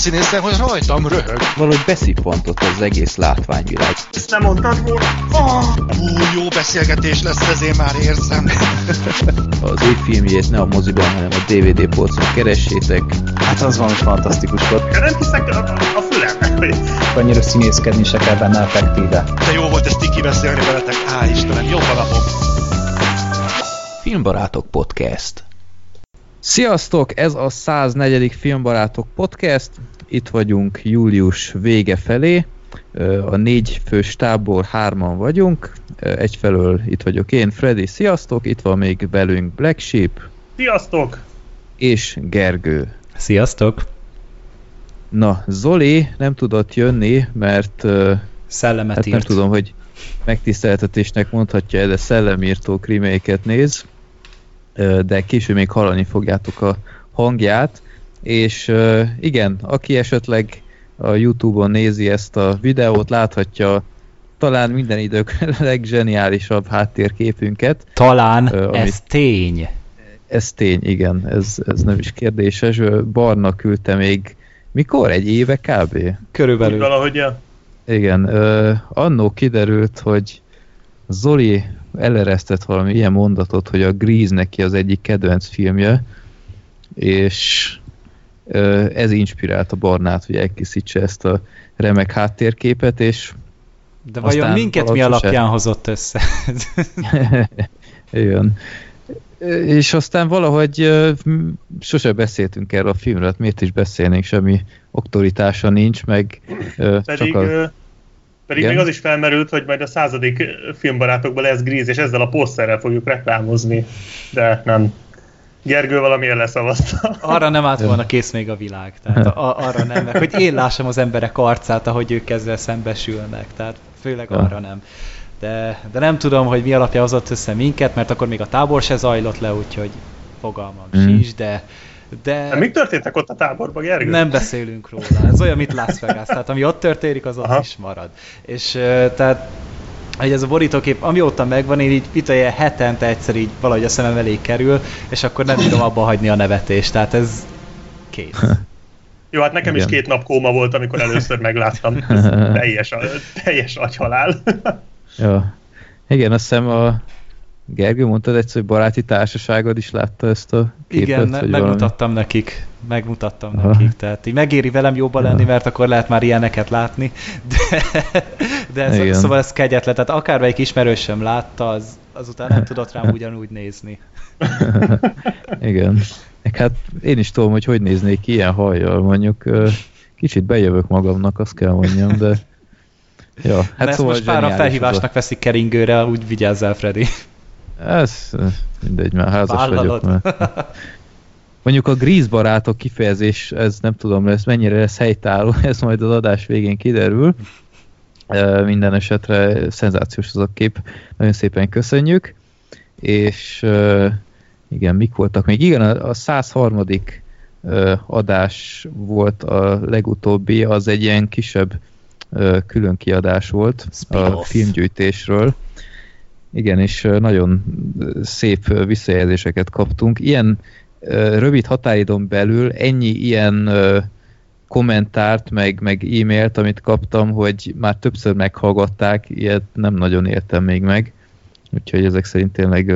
színészen, hogy rajtam röhög. Valahogy beszippantott az egész látványvilág. Ezt nem mondtad volna? Ú, jó beszélgetés lesz, ez én már érzem. Az filmjét ne a moziban, hanem a DVD polcon keressétek. Hát az valami fantasztikus volt. Nem hiszek a, a fülemnek, hogy... Annyira színészkedni se kell benne effektíve. De jó volt ezt tiki beszélni veletek. Á, Istenem, a napom. Filmbarátok Podcast. Sziasztok, ez a 104. Filmbarátok Podcast. Itt vagyunk július vége felé. A négy fős tábor hárman vagyunk. Egyfelől itt vagyok én, Freddy, sziasztok. Itt van még velünk Black Sheep. Sziasztok! És Gergő. Sziasztok! Na, Zoli nem tudott jönni, mert Szellemet hát írt. nem tudom, hogy megtiszteltetésnek mondhatja, de szellemírtó kriméket néz, de később még hallani fogjátok a hangját, és igen, aki esetleg a Youtube-on nézi ezt a videót, láthatja talán minden idők leggeniálisabb háttérképünket. Talán Ö, ez amit- tény. Ez tény, igen, ez, ez nem is kérdéses. Barna küldte még, mikor? Egy éve kb. Körülbelül. valahogy ja. Igen, annó kiderült, hogy Zoli eleresztett valami ilyen mondatot, hogy a Grease neki az egyik kedvenc filmje, és ez inspirálta Barnát, hogy elkészítse ezt a remek háttérképet, és De vajon Aztán minket mi alapján hozott össze? igen. És aztán valahogy sose beszéltünk erről a filmről, hát miért is beszélnénk, semmi oktoritása nincs, meg Pedig, csak a... pedig Igen? még az is felmerült, hogy majd a századik filmbarátokban lesz Gríz, és ezzel a poszterrel fogjuk reklámozni. De nem. Gergő valamiért leszavazta. Arra nem állt volna kész még a világ. Tehát a, arra nem, meg hogy én lássam az emberek arcát, ahogy ők ezzel szembesülnek. Tehát főleg arra nem. De, de nem tudom, hogy mi alapja hozott össze minket, mert akkor még a tábor se zajlott le, úgyhogy fogalmam Mm. sincs, de, De de mik történtek ott a táborban, Gergő? nem beszélünk róla. Ez olyan, mint Las Vegas. Tehát ami ott történik, az ott Aha. is marad. És tehát hogy ez a borítókép, amióta megvan, én így itt ilyen hetente egyszer így valahogy a szemem elé kerül, és akkor nem bírom abba hagyni a nevetést. Tehát ez kész. Jó, hát nekem Igen. is két nap kóma volt, amikor először megláttam. Ez teljes, teljes agyhalál. Ja. Igen, azt hiszem a Gergő mondtad egyszer, hogy baráti társaságod is látta ezt a képet? Igen, ne, megmutattam nekik. Megmutattam Aha. nekik. Tehát így megéri velem jobban lenni, mert akkor lehet már ilyeneket látni. De, de ez, Igen. szóval ez kegyetlen. Tehát akármelyik ismerősöm látta, az, azután nem tudott rám ugyanúgy nézni. valami? Igen. Hát én is tudom, hogy hogy néznék ilyen hajjal, mondjuk kicsit bejövök magamnak, azt kell mondjam, de ja, Hát ezt szóval most zseniális az felhívásnak veszik keringőre, úgy vigyázzál, Freddy. Ez ez mindegy, már házas Vállalod. vagyok. Mert... Mondjuk a Grease barátok kifejezés, ez nem tudom, lesz mennyire lesz helytálló, ez majd az adás végén kiderül. Minden esetre szenzációs az a kép, nagyon szépen köszönjük. És igen, mik voltak még? Igen, a a 103. ö, adás volt a legutóbbi, az egy ilyen kisebb külön kiadás volt a filmgyűjtésről. Igen, és nagyon szép visszajelzéseket kaptunk. Ilyen rövid határidon belül ennyi ilyen kommentárt, meg, meg e-mailt, amit kaptam, hogy már többször meghallgatták, ilyet nem nagyon éltem még meg. Úgyhogy ezek szerint tényleg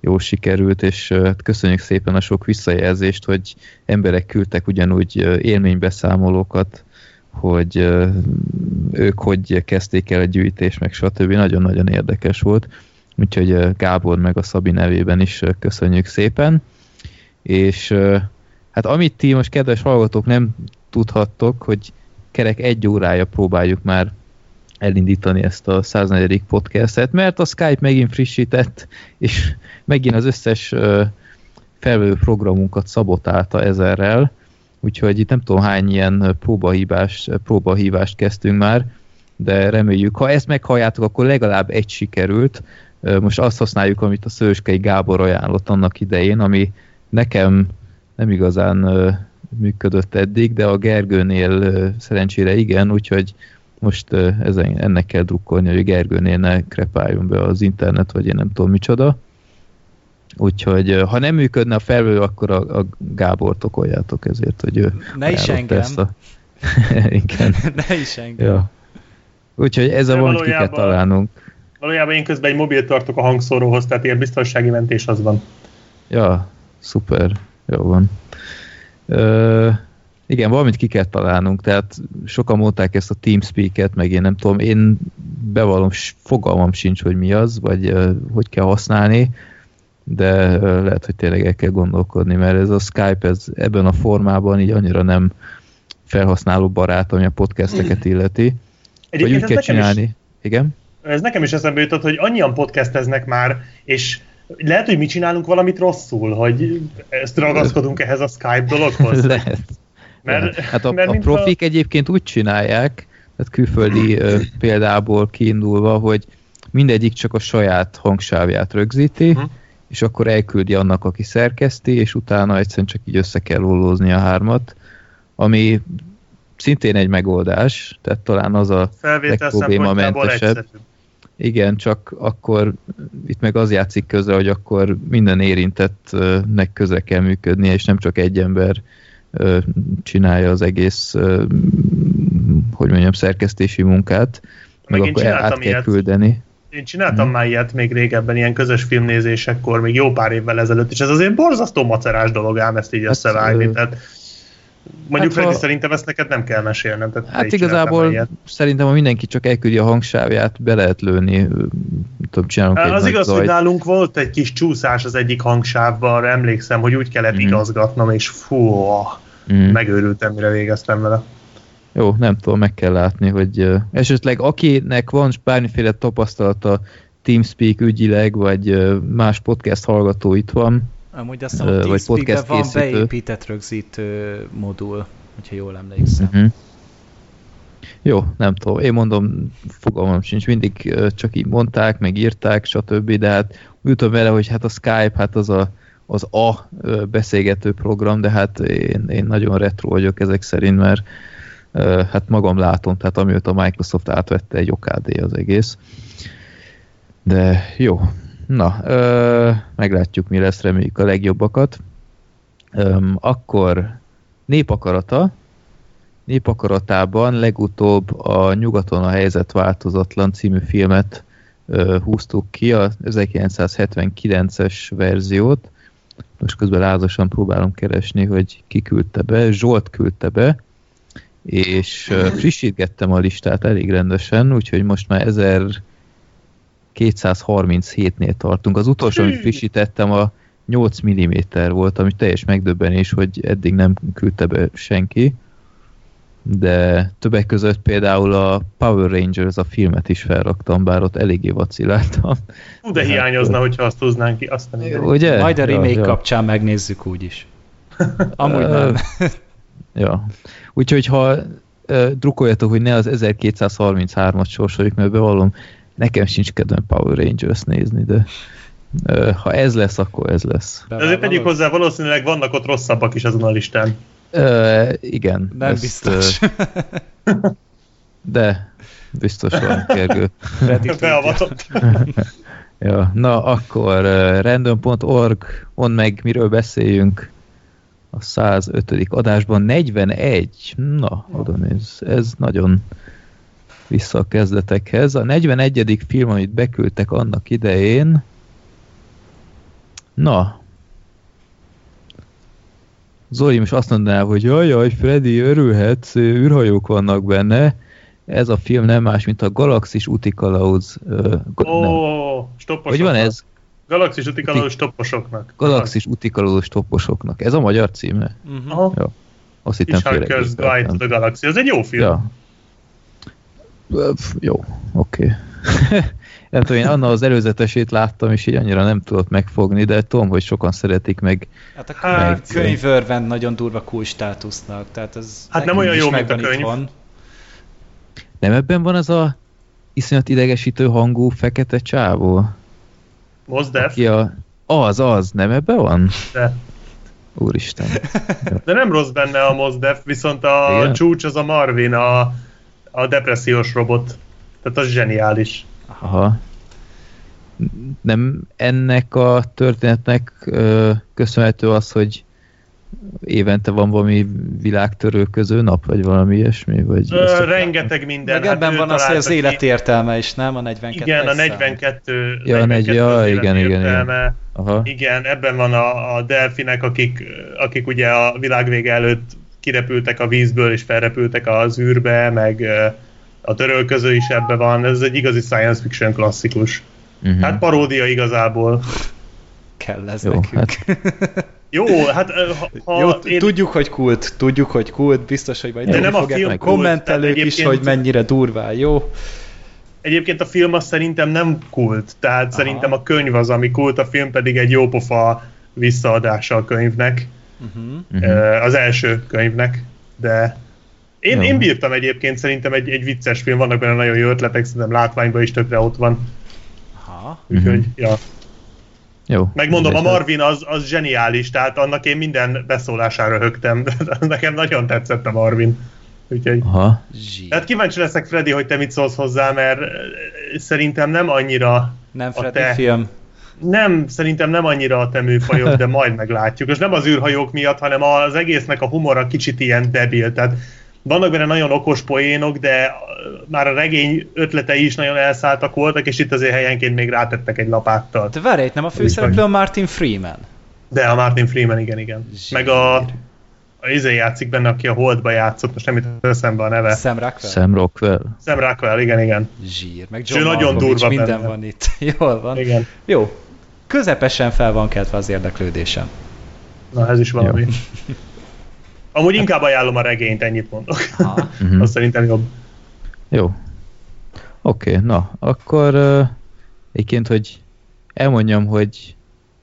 jó sikerült, és hát köszönjük szépen a sok visszajelzést, hogy emberek küldtek ugyanúgy élménybeszámolókat, hogy ők hogy kezdték el a gyűjtést, meg stb. Nagyon-nagyon érdekes volt. Úgyhogy Gábor meg a Szabi nevében is köszönjük szépen. És hát amit ti most kedves hallgatók nem tudhattok, hogy kerek egy órája próbáljuk már elindítani ezt a 104. podcastet, mert a Skype megint frissített, és megint az összes felvevő programunkat szabotálta ezerrel, úgyhogy itt nem tudom hány ilyen próbahívást, próbahívást kezdtünk már, de reméljük, ha ezt meghalljátok, akkor legalább egy sikerült. Most azt használjuk, amit a Szőskei Gábor ajánlott annak idején, ami nekem nem igazán működött eddig, de a Gergőnél szerencsére igen, úgyhogy most ezen, ennek kell drukkolni, hogy Gergőnél ne krepáljon be az internet, vagy én nem tudom micsoda. Úgyhogy ha nem működne a felvő, akkor a, a Gábort okoljátok ezért, hogy ő Ne is engem. Ezt a... Igen. ne is engem. Ja. Úgyhogy ez a De valamit ki kell valójában- találnunk. Valójában én közben egy mobil tartok a hangszóróhoz, tehát ilyen biztonsági mentés az van. Ja, szuper. Jó van. Ö, igen, valamit ki kell találnunk, tehát sokan mondták ezt a TeamSpeak-et, meg én nem tudom, én bevallom, fogalmam sincs, hogy mi az, vagy ö, hogy kell használni, de lehet, hogy tényleg el kell gondolkodni, mert ez a Skype ez ebben a formában így annyira nem felhasználó barát, ami a podcasteket illeti. Vagy Egyébként úgy ez kell nekem, is, csinálni. Igen? ez nekem is eszembe jutott, hogy annyian podcasteznek már, és lehet, hogy mi csinálunk valamit rosszul, hogy ezt ragaszkodunk ehhez a Skype dologhoz. Lehet. Mert, Lehet. Hát a, mert a profik egyébként úgy csinálják, tehát külföldi példából kiindulva, hogy mindegyik csak a saját hangsávját rögzíti, Mhm. És akkor elküldi annak, aki szerkeszti, és utána egyszerűen csak így össze kell ollózni a hármat, ami szintén egy megoldás, tehát talán az a legproblémamentesebb. igen, csak akkor itt meg az játszik közre, hogy akkor minden érintettnek köze kell működnie, és nem csak egy ember csinálja az egész, hogy mondjam, szerkesztési munkát, meg, Meg én akkor át kell ilyet. küldeni. Én csináltam Mhm. már ilyet még régebben, ilyen közös filmnézésekkor, még jó pár évvel ezelőtt, és ez azért borzasztó macerás dolog ám ezt így Hát, összevágni. Tehát mondjuk hát, Freddy, ha- szerintem ezt neked nem kell mesélnem. Tehát te Hát igazából szerintem, ha mindenki csak elküldi a hangsávját, be lehet lőni, tudom, csinálunk egy Az igaz, hogy zajt. nálunk volt egy kis csúszás az egyik hangsávban, arra emlékszem, hogy úgy kellett Mhm. igazgatnom, és fú, Mm. megőrültem, mire végeztem vele. Jó, nem tudom, meg kell látni, hogy uh, esetleg akinek van bármiféle tapasztalata TeamSpeak ügyileg, vagy uh, más podcast hallgató itt van, Amúgy azt a Ö, vagy podcast van készítő. beépített rögzítő modul, hogyha jól emlékszem. uh-huh. jó, nem tudom, én mondom, fogalmam sincs, mindig uh, csak így mondták, meg írták, stb., de hát jutom vele, hogy hát a Skype, hát az a, az a beszélgető program, de hát én, én nagyon retro vagyok ezek szerint, mert hát magam látom, tehát amióta a Microsoft átvette egy OKD az egész. De jó. Na, ö, meglátjuk, mi lesz, reméljük a legjobbakat. Öm, akkor népakarata. Népakaratában legutóbb a Nyugaton a helyzet változatlan című filmet ö, húztuk ki, a 1979-es verziót. Most közben lázasan próbálom keresni, hogy ki küldte be. Zsolt küldte be, és frissítgettem a listát elég rendesen, úgyhogy most már 1237-nél tartunk. Az utolsó, amit frissítettem, a 8 mm volt, ami teljes megdöbbenés, hogy eddig nem küldte be senki. De többek között például a Power Rangers a filmet is felraktam, bár ott eléggé vaciláltam. Hú, de Hát, hiányozna, hogyha azt húznánk ki. Azt nem igen. Ugye? Majd a remake ja, ja. kapcsán megnézzük úgyis. Amúgy nem. Ja. Úgyhogy ha uh, drukoljatok, hogy ne az 1233-at sorsoljuk, mert bevallom, nekem sincs kedvem Power Rangers nézni, de uh, ha ez lesz, akkor ez lesz. De azért tegyük hozzá, valószínűleg vannak ott rosszabbak is azon a listán. Uh, igen. Nem ezt, biztos. ö, de biztos van, Gergő. Beavatott. Ja, na akkor uh, random.org, mondd meg, miről beszéljünk a 105. adásban. 41, na, oda néz, ez nagyon vissza a kezdetekhez. A 41. film, amit beküldtek annak idején, na, Zoli most azt mondaná, hogy jaj, jaj, Freddy, örülhetsz, űrhajók vannak benne. Ez a film nem más, mint a Galaxis útikalauz. ö, ga- Ó, nem. stopposoknak. Hogy van ez? Galaxis utikalós stopposoknak. Galaxis útikalózós topposoknak. Ez a magyar címe? Aha. Jó. Azt hittem Hitchhiker's Guide to the Galaxy. Ez egy jó film. Ja. Jó, oké. nem tudom, én Anna az előzetesét láttam, és így annyira nem tudott megfogni, de tudom, hogy sokan szeretik meg. Hát a Hát, könyv, örvend nagyon durva cool státusznak, tehát ez Hát nem olyan jó, mint a könyv. itthon. Nem ebben van az a iszonyat idegesítő hangú fekete csávó? Mos Def, Ki a... Az, az, nem ebben van? de, Úristen. de nem rossz benne a Mos Def, viszont a Igen? csúcs az a Marvin, a, a depressziós robot. Tehát az zseniális. Aha. nem ennek a történetnek ö, köszönhető az, hogy évente van valami világtörőköző nap, vagy valami ilyesmi? Vagy Ö, rengeteg minden. Meg ebben ő van az, hogy az élet értelme is, nem? A 42 Igen, a szám. 42. Ja, a 42 negy- ja, az igen, igen, igen. Aha. Igen, ebben van a, a delfinek, akik, akik ugye a világvége előtt kirepültek a vízből és felrepültek az űrbe, meg a törölköző is ebben van. Ez egy igazi science fiction klasszikus. Uh-huh. Hát paródia igazából. Kell ez Jó, nekünk. hát Jó, hát ha, ha Jó, én, tudjuk, hogy kult, tudjuk, hogy kult, biztos, hogy majd De nem a film meg kult, kommentelők tehát is, hogy mennyire durván jó. egyébként a film az szerintem nem kult, tehát Aha. szerintem a könyv az, ami kult, a film pedig egy jópofa visszaadása a könyvnek. Uh-huh. uh-huh. Az első könyvnek, de én, Jó. én bírtam egyébként, szerintem egy, egy vicces film, vannak benne nagyon jó ötletek, szerintem látványban is tökre ott van. Aha. Úgyhogy, Mhm. ja. Jó. Megmondom, a mindegy, Marvin az, az zseniális, tehát annak én minden beszólására högtem, nekem nagyon tetszett a Marvin. Úgyhogy, Aha. Zsír. hát kíváncsi leszek, Freddy, hogy te mit szólsz hozzá, mert ö, szerintem nem annyira Nem a Freddy te- film. nem, szerintem nem annyira a te műfajod, de majd meglátjuk. És nem az űrhajók miatt, hanem az egésznek a humora kicsit ilyen debil. Tehát vannak benne nagyon okos poénok, de már a regény ötletei is nagyon elszálltak voltak, és itt azért helyenként még rátettek egy lapáttal. De várj, itt nem a főszereplő a Martin Freeman. De a Martin Freeman, igen, igen. Zsír. Meg a, a izé játszik benne, aki a Holdba játszott, most nem jut eszembe a neve. Sam Rockwell. Sam Rockwell. Sam Rockwell, igen, igen. Zsír. Meg John nagyon durva minden benne. van itt. Jól van. igen. Jó. Közepesen fel van keltve az érdeklődésem. Na, ez is valami. Amúgy inkább ajánlom a regényt, ennyit mondok. Ha. Uh-huh. Az szerintem jobb. Jó. Oké, okay, na, akkor uh, egyébként, hogy elmondjam, hogy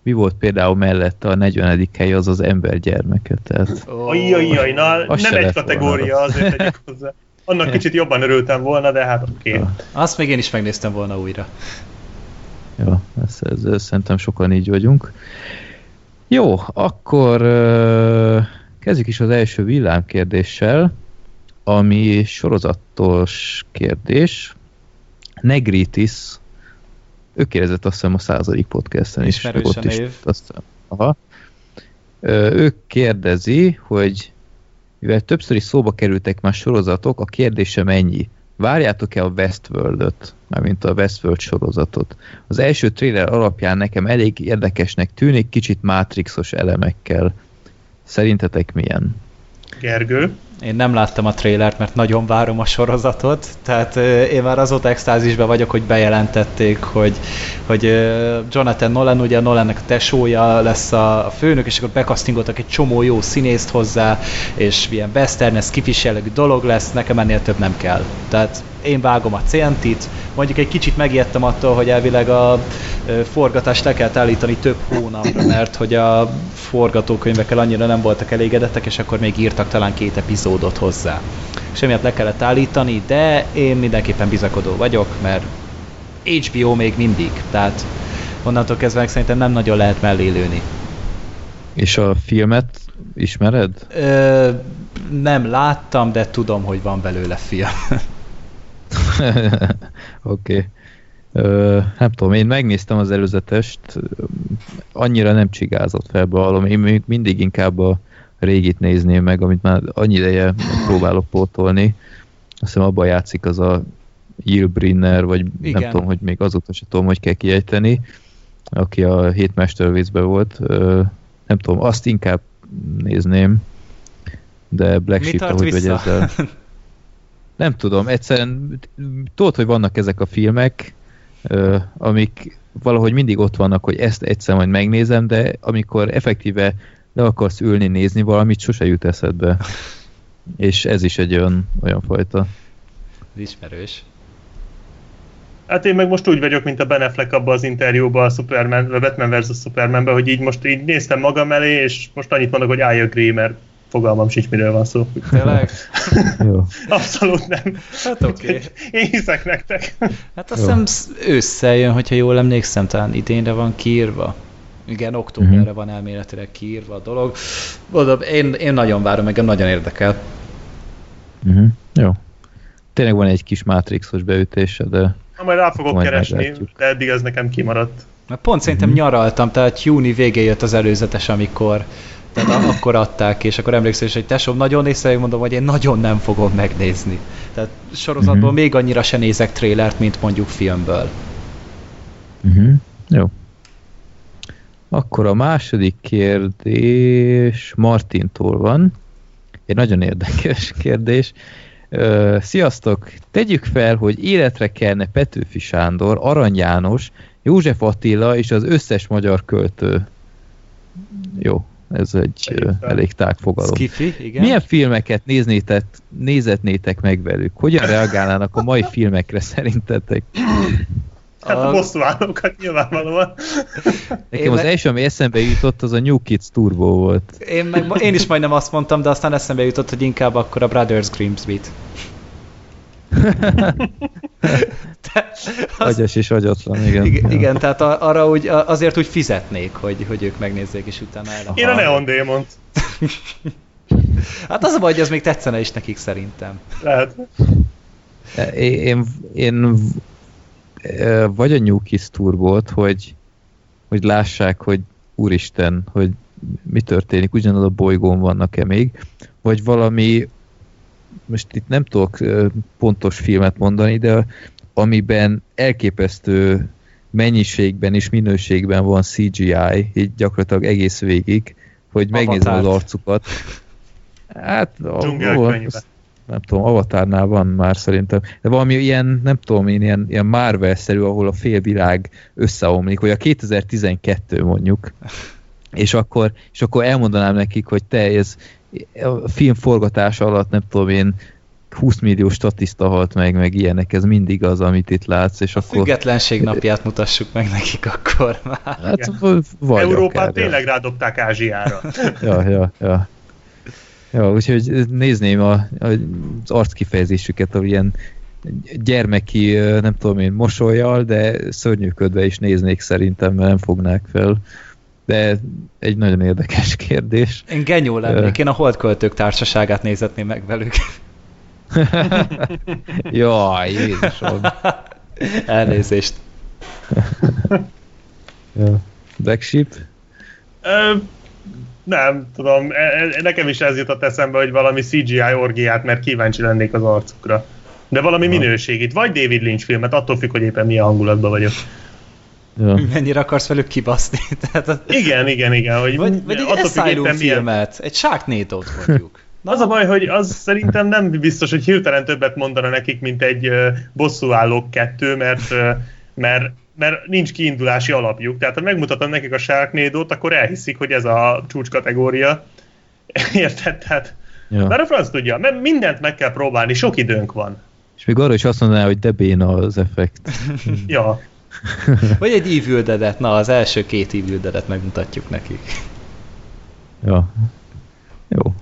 mi volt például mellette a 40. hely, az az ember gyermeke, tehát. Ajjajjaj, na Az nem egy kategória, volna azért tegyük hozzá. Annak kicsit jobban örültem volna, de hát oké. Okay. Azt még én is megnéztem volna újra. Jó, ez, ez, ez, szerintem sokan így vagyunk. Jó, akkor uh, kezdjük is az első villámkérdéssel, ami sorozatos kérdés. Negritis, ő kérdezett azt hiszem a századik podcasten is. Ismerős a ott is, név. azt hiszem. Aha. Ő kérdezi, hogy mivel többször is szóba kerültek már sorozatok, a kérdésem ennyi. Várjátok-e a Westworld-öt, mármint a Westworld sorozatot? Az első trailer alapján nekem elég érdekesnek tűnik, kicsit Matrixos elemekkel. Szerintetek milyen? Gergő. Én nem láttam a trailert, mert nagyon várom a sorozatot, tehát én már azóta extázisban vagyok, hogy bejelentették, hogy, hogy Jonathan Nolan, ugye Nolannek a tesója lesz a főnök, és akkor bekasztingoltak egy csomó jó színészt hozzá, és ilyen western, ez dolog lesz, nekem ennél több nem kell. Tehát én vágom a CNT-t, mondjuk egy kicsit megijedtem attól, hogy elvileg a forgatást le kell állítani több hónapra, mert hogy a forgatókönyvekkel annyira nem voltak elégedettek, és akkor még írtak talán két epizódot hozzá. És emiatt le kellett állítani, de én mindenképpen bizakodó vagyok, mert HBO még mindig, tehát onnantól kezdve szerintem nem nagyon lehet mellé lőni. És a filmet ismered? Ö, nem láttam, de tudom, hogy van belőle film. Oké. Okay. Nem tudom, én megnéztem az előzetest, annyira nem csigázott fel, bevallom. Én még mindig inkább a régit nézném meg, amit már annyi ideje próbálok pótolni. Azt hiszem abban játszik az a Yilbrinner, vagy Igen. nem tudom, hogy még azóta sem tudom, hogy kell kiejteni, aki a hét mestervízben volt. Nem tudom, azt inkább nézném, de Black Sheep, ahogy vagy ezzel. Nem tudom, egyszerűen tudod, hogy vannak ezek a filmek, ö, amik valahogy mindig ott vannak, hogy ezt egyszer majd megnézem, de amikor effektíve le akarsz ülni, nézni valamit, sose jut eszedbe. És ez is egy olyan, olyan fajta. Ismerős. Hát én meg most úgy vagyok, mint a Ben Affleck abban az interjúban a Superman, a Batman vs. Supermanben, hogy így most így néztem magam elé, és most annyit mondok, hogy I agree, mert fogalmam sincs, miről van szó. Tényleg? Jó. Abszolút nem. Hát oké. Okay. Én hiszek nektek. Hát azt hiszem sz- ősszel jön, hogyha jól emlékszem, talán idénre van kiírva. Igen, októberre Mhm. van elméletileg kiírva a dolog. Mondom, én, én nagyon várom, engem nagyon érdekel. Uh-huh. Jó. Tényleg van egy kis Matrixos beütése, de Na, majd rá fogok Majd keresni, meglátjuk. de eddig ez nekem kimaradt. Mert pont szerintem Mhm. nyaraltam, tehát júni végén jött az előzetes, amikor tehát akkor adták, és akkor emlékszel is, hogy tesóm, nagyon nézve, mondom, hogy én nagyon nem fogom megnézni. Tehát sorozatból Mhm. még annyira se nézek trélert, mint mondjuk filmből. Uh-huh. Jó. Akkor a második kérdés Martintól van. Egy nagyon érdekes kérdés. Ö, Sziasztok! Tegyük fel, hogy életre kelne Petőfi Sándor, Arany János, József Attila és az összes magyar költő. Jó, ez egy fel. elég tág fogalom. Skiffy, igen. Milyen filmeket néznétek, nézetnétek meg velük? Hogyan reagálnának a mai filmekre szerintetek? Hát a, A- bosszú állókat nyilvánvalóan. Nekem Én az első, ami eszembe jutott, az a New Kids Turbo volt. Én, meg, én is majdnem azt mondtam, de aztán eszembe jutott, hogy inkább akkor a Brothers Grimsby-t. Te- az- Agyas és agyatlan, igen. igen, igen, tehát arra úgy, azért úgy fizetnék, hogy, hogy ők megnézzék, és utána el. Én a Neon Demont. Hát az a baj, hogy az még tetszene is nekik szerintem. Lehet. Én, én, én ö, vagy a New Kids Turbót, hogy, hogy lássák, hogy úristen, hogy mi történik, ugyanaz a bolygón vannak-e még, vagy valami, most itt nem tudok pontos filmet mondani, de amiben elképesztő mennyiségben és minőségben van CGI, így gyakorlatilag egész végig, hogy megnézem az Avatárt. arcukat. Hát, nem tudom, Avatárnál van már szerintem, de valami ilyen, nem tudom én, ilyen, ilyen Marvel-szerű, ahol a félvilág összeomlik, vagy a 2012 mondjuk, és akkor, és akkor elmondanám nekik, hogy te ez a film forgatása alatt nem tudom én 20 millió statiszta halt meg, meg ilyenek, ez mindig az, amit itt látsz, és A akkor... függetlenség napját mutassuk meg nekik akkor már. Hát, vagy Európát akár, ja. tényleg rádobták Ázsiára. Ja, ja, ja. Ja, úgyhogy nézném a, a, az arckifejezésüket, ahol ilyen gyermeki, nem tudom én, mosolyjal, de szörnyűködve is néznék szerintem, mert nem fognák fel. De egy nagyon érdekes kérdés. Én genyó lennék, én a Holdköltők társaságát nézetném meg velük. Jaj, Jézusom. Elnézést. Ja. Black Sheep? Ö, nem, tudom, e- e- nekem is ez jutott eszembe, hogy valami CGI orgiát, mert kíváncsi lennék az arcukra. De valami Aha. minőségit, vagy David Lynch filmet, attól függ, hogy éppen milyen hangulatban vagyok. Ja. Mennyire akarsz velük kibaszni? Tehát az, Igen, igen, igen. Hogy vagy, vagy egy Asylum milyen- filmet, egy Sharknado-t mondjuk. Na, Az a baj, hogy az szerintem nem biztos, hogy hirtelen többet mondana nekik, mint egy uh, bosszúállók kettő, mert, uh, mert, mert nincs kiindulási alapjuk. Tehát ha megmutatom nekik a Sharknado-t, akkor elhiszik, hogy ez a csúcs kategória. Érted? Tehát, Ja. mert a franc tudja, mert mindent meg kell próbálni, sok időnk van. És még arra is azt mondaná, hogy de béna az effekt. Ja, Vagy egy Evil Dead-et, na az első két Evil Dead-et megmutatjuk nekik. Ja. Jó.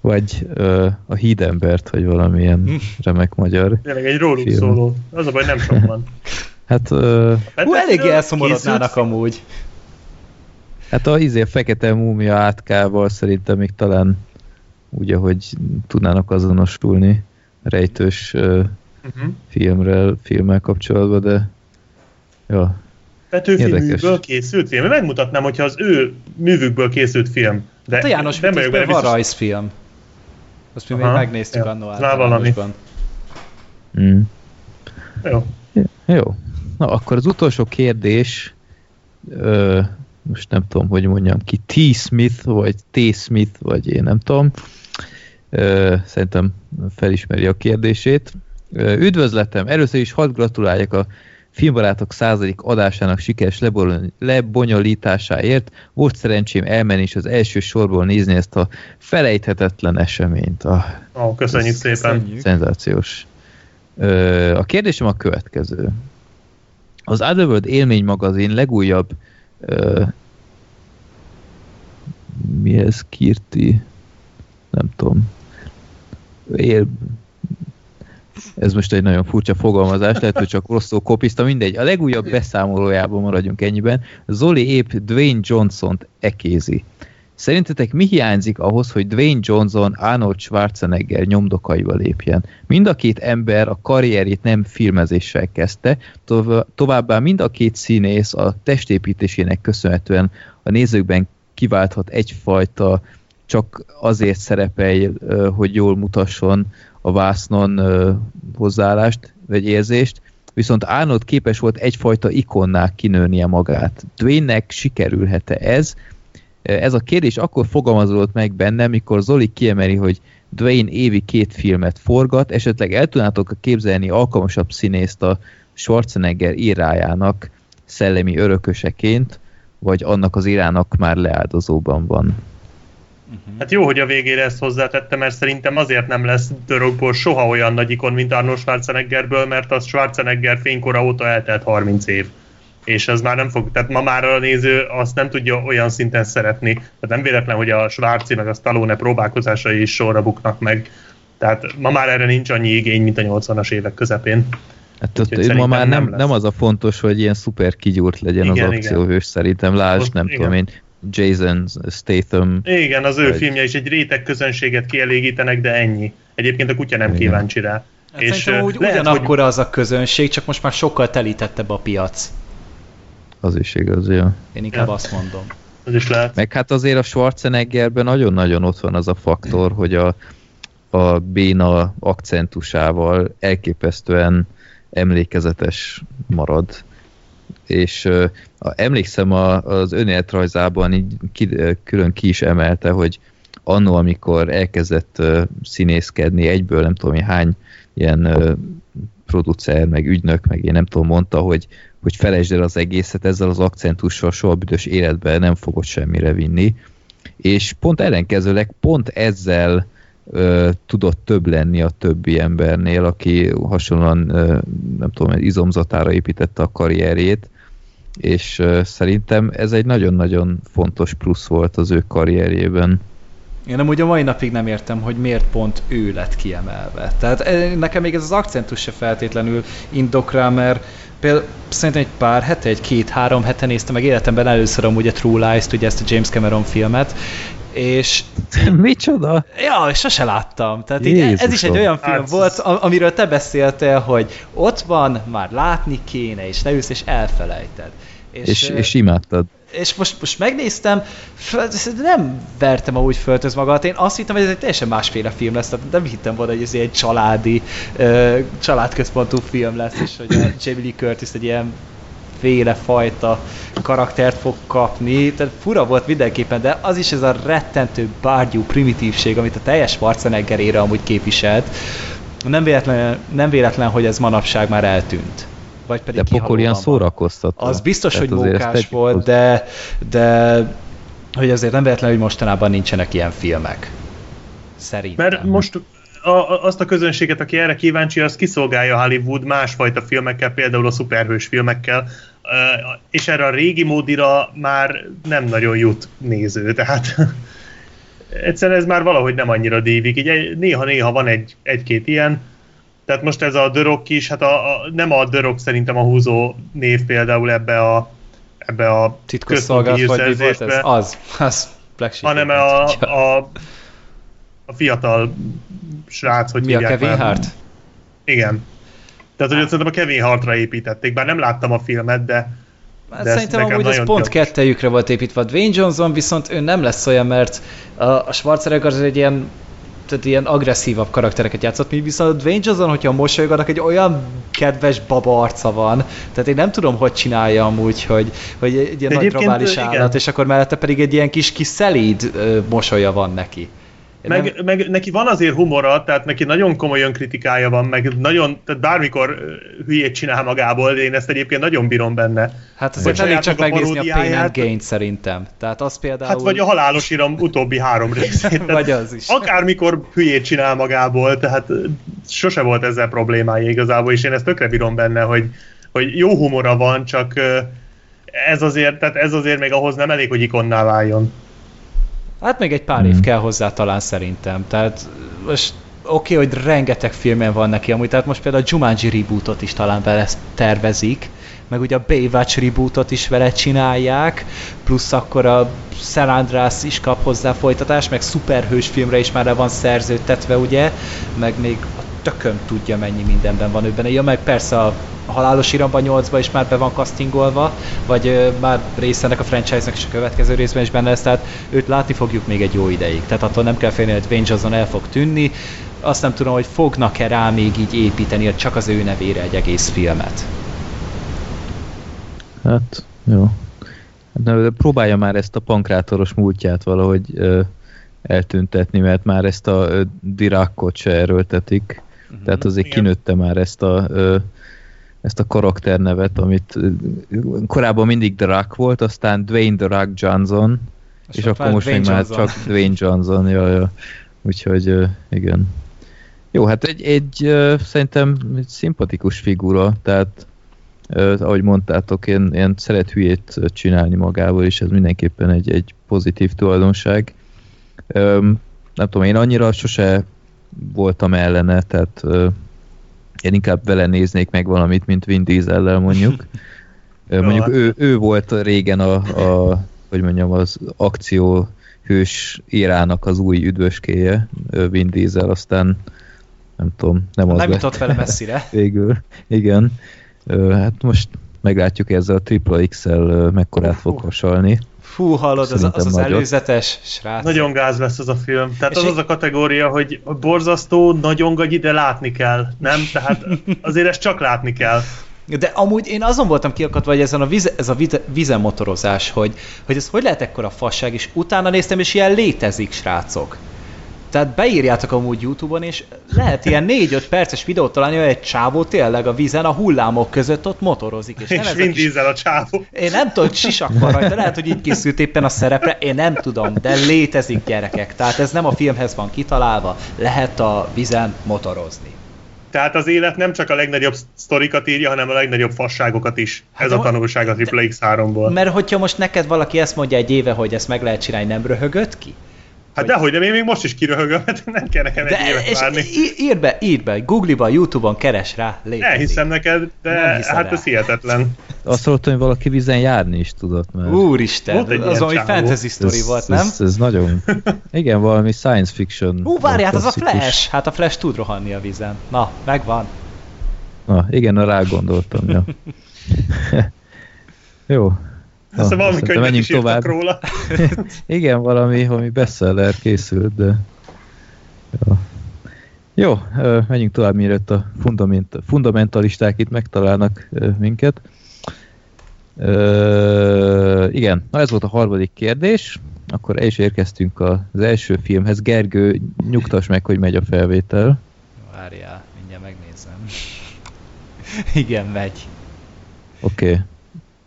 Vagy ö, a hídembert, vagy valamilyen remek magyar. tényleg egy róluk Film. szóló. Az a baj, nem sok van. Hát, ö, Hú, eléggé Készült elszomorodnának amúgy. hát a izé fekete múmia átkával szerintem még talán úgy, ahogy tudnának azonosulni rejtős ö, Uh-huh. filmrel, filmmel kapcsolatban, de ja, Petőfi Érdekes. műből készült film. Én Megmutatnám, hogyha az ő művükből készült film. De Hát a János nem vagyok benne van biztos. rajzfilm. Azt mi még megnéztük ja. annó általánosban. mm. Jó. Jó. Na, akkor az utolsó kérdés, ö, most nem tudom, hogy mondjam ki, T. Smith, vagy T. Smith, vagy én nem tudom. Ö, szerintem felismeri a kérdését. Ö, üdvözletem! Először is hadd gratuláljak a Filmbarátok századik adásának sikeres lebony- lebonyolításáért. Volt szerencsém elmenni és az első sorból nézni ezt a felejthetetlen eseményt. Ah, Ó, köszönjük szépen. Köszönjük. Szenzációs. Ö, a kérdésem a következő. Az Otherworld élmény magazin legújabb ö, mi ez? Kirti? Nem tudom. Él, ez most egy nagyon furcsa fogalmazás, lehet, hogy csak rosszul kopizta, mindegy. A legújabb beszámolójában maradjunk ennyiben. Zoli épp Dwayne Johnson-t ekézi. Szerintetek mi hiányzik ahhoz, hogy Dwayne Johnson Arnold Schwarzenegger nyomdokaiba lépjen? Mind a két ember a karrierét nem filmezéssel kezdte, továbbá mind a két színész a testépítésének köszönhetően a nézőkben kiválthat egyfajta csak azért szerepelj, hogy jól mutasson a vásznon hozzáállást, vagy érzést, viszont Arnold képes volt egyfajta ikonná kinőnie magát. Dwayne-nek sikerülhet-e ez? Ez a kérdés akkor fogalmazódott meg benne, mikor Zoli kiemeli, hogy Dwayne évi két filmet forgat, esetleg el tudnátok képzelni alkalmasabb színészt a Schwarzenegger írájának szellemi örököseként, vagy annak az irának már leáldozóban van. Uh-huh. Hát jó, hogy a végére ezt hozzátette, mert szerintem azért nem lesz Dörökból soha olyan nagy ikon, mint Arnold Schwarzeneggerből, mert az Schwarzenegger fénykora óta eltelt 30 év. És ez már nem fog, tehát ma már a néző azt nem tudja olyan szinten szeretni. Tehát nem véletlen, hogy a Schwarzi meg a Stallone próbálkozásai is sorra buknak meg. Tehát ma már erre nincs annyi igény, mint a 80-as évek közepén. Hát ott, ma már nem, nem, nem az a fontos, hogy ilyen szuper kigyúrt legyen igen, az akcióhős szerintem. Lásd, nem igen. tudom én, Jason Statham. Igen, az ő vagy... filmje is egy réteg közönséget kielégítenek, de ennyi. Egyébként a kutya nem Igen. kíváncsi rá. Hát és úgy, lehet, ugyanakkor hogy... az a közönség, csak most már sokkal telítettebb a piac. Az is igaz, ja. Én inkább ja. azt mondom. Az is lehet. Meg hát azért a Schwarzeneggerben nagyon-nagyon ott van az a faktor, hogy a, a béna akcentusával elképesztően emlékezetes marad és uh, emlékszem a, az önéletrajzában így ki, külön ki is emelte, hogy annó, amikor elkezdett uh, színészkedni, egyből nem tudom, hány ilyen uh, producer, meg ügynök, meg én nem tudom, mondta, hogy, hogy felejtsd el az egészet, ezzel az akcentussal soha büdös életben nem fogod semmire vinni. És pont ellenkezőleg, pont ezzel ö, tudott több lenni a többi embernél, aki hasonlóan, ö, nem tudom, izomzatára építette a karrierjét, és szerintem ez egy nagyon-nagyon fontos plusz volt az ő karrierjében. Én ugye a mai napig nem értem, hogy miért pont ő lett kiemelve. Tehát nekem még ez az akcentus se feltétlenül indok rá, mert például szerintem egy pár hete, egy két-három hete néztem meg életemben először amúgy a True Lies-t, ugye ezt a James Cameron filmet, és... Micsoda? Ja, és sose láttam. Tehát így ez is egy olyan film hát, volt, amiről te beszéltél, hogy ott van, már látni kéne, és leülsz, és elfelejted. És, és, és imádtad. És most, most megnéztem, nem vertem a úgy föltöz magát. Én azt hittem, hogy ez egy teljesen másféle film lesz, tehát nem hittem volna, hogy ez egy családi, családközpontú film lesz, és hogy a Jamie Lee Curtis egy ilyen féle fajta karaktert fog kapni, tehát fura volt mindenképpen, de az is ez a rettentő bárgyú primitívség, amit a teljes Schwarzeneggerére amúgy képviselt, nem véletlen, nem véletlen, hogy ez manapság már eltűnt. Vagy pedig de pokol ilyen szórakoztató. Az biztos, Tehát hogy mókás volt, de, de hogy azért nem véletlen, hogy mostanában nincsenek ilyen filmek. Szerintem. Mert most a, azt a közönséget, aki erre kíváncsi, az kiszolgálja Hollywood másfajta filmekkel, például a szuperhős filmekkel, és erre a régi módira már nem nagyon jut néző, tehát egyszerűen ez már valahogy nem annyira dívik, így néha-néha van egy, egy-két ilyen, tehát most ez a Dörok is, hát a, a, nem a Dörok szerintem a húzó név például ebbe a ebbe a titkos szolgálat, vagy mi volt ez? Az, az hanem a, a, a fiatal srác, hogy Mi a Kevin Hart? Igen. Tehát, hogy szerintem a Kevin Hartra építették, bár nem láttam a filmet, de Hát de szerintem amúgy ez pont kettejükre volt építve. Dwayne Johnson viszont ő nem lesz olyan, mert a, a Schwarzenegger az egy ilyen tehát ilyen agresszívabb karaktereket játszott, mi viszont a Dwayne Johnson, hogyha mosolyog, egy olyan kedves baba arca van, tehát én nem tudom, hogy csinálja amúgy, hogy, hogy egy ilyen nagy rabális állat, és akkor mellette pedig egy ilyen kis, kis szelíd mosolya van neki. Meg, nem... meg neki van azért humora, tehát neki nagyon komoly önkritikája van, meg nagyon, tehát bármikor hülyét csinál magából, én ezt egyébként nagyon bírom benne. Hát azért elég csak megnézni a Pain and Gain szerintem. Tehát az például... Hát vagy a halálos iram utóbbi három részét. vagy az is. Akármikor hülyét csinál magából, tehát sose volt ezzel problémája igazából, és én ezt tökre bírom benne, hogy, hogy jó humora van, csak ez azért, tehát ez azért még ahhoz nem elég, hogy ikonná váljon. Hát még egy pár mm. év hmm. kell hozzá talán szerintem. Tehát most oké, okay, hogy rengeteg filmen van neki amúgy, tehát most például a Jumanji rebootot is talán bele tervezik, meg ugye a Baywatch rebootot is vele csinálják, plusz akkor a San Andreas is kap hozzá folytatást, meg szuperhős filmre is már le van szerződtetve, ugye, meg még a tököm tudja mennyi mindenben van ő benne. Ja, meg persze a Halálos Iramban 8 is már be van castingolva, vagy ö, már része ennek a franchise-nak is a következő részben is benne lesz, tehát őt látni fogjuk még egy jó ideig. Tehát attól nem kell félni, hogy Dwayne Johnson el fog tűnni. Azt nem tudom, hogy fognak-e rá még így építeni csak az ő nevére egy egész filmet. Hát, jó. Hát, de próbálja már ezt a pankrátoros múltját valahogy ö, eltüntetni, mert már ezt a ö, Dirákot se erőltetik. Uh-huh. Tehát azért Igen. kinőtte már ezt a ö, ezt a karakternevet, amit korábban mindig Rock volt, aztán Dwayne Rock Johnson, és, és akkor most még már csak Dwayne Johnson, ja, ja. Úgyhogy igen. Jó, hát egy, egy szerintem egy szimpatikus figura, tehát ahogy mondtátok, én, én szeret hülyét csinálni magával, és ez mindenképpen egy, egy pozitív tulajdonság. Nem tudom, én annyira sose voltam ellene, tehát én inkább vele néznék meg valamit, mint Vin Diesellel mondjuk. Mondjuk ő, ő volt régen a, a hogy mondjam, az akció hős érának az új üdvöskéje, Vin Diesel, aztán nem tudom, nem az Nem jutott vele messzire. végül. Igen. Hát most meglátjuk ezzel a Triple XL mekkorát fog hasalni. Fú, hallod, az, az az nagyot. előzetes srác. Nagyon gáz lesz az a film. Tehát És az az a kategória, hogy borzasztó, nagyon gagyi, de látni kell. Nem? Tehát azért ezt csak látni kell. De amúgy én azon voltam kiakadva, hogy ezen a vize, ez a vize, vizemotorozás, hogy, hogy ez hogy lehet ekkora fasság, és utána néztem, és ilyen létezik, srácok. Tehát beírjátok amúgy Youtube-on, és lehet ilyen 4-5 perces videót találni, hogy egy csávó tényleg a vízen, a hullámok között ott motorozik. És, nem És Vin Diesel a csávó. Én nem tudom, sisak van rajta, lehet, hogy így készült éppen a szerepre, én nem tudom, de létezik gyerekek. Tehát ez nem a filmhez van kitalálva, lehet a vízen motorozni. Tehát az élet nem csak a legnagyobb sztorikat írja, hanem a legnagyobb fasságokat is. Hát Ez a tanulság a Triple X3-ból. Mert hogyha most neked valaki ezt mondja egy éve, hogy ezt meg lehet csinálni, nem röhögött ki? Hát dehogy, de én még most is kiröhögöm, hát nem kell nekem egy évet és várni. írd be, írd be, Google-ba, Youtube-on keres rá, létezik. Elhiszem neked, de Nem hiszem hát el. ez hihetetlen. Azt hallottam, hogy valaki vízen járni is tudott már. Úristen, Volt egy az valami fantasy story volt, nem? Ez, ez nagyon... Igen, valami science fiction. Hú, várját, az a. Flash! Hát a Flash tud rohanni a vízen. Na, megvan. Na, igen, rá gondoltam, ja. Jó. Na, Aztán valami könyvet menjünk is tovább. róla. Igen, valami, valami bestseller készült, de... Jó. Jó, menjünk tovább, mielőtt a fundament, fundamentalisták itt megtalálnak minket. Ö, igen, na ez volt a harmadik kérdés. Akkor el is érkeztünk az első filmhez. Gergő, nyugtass meg, hogy megy a felvétel. Várjál, mindjárt megnézem. Igen, megy. Oké. Okay.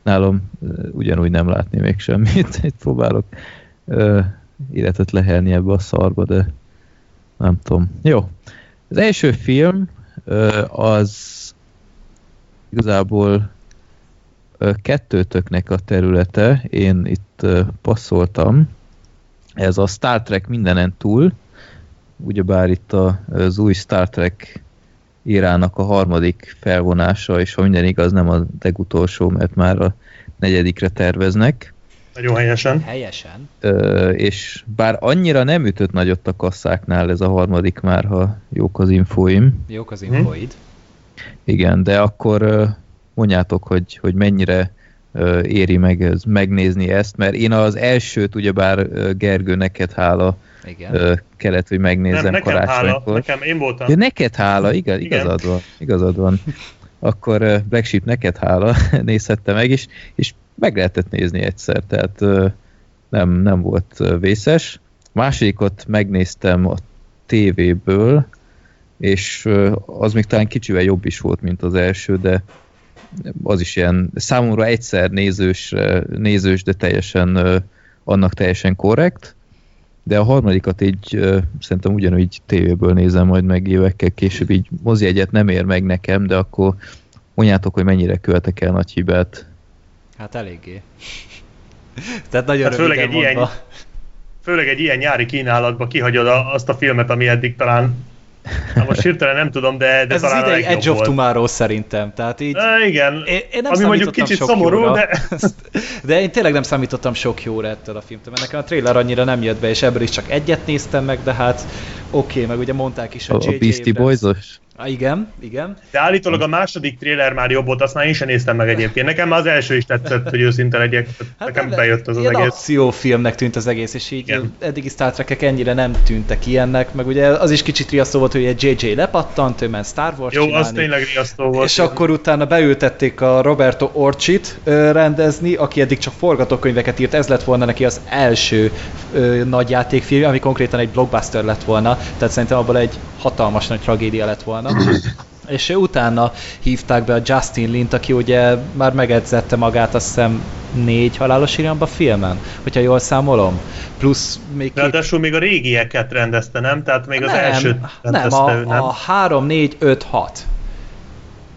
Nálam ugyanúgy nem látni még semmit. Itt próbálok életet lehelni ebbe a szarba, de nem tudom. Jó. Az első film az igazából kettőtöknek a területe. Én itt passzoltam. Ez a Star Trek mindenen túl. Ugyebár itt az új Star Trek írának a harmadik felvonása, és ha minden igaz, nem a legutolsó, mert már a negyedikre terveznek. Nagyon helyesen. Helyesen. Ö, és bár annyira nem ütött nagyot a kasszáknál ez a harmadik már, ha jók az infóim. Jók az Hm? infoid. Igen, de akkor mondjátok, hogy, hogy mennyire éri meg ez, megnézni ezt, mert én az elsőt ugyebár Gergő, neked hála Igen. kellett, hogy megnézzem Nem, nekem hála, karácsonykor. nekem én voltam. Ja, neked hála, igaz, Igen. igazad van, igazad van. Akkor Black Sheep neked hála, nézhette meg is, és meg lehetett nézni egyszer, tehát nem, nem volt vészes. Másodikot megnéztem a tévéből, és az még talán kicsivel jobb is volt, mint az első, de az is ilyen számomra egyszer nézős, nézős de teljesen annak teljesen korrekt. De a harmadikat így szerintem ugyanúgy tévéből nézem majd meg évekkel később, így mozi egyet nem ér meg nekem, de akkor mondjátok, hogy mennyire követek el nagy hibát. Hát eléggé. Tehát nagyon Hát főleg egy mondva. ilyen- Főleg egy ilyen nyári kínálatba kihagyod a, azt a filmet, ami eddig talán Na most hirtelen nem tudom, de, de Ez az talán a idei Edge of volt. Tomorrow szerintem. Tehát így... E, igen, Én, én nem ami mondjuk kicsit sok szomorú, jóra. de de én tényleg nem számítottam sok jóra ettől a filmtől, mert nekem a trailer annyira nem jött be, és ebből is csak egyet néztem meg, de hát oké, okay, meg ugye mondták is a, A, a Beastie. Boys-os? Ah, igen, igen. De állítólag a második trailer már jobb volt, azt már én sem néztem meg egyébként. Nekem már az első is tetszett, hogy őszinte legyek. Hát nekem nem, bejött az az egész. akciófilmnek tűnt az egész, és így Igen. eddigi Star Trek-ek ennyire nem tűntek ilyennek, meg ugye az is kicsit riasztó volt, hogy egy JJ lepattant, ő ment Star Wars Jó, csinálni. az tényleg riasztó volt. És akkor utána beültették a Roberto Orcsit rendezni, aki eddig csak forgatókönyveket írt, ez lett volna neki az első ö, nagy játékfilm, ami konkrétan egy blockbuster lett volna, tehát szerintem abból egy hatalmas nagy tragédia lett volna. És ö, utána hívták be a Justin Lint, aki ugye már megedzette magát azt hiszem négy halálos irányba filmen, hogyha jól számolom. Plusz még két... Ráadásul még a régieket rendezte, nem? Tehát még az nem, elsőt nem, rendezte a, ő, nem? a 3, 4, 5, 6.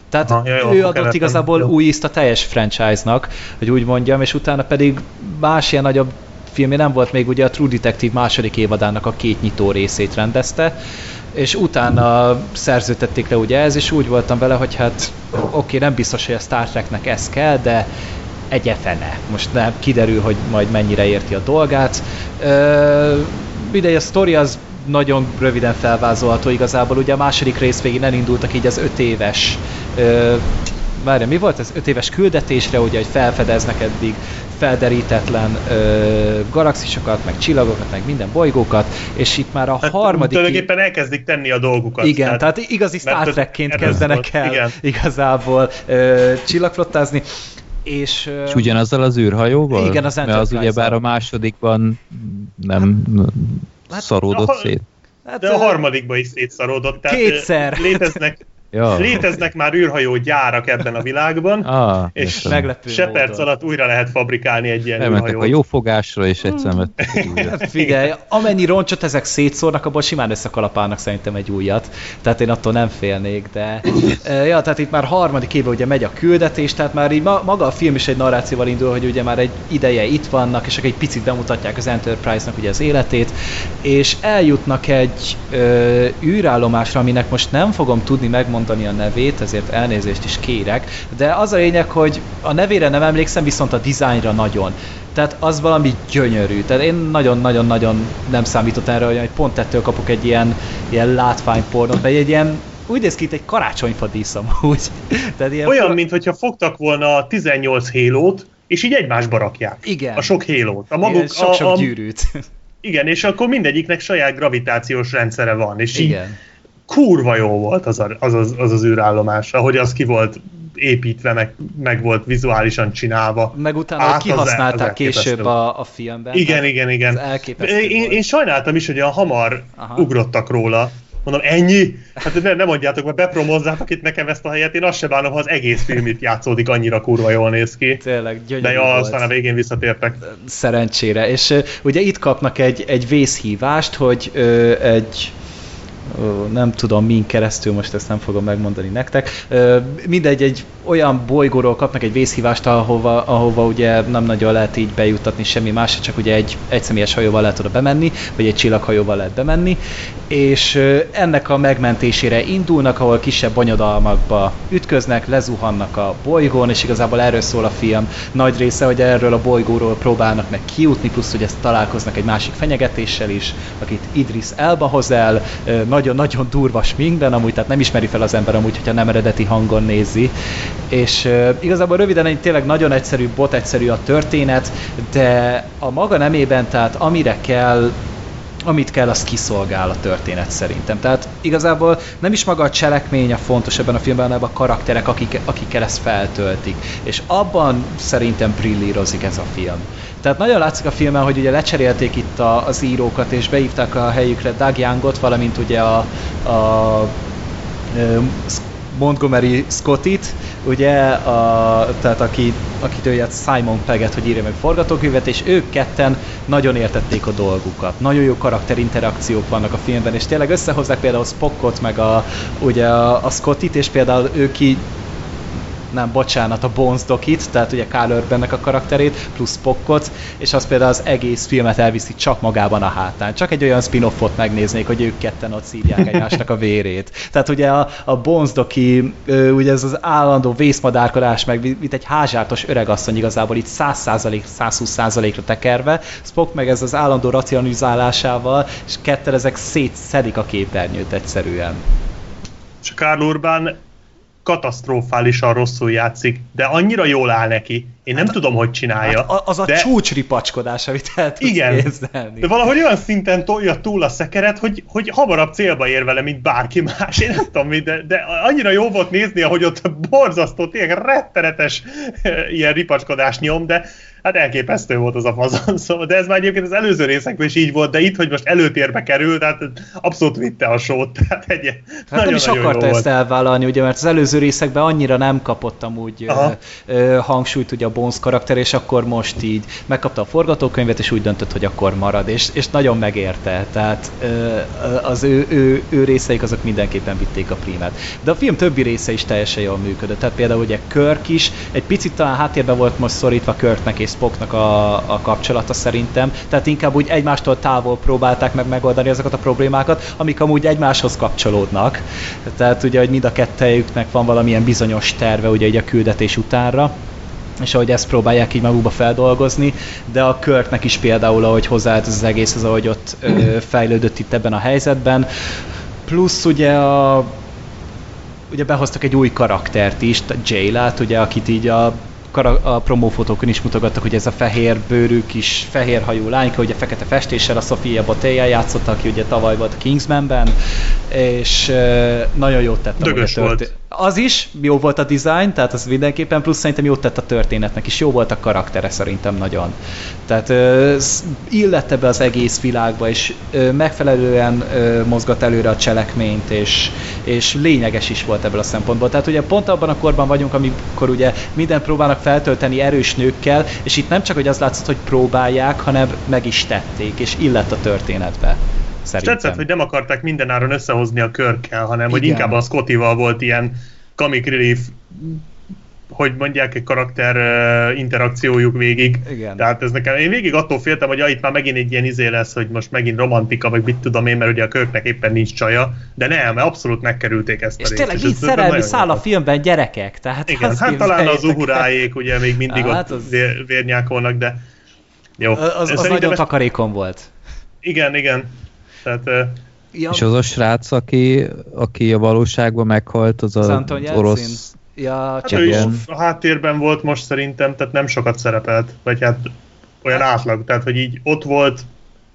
Tehát Aha, ja, jó, ő adott kevertem. igazából Jó. új ízt a teljes franchise-nak, hogy úgy mondjam, és utána pedig más ilyen nagyobb filmé nem volt még ugye a True Detective második évadának a két nyitó részét rendezte, és utána szerződtették le ugye ez, és úgy voltam vele, hogy hát oké, nem biztos, hogy a Star Treknek ez kell, de egy fene. Most nem kiderül, hogy majd mennyire érti a dolgát. Ö, mindegy, a sztori az nagyon röviden felvázolható igazából. Ugye a második rész végén elindultak így az öt éves ö, várja, mi volt ez? Öt éves küldetésre, ugye, hogy felfedeznek eddig felderítetlen ö, galaxisokat, meg csillagokat, meg minden bolygókat, és itt már a Hát harmadik... Tulajdonképpen elkezdik tenni a dolgukat. Igen, tehát igazi Star Trekként ez kezdenek el igen. igazából ö, csillagflottázni. És, És ugyanazzal az űrhajóval? Igen, az Mert az Enterprise-al. ugyebár a másodikban nem Hát- szaródott Hát- szét. hát, De a harmadikban is szétszaródott. Tehát Kétszer. Léteznek, Ja. léteznek már űrhajó gyárak ebben a világban, Ah, és meglepő se perc módon. alatt újra lehet fabrikálni egy ilyen Elmentek a űrhajót. jófogásra, és egyszer vettek egy újat. Hát Figyelj, amennyi roncsot ezek szétszórnak, abból simán összekalapálnak szerintem egy újat. Tehát én attól nem félnék, de... Ja, tehát itt már harmadik éve ugye megy a küldetés, tehát már így ma, maga a film is egy narrációval indul, hogy ugye már egy ideje itt vannak, és akkor egy picit bemutatják az Enterprise-nak ugye az életét, és eljutnak egy ö, űrállomásra, aminek most nem fogom tudni megmondani a nevét, ezért elnézést is kérek, de az a lényeg, hogy a nevére nem emlékszem, viszont a dizájnra nagyon. Tehát az valami gyönyörű. Tehát én nagyon-nagyon-nagyon nem számítottam erre, hogy pont ettől kapok egy ilyen, ilyen látványpornot, vagy egy ilyen úgy néz ki, itt egy karácsonyfa dísz amúgy. Tehát ilyen Olyan, fura- mintha fogtak volna 18 hélót, és így egymásba rakják. Igen. A sok hélót. A maguk, sok-sok a, a, gyűrűt. igen, és akkor mindegyiknek saját gravitációs rendszere van, és így Igen. Kurva jó volt az, a, az, az, az az űrállomás, ahogy az ki volt építve, meg, meg volt vizuálisan csinálva. Meg utána Át hát az- kihasználták az elképesztő. később a, a filmben. Igen, Tehát igen, igen. Én, én sajnáltam is, hogy olyan hamar Aha. Ugrottak róla. Mondom, ennyi? Hát ne, ne mondjátok, mert bepromozzátok itt nekem ezt a helyet, én azt se bánom, ha az egész film itt játszódik, annyira kurva jól néz ki. Tényleg De gyönyörű ja, volt. aztán a végén visszatértek. szerencsére. És ugye itt kapnak egy, egy vészhívást, hogy ö, egy nem tudom min keresztül, most ezt nem fogom megmondani nektek. Mindegy, egy olyan bolygóról kapnak egy vészhívást, ahova, ahova ugye nem nagyon lehet így bejuttatni semmi más, csak ugye egy egyszemélyes hajóval lehet oda bemenni, vagy egy csillaghajóval lehet bemenni, és ennek a megmentésére indulnak, ahol kisebb bonyodalmakba ütköznek, lezuhannak a bolygón, és igazából erről szól a film. Nagy része, hogy erről a bolygóról próbálnak meg kijutni, plusz hogy ezt találkoznak egy másik fenyegetéssel is, akit Idris Elba hoz el, ö, nagyon-nagyon durva sminkben, amúgy tehát nem ismeri fel az ember amúgy, hogyha nem eredeti hangon nézi, és uh, igazából röviden egy tényleg nagyon egyszerű, bot egyszerű a történet, de a maga nemében, tehát amire kell amit kell, az kiszolgál a történet szerintem. Tehát igazából nem is maga a cselekmény a fontos ebben a filmben, hanem a karakterek, akik, akikkel ezt feltöltik. És abban szerintem brillírozik ez a film. Tehát nagyon látszik a filmen, hogy ugye lecserélték itt a, az írókat, és beívták a helyükre Doug Youngot, valamint ugye a, a ö, Montgomery Scottit, ugye, a, tehát aki, akit ő Simon Pegget, hogy írja meg forgatókönyvet, és ők ketten nagyon értették a dolgukat. Nagyon jó karakterinterakciók vannak a filmben, és tényleg összehozzák például Spockot, meg a, ugye a, a Scottit, és például ők így nem, bocsánat, a Bones Dokit, tehát ugye Carl Urbannek a karakterét, plusz Spockot, és az például az egész filmet elviszi csak magában a hátán. Csak egy olyan spin-offot megnéznék, hogy ők ketten ott szívják egymásnak a vérét. Tehát ugye a, a Bones Doki, ugye ez az állandó vészmadárkodás, meg mint egy házsártos öregasszony igazából itt 100%, 120%-ra tekerve, Spock meg ez az állandó racionalizálásával, és ketten ezek szétszedik a képernyőt egyszerűen. És Karl Urban katasztrofálisan rosszul játszik, de annyira jól áll neki. Én nem hát, tudom, hogy csinálja. Hát az a de... csúcsripacskodás, amit el tudsz Igen, képzelni. de valahogy olyan szinten tolja túl a szekeret, hogy, hogy hamarabb célba ér vele, mint bárki más. Én nem tudom de, de annyira jó volt nézni, ahogy ott borzasztó, tényleg rettenetes ilyen ripacskodás nyom, de hát elképesztő volt az a fazon, szóval, de ez már egyébként az előző részekben is így volt, de itt, hogy most előtérbe kerül, tehát abszolút vitte a sót, tehát egy hát nagyon, nem is akarta ezt elvállalni, ugye, mert az előző részekben annyira nem kapott amúgy ö, hangsúlyt ugye a Bones karakter, és akkor most így megkapta a forgatókönyvet, és úgy döntött, hogy akkor marad, és, és nagyon megérte, tehát az ő, ő, ő részeik azok mindenképpen vitték a prímet. De a film többi része is teljesen jól működött, tehát például ugye Körk is, egy picit talán háttérben volt most szorítva Körknek és Spocknak a, a kapcsolata szerintem, tehát inkább úgy egymástól távol próbálták meg megoldani azokat a problémákat, amik amúgy egymáshoz kapcsolódnak. Tehát ugye, hogy mind a kettejüknek van valamilyen bizonyos terve ugye így a küldetés utánra, és ahogy ezt próbálják így magukba feldolgozni, de a Körknek is például, ahogy hozzáállt az egész, az ahogy ott ö, fejlődött itt ebben a helyzetben, plusz ugye a ugye behoztak egy új karaktert is, Jaylát, ugye, akit így a a promófotókon is mutogattak, hogy ez a fehér bőrű kis fehér hajú lányka, ugye fekete festéssel a Sofia Botéja játszotta, aki ugye tavaly volt a Kingsmanben, és nagyon jót tett. Dögös volt. Az is, jó volt a design, tehát az mindenképpen, plusz szerintem jót tett a történetnek is, jó volt a karaktere szerintem nagyon. Tehát illette be az egész világba, és megfelelően mozgat előre a cselekményt, és, és lényeges is volt ebből a szempontból. Tehát ugye pont abban a korban vagyunk, amikor ugye minden próbálnak feltölteni erős nőkkel, és itt nem csak, hogy az látszott, hogy próbálják, hanem meg is tették, és illett a történetbe. Szerintem. És tetszett, hogy nem akarták mindenáron összehozni a körkkel, hanem Igen. hogy inkább a Scottival volt ilyen comic relief hogy mondják, egy karakter uh, interakciójuk végig. Igen. Tehát ez nekem, én végig attól féltem, hogy ja, itt már megint egy ilyen izé lesz, hogy most megint romantika, vagy mit tudom én, mert ugye a köknek éppen nincs csaja, de nem, mert abszolút megkerülték ezt és a tényleg így szerelmi száll a filmben gyerekek. Tehát Igen, hát talán az uhuráék ugye még mindig hát ott az... vér, vérnyákolnak, de jó. Az, az nagyon ezt... takarékon volt. Igen, igen. Tehát, ja. És az a srác, aki, aki a valóságban meghalt, az, az, az orosz... Ja, hát ő is a háttérben volt most szerintem, tehát nem sokat szerepelt, vagy hát olyan hát- átlag, tehát hogy így ott volt,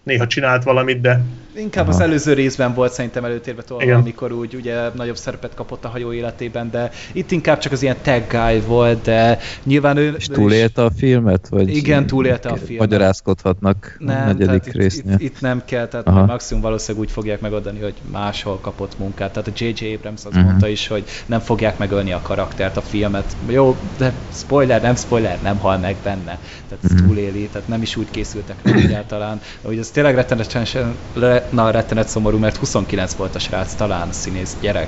néha csinált valamit, de Inkább Aha. az előző részben volt szerintem előtérbe tolva, amikor úgy ugye nagyobb szerepet kapott a hajó életében, de itt inkább csak az ilyen tag guy volt, de nyilván ő... És túlélte a filmet? Vagy igen, túlélte a filmet. Magyarázkodhatnak nem, a negyedik tehát résznél. Itt, itt, itt, nem kell, tehát Aha. maximum valószínűleg úgy fogják megadni, hogy máshol kapott munkát. Tehát a J.J. Abrams azt uh-huh. mondta is, hogy nem fogják megölni a karaktert, a filmet. Jó, de spoiler, nem spoiler, nem hal meg benne. Tehát uh-huh. túléli, tehát nem is úgy készültek rá egyáltalán. Hogy az tényleg rettenetesen na, rettenet szomorú, mert 29 volt a srác, talán színész gyerek,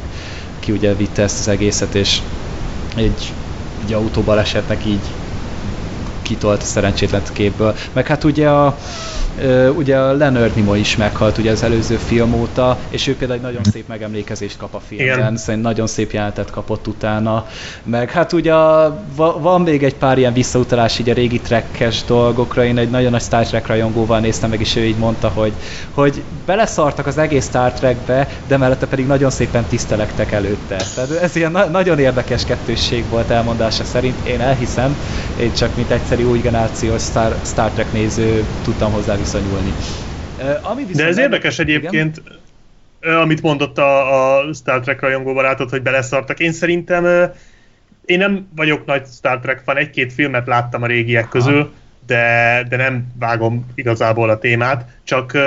ki ugye vitte ezt az egészet, és egy, egy autóbalesetnek így kitolt a szerencsétlen képből. Meg hát ugye a, ugye a Leonard Nimoy is meghalt ugye az előző film óta, és ő például egy nagyon szép megemlékezést kap a filmben, Igen. szerintem nagyon szép jelentet kapott utána, meg hát ugye van még egy pár ilyen visszautalás így a régi trekkes dolgokra, én egy nagyon nagy Star Trek rajongóval néztem meg, és ő így mondta, hogy, hogy beleszartak az egész Star Trekbe, de mellette pedig nagyon szépen tisztelektek előtte. Tehát ez ilyen na- nagyon érdekes kettősség volt elmondása szerint, én elhiszem, én csak mint egyszerű új generációs Star, Star Trek néző tudtam hozzá viszonyulni. Ami De ez érdekes egyébként, igen? amit mondott a, a Star Trek rajongó barátod, hogy beleszartak. Én szerintem én nem vagyok nagy Star Trek fan, egy-két filmet láttam a régiek közül, de, de nem vágom igazából a témát, csak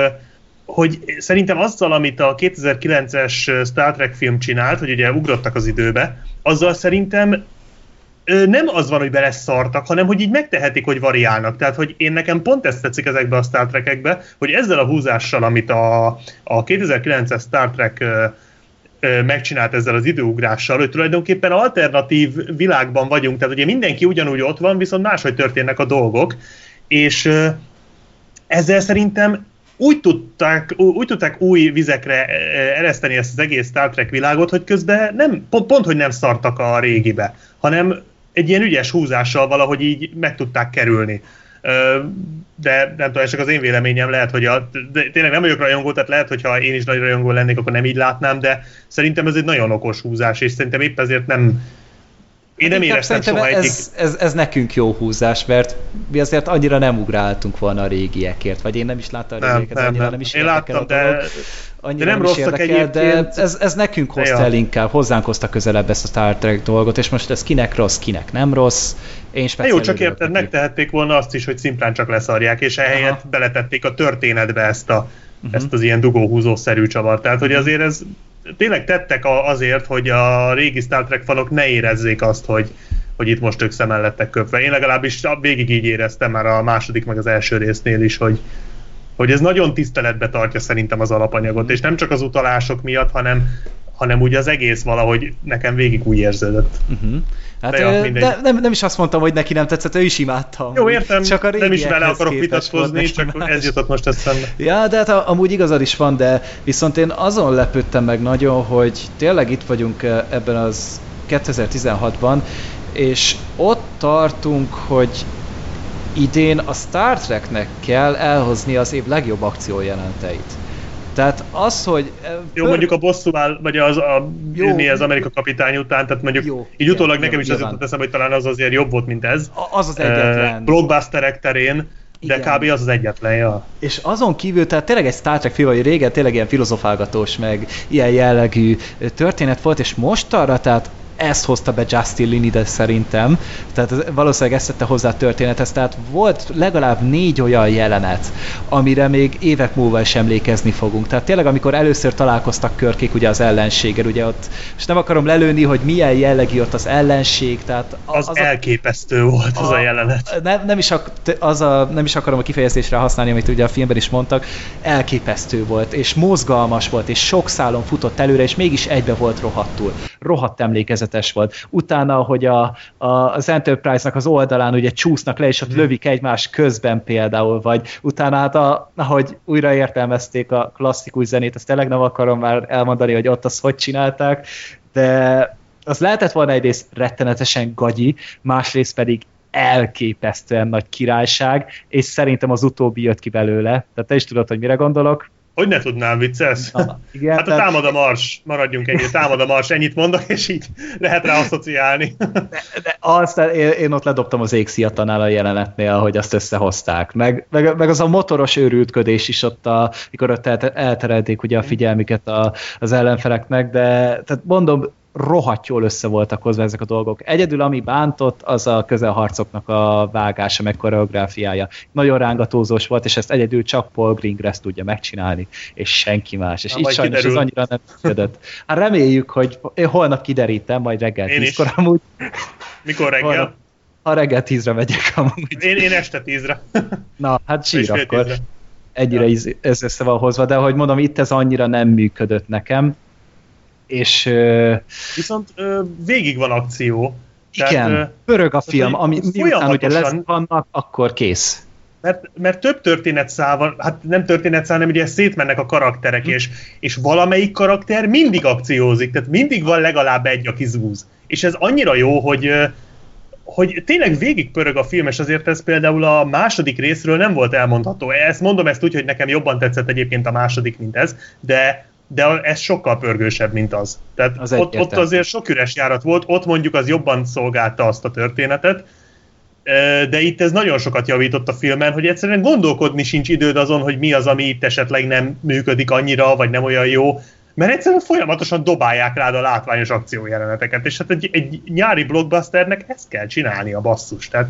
hogy szerintem azzal, amit a 2009-es Star Trek film csinált, hogy ugye ugrottak az időbe, azzal szerintem nem az van, hogy beleszartak, hanem hogy így megtehetik, hogy variálnak. Tehát, hogy én nekem pont ezt tetszik ezekbe a Star Trek-ekbe, hogy ezzel a húzással, amit a, a 2009-es Star Trek ö, megcsinált ezzel az időugrással, hogy tulajdonképpen alternatív világban vagyunk, tehát ugye mindenki ugyanúgy ott van, viszont máshogy történnek a dolgok, és ezzel szerintem úgy tudták, úgy tudták új vizekre ereszteni ezt az egész Star Trek világot, hogy közben nem, pont, pont hogy nem szartak a régibe, hanem egy ilyen ügyes húzással valahogy így meg tudták kerülni. De nem tudom, csak az én véleményem, lehet, hogy a, de tényleg nem vagyok rajongó, tehát lehet, hogyha én is nagy rajongó lennék, akkor nem így látnám, de szerintem ez egy nagyon okos húzás, és szerintem épp ezért nem, én nem éreztem soha ez, egyik... ez, ez, nekünk jó húzás, mert mi azért annyira nem ugráltunk volna a régiekért, vagy én nem is láttam a régieket, nem, annyira nem, nem is Én láttam, de, annyira de nem, nem rosszak érdekel, de ez, ez nekünk hozta el inkább, hozzánk hozta közelebb ezt a Star Trek dolgot, és most ez kinek rossz, kinek nem rossz. Én Jó, csak érted, megtehették volna azt is, hogy szimplán csak leszarják, és ehelyett Aha. beletették a történetbe ezt, a, uh-huh. ezt az ilyen dugóhúzó-szerű csavart. Tehát, hogy azért ez tényleg tettek azért, hogy a régi Star Trek fanok ne érezzék azt, hogy, hogy itt most ők szemmel lettek köpve. Én legalábbis végig így éreztem már a második meg az első résznél is, hogy, hogy ez nagyon tiszteletbe tartja szerintem az alapanyagot, és nem csak az utalások miatt, hanem, hanem úgy az egész valahogy nekem végig úgy érződött. Uh-huh. Hát, de, ja, de nem, nem is azt mondtam, hogy neki nem tetszett, ő is imádta. Jó, értem, csak a nem is vele akarok vitatkozni, csak más. ez jutott most eszembe. Ja, de hát amúgy igazad is van, de viszont én azon lepődtem meg nagyon, hogy tényleg itt vagyunk ebben az 2016-ban, és ott tartunk, hogy idén a Star Treknek kell elhozni az év legjobb akciójelenteit. Tehát az, hogy... Jó, pör... mondjuk a bosszúvál, vagy az, a, jó, mi az Amerika kapitány után, tehát mondjuk jó, így utólag igen, nekem is az jutott eszembe, hogy talán az azért jobb volt, mint ez. Az az egyetlen. Uh, blockbusterek terén, de Igen. kb. az az egyetlen, ja. És azon kívül, tehát tényleg egy Star Trek film, hogy régen tényleg ilyen filozofálgatós, meg ilyen jellegű történet volt, és most arra, tehát ezt hozta be Justin Lin ide szerintem, tehát valószínűleg ezt tette hozzá a történethez, tehát volt legalább négy olyan jelenet, amire még évek múlva is emlékezni fogunk. Tehát tényleg, amikor először találkoztak körkék ugye az ellenséggel, ugye ott, és nem akarom lelőni, hogy milyen jellegű ott az ellenség, tehát az, az elképesztő a, volt az a, a jelenet. Nem, nem, is ak, az a, nem is akarom a kifejezésre használni, amit ugye a filmben is mondtak, elképesztő volt, és mozgalmas volt, és sok szálon futott előre, és mégis egybe volt rohadtul. Rohadt emlékezet természetes volt. Utána, hogy a, a, az Enterprise-nak az oldalán ugye csúsznak le, és ott hmm. lövik egymás közben például, vagy utána hát, a, ahogy újra értelmezték a klasszikus zenét, azt tényleg nem akarom már elmondani, hogy ott azt hogy csinálták, de az lehetett volna egyrészt rettenetesen gagyi, másrészt pedig elképesztően nagy királyság, és szerintem az utóbbi jött ki belőle. Tehát te is tudod, hogy mire gondolok. Hogy ne tudnám, vicces? Na, igen, hát a tehát... támad a mars, maradjunk ennyi, támad a mars, ennyit mondok, és így lehet rá asszociálni. De, de azt, én, én ott ledobtam az égszíjatanál a jelenetnél, hogy azt összehozták. Meg, meg, meg az a motoros őrültködés is ott, a, mikor ott elterelték ugye a figyelmüket a, az ellenfeleknek, de tehát mondom, rohadt jól össze voltak hozva ezek a dolgok. Egyedül, ami bántott, az a közelharcoknak a vágása, meg koreográfiája. Nagyon rángatózós volt, és ezt egyedül csak Paul Greengrass tudja megcsinálni, és senki más. És Na, így sajnos kiderül. ez annyira nem működött. Hát reméljük, hogy én holnap kiderítem, majd reggel tízkor amúgy. Mikor reggel? Holnap, ha reggel tízre megyek amúgy. Én, én este tízre. Na, hát sír akkor. Tízre. Egyre ja. ez össze van hozva, de hogy mondom, itt ez annyira nem működött nekem és... Viszont végig van akció. Igen, tehát, pörög a film, ami miután ugye lesz vannak, akkor kész. Mert, mert több történetszál van, hát nem történetszál, hanem ugye szétmennek a karakterek, hm. és, és valamelyik karakter mindig akciózik, tehát mindig van legalább egy, aki zúz. És ez annyira jó, hogy, hogy tényleg végig pörög a film, és azért ez például a második részről nem volt elmondható. Ezt mondom ezt úgy, hogy nekem jobban tetszett egyébként a második, mint ez, de de ez sokkal pörgősebb, mint az. Tehát az ott, ott azért sok üres járat volt, ott mondjuk az jobban szolgálta azt a történetet, de itt ez nagyon sokat javított a filmen, hogy egyszerűen gondolkodni sincs időd azon, hogy mi az, ami itt esetleg nem működik annyira, vagy nem olyan jó, mert egyszerűen folyamatosan dobálják rád a látványos akciójeleneteket, és hát egy, egy nyári blockbusternek ezt kell csinálni a basszus, tehát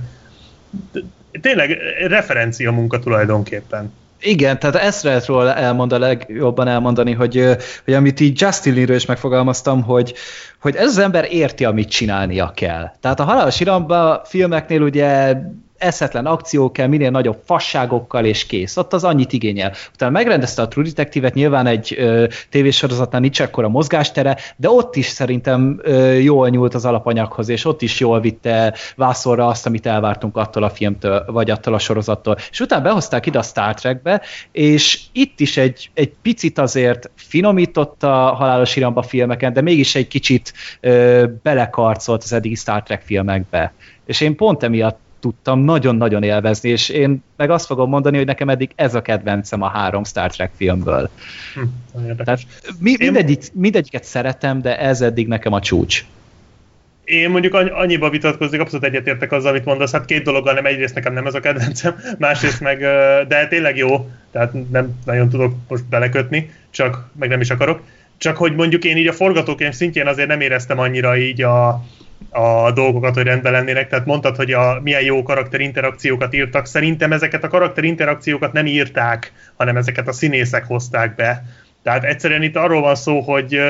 tényleg referencia munka tulajdonképpen. Igen, tehát ezt lehet róla elmondani, legjobban elmondani, hogy, hogy amit így Justin Lee-ről is megfogalmaztam, hogy, hogy ez az ember érti, amit csinálnia kell. Tehát a halálos iramba filmeknél ugye eszetlen akció kell, minél nagyobb fasságokkal, és kész. Ott az annyit igényel. Utána megrendezte a True Detective-et, nyilván egy ö, tévésorozatnál nincs akkora mozgástere, de ott is szerintem ö, jól nyúlt az alapanyaghoz, és ott is jól vitte vászorra azt, amit elvártunk attól a filmtől, vagy attól a sorozattól. És utána behozták ide a Star Trekbe, és itt is egy, egy picit azért finomított a halálos iramba filmeken, de mégis egy kicsit ö, belekarcolt az eddigi Star Trek filmekbe. És én pont emiatt tudtam nagyon-nagyon élvezni, és én meg azt fogom mondani, hogy nekem eddig ez a kedvencem a három Star Trek filmből. Hm, Tehát mi, mindegyik, mindegyiket szeretem, de ez eddig nekem a csúcs. Én mondjuk annyiba vitatkozik, abszolút egyetértek azzal, amit mondasz. Hát két dologgal nem, egyrészt nekem nem ez a kedvencem, másrészt meg, de tényleg jó, tehát nem nagyon tudok most belekötni, csak meg nem is akarok. Csak hogy mondjuk én így a forgatókönyv szintjén azért nem éreztem annyira így a, a dolgokat, hogy rendben lennének. Tehát mondtad, hogy a, milyen jó karakterinterakciókat írtak. Szerintem ezeket a karakterinterakciókat nem írták, hanem ezeket a színészek hozták be. Tehát egyszerűen itt arról van szó, hogy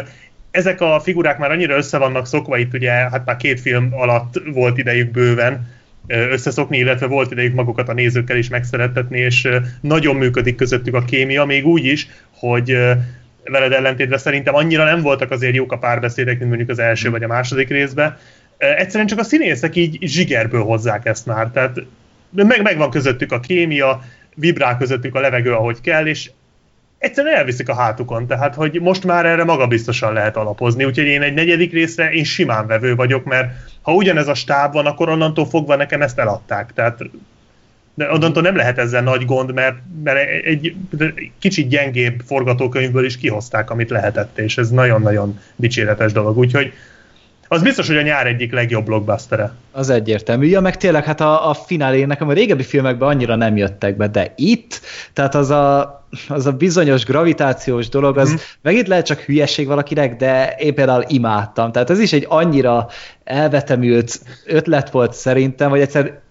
ezek a figurák már annyira össze vannak szokva, itt ugye hát már két film alatt volt idejük bőven összeszokni, illetve volt idejük magukat a nézőkkel is megszerettetni, és nagyon működik közöttük a kémia, még úgy is, hogy veled ellentétben szerintem annyira nem voltak azért jók a párbeszédek, mint mondjuk az első vagy a második részben. Egyszerűen csak a színészek így zsigerből hozzák ezt már, tehát meg, megvan közöttük a kémia, vibrál közöttük a levegő, ahogy kell, és egyszerűen elviszik a hátukon, tehát hogy most már erre magabiztosan lehet alapozni, úgyhogy én egy negyedik részre én simán vevő vagyok, mert ha ugyanez a stáb van, akkor onnantól fogva nekem ezt eladták, tehát de onnantól nem lehet ezzel nagy gond, mert, mert egy, kicsit gyengébb forgatókönyvből is kihozták, amit lehetett, és ez nagyon-nagyon dicséretes dolog, úgyhogy az biztos, hogy a nyár egyik legjobb blockbustere. Az egyértelmű. Ja, meg tényleg, hát a, a finálé nekem a régebbi filmekben annyira nem jöttek be, de itt, tehát az a, az a bizonyos gravitációs dolog, az mm. megint lehet csak hülyeség valakinek, de én például imádtam. Tehát ez is egy annyira elvetemült ötlet volt szerintem, vagy egyszer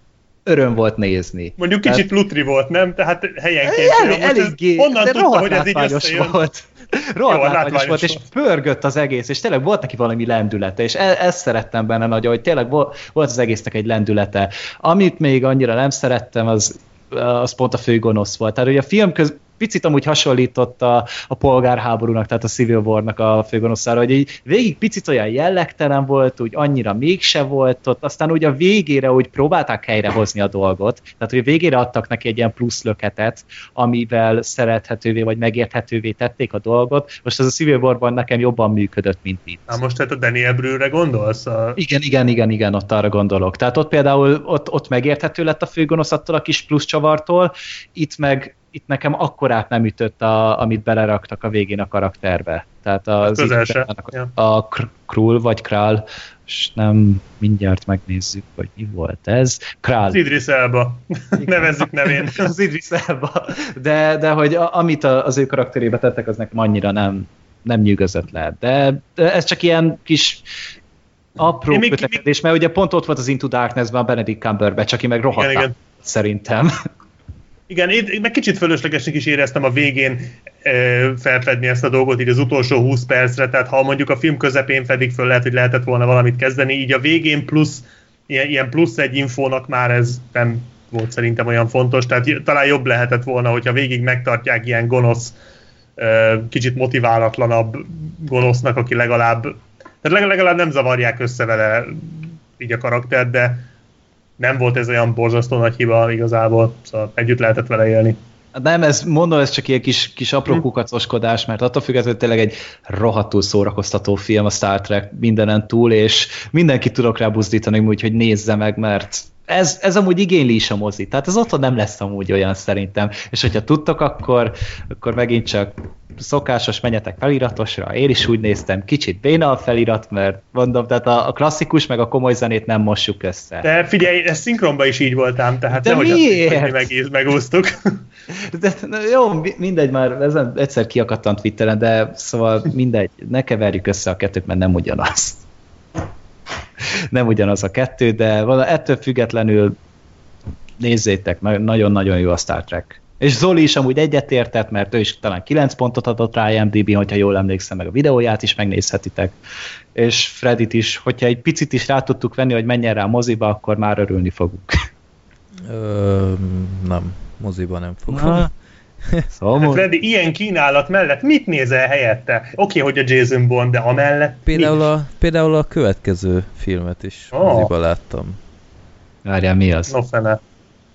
öröm volt nézni. Mondjuk kicsit Tehát... lutri volt, nem? Tehát helyenként. El, eléggé, honnan tudta, hogy ez így összejön? Volt. Rohadt volt, és pörgött az egész, és tényleg volt neki valami lendülete, és e- ezt szerettem benne nagyon, hogy tényleg volt az egésznek egy lendülete. Amit még annyira nem szerettem, az az pont a főgonosz volt. Tehát hogy a film köz, picit amúgy hasonlított a, a polgárháborúnak, tehát a Civil War-nak a főgonoszára, hogy így végig picit olyan jellegtelen volt, úgy annyira mégse volt ott, aztán úgy a végére úgy próbálták helyrehozni a dolgot, tehát hogy a végére adtak neki egy ilyen plusz löketet, amivel szerethetővé vagy megérthetővé tették a dolgot. Most ez a Civil War-ban nekem jobban működött, mint itt. Na most tehát a Daniel Brüre gondolsz? A... Igen, igen, igen, igen, ott arra gondolok. Tehát ott például ott, ott megérthető lett a főgonosz attól a kis plusz csavartól, itt meg itt nekem akkorát nem ütött, a, amit beleraktak a végén a karakterbe. Tehát az a, ja. a Krull vagy Král, és nem mindjárt megnézzük, hogy mi volt ez. Král. Az Idris Elba. Nevezzük nevén. az Idris Elba. De, de hogy a, amit az ő karakterébe tettek, az nekem annyira nem, nem nyűgözött le. De, de ez csak ilyen kis apró kötekedés, mert ugye pont ott volt az Into Darkness-ben a Benedict Cumberbatch, aki meg rohadt szerintem. Igen, én meg kicsit fölöslegesnek is éreztem a végén e, felfedni ezt a dolgot, így az utolsó 20 percre, tehát ha mondjuk a film közepén fedik föl, lehet, hogy lehetett volna valamit kezdeni, így a végén plusz, ilyen, ilyen plusz egy infónak már ez nem volt szerintem olyan fontos, tehát talán jobb lehetett volna, hogyha végig megtartják ilyen gonosz, e, kicsit motiválatlanabb gonosznak, aki legalább, tehát legalább nem zavarják össze vele így a karakter, de nem volt ez olyan borzasztó nagy hiba igazából, szóval együtt lehetett vele élni. Hát nem, ez mondom, ez csak ilyen kis, kis apró hm. kukacoskodás, mert attól függetlenül tényleg egy rohadtul szórakoztató film a Star Trek mindenen túl, és mindenki tudok rá buzdítani, úgyhogy nézze meg, mert ez, ez amúgy igényli is a mozi. Tehát ez otthon nem lesz amúgy olyan szerintem. És hogyha tudtok, akkor, akkor megint csak szokásos, menjetek feliratosra, én is úgy néztem, kicsit béna a felirat, mert mondom, tehát a, a klasszikus meg a komoly zenét nem mossuk össze. De figyelj, ez szinkronban is így voltám, tehát De miért? Azt, hogy megúsztuk. De, na, jó, mindegy, már ezen egyszer kiakadtam Twitteren, de szóval mindegy, ne keverjük össze a kettőt, mert nem ugyanaz. nem ugyanaz a kettő, de ettől függetlenül nézzétek, nagyon-nagyon jó a Star Trek. És Zoli is amúgy egyetértett, mert ő is talán 9 pontot adott rá IMDb, hogyha jól emlékszem, meg a videóját is megnézhetitek. És Fredit is, hogyha egy picit is rá tudtuk venni, hogy menjen rá a moziba, akkor már örülni fogunk. Ö, nem, moziban nem fogom. Na, Szóval Hát Freddy, ilyen kínálat mellett mit nézel helyette? Oké, hogy a Jason Bond, de amellett Például mi? a, például a következő filmet is oh. láttam. Várjál, mi az? No fene.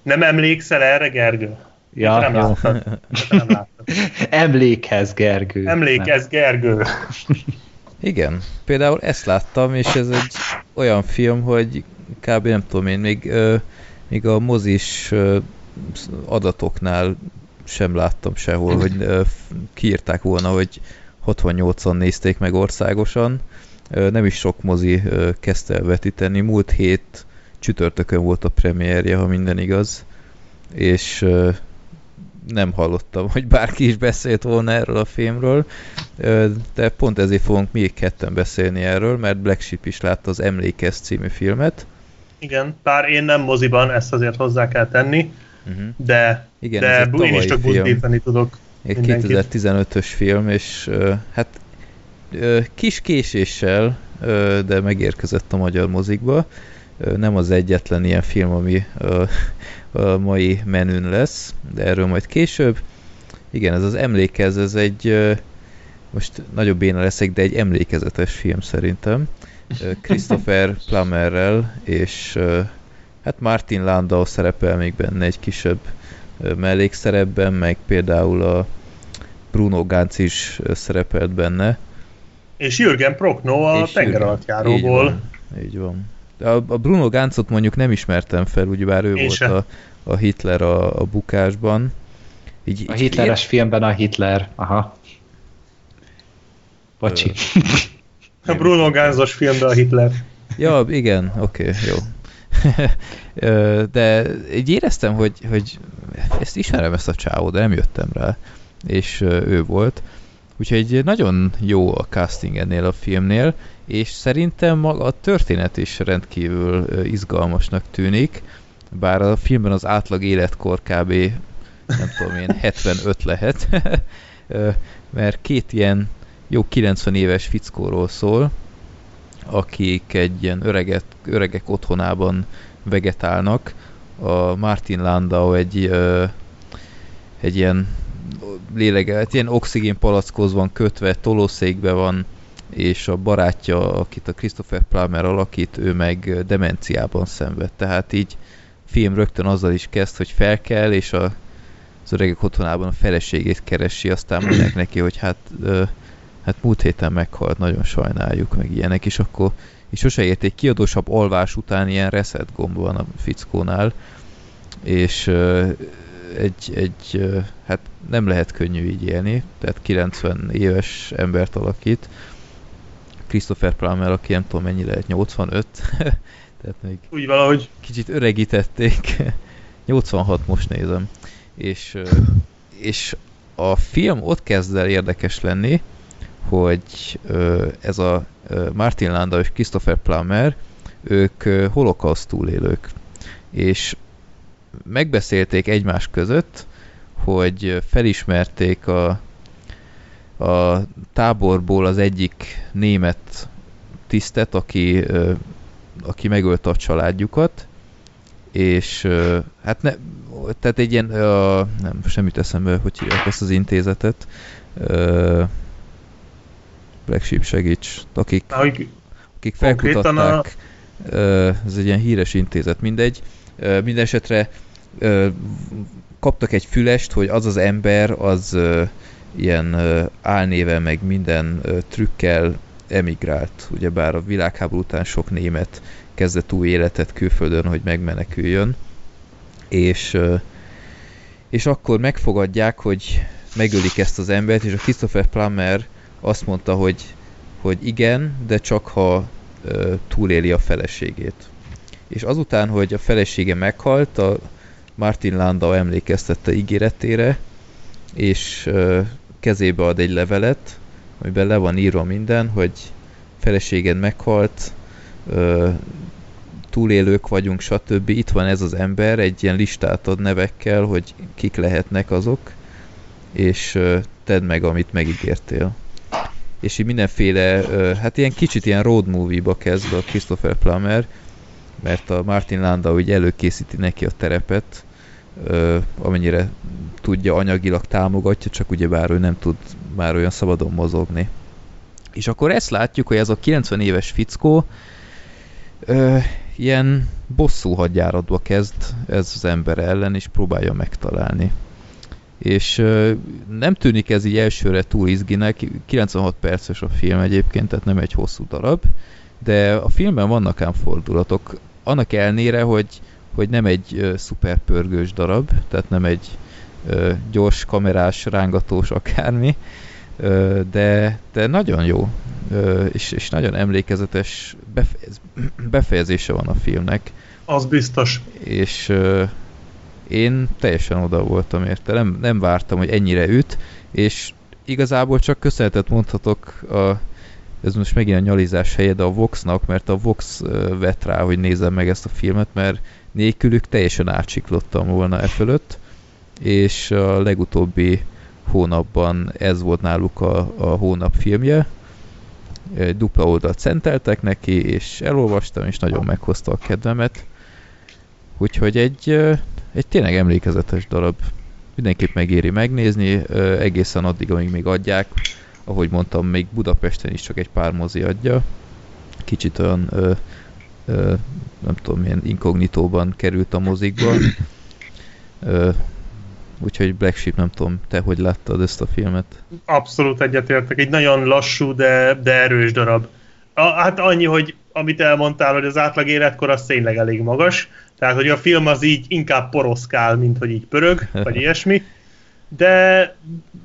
Nem emlékszel erre, Gergő? Ja, nem jó. Te nem láttad. Emlékhez, Gergő. Emlékezz, Gergő. Igen, például ezt láttam, és ez egy olyan film, hogy kb. nem tudom én, még, még a mozis adatoknál sem láttam sehol, hogy ö, kiírták volna, hogy 68-an nézték meg országosan. Nem is sok mozi ö, kezdte el vetíteni. Múlt hét csütörtökön volt a premierje, ha minden igaz, és nem hallottam, hogy bárki is beszélt volna erről a filmről, de pont ezért fogunk még ketten beszélni erről, mert Black Sheep is látta az Emlékez című filmet. Igen, bár én nem moziban, ezt azért hozzá kell tenni, Uh-huh. de, Igen, ez de én is csak film. buzdítani tudok. Egy mindenkit. 2015-ös film, és ö, hát ö, kis késéssel, ö, de megérkezett a magyar mozikba. Ö, Nem az egyetlen ilyen film, ami ö, a mai menün lesz, de erről majd később. Igen, ez az emlékez, ez egy, ö, most nagyobb béna leszek, de egy emlékezetes film szerintem. Christopher Plummerrel, és hát Martin Landau szerepel még benne egy kisebb ö, mellékszerepben, meg például a Bruno Gantz is ö, szerepelt benne. És Jürgen Prochnow a És tenger Jürgen- alattjáróból. Így van. Így van. De A, a Bruno Gantzot mondjuk nem ismertem fel, ugyebár ő Én volt se. a, a Hitler a, a bukásban. Így, A így hitleres filmben a Hitler. Aha. Bocsi. A Bruno Gánzos filmben a Hitler. Ja, igen, oké, okay, jó. De így éreztem, hogy, hogy ezt ismerem ezt a csávót, de nem jöttem rá, és ő volt. Úgyhogy nagyon jó a casting ennél a filmnél, és szerintem maga a történet is rendkívül izgalmasnak tűnik, bár a filmben az átlag életkor kb. nem tudom én, 75 lehet, mert két ilyen jó 90 éves fickóról szól, akik egy ilyen öreget, öregek otthonában vegetálnak. A Martin Landau egy, ö, egy ilyen lélege, hát ilyen oxigén palackhoz van kötve, tolószékbe van, és a barátja, akit a Christopher Plummer alakít, ő meg demenciában szenved. Tehát így film rögtön azzal is kezd, hogy fel kell, és a, az öregek otthonában a feleségét keresi, aztán mondják neki, hogy hát ö, hát múlt héten meghalt, nagyon sajnáljuk, meg ilyenek, és akkor és sose érték kiadósabb alvás után ilyen reset gomb van a fickónál, és egy, egy hát nem lehet könnyű így élni, tehát 90 éves embert alakít, Christopher Plummer, aki nem tudom mennyi lehet, 85, tehát még Úgy valahogy. kicsit öregítették. 86 most nézem. És, és a film ott kezd el érdekes lenni, hogy ez a Martin Landau és Christopher Plummer, ők holokauszt túlélők. És megbeszélték egymás között, hogy felismerték a, a táborból az egyik német tisztet, aki, aki megölte a családjukat, és hát ne, tehát egy ilyen, ö, nem, semmit eszembe, hogy hívják ezt az intézetet, Black Sheep segíts, akik, Na, hogy akik felkutatták, ez egy ilyen híres intézet, mindegy, minden esetre kaptak egy fülest, hogy az az ember, az ilyen ö, álnéven, meg minden trükkel emigrált, ugyebár a világháború után sok német kezdett új életet külföldön, hogy megmeneküljön, és, és akkor megfogadják, hogy megölik ezt az embert, és a Christopher Plummer azt mondta, hogy, hogy igen, de csak ha ö, túléli a feleségét. És azután, hogy a felesége meghalt, a Martin Landau emlékeztette ígéretére, és ö, kezébe ad egy levelet, amiben le van írva minden, hogy feleséged meghalt, ö, túlélők vagyunk, stb. Itt van ez az ember, egy ilyen listát ad nevekkel, hogy kik lehetnek azok, és tedd meg, amit megígértél. És így mindenféle, hát ilyen kicsit ilyen road movie-ba kezd a Christopher Plummer, mert a Martin Landau így előkészíti neki a terepet, amennyire tudja, anyagilag támogatja, csak ugye bár ő nem tud már olyan szabadon mozogni. És akkor ezt látjuk, hogy ez a 90 éves fickó ö, ilyen bosszú hadjáratba kezd ez az ember ellen, és próbálja megtalálni. És nem tűnik ez így elsőre túl izginek, 96 perces a film egyébként, tehát nem egy hosszú darab, de a filmben vannak ám fordulatok, annak elnére, hogy, hogy nem egy ö, szuper pörgős darab, tehát nem egy gyors kamerás, rángatós akármi, de, de nagyon jó, és, és nagyon emlékezetes befejez, befejezése van a filmnek, Az biztos. és én teljesen oda voltam érte, nem, nem vártam, hogy ennyire üt, és igazából csak köszönetet mondhatok a, ez most megint a nyalizás helye, de a Voxnak, mert a Vox vett rá, hogy nézem meg ezt a filmet, mert nélkülük teljesen átsiklottam volna e fölött, és a legutóbbi hónapban ez volt náluk a, a hónap filmje, dupla oldalt szenteltek neki, és elolvastam, és nagyon meghozta a kedvemet. Úgyhogy egy, egy tényleg emlékezetes darab. Mindenképp megéri megnézni, egészen addig, amíg még adják. Ahogy mondtam, még Budapesten is csak egy pár mozi adja. Kicsit olyan, ö, ö, nem tudom, milyen inkognitóban került a mozikba. Ö, úgyhogy Black Sheep, nem tudom, te hogy láttad ezt a filmet? Abszolút egyetértek. Egy nagyon lassú, de, de erős darab. A, hát annyi, hogy amit elmondtál, hogy az átlag életkor az tényleg elég magas. Tehát, hogy a film az így inkább poroszkál, mint hogy így pörög, vagy ilyesmi. De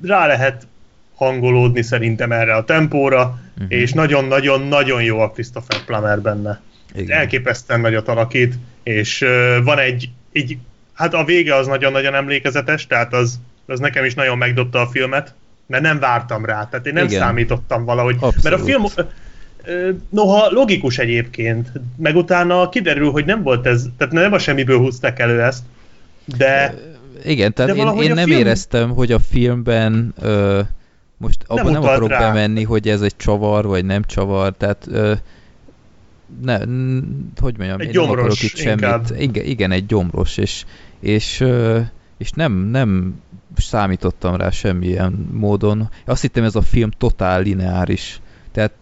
rá lehet hangolódni szerintem erre a tempóra, Mhm. és nagyon-nagyon-nagyon jó a Christopher Plummer benne. Igen. elképesztően nagyot alakít, és uh, van egy, egy, hát a vége az nagyon-nagyon emlékezetes, tehát az, az nekem is nagyon megdobta a filmet, mert nem vártam rá, tehát én nem Igen. Számítottam valahogy, Abszolút. mert a film noha logikus egyébként, meg utána kiderül, hogy nem volt ez, tehát nem a semmiből húzták elő ezt, de Igen, tehát De én, én nem film- éreztem, hogy a filmben ö, most abban nem, akarok rá. bemenni, hogy ez egy csavar, vagy nem csavar, tehát ö, ne, hogy mondjam, Egy én nem akarok gyomros itt semmit. inkább. Igen, igen, egy gyomros, és, és, ö, és nem, nem számítottam rá semmilyen módon. Azt hittem ez a film totál lineáris. Tehát,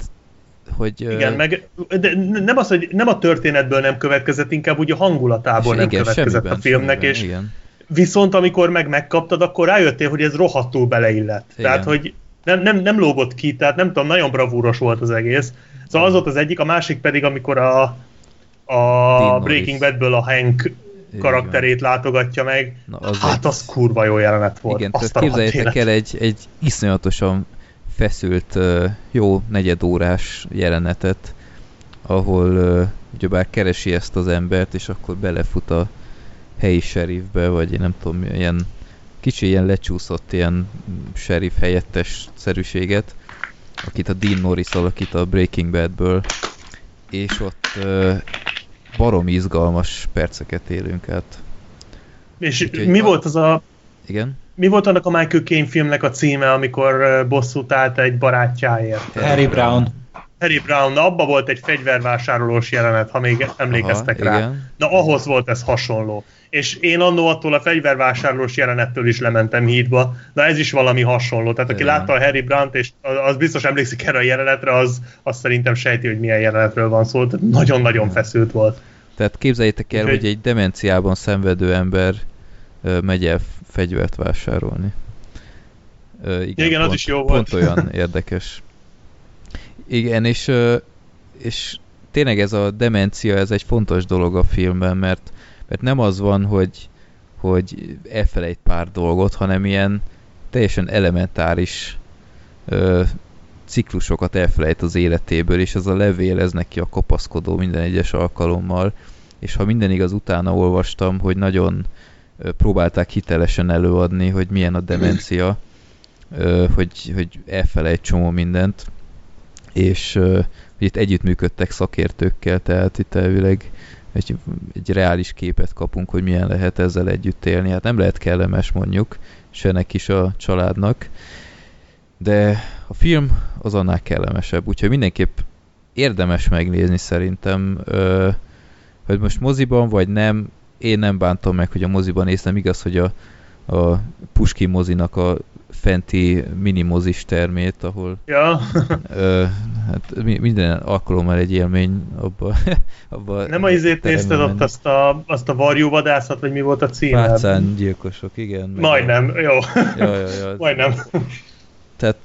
hogy... igen, meg de nem az, hogy nem a történetből nem következett, inkább úgy a hangulatából nem igen, következett a filmnek, és Igen. Viszont amikor meg megkaptad, akkor rájöttél, hogy ez rohadtul beleillett. Igen. Tehát, hogy nem, nem, nem lógott ki, tehát nem tudom, nagyon bravúros volt az egész. Szóval az volt az egyik, a másik pedig, amikor a, a. Breaking Badből a Hank karakterét látogatja meg. Na, az hát egy- az kurva jó jelenet volt. Igen, Azt képzeljétek el egy, egy iszonyatosan feszült, jó negyedórás jelenetet, ahol ugyebár keresi ezt az embert, és akkor belefut a helyi sheriffbe, vagy én nem tudom, ilyen kicsi ilyen lecsúszott ilyen sheriff helyettes szerűséget, akit a Dean Norris alakít a Breaking Badből, és ott ö, baromi izgalmas perceket élünk át. És Úgyhogy mi a- volt az a Igen? Mi volt annak a Michael Caine filmnek a címe, amikor bosszút állt egy barátjáért? Harry Brown. Harry Brown, na, abba volt egy fegyvervásárolós jelenet, ha még emlékeztek Aha, rá. igen. Na ahhoz volt ez hasonló. És én annó attól a fegyvervásárlós jelenettől is lementem hídba, de ez is valami hasonló. Tehát aki Igen. látta a Harry Brown-t, és az biztos emlékszik erre a jelenetre, az, az szerintem sejti, hogy milyen jelenetről van szó. Tehát nagyon-nagyon feszült volt. Tehát képzeljétek el, Úgyhogy- hogy egy demenciában szenvedő ember megy el fegyvert vásárolni. Ö, igen, Igen, az pont, is jó volt. Pont olyan érdekes. Igen, és, és tényleg ez a demencia, ez egy fontos dolog a filmben, mert, mert nem az van, hogy, hogy elfelejt pár dolgot, hanem ilyen teljesen elementáris ö, ciklusokat elfelejt az életéből, és ez a levél, ez neki a kapaszkodó minden egyes alkalommal, és ha minden igaz, utána olvastam, hogy nagyon próbálták hitelesen előadni, hogy milyen a demencia, hogy, hogy elfelejt csomó mindent, és hogy itt együttműködtek szakértőkkel, tehát itt elvileg egy, egy reális képet kapunk, hogy milyen lehet ezzel együtt élni. Hát nem lehet kellemes mondjuk, se neki, is a családnak, de a film az annál kellemesebb, úgyhogy mindenképp érdemes megnézni szerintem. Hogy most moziban vagy nem, én nem bántom meg, hogy a moziban néztem. Igaz, hogy a, a Puskin mozinak a fenti minimozis termét, ahol Ja. ö, hát mi- minden alkalommal egy élmény abba, abba Nem a izét nézted ott azt a, azt a varjúvadászat, vagy mi volt a címe? Pácán gyilkosok, igen. Majdnem, jó. A, ja, ja, ja. Majdnem. Tehát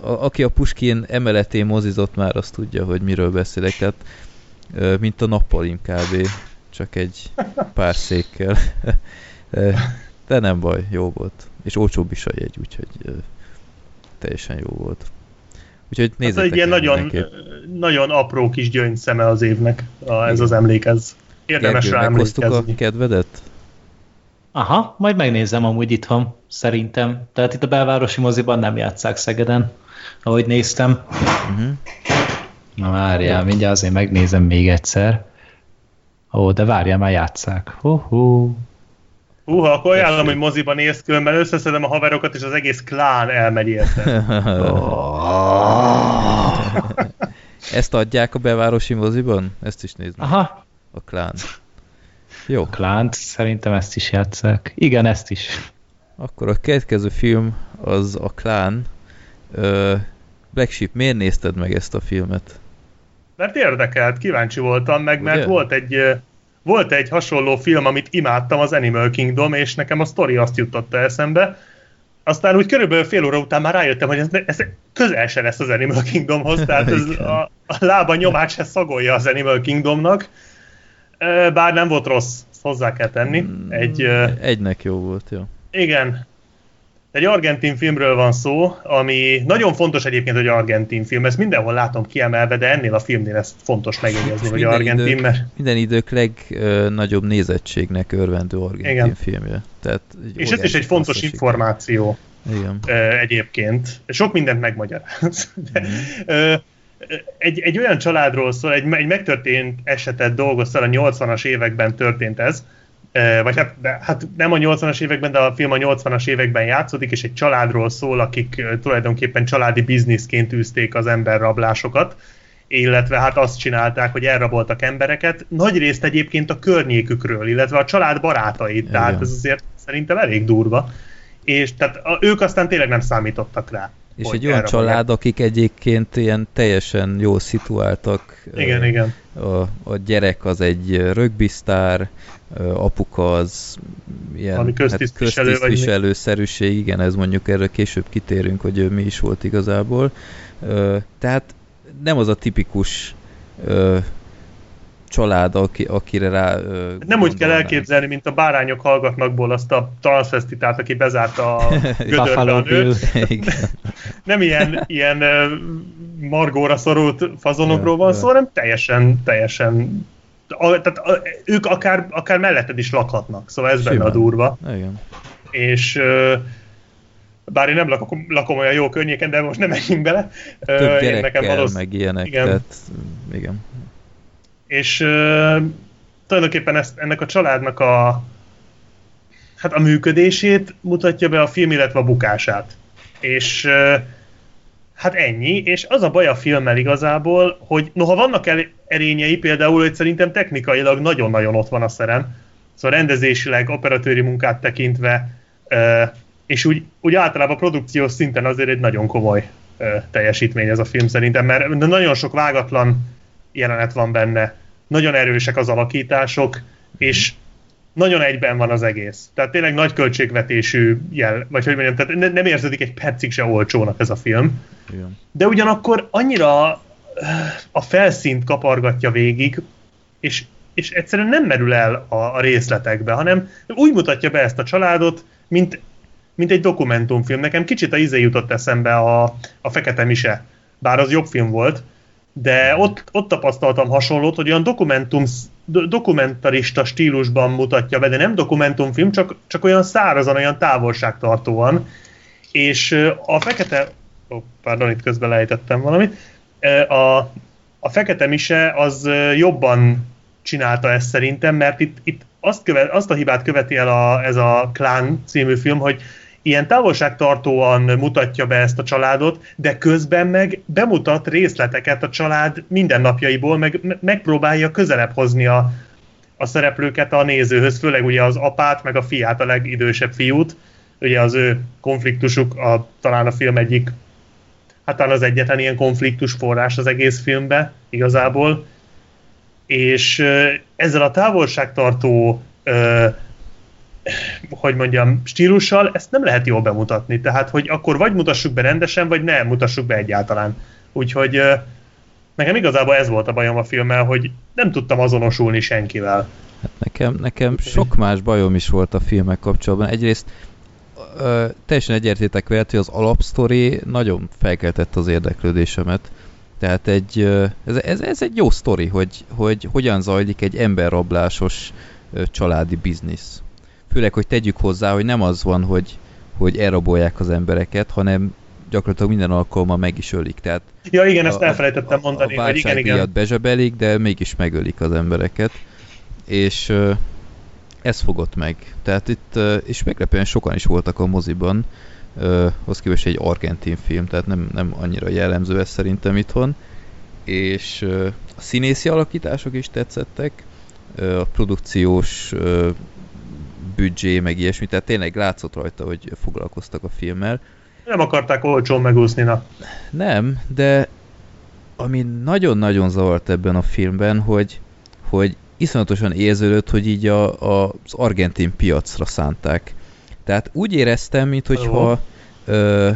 a, aki a Puskin emeletén mozizott már, azt tudja, hogy miről beszélek. Tehát mint a nappalim kb. Csak egy pár székkel. De nem baj, jó volt. És olcsóbb is a jegy, úgyhogy teljesen jó volt. Úgyhogy Ez nézzétek egy ilyen nagyon, nagyon apró kis gyöngyszeme az évnek, a, ez az emlék, ez érdemes Gergő, rá meghoztuk a emlékezni. kedvedet? Aha, majd megnézem amúgy itthon, szerintem. Tehát itt a belvárosi moziban nem játszák Szegeden, ahogy néztem. Uh-huh. Na várjál, mindjárt azért megnézem még egyszer. Ó, de várjál, már játszák. Hú-hú. Húha, akkor ajánlom, hogy moziban néz, különben összeszedem a haverokat, és az egész klán elmegy érte. Ezt adják a bevárosi moziban? Ezt is nézd meg. Aha, A klán. Jó, Klánt, szerintem ezt is játszák. Igen, ezt is. akkor a következő film az a klán. Black Sheep, miért nézted meg ezt a filmet? Mert érdekelt, kíváncsi voltam meg, mert Ugye? volt egy, volt egy hasonló film, amit imádtam, az Animal Kingdom, és nekem a sztori azt jutotta eszembe. Aztán úgy körülbelül fél óra után már rájöttem, hogy ez, ez közel se lesz az Animal Kingdomhoz, tehát ez a, a lába nyomát se szagolja az Animal Kingdomnak. Bár nem volt rossz, hozzá kell tenni. Egy, ö, Egynek jó volt, jó. igen. Egy argentin filmről van szó, ami nagyon fontos egyébként, hogy argentin film. Ezt mindenhol látom kiemelve, de ennél a filmnél ezt fontos megjegyezni, hogy argentin, idők- mert... Minden idők legnagyobb nézettségnek örvendő argentin Igen. filmje. Tehát És ez is egy fontos klasszik. információ Igen. egyébként. Sok mindent megmagyaráz. De, Mhm. ö, egy, egy olyan családról szól, egy, egy megtörtént esetet dolgoztál, a 80-as években történt ez, vagy hát, de, hát nem a 80-as években, de a film a 80-as években játszódik, és egy családról szól, akik tulajdonképpen családi bizniszként űzték az emberrablásokat, illetve hát azt csinálták, hogy elraboltak embereket, nagy részt egyébként a környékükről, illetve a család barátait, tehát Igen. ez azért szerintem elég durva. És tehát a, ők aztán tényleg nem számítottak rá. És egy olyan család, akik egyébként ilyen teljesen jól szituáltak. Igen, Ö, igen. A, a gyerek az egy rögbisztár, apuka az ilyen Valami köztisztviselő vagy mi? köztisztviselőszerűség, igen, ez mondjuk erre később kitérünk, hogy ő mi is volt igazából. Tehát nem az a tipikus család, aki, akire rá ö, Nem úgy kell elképzelni, mint a bárányok hallgatnakból azt a transvestitát, aki bezárta a gödörbe a nőt. Nem ilyen, ilyen margóra szorult fazonokról van szó, hanem teljesen, teljesen a, tehát a, ők akár, akár melletted is lakhatnak, szóval ez benne a Simán. durva. Igen. És ö, bár én nem lakom, lakom olyan jó környéken, de most nem menjünk bele. Több én gyerekkel, valósz- meg ilyenek, igen. tehát igen. És ö, tulajdonképpen ezt, ennek a családnak a hát a működését mutatja be a film, illetve a bukását. És ö, hát ennyi, és az a baj a filmmel igazából, hogy noha vannak el, erényei, például, hogy szerintem technikailag nagyon-nagyon ott van a szerem, szóval rendezésileg, operatőri munkát tekintve, és úgy, úgy általában produkciós szinten azért egy nagyon komoly teljesítmény ez a film szerintem, mert nagyon sok vágatlan jelenet van benne, nagyon erősek az alakítások, és nagyon egyben van az egész. Tehát tényleg nagy költségvetésű jel, vagy hogy mondjam, tehát ne, nem érződik egy percig se olcsónak ez a film, igen. de ugyanakkor annyira a felszínt kapargatja végig, és, és egyszerűen nem merül el a, a részletekbe, hanem úgy mutatja be ezt a családot, mint, mint egy dokumentumfilm. Nekem kicsit a izé jutott eszembe a, a Fekete Mise, bár az jobb film volt, de ott, ott tapasztaltam hasonlót, hogy olyan dokumentum, do- dokumentarista stílusban mutatja be, de nem dokumentumfilm, csak, csak olyan szárazan, olyan távolságtartóan. És a fekete... Ó, oh, pardon, itt közben lejtettem valamit. A, a Fekete Mise az jobban csinálta ezt szerintem, mert itt, itt azt, követ, azt a hibát követi el a, ez a Klán című film, hogy ilyen távolságtartóan mutatja be ezt a családot, de közben meg bemutat részleteket a család mindennapjaiból, meg me- megpróbálja közelebb hozni a, a szereplőket a nézőhöz, főleg ugye az apát, meg a fiát, a legidősebb fiút. Ugye az ő konfliktusuk a, talán a film egyik, hát talán az egyetlen ilyen konfliktus forrás az egész filmbe igazából. És ezzel a távolságtartó ö, hogy mondjam, stílussal ezt nem lehet jól bemutatni. Tehát, hogy akkor vagy mutassuk be rendesen, vagy nem mutassuk be egyáltalán. Úgyhogy nekem igazából ez volt a bajom a filmmel, hogy nem tudtam azonosulni senkivel. Hát nekem, nekem sok más bajom is volt a filmek kapcsolatban. Egyrészt ö, teljesen egyértétek veled, hogy az alapsztori nagyon felkeltett az érdeklődésemet. Tehát egy, ez, ez, ez egy jó sztori, hogy, hogy hogyan zajlik egy emberrablásos családi biznisz. Főleg, hogy tegyük hozzá, hogy nem az van, hogy, hogy elrabolják az embereket, hanem gyakorlatilag minden alkalommal meg is ölik. Tehát Ja igen, ezt elfelejtettem mondani, a hogy igen, igen. bezsebelik, de mégis megölik az embereket. És ö, ez fogott meg. Tehát itt, ö, és meglepően sokan is voltak a moziban, ö, hoz képest egy argentin film, tehát nem, nem annyira jellemző ez szerintem itthon. És ö, a színészi alakítások is tetszettek, a produkciós büdzsé, meg ilyesmi, tehát tényleg látszott rajta, hogy foglalkoztak a filmmel. Nem akarták olcsón megúszni, na. Nem, de ami nagyon-nagyon zavart ebben a filmben, hogy, hogy iszonyatosan érződött, hogy így a, a, az argentin piacra szánták. Tehát úgy éreztem, mint hogyha, ö,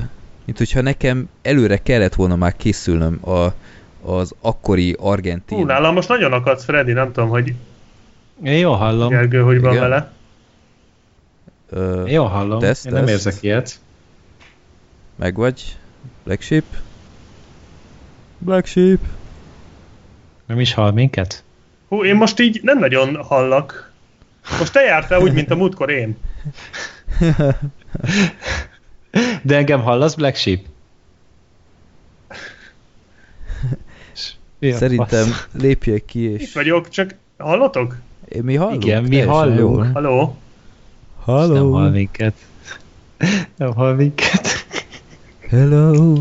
mint hogyha nekem előre kellett volna már készülnöm a, az akkori argentin. Hú, nálam most nagyon akadsz, Freddy, nem tudom, hogy Én jól hallom. Gergő, hogy van Igen. vele. Én jól hallom. Teszt, Én nem teszt. érzek ilyet. meg vagy? Black Sheep? Black Sheep? Nem is hall minket? Hú, én most így nem nagyon hallak. Most te jártál úgy, mint a múltkor én. De engem hallasz, Black Sheep? Mi a Szerintem fasz? lépjek ki Itt és... vagyok, csak hallotok? Én mi hallunk? Igen, mi hallunk. jól. Halló? Halló. Nem hall minket. Nem hall minket. Hello.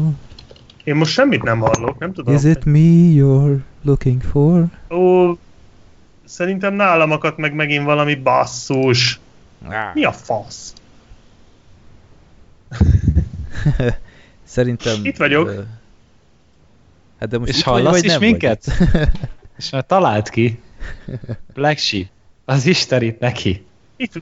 Én most semmit nem hallok, nem tudom. Is it me you're looking for? Ó, szerintem nálam akadt meg megint valami basszus. Mi a fasz? Szerintem... Itt vagyok. ö, Hát de most És hallasz vagy is nem minket? Vagy? És már talált ki. Black Sheep. Az Isten itt neki. Itt,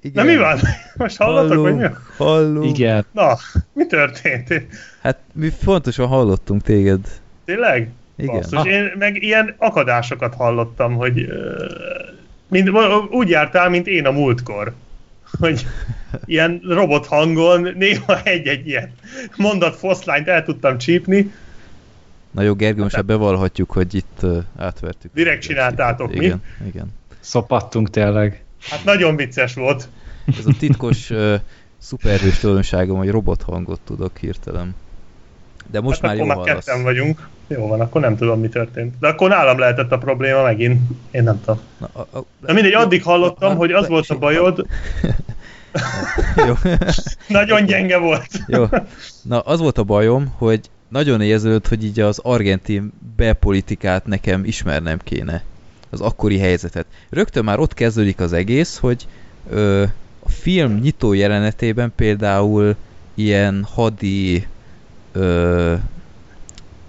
Igen. na mi van? Most hallatok, vagy mi? Hallunk, hallunk. Igen. Na, mi történt? Hát mi fontosan hallottunk téged. Tényleg? Igen. Basszus, én meg ilyen akadásokat hallottam, hogy ö, mind, úgy jártál, mint én a múltkor. Hogy ilyen robot hangon néha egy-egy ilyen mondat foszlányt el tudtam csípni. Na jó, Gergő, most már bevallhatjuk, hogy itt uh, átvertük. Direkt csináltátok, mi? Igen, igen. Szopattunk tényleg. Hát nagyon vicces volt. Ez a titkos uh, szuperhős tulajdonságom, hogy robot hangot tudok hirtelen. De most hát már akkor jó már ketten vagyunk. Jó van, akkor nem tudom, mi történt. De akkor nálam lehetett a probléma megint. Én nem tudom. Na, a, a, Na mindegy, addig hallottam, Na, hogy az volt a bajod, jó. nagyon gyenge volt. Jó. Na, az volt a bajom, hogy nagyon érződött, hogy így az argentin belpolitikát nekem ismernem kéne. Az akkori helyzetet. Rögtön már ott kezdődik az egész, hogy ö, a film nyitó jelenetében például ilyen hadi ö,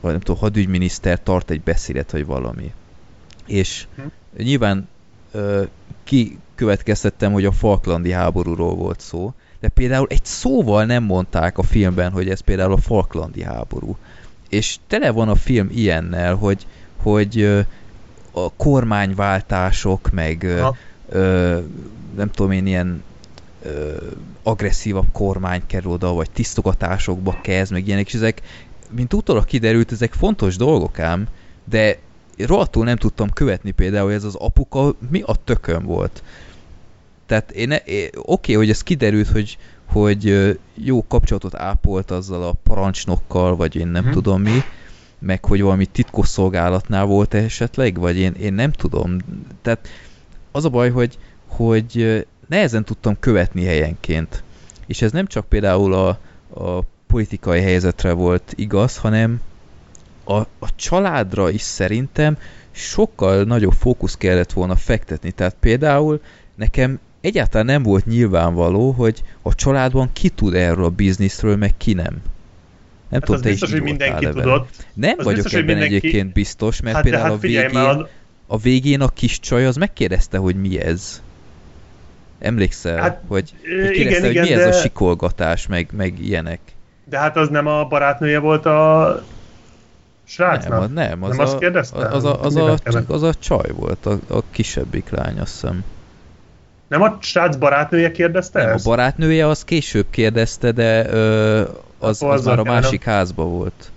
vagy nem tudom, hadügyminiszter tart egy beszédet, vagy valami. És Hm. nyilván ö, kikövetkeztettem, hogy a Falklandi háborúról volt szó, de például egy szóval nem mondták a filmben, hogy ez például a Falklandi háború. És tele van a film ilyennel, hogy, hogy a kormányváltások, meg ö, nem tudom én, ilyen ö, agresszívabb kormány kerül oda, vagy tisztogatásokba kezd, meg ilyenek, és ezek, mint utólag kiderült, ezek fontos dolgok ám, de rohadtul nem tudtam követni például, hogy ez az apuka mi a tökön volt. Tehát én, én oké, hogy ez kiderült, hogy, hogy jó kapcsolatot ápolt azzal a parancsnokkal, vagy én nem Mhm. tudom mi, meg hogy valami titkosszolgálatnál volt esetleg, vagy én, én nem tudom. Tehát az a baj, hogy, hogy nehezen tudtam követni helyenként. És ez nem csak például a, a politikai helyzetre volt igaz, hanem a, a családra is szerintem sokkal nagyobb fókusz kellett volna fektetni. Tehát például nekem egyáltalán nem volt nyilvánvaló, hogy a családban ki tud erről a bizniszről, meg ki nem. Nem Hát tudom, az te biztos, hogy mindenki ebben. tudott. Nem Az vagyok biztos, ebben mindenki- egyébként biztos, mert Hát, de például hát a végén, mert a- a végén a kis csaj az megkérdezte, hogy mi ez. Emlékszel, Hát, hogy, hogy kérdezte, igen, hogy igen, mi ez a de- sikolgatás, meg, meg ilyenek. De hát az nem a barátnője volt a srácnak? Nem, az, nem, az, Nem a, azt az, a, az, a, kellett? az a csaj volt, a, a kisebbik lány, azt hiszem. Nem a srác barátnője kérdezte Nem, a ezt? barátnője az később kérdezte, de ö, az, az már a másik házba volt.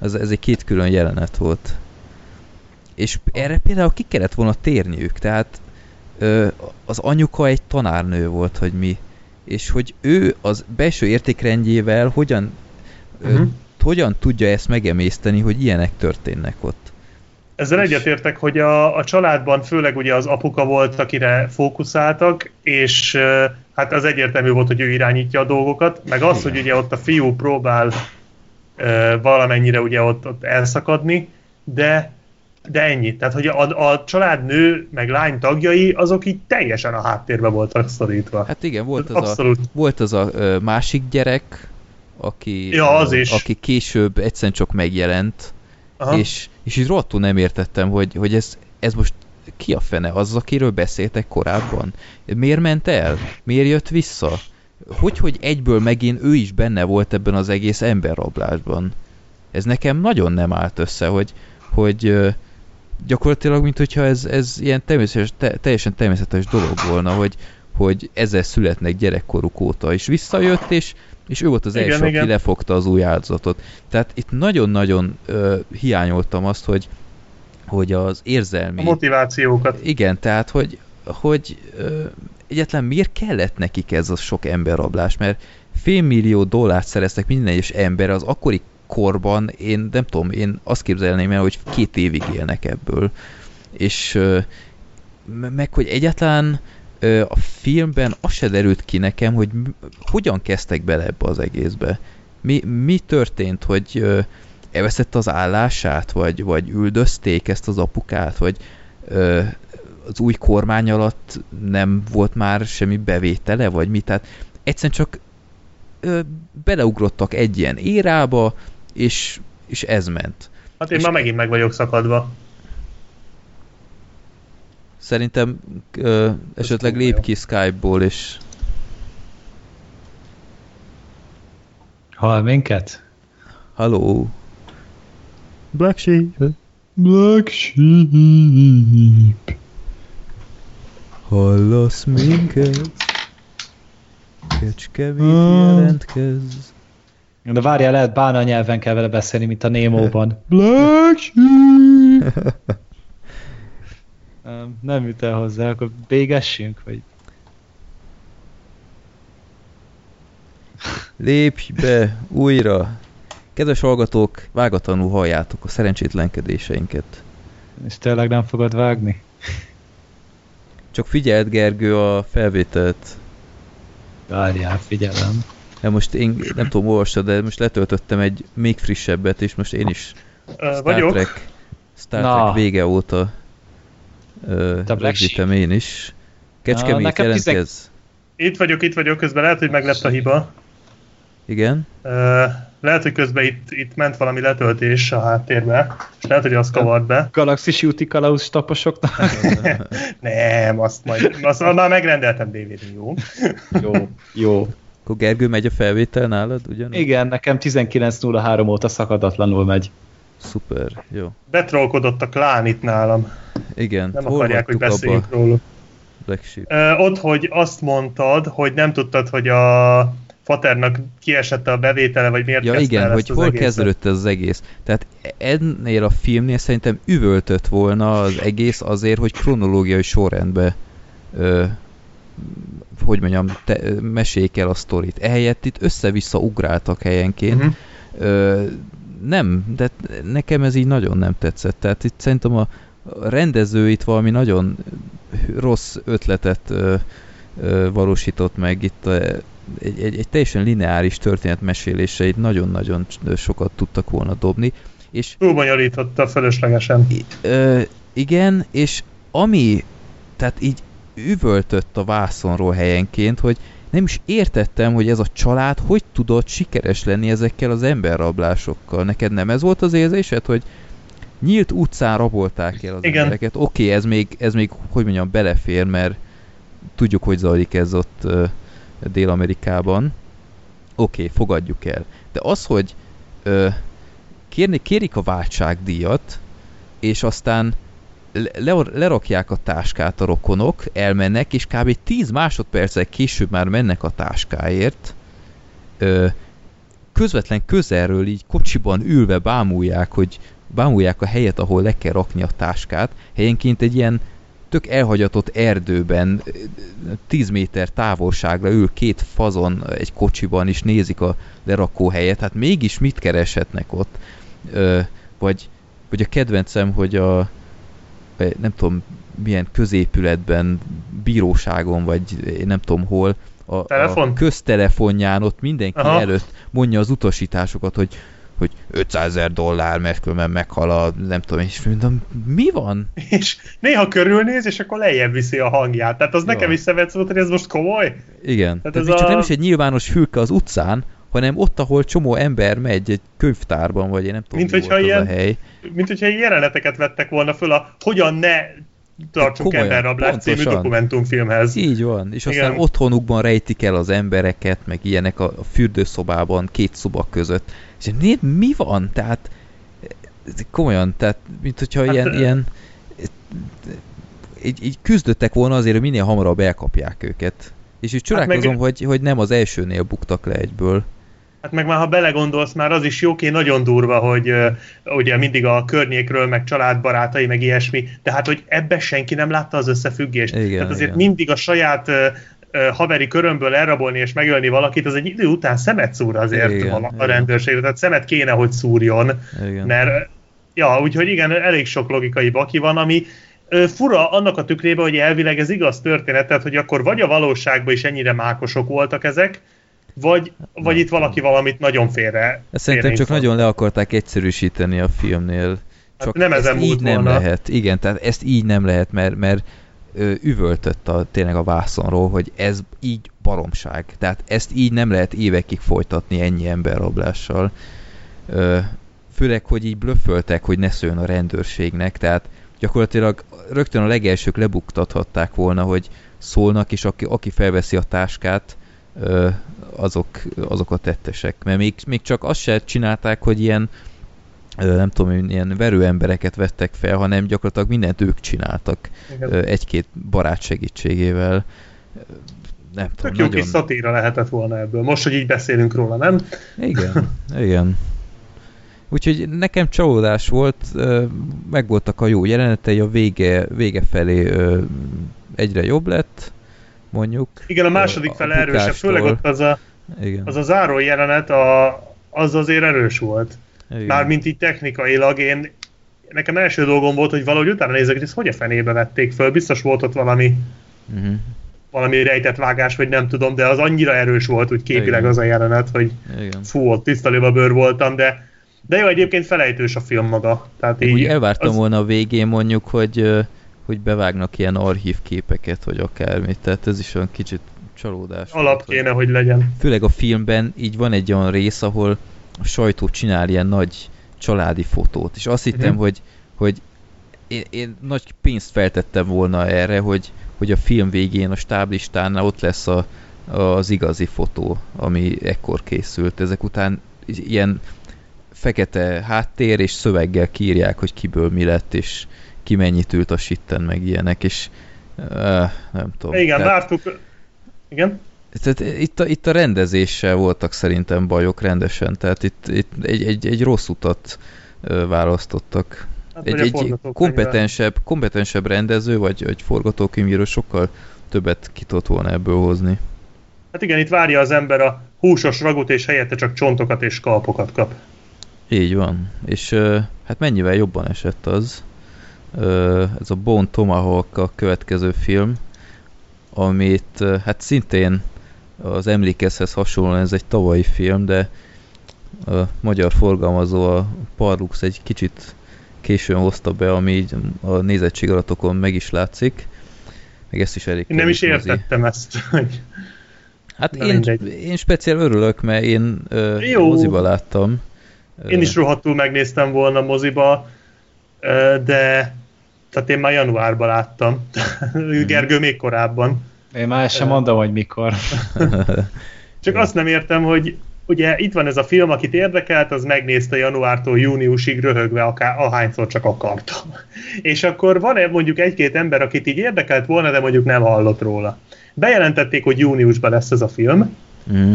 Ez, ez egy két külön jelenet volt. És erre például ki kellett volna térniük, tehát ö, az anyuka egy tanárnő volt, hogy mi. És hogy ő az belső értékrendjével hogyan, ö, Mhm. hogyan tudja ezt megemészteni, hogy ilyenek történnek ott. Ezzel egyetértek, hogy a, a családban főleg ugye az apuka volt, akire fókuszáltak, és hát az egyértelmű volt, hogy ő irányítja a dolgokat, meg az, hogy ugye ott a fiú próbál valamennyire ugye ott, ott elszakadni, de de ennyi. Tehát, hogy a, a családnő meg lány tagjai, azok így teljesen a háttérbe voltak szorítva. Hát igen, volt az a, Abszolút. volt az a másik gyerek, aki, Ja, az is. aki később egyszerűen csak megjelent, És, és így rohadtul nem értettem, hogy, hogy ez, ez most ki a fene? Az, akiről beszéltek korábban? Miért ment el? Miért jött vissza? Hogy, hogy egyből megint ő is benne volt ebben az egész emberrablásban? Ez nekem nagyon nem állt össze, hogy, hogy gyakorlatilag, mint hogyha ez, ez ilyen természetes, te, teljesen természetes dolog volna, hogy, hogy ezzel születnek gyerekkoruk óta, és visszajött, és, és ő volt az Igen, első, igen. aki lefogta az új áldozatot. Tehát itt nagyon-nagyon ö, hiányoltam azt, hogy, hogy az érzelmi... A motivációkat. Igen, tehát, hogy, hogy ö, egyetlen miért kellett nekik ez a sok emberrablás, mert félmillió dollárt szereztek minden egyes ember az akkori korban, én nem tudom, én azt képzelném el, hogy két évig élnek ebből. És ö, me- meg, hogy egyáltalán ö, a filmben az se derült ki nekem, hogy hogyan kezdtek bele ebbe az egészbe. Mi, mi történt, hogy elveszett az állását, vagy, vagy üldözték ezt az apukát, vagy az új kormány alatt nem volt már semmi bevétele, vagy mi, tehát egyszerűen csak beleugrottak egy ilyen érába, és, és ez ment. Hát én És- már megint meg vagyok szakadva. Szerintem ö, esetleg lép ki Skype-ból, és Hall minket? Halló. Black Sheep. Black Sheep. Hallasz minket? Kecskemét Ah. jelentkez. De várjál, lehet bána nyelven kell vele beszélni, mint a Némóban. Black Sheep. Nem, jut el hozzá, akkor végessünk, vagy... Lépj be újra. Kedves hallgatók, vágatlanul halljátok a szerencsétlenkedéseinket. És tényleg nem fogod vágni? Csak figyeld, Gergő, a felvételt. Várjál, figyelem. Hát most én nem tudom, olvastad, de most letöltöttem egy még frissebbet, és most én is Star vagyok. Trek, Star Na. Trek vége óta rögzítem én is. Kecskemét nekem jelentkez. Itt vagyok, itt vagyok, közben lehet, hogy meg lett a hiba. Igen? Ö, lehet, hogy közben itt, itt ment valami letöltés a háttérbe, és lehet, hogy az kavart be. Galaxis úti kalauz taposoknak. Nem, azt majd, azt már megrendeltem DVD-n, jó? jó, jó. Akkor Gergő megy a felvétel nálad, ugyanúgy? Igen, nekem 19.03 óta szakadatlanul megy. Szuper, jó. Betrollkodott a klán itt nálam. Igen, Nem hol akarják, hogy beszéljünk abba? róluk. Black Sheep. Ö, ott, hogy azt mondtad, hogy nem tudtad, hogy a Faternak kiesett a bevétele, vagy miért Ja igen, hogy hol egészet. kezdődött ez az egész. Tehát ennél a filmnél szerintem üvöltött volna az egész azért, hogy kronológiai sorrendbe ö, hogy mondjam, te, meséljék el a sztorit. Ehelyett itt össze-vissza ugráltak helyenként. Uh-huh. Ö, nem, de nekem ez így nagyon nem tetszett. Tehát itt szerintem a a rendező itt valami nagyon rossz ötletet ö, ö, valósított meg itt ö, egy, egy, egy teljesen lineáris történetmesélése itt nagyon-nagyon sokat tudtak volna dobni, És Túlbonyolította fölöslegesen. Ö, igen, és ami, tehát így üvöltött a vászonról helyenként, hogy nem is értettem, hogy ez a család hogy tudott sikeres lenni ezekkel az emberrablásokkal. Neked nem ez volt az érzésed, hogy nyílt utcán rabolták el az Igen. embereket? Oké, okay, ez még, ez még, hogy mondjam, belefér, mert tudjuk, hogy zajlik ez ott ö, Dél-Amerikában. Oké, okay, fogadjuk el. De az, hogy ö, kérni, kérik a váltságdíjat, és aztán le, le, lerakják a táskát a rokonok, elmennek, és kb. 10 másodperccel később már mennek a táskáért. Ö, közvetlen közelről így kocsiban ülve bámulják, hogy bámulják a helyet, ahol le kell rakni a táskát. Helyenként egy ilyen tök elhagyatott erdőben 10 méter távolságra ül két fazon egy kocsiban, és nézik a lerakóhelyet. Hát mégis mit kereshetnek ott? Ö, vagy, vagy a kedvencem, hogy a nem tudom milyen középületben, bíróságon, vagy én nem tudom hol, a, a köztelefonján ott mindenki Aha. előtt mondja az utasításokat, hogy hogy 500 ezer dollár, mert különben meghal a, nem tudom, és mondom, mi van? És néha körülnéz, és akkor lejjebb viszi a hangját. Tehát az Jó. nekem is szemet volt, hogy ez most komoly. Igen. Tehát, Tehát ez csak a... nem is egy nyilvános fülke az utcán, hanem ott, ahol csomó ember megy egy könyvtárban, vagy én nem tudom, mint mi hogyha ilyen, az a hely. Mint hogyha ilyen jeleneteket vettek volna föl a hogyan ne tartsunk emberrablást című dokumentumfilmhez. Így van, és aztán Igen. otthonukban rejtik el az embereket, meg ilyenek a, a fürdőszobában, két szoba között. És mi, mi van? Tehát komolyan, tehát mint hogyha hát, ilyen, ilyen így, így küzdöttek volna azért, hogy minél hamarabb elkapják őket. És így csodálkozom, hát meg... hogy, hogy nem az elsőnél buktak le egyből. Hát meg már ha belegondolsz, már az is jóké nagyon durva, hogy uh, ugye mindig a környékről, meg családbarátai, meg ilyesmi, de hát, hogy ebbe senki nem látta az összefüggést. Igen, Tehát azért igen. mindig a saját uh, haveri körömből elrabolni és megölni valakit, az egy idő után szemet szúr azért Igen, a, a rendőrségre, tehát szemet kéne, hogy szúrjon, Igen. mert ja, úgyhogy igen, elég sok logikai baki van, ami fura annak a tükrében, hogy elvileg ez igaz történet, tehát hogy akkor vagy a valóságban is ennyire mákosok voltak ezek, vagy, vagy itt valaki valamit nagyon félre Ezt szerintem csak nagyon le akarták egyszerűsíteni a filmnél. Csak nem ezen így nem volna. lehet. Igen, tehát ezt így nem lehet, mert, mert ö, üvöltött a, tényleg a vászonról, hogy ez így baromság. Tehát ezt így nem lehet évekig folytatni ennyi emberrablással. Ö, főleg, hogy így blöfföltek, hogy ne szóljon a rendőrségnek, tehát gyakorlatilag rögtön a legelsők lebuktathatták volna, hogy szólnak, és aki, aki felveszi a táskát, ö, azok, azok a tettesek. Mert még, még csak azt se csinálták, hogy ilyen nem tudom, ilyen verő embereket vettek fel, hanem gyakorlatilag mindent ők csináltak egy-két barát segítségével. Nem tudom, Tök jó nagyon... kis szatíra lehetett volna ebből. Most, hogy így beszélünk róla, nem? Igen, igen. Úgyhogy nekem csalódás volt, megvoltak a jó jelenetei, a vége, vége felé egyre jobb lett, mondjuk. Igen, a második A- a fele erősebb, bukástól. főleg ott az a, Igen. az a záró jelenet, a, az azért erős volt. igen. Mármint így technikailag én nekem első dolgom volt, hogy valahogy utána nézek, hogy ezt hogy a fenébe vették föl. Biztos volt ott valami, Uh-huh. valami rejtett vágás, vagy nem tudom, de az annyira erős volt úgy képileg Igen. az a jelenet, hogy Igen. fú, ott tiszta bőr voltam, de de jó, egyébként felejtős a film maga. Tehát így, úgy elvártam az, volna a végén mondjuk, hogy, hogy bevágnak ilyen archív képeket, vagy akármit, tehát ez is olyan kicsit csalódás. alap kéne, hogy legyen. Főleg a filmben így van egy olyan rész, ahol a sajtó csinál ilyen nagy családi fotót, és azt hittem, Mhm. hogy, hogy én, én nagy pénzt feltettem volna erre, hogy, hogy a film végén a stáblistánál ott lesz a, az igazi fotó, ami ekkor készült. Ezek után ilyen fekete háttér és szöveggel kírják, hogy kiből mi lett, és ki mennyit ült a sitten, meg ilyenek, és uh, nem tudom. Igen, Tehát- vártuk. Igen? tehát itt a, itt a rendezéssel voltak szerintem bajok rendesen, tehát itt, itt egy, egy, egy rossz utat választottak. Hát, Egy, egy kompetensebb, kompetensebb rendező, vagy egy forgatókönyvíró sokkal többet ki tudott volna ebből hozni. Hát igen, itt várja az ember a húsos ragut, és helyette csak csontokat és kalpokat kap. Így van. És hát mennyivel jobban esett az. Ez a Bone Tomahawk a következő film, amit hát szintén az emlékezhez hasonlóan ez egy tavalyi film, de a magyar forgalmazó, a Parlux egy kicsit későn hozta be, ami így a nézettség adatokon meg is látszik. Meg ezt is elég Én nem is értettem ezt. hogy- Hát Na én, mindegy. én speciál örülök, mert én Jó. moziba láttam. Én is rohadtul megnéztem volna moziba, de tehát én már januárban láttam. Mhm. Gergő még korábban. Én már sem mondom, hogy mikor. Csak azt nem értem, hogy ugye itt van ez a film, akit érdekelt, az megnézte januártól júniusig röhögve akár, ahányszor csak akarta. És akkor van-e mondjuk egy-két ember, akit így érdekelt volna, de mondjuk nem hallott róla. Bejelentették, hogy júniusban lesz ez a film. Mm.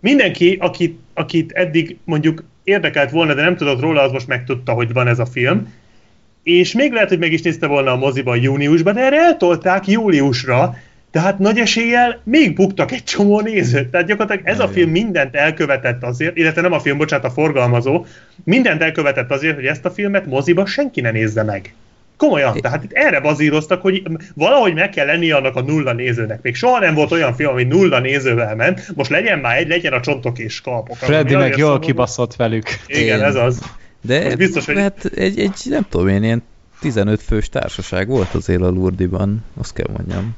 Mindenki, akit, akit eddig mondjuk érdekelt volna, de nem tudott róla, az most megtudta, hogy van ez a film. És még lehet, hogy meg is nézte volna a moziban júniusban, de erre eltolták júliusra, tehát nagy eséllyel még buktak egy csomó nézőt. Tehát gyakorlatilag ez a film mindent elkövetett azért, illetve nem a film, bocsánat, a forgalmazó, mindent elkövetett azért, hogy ezt a filmet moziba senki ne nézze meg. Komolyan, tehát itt erre bazíroztak, hogy valahogy meg kell lennie annak a nulla nézőnek. Még soha nem volt olyan film, ami nulla nézővel ment, most legyen már egy, legyen a csontok és kalpok. Freddy meg jól szomorú. kibaszott velük. Igen, Én- ez az. De Most biztos, hogy- hát egy, egy, nem tudom én, ilyen 15 fős társaság volt azért a Lurdiban, azt kell mondjam.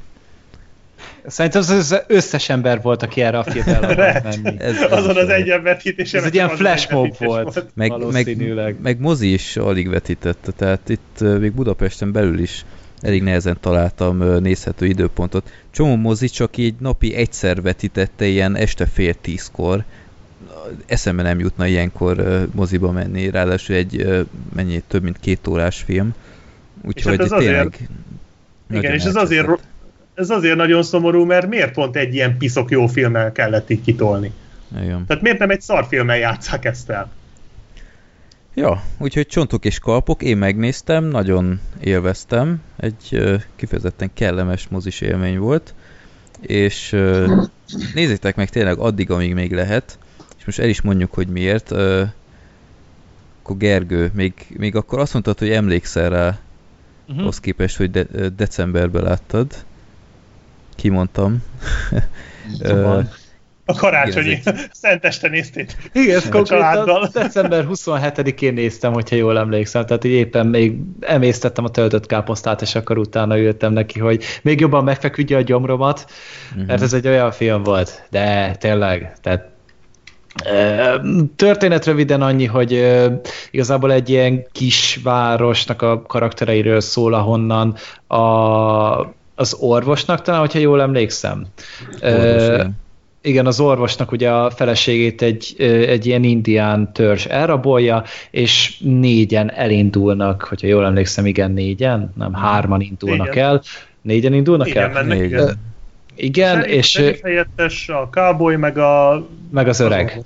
Szerintem az az összes ember volt, aki erre a filmre akart menni. Ez- ez Azon az egy vetítésem. Ez egy ilyen flash mob volt. Meg, meg, Valószínűleg. meg mozi is alig vetítette, tehát itt még Budapesten belül is elég nehezen találtam nézhető időpontot. Csomó mozi csak így napi egyszer vetítette ilyen este fél tízkor. Eszembe nem jutna ilyenkor moziba menni, ráadásul egy mennyi, több mint két órás film. Úgyhogy hát ez tényleg azért- Igen, és ez azért, ez azért nagyon szomorú, mert miért pont egy ilyen piszok jó filmmel kellett így kitolni? Igen. Tehát miért nem egy szarfilmmel játszák ezt el? Ja, úgyhogy csontok és kalpok, én megnéztem, nagyon élveztem, egy kifejezetten kellemes mozis élmény volt, és nézzétek meg tényleg addig, amíg még lehet, és most el is mondjuk, hogy miért. Ö, akkor Gergő, még, még akkor azt mondtad, hogy emlékszel rá, Mhm. uh-huh. az képest, hogy de, decemberben láttad. Kimondtam. A karácsonyi Igen, ez szenteste néztétek. Igen, ezt konkrétan december 27-én néztem, hogyha jól emlékszem. Tehát így éppen még emésztettem a töltött káposztát, és akkor utána ültem neki, hogy még jobban megfeküdje a gyomromat, Mhm. mert ez egy olyan film volt. De tényleg, tehát Történet röviden annyi, hogy igazából egy ilyen kisvárosnak a karaktereiről szól, ahonnan a, az orvosnak talán, hogyha jól emlékszem. Orvos, igen. igen, az orvosnak ugye a feleségét egy, egy ilyen indián törzs elrabolja, és négyen elindulnak, hogyha jól emlékszem, igen, négyen, nem hárman indulnak Négyen. el. Négyen indulnak Igen, el? mennek, igen. Igen, Serif- és serif helyettes, a cowboy, meg a... meg az öreg.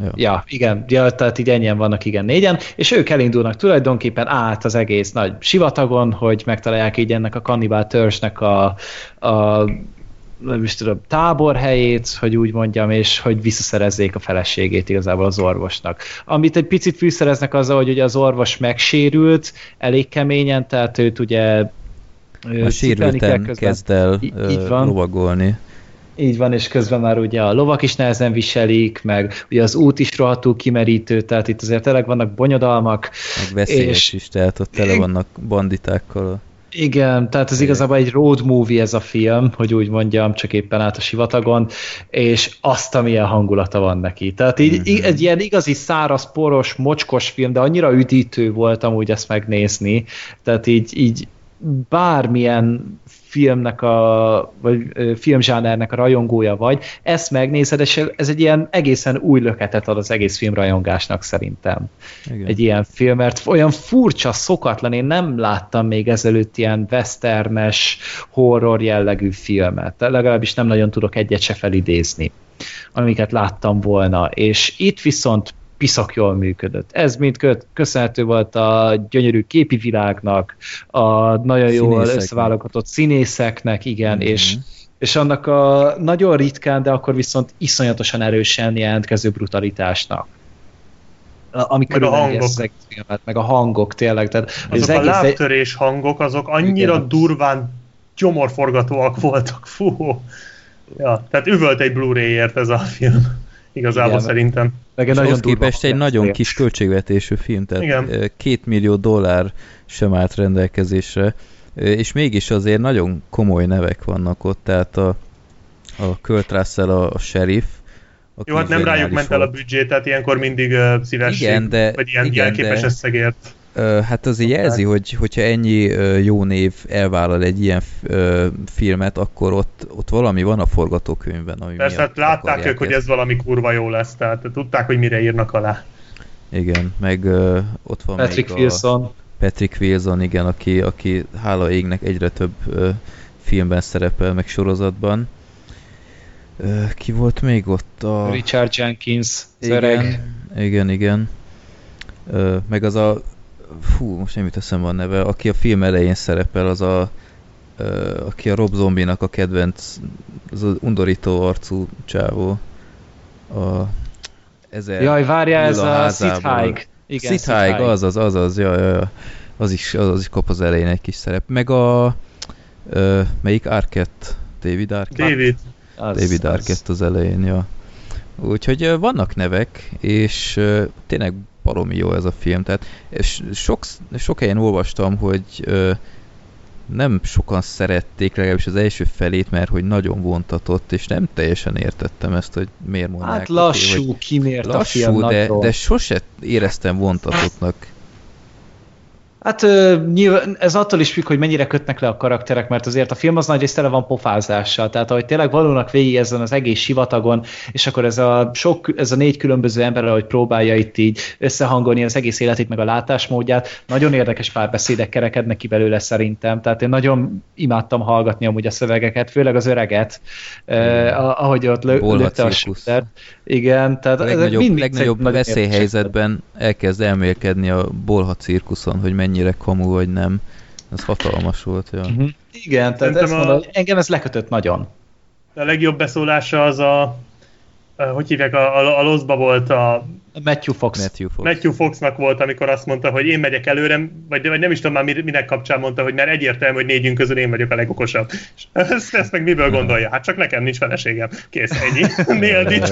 ja. Ja, igen, ja, tehát így ennyien vannak, igen, négyen, és ők elindulnak tulajdonképpen át az egész nagy sivatagon, hogy megtalálják így ennek a kannibál törzsnek a, a nem is tudom, táborhelyét, hogy úgy mondjam, és hogy visszaszerezzék a feleségét igazából az orvosnak. Amit egy picit fűszereznek azzal, hogy ugye az orvos megsérült elég keményen, tehát őt ugye A sérülten kezd el így van. lovagolni. Így van, és közben már ugye a lovak is nehezen viselik, meg ugye az út is rohadtul kimerítő, tehát itt azért tényleg vannak bonyodalmak. Meg veszélyes És- is, tehát ott tele vannak banditákkal. Igen, tehát ez igazából egy road movie ez a film, hogy úgy mondjam, csak éppen át a sivatagon, és azt, amilyen hangulata van neki. Tehát így, Mhm. egy ilyen igazi száraz, poros, mocskos film, de annyira üdítő volt amúgy ezt megnézni. Tehát így, így bármilyen filmnek a, vagy filmzsánernek a rajongója vagy, ezt megnézed, és ez egy ilyen egészen új löketet ad az egész filmrajongásnak szerintem Igen. egy ilyen film, mert olyan furcsa, szokatlan, én nem láttam még ezelőtt ilyen westernes, horror jellegű filmet, legalábbis nem nagyon tudok egyet se felidézni, amiket láttam volna, és itt viszont piszak jól működött. Ez mind kö- köszönhető volt a gyönyörű képi világnak, a nagyon jól összeválogatott színészeknek, igen, Mhm. és és annak a nagyon ritkán, de akkor viszont iszonyatosan erősen jelentkező brutalitásnak. A- Ami Meg a hangok. ezt az egész filmet, meg a hangok tényleg. Tehát Azok az a egész, lábtörés hangok, azok annyira Igen. durván gyomorforgatóak voltak, fú. Ja, tehát üvölt egy Blu-ray-ért ez a film. Igazából Igen. szerintem. Meg egy durva képest egy nagyon kis költségvetésű film, tehát Igen. két millió dollár sem állt rendelkezésre, és mégis azért nagyon komoly nevek vannak ott, tehát a, a Kurt Russell, a, a sheriff, aki Jó, hát nem rájuk ment el a büdzsé, tehát ilyenkor mindig uh, szívesség, Igen, de- vagy ilyen igen, jelképes de- összegért. Hát azért jelzi, hogy, hogyha ennyi jó név elvállal egy ilyen filmet, akkor ott, ott valami van a forgatókönyvben, ami Persze, hát látták ők, hogy ez valami kurva jó lesz, tehát tudták, hogy mire írnak alá. Igen, meg ott van Patrick még Wilson. a Patrick Wilson, igen, aki, aki hála égnek egyre több filmben szerepel, meg sorozatban. Ö, ki volt még ott? A... Richard Jenkins, igen, öreg. igen, igen. Meg az a fú, most nem jut eszembe a neve, aki a film elején szerepel, az a aki a Rob Zombinak a kedvenc, az az undorító arcú csávó. A ezer Jaj, várjál, ez a Sid házából. Haig. Igen, Sid Haig, az, az, az, az, ja, ja, ja. Az is, az, az is kap az elején egy kis szerep. Meg a ö, melyik Arquette? David Arquette? David, Az, David az. Arquette az elején, ja. Úgyhogy vannak nevek, és ö, tényleg baromi jó ez a film. Tehát sok, sok helyen olvastam, hogy ö, nem sokan szerették legalábbis az első felét, mert hogy nagyon vontatott, és nem teljesen értettem ezt, hogy miért mondják. Hát oké, hogy lassú, a film lassú, de, de sose éreztem vontatottnak. Hát nyilván ez attól is függ, hogy mennyire kötnek le a karakterek, mert azért a film az nagy rész tele van pofázással, tehát ahogy tényleg valónak végig ezen az egész sivatagon, és akkor ez a, sok, ez a négy különböző ember, ahogy próbálja itt így összehangolni az egész életét, meg a látásmódját, nagyon érdekes párbeszédek kerekednek ki belőle szerintem, tehát én nagyon imádtam hallgatni amúgy a szövegeket, főleg az öreget, eh, ahogy ott lő, lőtte a cirkusz. Igen, tehát A legnagyobb, mindig legnagyobb veszélyhelyzetben elkezd elmélkedni a bolha cirkuszon, hogy mennyire kamu vagy nem. Ez hatalmas volt, ja. Mhm. Igen, tehát Szerintem ezt a- mondom, hogy engem ez lekötött nagyon. a legjobb beszólása az a, a hogy hívják, a, a, a Loszba volt a Matthew Fox. Matthew Fox. Matthew Foxnak volt, amikor azt mondta, hogy én megyek előre, vagy, vagy nem is tudom már mi- minek kapcsán mondta, hogy mert egyértelmű, hogy négyünk közül én vagyok a legokosabb. És ezt, ezt meg miből gondolja? Hát csak nekem nincs feleségem. Kész, ennyi. Nailed it.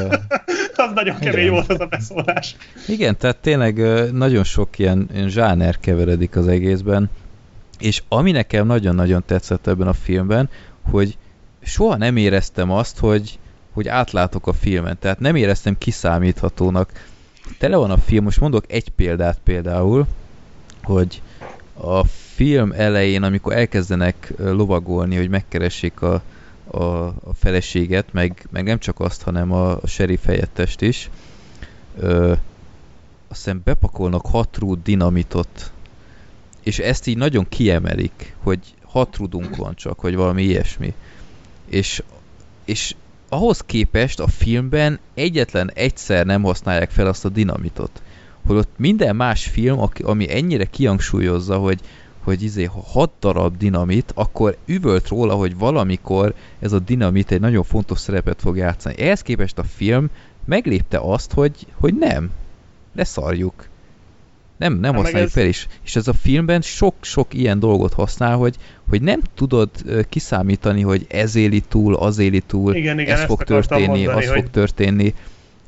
az nagyon kemény Igen. volt az a beszólás. Igen, tehát tényleg nagyon sok ilyen, ilyen zsáner keveredik az egészben, és ami nekem nagyon-nagyon tetszett ebben a filmben, hogy soha nem éreztem azt, hogy, hogy átlátok a filmen, tehát nem éreztem kiszámíthatónak. Tele van a film, most mondok egy példát például, hogy a film elején, amikor elkezdenek lovagolni, hogy megkeressék a, a, a feleséget, meg, meg nem csak azt, hanem a, a sheriff helyettest is, ö, azt hiszem bepakolnak hat rúd dinamitot, és ezt így nagyon kiemelik, hogy hat rudunk van csak, vagy valami ilyesmi. És, és ahhoz képest a filmben egyetlen egyszer nem használják fel azt a dinamitot. Holott minden más film, ami ennyire kihangsúlyozza, hogy, hogy izé, ha hat darab dinamit, akkor üvölt róla, hogy valamikor ez a dinamit egy nagyon fontos szerepet fog játszani. Ehhez képest a film meglépte azt, hogy, hogy nem. Ne szarjuk. Nem, nem Hát használjuk ez- fel is. És ez a filmben sok-sok ilyen dolgot használ, hogy, hogy nem tudod kiszámítani, hogy ez éli túl, az éli túl, Igen, igen, ez fog történni, mondani, az hogy fog történni.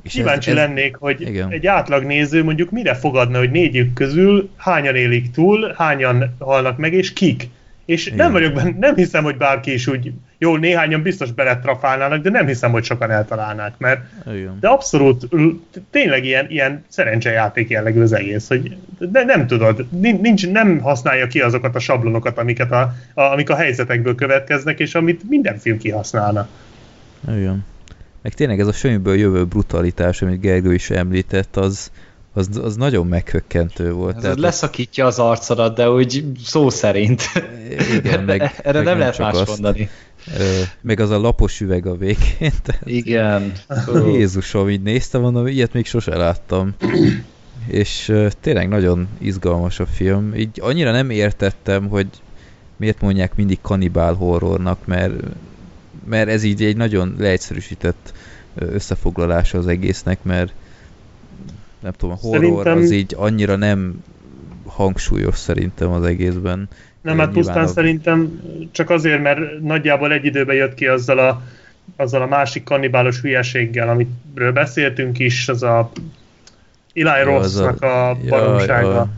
És Kíváncsi ez, ez, lennék, hogy igen. egy átlag néző mondjuk mire fogadna, hogy négyük közül hányan élik túl, hányan halnak meg, és kik. És Igen. nem vagyok benne, nem hiszem, hogy bárki is úgy, jó, néhányan biztos beletrafálnának, de nem hiszem, hogy sokan eltalálnák, mert Igen. de abszolút tényleg ilyen, ilyen szerencsejáték jellegű az egész, hogy de nem tudod, nin- nincs, nem használja ki azokat a sablonokat, amiket a, a, amik a helyzetekből következnek, és amit minden film kihasználna. Igen. Meg tényleg ez a semmiből jövő brutalitás, amit Gergő is említett, az, az, az nagyon meghökkentő volt. Ez Tehát leszakítja az arcodat, de úgy szó szerint. Igen, meg- Erre meg nem lehet más azt. mondani. Ö, meg az a lapos üveg a végén. Tehát, Igen. Jézusom, így néztem, mondom, ilyet még sose láttam. És ö, tényleg nagyon izgalmas a film. Így annyira nem értettem, hogy miért mondják mindig kanibál horrornak, mert, mert ez így egy nagyon leegyszerűsített összefoglalása az egésznek, mert nem tudom, a horror Szerintem- az így annyira nem hangsúlyos szerintem az egészben. Nem, hát pusztán a- szerintem csak azért, mert nagyjából egy időben jött ki azzal a azzal a másik kannibálos hülyeséggel, amiről beszéltünk is, az a Eli Rossnak a baromsága. Ja,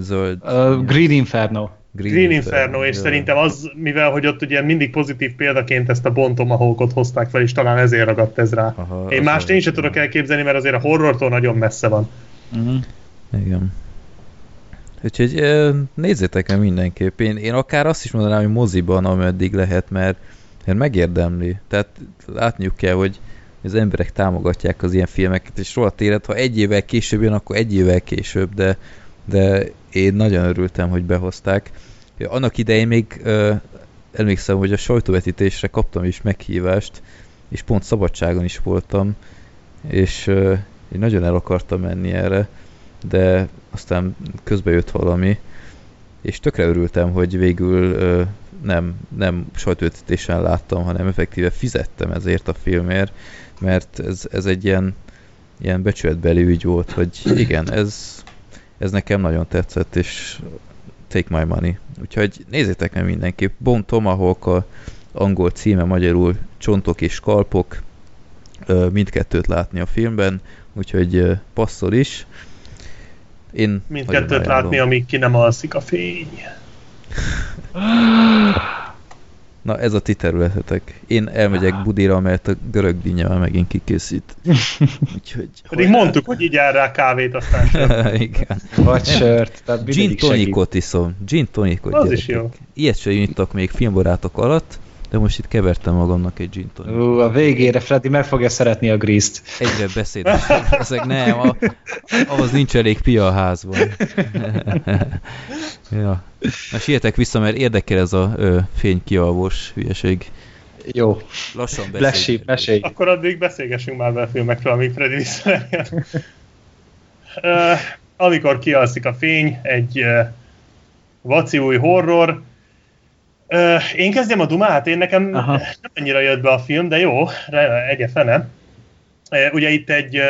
zöld. Uh, Green Inferno. Green, Green Inferno, Inferno, és szerintem az, mivel hogy ott ugye mindig pozitív példaként ezt a bontomahókot hozták fel, és talán ezért ragadt ez rá. Aha, én mást én sem tudok elképzelni, mert azért a horrortól nagyon messze van. Uh-huh. Igen. Úgyhogy nézzétek meg mindenképp. Én, én akár azt is mondanám, hogy moziban, ameddig lehet, mert, mert megérdemli. Tehát látniuk kell, hogy az emberek támogatják az ilyen filmeket, és rohadt élet, ha egy évvel később jön, akkor egy évvel később, de, de én nagyon örültem, hogy behozták. Annak idején még uh, emlékszem, hogy a sajtóvetítésre kaptam is meghívást, és pont szabadságon is voltam, és uh, én nagyon el akartam menni erre, de aztán közbe jött valami, és tökre örültem, hogy végül uh, nem, nem sajtóvetítésen láttam, hanem effektíve fizettem ezért a filmért, mert ez, ez egy ilyen, ilyen becsületbeli ügy volt, hogy igen, ez, ez nekem nagyon tetszett, és take my money. Úgyhogy nézzétek meg mindenképp. Bon Tomahawk a angol címe, magyarul Csontok és Kalpok, mindkettőt látni a filmben, úgyhogy passzol is. Én mindkettőt látni, amíg ki nem alszik a fény. Na ez a ti területetek. Én elmegyek Budira, mert a görög dinnyel megint kikészít. Úgyhogy... Pedig hogy... mondtuk, hogy így áll rá kávét, aztán Igen. Vagy sört. Gin tonicot iszom. Gin tonicot. Az gyerekek. is jó. Ilyet sem még filmbarátok alatt, de most itt kevertem magamnak egy gin tonic. Ú, a végére Freddy meg fogja szeretni a grízt. Egyre beszédes. Ezek nem, a, ahhoz nincs elég pia a házban. ja. Na sietek vissza, mert érdekel ez a ö, fénykialvós hülyeség. Jó. Lassan beszélj. Mesélj. Akkor addig beszélgessünk már be a filmekről, amíg Freddy visszajön. uh, amikor kialszik a fény, egy uh, vaci új horror, én kezdjem a dumát, én nekem Aha. nem annyira jött be a film, de jó, egye fene. Ugye itt egy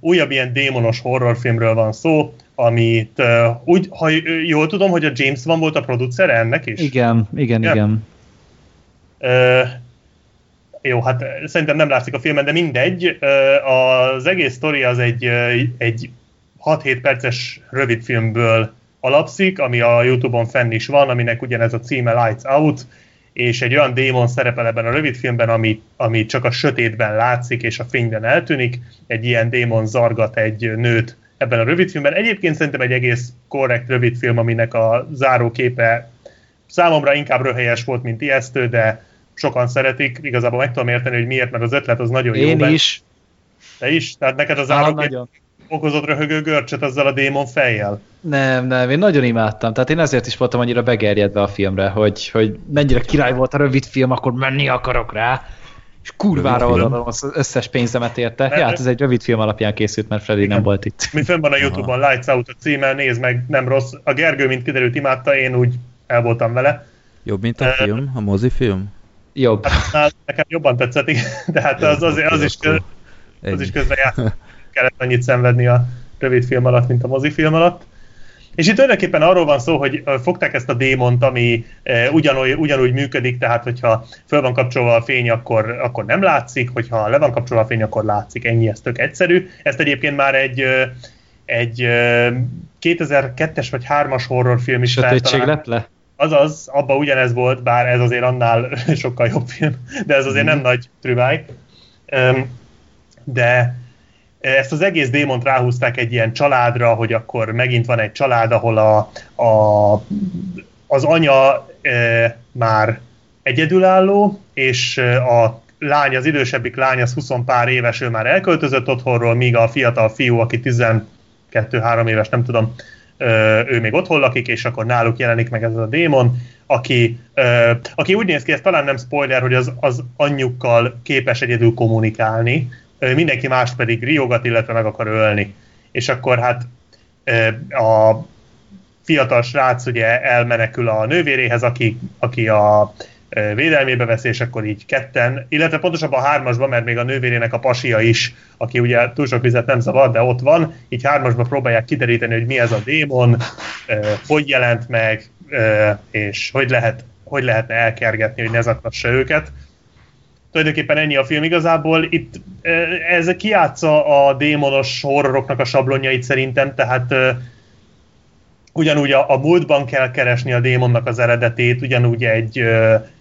újabb ilyen démonos horrorfilmről van szó, amit úgy, ha jól tudom, hogy a James Van volt a producer ennek is. Igen, igen, igen. igen. Jó, hát szerintem nem látszik a filmen, de mindegy. Az egész sztori az egy, egy 6-7 perces rövid filmből alapszik, ami a Youtube-on fenn is van, aminek ugyanez a címe Lights Out, és egy olyan démon szerepel ebben a rövidfilmben, ami, ami csak a sötétben látszik, és a fényben eltűnik. Egy ilyen démon zargat egy nőt ebben a rövidfilmben. Egyébként szerintem egy egész korrekt rövidfilm, aminek a záróképe számomra inkább röhelyes volt, mint ijesztő, de sokan szeretik. Igazából meg tudom érteni, hogy miért, mert az ötlet az nagyon Én jó. Én is. Te is? Tehát neked az zárókép okozott röhögő görcset azzal a démon fejjel? Nem, nem, én nagyon imádtam. Tehát én ezért is voltam annyira begerjedve a filmre, hogy, hogy mennyire király volt a rövid film, akkor menni akarok rá. És kurvára odaadom az összes pénzemet érte. Ja, hát ez egy rövid film alapján készült, mert Freddy Igen. nem volt itt. Mi fönn van a Youtube-on, Lights Out a címe, nézd meg, nem rossz. A Gergő, mint kiderült, imádta, én úgy el voltam vele. Jobb, mint a uh, film, a mozifilm? Jobb. Hát, nekem jobban tetszett, de hát az, az, az, is, köz, az is közben játszott kellett annyit szenvedni a rövid film alatt, mint a mozifilm alatt. És itt tulajdonképpen arról van szó, hogy fogták ezt a démont, ami ugyanúgy, ugyanúgy működik, tehát hogyha föl van kapcsolva a fény, akkor, akkor nem látszik, hogyha le van kapcsolva a fény, akkor látszik. Ennyi, ez tök egyszerű. Ezt egyébként már egy, egy 2002-es vagy 3-as horrorfilm is Sötétség lett le? Azaz, abban ugyanez volt, bár ez azért annál sokkal jobb film, de ez azért mm. nem nagy trüváj. De ezt az egész démont ráhúzták egy ilyen családra, hogy akkor megint van egy család, ahol a, a, az anya e, már egyedülálló, és a lány, az idősebbik lány, az 20 pár éves, ő már elköltözött otthonról, míg a fiatal fiú, aki 12-3 éves, nem tudom, ő még otthon lakik, és akkor náluk jelenik meg ez a démon, aki, aki úgy néz ki, ez talán nem spoiler, hogy az, az anyjukkal képes egyedül kommunikálni, mindenki mást pedig riogat, illetve meg akar ölni. És akkor hát a fiatal srác ugye elmenekül a nővéréhez, aki, aki a védelmébe veszi, és akkor így ketten, illetve pontosabban a hármasban, mert még a nővérének a pasia is, aki ugye túl sok vizet nem zavar, de ott van, így hármasban próbálják kideríteni, hogy mi ez a démon, hogy jelent meg, és hogy, lehet, hogy lehetne elkergetni, hogy ne zaklassa őket. Tulajdonképpen ennyi a film. Igazából itt ez kiátsza a démonos horroroknak a sablonjait szerintem, tehát ugyanúgy a, a múltban kell keresni a démonnak az eredetét, ugyanúgy egy,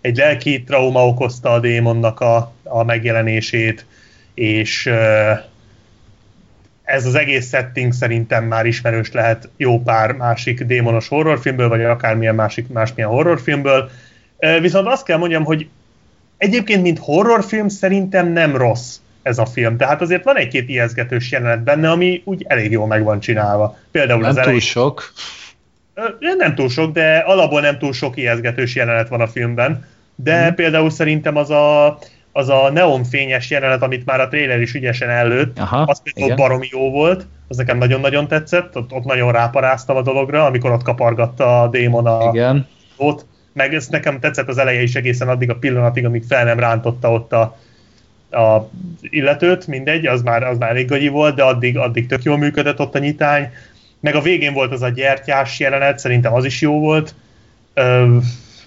egy lelki trauma okozta a démonnak a, a megjelenését, és ez az egész setting szerintem már ismerős lehet jó pár másik démonos horrorfilmből, vagy akármilyen másik, másmilyen horrorfilmből. Viszont azt kell mondjam, hogy egyébként, mint horrorfilm szerintem nem rossz ez a film. Tehát azért van egy-két ijeszgetős jelenet benne, ami úgy elég jól meg van csinálva. Például nem az túl elején... sok. Nem túl sok, de alapból nem túl sok ijeszgetős jelenet van a filmben. De mm. például szerintem az a, az a neonfényes jelenet, amit már a trailer is ügyesen előtt, Aha, az például igen. baromi jó volt, az nekem nagyon-nagyon tetszett, ott, ott nagyon ráparáztam a dologra, amikor ott kapargatta a démon a igen. ott, meg ez nekem tetszett az eleje is egészen addig a pillanatig, amíg fel nem rántotta ott a, a illetőt, mindegy, az már, az már gagyi volt, de addig, addig tök jól működött ott a nyitány. Meg a végén volt az a gyertyás jelenet, szerintem az is jó volt. Ö,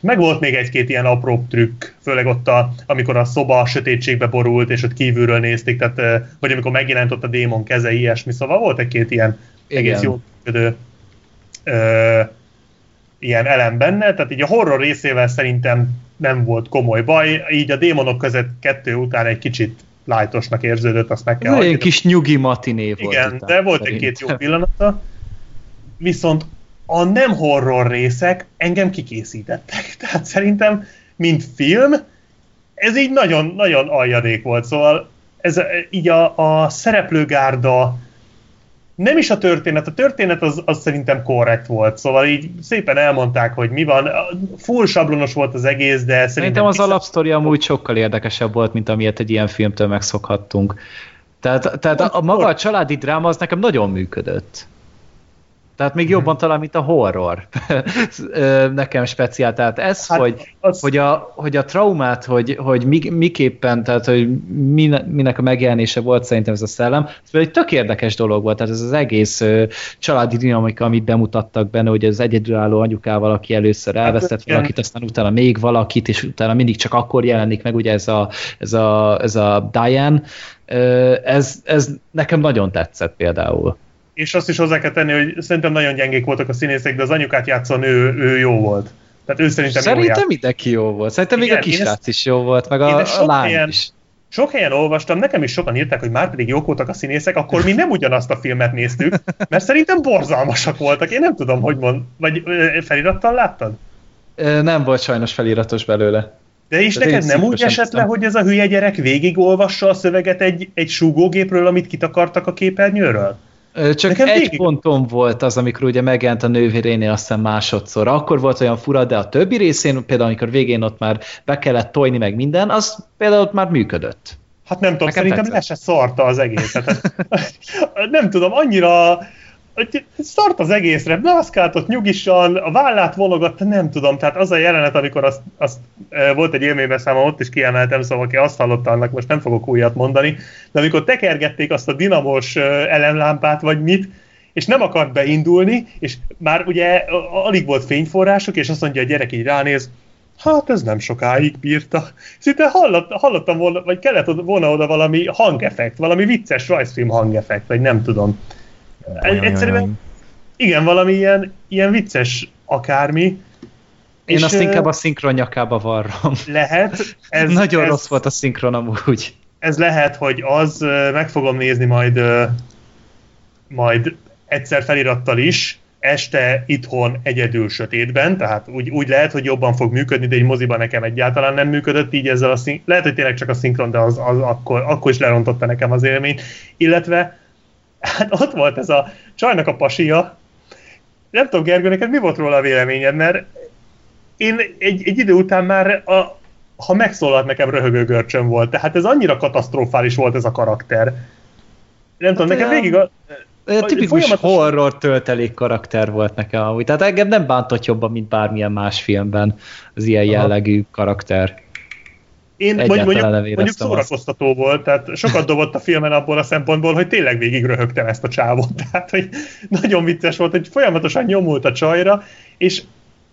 meg volt még egy-két ilyen apró trükk, főleg ott, a, amikor a szoba a sötétségbe borult, és ott kívülről nézték, tehát, vagy amikor megjelent ott a démon keze, ilyesmi, szóval volt egy-két ilyen Igen. egész jó működő ö, ilyen elem benne, tehát így a horror részével szerintem nem volt komoly baj, így a démonok között kettő után egy kicsit lájtosnak érződött, azt meg kell Egy kis nyugi matiné volt. Igen, után, de volt egy-két jó pillanata. Viszont a nem horror részek engem kikészítettek. Tehát szerintem, mint film, ez így nagyon, nagyon aljadék volt. Szóval ez így a, a szereplőgárda nem is a történet, a történet az, az szerintem korrekt volt, szóval így szépen elmondták, hogy mi van, full sablonos volt az egész, de szerintem... Szerintem az alapsztori amúgy sokkal érdekesebb volt, mint amilyet egy ilyen filmtől megszokhattunk. Tehát, tehát a, a maga a családi dráma az nekem nagyon működött. Tehát még jobban talán, mint a horror. Nekem speciál. Tehát ez, hát hogy, az... hogy, a, hogy a traumát, hogy, hogy mi, miképpen, tehát hogy minek a megjelenése volt szerintem ez a szellem, ez egy tök érdekes dolog volt. Tehát ez az egész családi dinamika, amit bemutattak benne, hogy az egyedülálló anyukával, aki először hát, elvesztett valakit, aztán utána még valakit, és utána mindig csak akkor jelenik meg, ugye ez a, ez a, ez a Diane, ez, ez nekem nagyon tetszett például és azt is hozzá kell tenni, hogy szerintem nagyon gyengék voltak a színészek, de az anyukát játszó nő, ő jó volt. Tehát ő szerintem Szerintem jó mindenki jó volt. Szerintem Igen, még a kisrác ezt, is jó volt, meg a, a lány helyen, is. Sok helyen olvastam, nekem is sokan írták, hogy már pedig jók voltak a színészek, akkor mi nem ugyanazt a filmet néztük, mert szerintem borzalmasak voltak. Én nem tudom, hogy mond. Vagy felirattal láttad? Nem volt sajnos feliratos belőle. De és De neked nem úgy esett le, hogy ez a hülye gyerek végigolvassa a szöveget egy, egy súgógépről, amit kitakartak a képernyőről? Csak Nekem egy végig... ponton volt az, amikor ugye megjelent a nővérénél aztán másodszor. Akkor volt olyan fura, de a többi részén, például amikor végén ott már be kellett tojni meg minden, az például ott már működött. Hát nem tudom, Nekem szerintem tetszett. le se szarta az egészet. nem tudom, annyira szart az egészre, ott nyugisan, a vállát vonogatta, nem tudom, tehát az a jelenet, amikor azt, azt e, volt egy élménybeszámom, ott is kiemeltem, szóval aki azt hallotta, annak most nem fogok újat mondani, de amikor tekergették azt a dinamos elemlámpát, vagy mit, és nem akart beindulni, és már ugye alig volt fényforrások, és azt mondja, a gyerek így ránéz, hát ez nem sokáig bírta. Szinte hallott, hallottam volna, vagy kellett volna oda valami hangeffekt, valami vicces rajzfilm hangeffekt, vagy nem tudom. Egyszerűen, igen, valami ilyen, ilyen vicces akármi. Én és azt inkább a szinkron nyakába varrom. Lehet. Ez, Nagyon ez, rossz volt a szinkron amúgy. Ez lehet, hogy az, meg fogom nézni majd majd egyszer felirattal is, este itthon egyedül sötétben, tehát úgy, úgy lehet, hogy jobban fog működni, de egy moziban nekem egyáltalán nem működött így ezzel a szink- lehet, hogy tényleg csak a szinkron, de az, az akkor, akkor is lerontotta nekem az élményt, illetve hát ott volt ez a csajnak a pasia. Nem tudom, Gergő, neked mi volt róla a véleményed, mert én egy, egy idő után már, a, ha megszólalt, nekem röhögő görcsöm volt. Tehát ez annyira katasztrofális volt ez a karakter. Nem hát tudom, nekem végig a... A tipikus folyamatos... horror töltelék karakter volt nekem amúgy. Tehát engem nem bántott jobban, mint bármilyen más filmben az ilyen jellegű karakter én mondjuk, mondjuk, mondjuk szórakoztató azt. volt, tehát sokat dobott a filmen abból a szempontból, hogy tényleg végig röhögtem ezt a csávot. Tehát, hogy nagyon vicces volt, hogy folyamatosan nyomult a csajra, és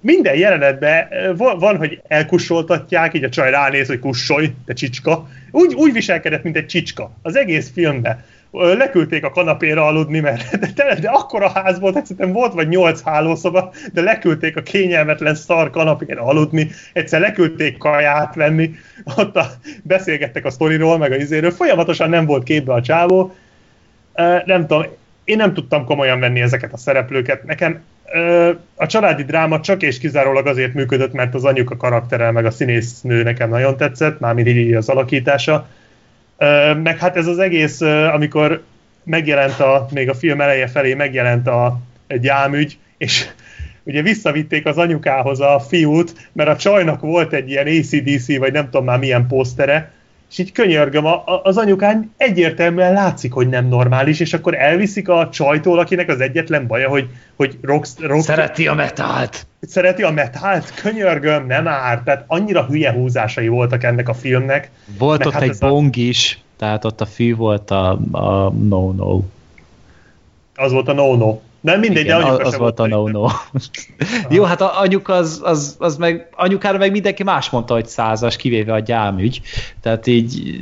minden jelenetben van, hogy elkussoltatják, így a csaj ránéz, hogy kussolj, te csicska. Úgy, úgy viselkedett, mint egy csicska. Az egész filmben. Leküldték a kanapéra aludni, mert de, de, de akkora ház volt, hogy szerintem volt vagy nyolc hálószoba, de leküldték a kényelmetlen szar kanapéra aludni, egyszer leküldték kaját venni, ott a, beszélgettek a sztoriról, meg a izéről, folyamatosan nem volt képbe a csávó. Nem tudom, én nem tudtam komolyan venni ezeket a szereplőket. Nekem a családi dráma csak és kizárólag azért működött, mert az anyuka karaktere, meg a színésznő nekem nagyon tetszett, mármint így az alakítása. Meg hát ez az egész, amikor megjelent a, még a film eleje felé megjelent a, egy és ugye visszavitték az anyukához a fiút, mert a csajnak volt egy ilyen ACDC, vagy nem tudom már milyen posztere, és így könyörgöm, a, a- az anyukán egyértelműen látszik, hogy nem normális, és akkor elviszik a csajtól, akinek az egyetlen baja, hogy, hogy rock, rock, Szereti a metált! szereti a metált, könyörgöm, nem ár. Tehát annyira hülye húzásai voltak ennek a filmnek. Volt ott hát egy ez a- bong is, tehát ott a fű volt a, a no-no. Az volt a no-no. Nem mindegy, Igen, de anyuka az se volt a no-no. Jó, hát a anyuk az, az, az meg, anyukára meg mindenki más mondta, hogy százas, kivéve a gyámügy. Tehát így,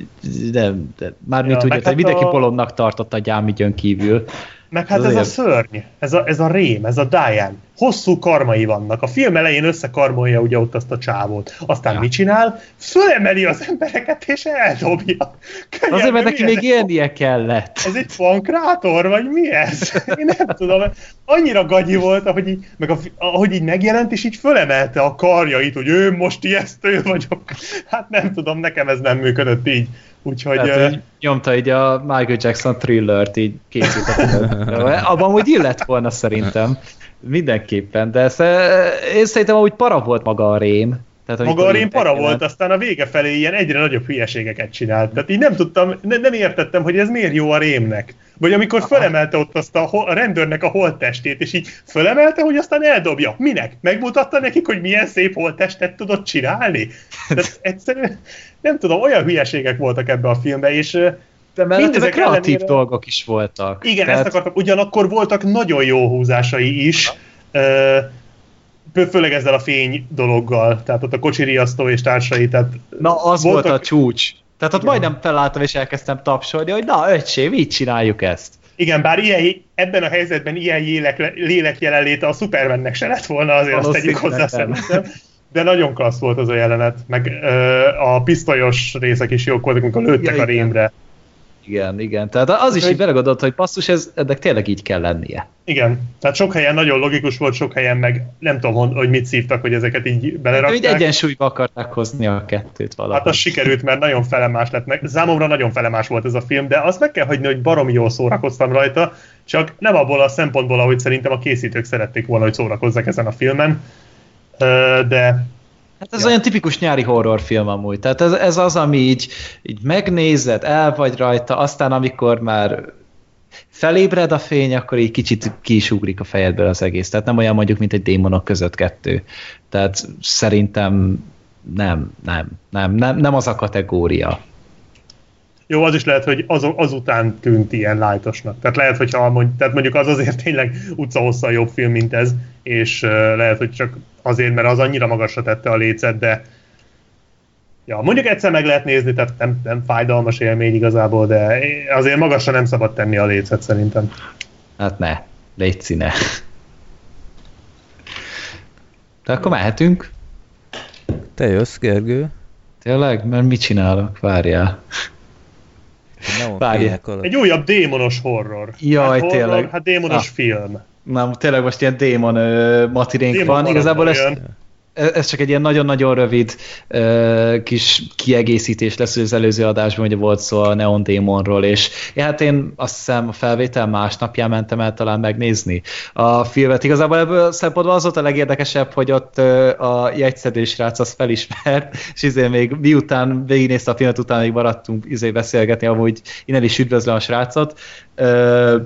de, de mármint Ja, úgy, hát mindenki a- bolondnak tartotta a gyámügyön kívül. Meg hát ez Azért. a szörny, ez a, ez a rém, ez a Diane. Hosszú karmai vannak. A film elején összekarmolja ugye ott azt a csávót. Aztán Ja. mit csinál? Fölemeli az embereket és eldobja. Könyörgöm, Azért, mert neki ez? még élnie kellett. Ez egy pankrátor, vagy mi ez? Én nem tudom. Annyira gagyi volt, ahogy így, meg a, ahogy így megjelent, és így fölemelte a karjait, hogy ő most ijesztő vagyok. Hát nem tudom, nekem ez nem működött így. Úgyhogy... Tehát, hogy nyomta így a Michael Jackson thrillert, így készített. Abban úgy illett volna szerintem. Mindenképpen, de ezt, én szerintem úgy para volt maga a rém. Tehát, Maga a rém para volt, aztán a vége felé ilyen egyre nagyobb hülyeségeket csinált. Tehát így nem tudtam, ne, nem értettem, hogy ez miért jó a rémnek. Vagy amikor fölemelte ott azt a, hol- a rendőrnek a holttestét, és így fölemelte, hogy aztán eldobja. Minek? Megmutatta nekik, hogy milyen szép holttestet tudott csinálni? Tehát egyszerűen, nem tudom, olyan hülyeségek voltak ebbe a filmbe, és De mellette meg mindezek kreatív ellenére- dolgok is voltak. igen, Tehát- ezt akartam. Ugyanakkor voltak nagyon jó húzásai is, ö, fő- főleg ezzel a fény dologgal, tehát ott a kocsiriasztó és társai, tehát Na, az voltak- volt a csúcs. Tehát ott majdnem felálltam és elkezdtem tapsolni, hogy na, öcsém, így csináljuk ezt. Igen, bár ilyen, ebben a helyzetben ilyen lélek, lélek jelenléte a Supermannek se lett volna, azért azt tegyük hozzá szerintem. De nagyon klassz volt az a jelenet, meg ö, a pisztolyos részek is jók voltak, amikor lőttek Ja, a igen. rémre. Igen, igen. Tehát az is Hogy- így belegondolt, hogy basszus, ez, ennek tényleg így kell lennie. Igen, tehát sok helyen nagyon logikus volt, sok helyen meg nem tudom, hogy mit szívtak, hogy ezeket így belerakták. egyensúlyba akarták hozni a kettőt valahogy. Hát az sikerült, mert nagyon felemás lett meg. Számomra nagyon felemás volt ez a film, de azt meg kell hagyni, hogy baromi jól szórakoztam rajta, csak nem abból a szempontból, ahogy szerintem a készítők szerették volna, hogy szórakozzak ezen a filmen. De Hát ez Ja. olyan tipikus nyári horrorfilm amúgy. Tehát ez, ez az, ami így, így megnézed, el vagy rajta, aztán amikor már felébred a fény, akkor így kicsit ki a fejedből az egész. Tehát nem olyan mondjuk, mint egy démonok között kettő. Tehát szerintem nem, nem, nem, nem, nem az a kategória. Jó, az is lehet, hogy az, azután tűnt ilyen lájtosnak. Tehát lehet, hogyha mond, tehát mondjuk az azért tényleg utcahosszal jobb film, mint ez, és uh, lehet, hogy csak azért, mert az annyira magasra tette a lécet, de Ja, mondjuk egyszer meg lehet nézni, tehát nem, nem fájdalmas élmény igazából, de azért magasra nem szabad tenni a lécet szerintem. Hát ne, légy színe. De akkor mehetünk. Te jössz, Gergő? Tényleg? Mert mit csinálok? Várjál. Nem Várj. fények alatt. Egy újabb démonos horror. Jaj, hát horror, tényleg. Hát démonos Ah. film. Nem, tényleg most ilyen démon ö, matirénk Démon van. Igazából ez, jön. Ez csak egy ilyen nagyon-nagyon rövid ö, kis kiegészítés lesz, hogy az előző adásban ugye volt szó a Neon Démonról, és ja, hát én azt hiszem a felvétel másnapján mentem el talán megnézni a filmet. Igazából ebből a szempontból az volt a legérdekesebb, hogy ott ö, a jegyszedő srác az felismert, és izé még miután végignézte a filmet, utána még maradtunk izé beszélgetni, amúgy innen is üdvözlöm a srácot. Ö,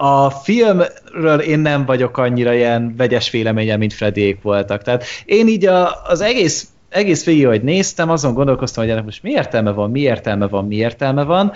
a filmről én nem vagyok annyira ilyen vegyes véleményem, mint Freddyék voltak. Tehát én így a, az egész egész végig, hogy néztem, azon gondolkoztam, hogy ennek most mi értelme van, mi értelme van, mi értelme van,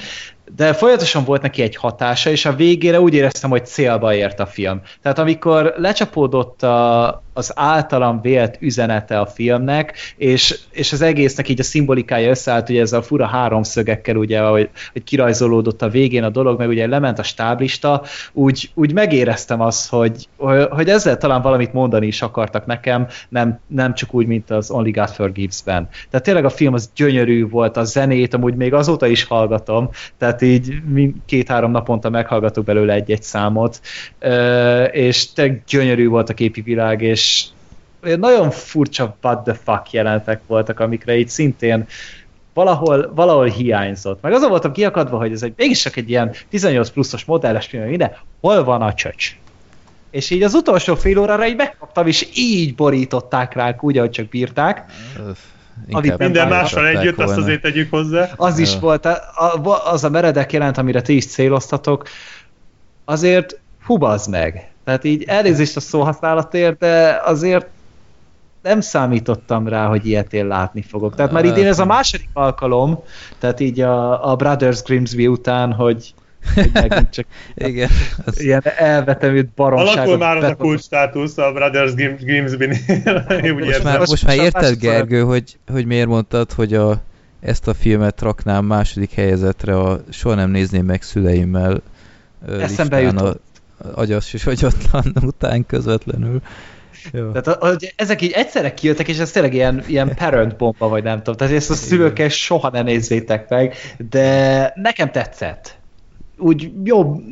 de folyamatosan volt neki egy hatása, és a végére úgy éreztem, hogy célba ért a film. Tehát amikor lecsapódott a, az általam vélt üzenete a filmnek, és, és az egésznek így a szimbolikája összeállt, ugye ez a fura háromszögekkel, ugye, hogy, hogy kirajzolódott a végén a dolog, meg ugye lement a stáblista, úgy, úgy megéreztem azt, hogy, hogy ezzel talán valamit mondani is akartak nekem, nem, nem csak úgy, mint az Only God Forgives-ben. Tehát tényleg a film az gyönyörű volt, a zenét amúgy még azóta is hallgatom, tehát így két-három naponta meghallgatok belőle egy-egy számot, és tényleg gyönyörű volt a képi világ, és nagyon furcsa what the fuck jelentek voltak, amikre így szintén valahol, valahol hiányzott. Meg azon voltam kiakadva, hogy ez egy mégis csak egy ilyen 18 pluszos modelles film, minden, hol van a csöcs? És így az utolsó fél órára így megkaptam, és így borították rá, úgy, ahogy csak bírták. Inkább minden mással együtt, volna. azt azért tegyük hozzá. Az is volt, az a meredek jelent, amire ti is céloztatok, azért hubaz meg. Tehát így elnézést a szóhasználatért, de azért nem számítottam rá, hogy ilyet én látni fogok. Tehát már idén ez a második alkalom, tehát így a, a Brothers Grimsby után, hogy, hogy csak Igen, az... ilyen elvetemült baromságot. Alakul már az a kulcs státusz a Brothers Grimsby-nél. most, már, most már érted, Gergő, hogy, hogy miért mondtad, hogy a, ezt a filmet raknám második helyezetre a soha nem nézném meg szüleimmel Eszembe jutott agyas és agyatlan után közvetlenül. Jó. Tehát hogy ezek így egyszerre kijöttek, és ez tényleg ilyen, ilyen parent bomba, vagy nem tudom. Tehát ezt a szülőkkel soha ne nézzétek meg, de nekem tetszett. Úgy jobb,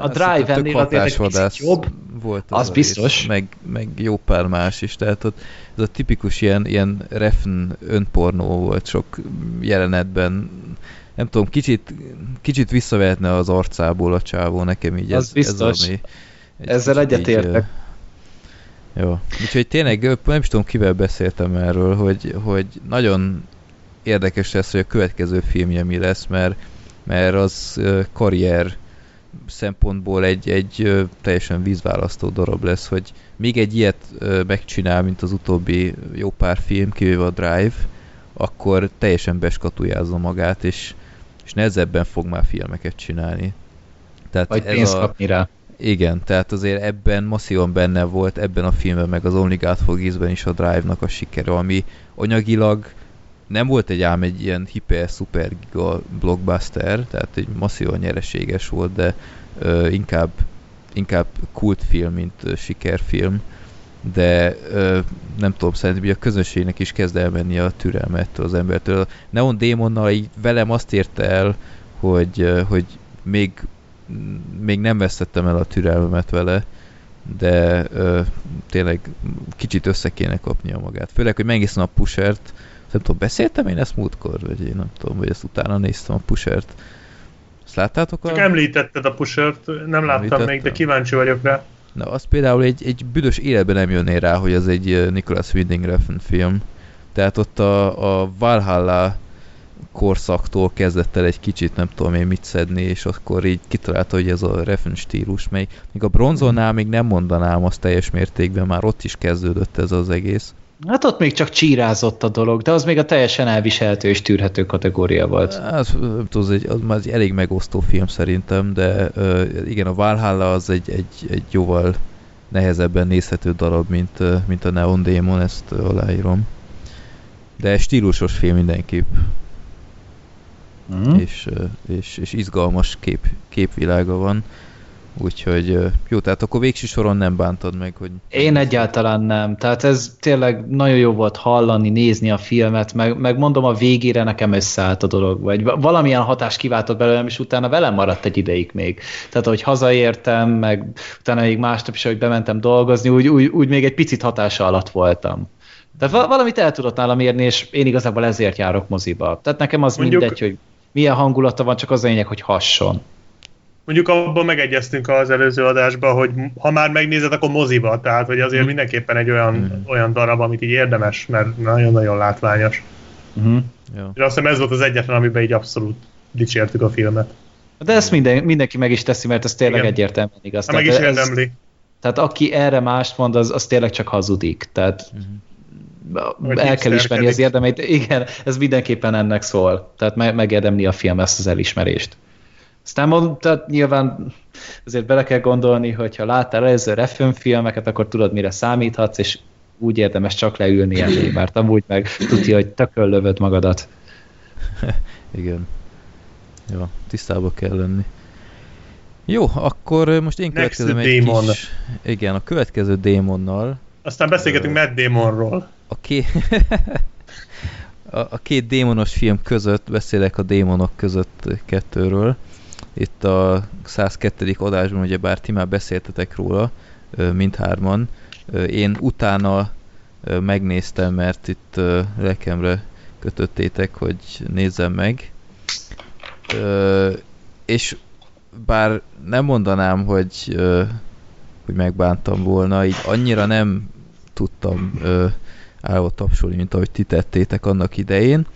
a Drive ennél azért egy jobb, volt az, az biztos. Rész, meg, meg jó pár más is, tehát ott ez a tipikus ilyen, ilyen refn önpornó volt sok jelenetben, nem tudom, kicsit, kicsit visszavehetne az arcából a csávó, nekem így az ez, biztos. ez ami, Ezzel egyetértek. Jó. Úgyhogy tényleg nem is tudom, kivel beszéltem erről, hogy, hogy nagyon érdekes lesz, hogy a következő filmje mi lesz, mert, mert az karrier szempontból egy, egy teljesen vízválasztó darab lesz, hogy még egy ilyet megcsinál, mint az utóbbi jó pár film, kivéve a Drive, akkor teljesen beskatujázza magát, és és nehezebben fog már filmeket csinálni. Tehát Vagy ez pénzt a... kapni rá. Igen, tehát azért ebben masszívan benne volt, ebben a filmben, meg az Only God Forgives-ben is a Drive-nak a sikere, ami anyagilag nem volt egy ám egy ilyen hiper super giga blockbuster, tehát egy masszívan nyereséges volt, de ö, inkább, inkább kultfilm, mint ö, sikerfilm de ö, nem tudom, szerintem a közönségnek is kezd elmenni a türelmet az embertől. Neon Démonnal így velem azt érte el, hogy, hogy még, még nem vesztettem el a türelmemet vele, de ö, tényleg kicsit össze kéne kapnia magát. Főleg, hogy megnéztem a pushert, nem tudom, beszéltem én ezt múltkor, vagy én nem tudom, vagy ezt utána néztem a pushert. Ezt láttátok? Csak a... említetted a pushert, nem láttam még, de kíváncsi vagyok rá. Na, az például egy, egy büdös életben nem jönné rá, hogy az egy Nicholas Winding Refn film. Tehát ott a, a Valhalla korszaktól kezdett el egy kicsit, nem tudom én mit szedni, és akkor így kitalálta, hogy ez a Refn stílus, mely még a bronzonnál még nem mondanám azt teljes mértékben, már ott is kezdődött ez az egész. Hát ott még csak csírázott a dolog, de az még a teljesen elviselhető és tűrhető kategória volt. Az, az, egy, az már egy elég megosztó film szerintem, de uh, igen, a Valhalla az egy, egy, egy jóval nehezebben nézhető darab, mint, uh, mint a Neon Demon, ezt uh, aláírom. De stílusos film mindenképp. Mm. És, uh, és, és izgalmas kép, képvilága van. Úgyhogy jó, tehát akkor végső soron nem bántad meg, hogy... Én egyáltalán nem. Tehát ez tényleg nagyon jó volt hallani, nézni a filmet, meg, meg mondom a végére nekem összeállt a dolog, vagy valamilyen hatást kiváltott belőlem, és utána velem maradt egy ideig még. Tehát, hogy hazaértem, meg utána még másnap is, hogy bementem dolgozni, úgy, úgy, úgy még egy picit hatása alatt voltam. Tehát valamit el tudott nálam érni, és én igazából ezért járok moziba. Tehát nekem az Mondjuk... mindegy, hogy milyen hangulata van, csak az a lényeg, hogy hasson. Mondjuk abban megegyeztünk az előző adásban, hogy ha már megnézed, akkor moziba, tehát hogy azért mm. mindenképpen egy olyan, mm. olyan darab, amit így érdemes, mert nagyon-nagyon látványos. Mm. Ja. És azt hiszem ez volt az egyetlen, amiben így abszolút dicsértük a filmet. De ezt minden, mindenki meg is teszi, mert ez tényleg Igen. egyértelműen igaz. Ha meg is érdemli. Tehát aki erre mást mond, az, az tényleg csak hazudik. Tehát mm. el kell ismerni az érdemeit. Igen, ez mindenképpen ennek szól. Tehát me- megérdemli a film ezt az elismerést. Aztán mondtad, nyilván azért bele kell gondolni, hogy ha láttál előző refilm filmeket, akkor tudod, mire számíthatsz, és úgy érdemes csak leülni elé, mert amúgy meg tudja, hogy tököl lövöd magadat. Igen. Jó, tisztába kell lenni. Jó, akkor most én Next következem egy Demon. kis... Igen, a következő démonnal. Aztán beszélgetünk Matt Damonról. A, ké... a, a két démonos film között beszélek a démonok között kettőről. Itt a 102. adásban, ugye bár ti már beszéltetek róla, mindhárman. Én utána megnéztem, mert itt ö, lelkemre kötöttétek, hogy nézzem meg. És bár nem mondanám, hogy, hogy megbántam volna, így annyira nem tudtam állva tapsolni, mint ahogy ti tettétek annak idején,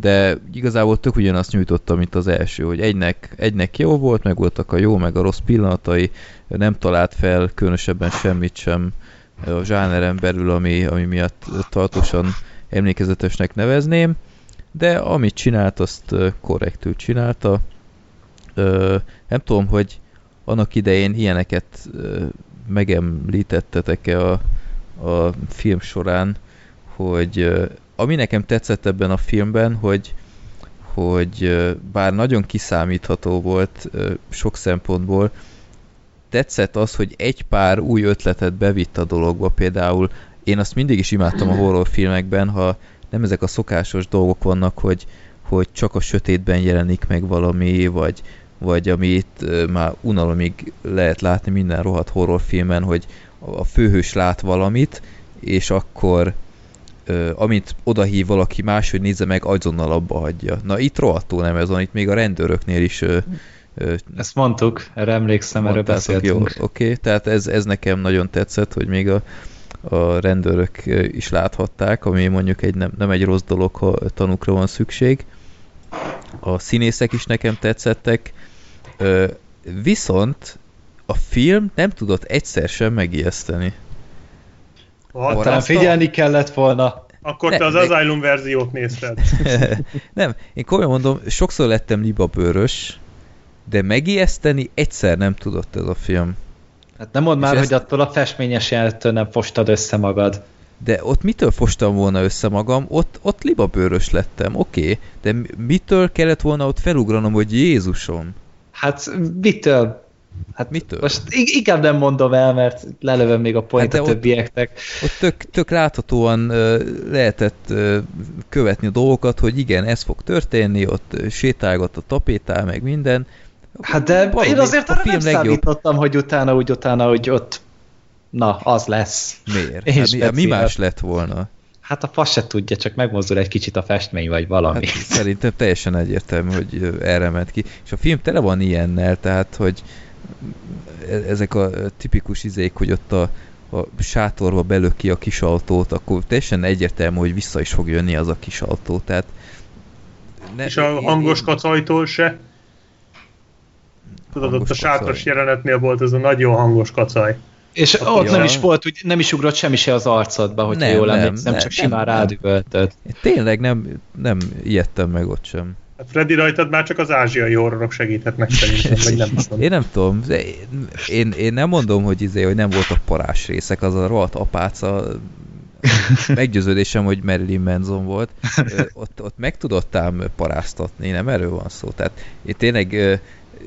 de igazából tök ugyanazt nyújtottam, mint az első, hogy egynek, egynek jó volt, meg voltak a jó, meg a rossz pillanatai, nem talált fel különösebben semmit sem a zsáneren belül, ami, ami miatt tartósan emlékezetesnek nevezném, de amit csinált, azt korrektül csinálta. Ö, nem tudom, hogy annak idején ilyeneket megemlítettetek-e a, a film során, hogy ami nekem tetszett ebben a filmben, hogy hogy bár nagyon kiszámítható volt sok szempontból, tetszett az, hogy egy pár új ötletet bevitt a dologba, például én azt mindig is imádtam a horrorfilmekben, ha nem ezek a szokásos dolgok vannak, hogy, hogy csak a sötétben jelenik meg valami, vagy, vagy amit már unalomig lehet látni minden rohadt horrorfilmen, hogy a főhős lát valamit, és akkor ö, amit odahív valaki más, hogy nézze meg, azonnal abba hagyja. Na itt rohadtul nem ez van, itt még a rendőröknél is ö, ö, Ezt mondtuk, erre emlékszem, mondtátok, beszéltünk. Jó, oké, tehát ez, ez nekem nagyon tetszett, hogy még a, a rendőrök is láthatták, ami mondjuk egy nem, nem egy rossz dolog, ha tanukra van szükség. A színészek is nekem tetszettek, ö, viszont a film nem tudott egyszer sem megijeszteni. Ha, Talán figyelni kellett volna. akkor Ne, te az meg- Asylum verziót nézted. nem, én komolyan mondom, sokszor lettem libabőrös, de megijeszteni egyszer nem tudott ez a film. Hát nem mondd És már, ezt- hogy attól a festményes jelenettől nem fostad össze magad. De ott mitől fostam volna össze magam? Ott, ott libabőrös lettem, oké. Okay. De mi- mitől kellett volna ott felugranom, hogy Jézusom? Hát mitől? Hát Mitől? Most inkább nem mondom el, mert lelövöm még a point Hát a ott- többieknek. Ott tök, tök láthatóan lehetett követni a dolgokat, hogy igen, ez fog történni, ott sétálgat a tapétál, meg minden. Hát de Valami, én azért a arra nem legjobb. számítottam, hogy utána, úgy utána, hogy ott na, az lesz. Miért? Hát mi, hát mi más lett volna? Hát a fasz se tudja, csak megmozdul egy kicsit a festmény, vagy valami. Hát szerintem teljesen egyértelmű, hogy erre ment ki. És a film tele van ilyennel, tehát, hogy ezek a ö, tipikus izék, hogy ott a, a sátorba belök ki a kis autót, akkor teljesen egyértelmű, hogy vissza is fog jönni az a kis autó. Tehát ne, És a én- hangos kacajtól se. Tudod, ott a sátras kacaj. jelenetnél volt ez a nagyon hangos kacaj. És A ott nem is volt, úgy nem is ugrott semmi se az arcodba, hogyha Nem, jól nem, emlékszem, nem, csak nem, simán nem. rádüvöltöd. Én tényleg nem, nem ijedtem meg ott sem. Hát Freddy rajtad már csak az ázsiai horrorok segíthetnek szerintem, vagy nem tudom. Én nem tudom, én, én, nem mondom, hogy, izé, hogy nem voltak parás részek, az a rohadt apáca meggyőződésem, hogy Marilyn Manson volt. Ott, ott meg tudott ám paráztatni, nem erről van szó. Tehát én tényleg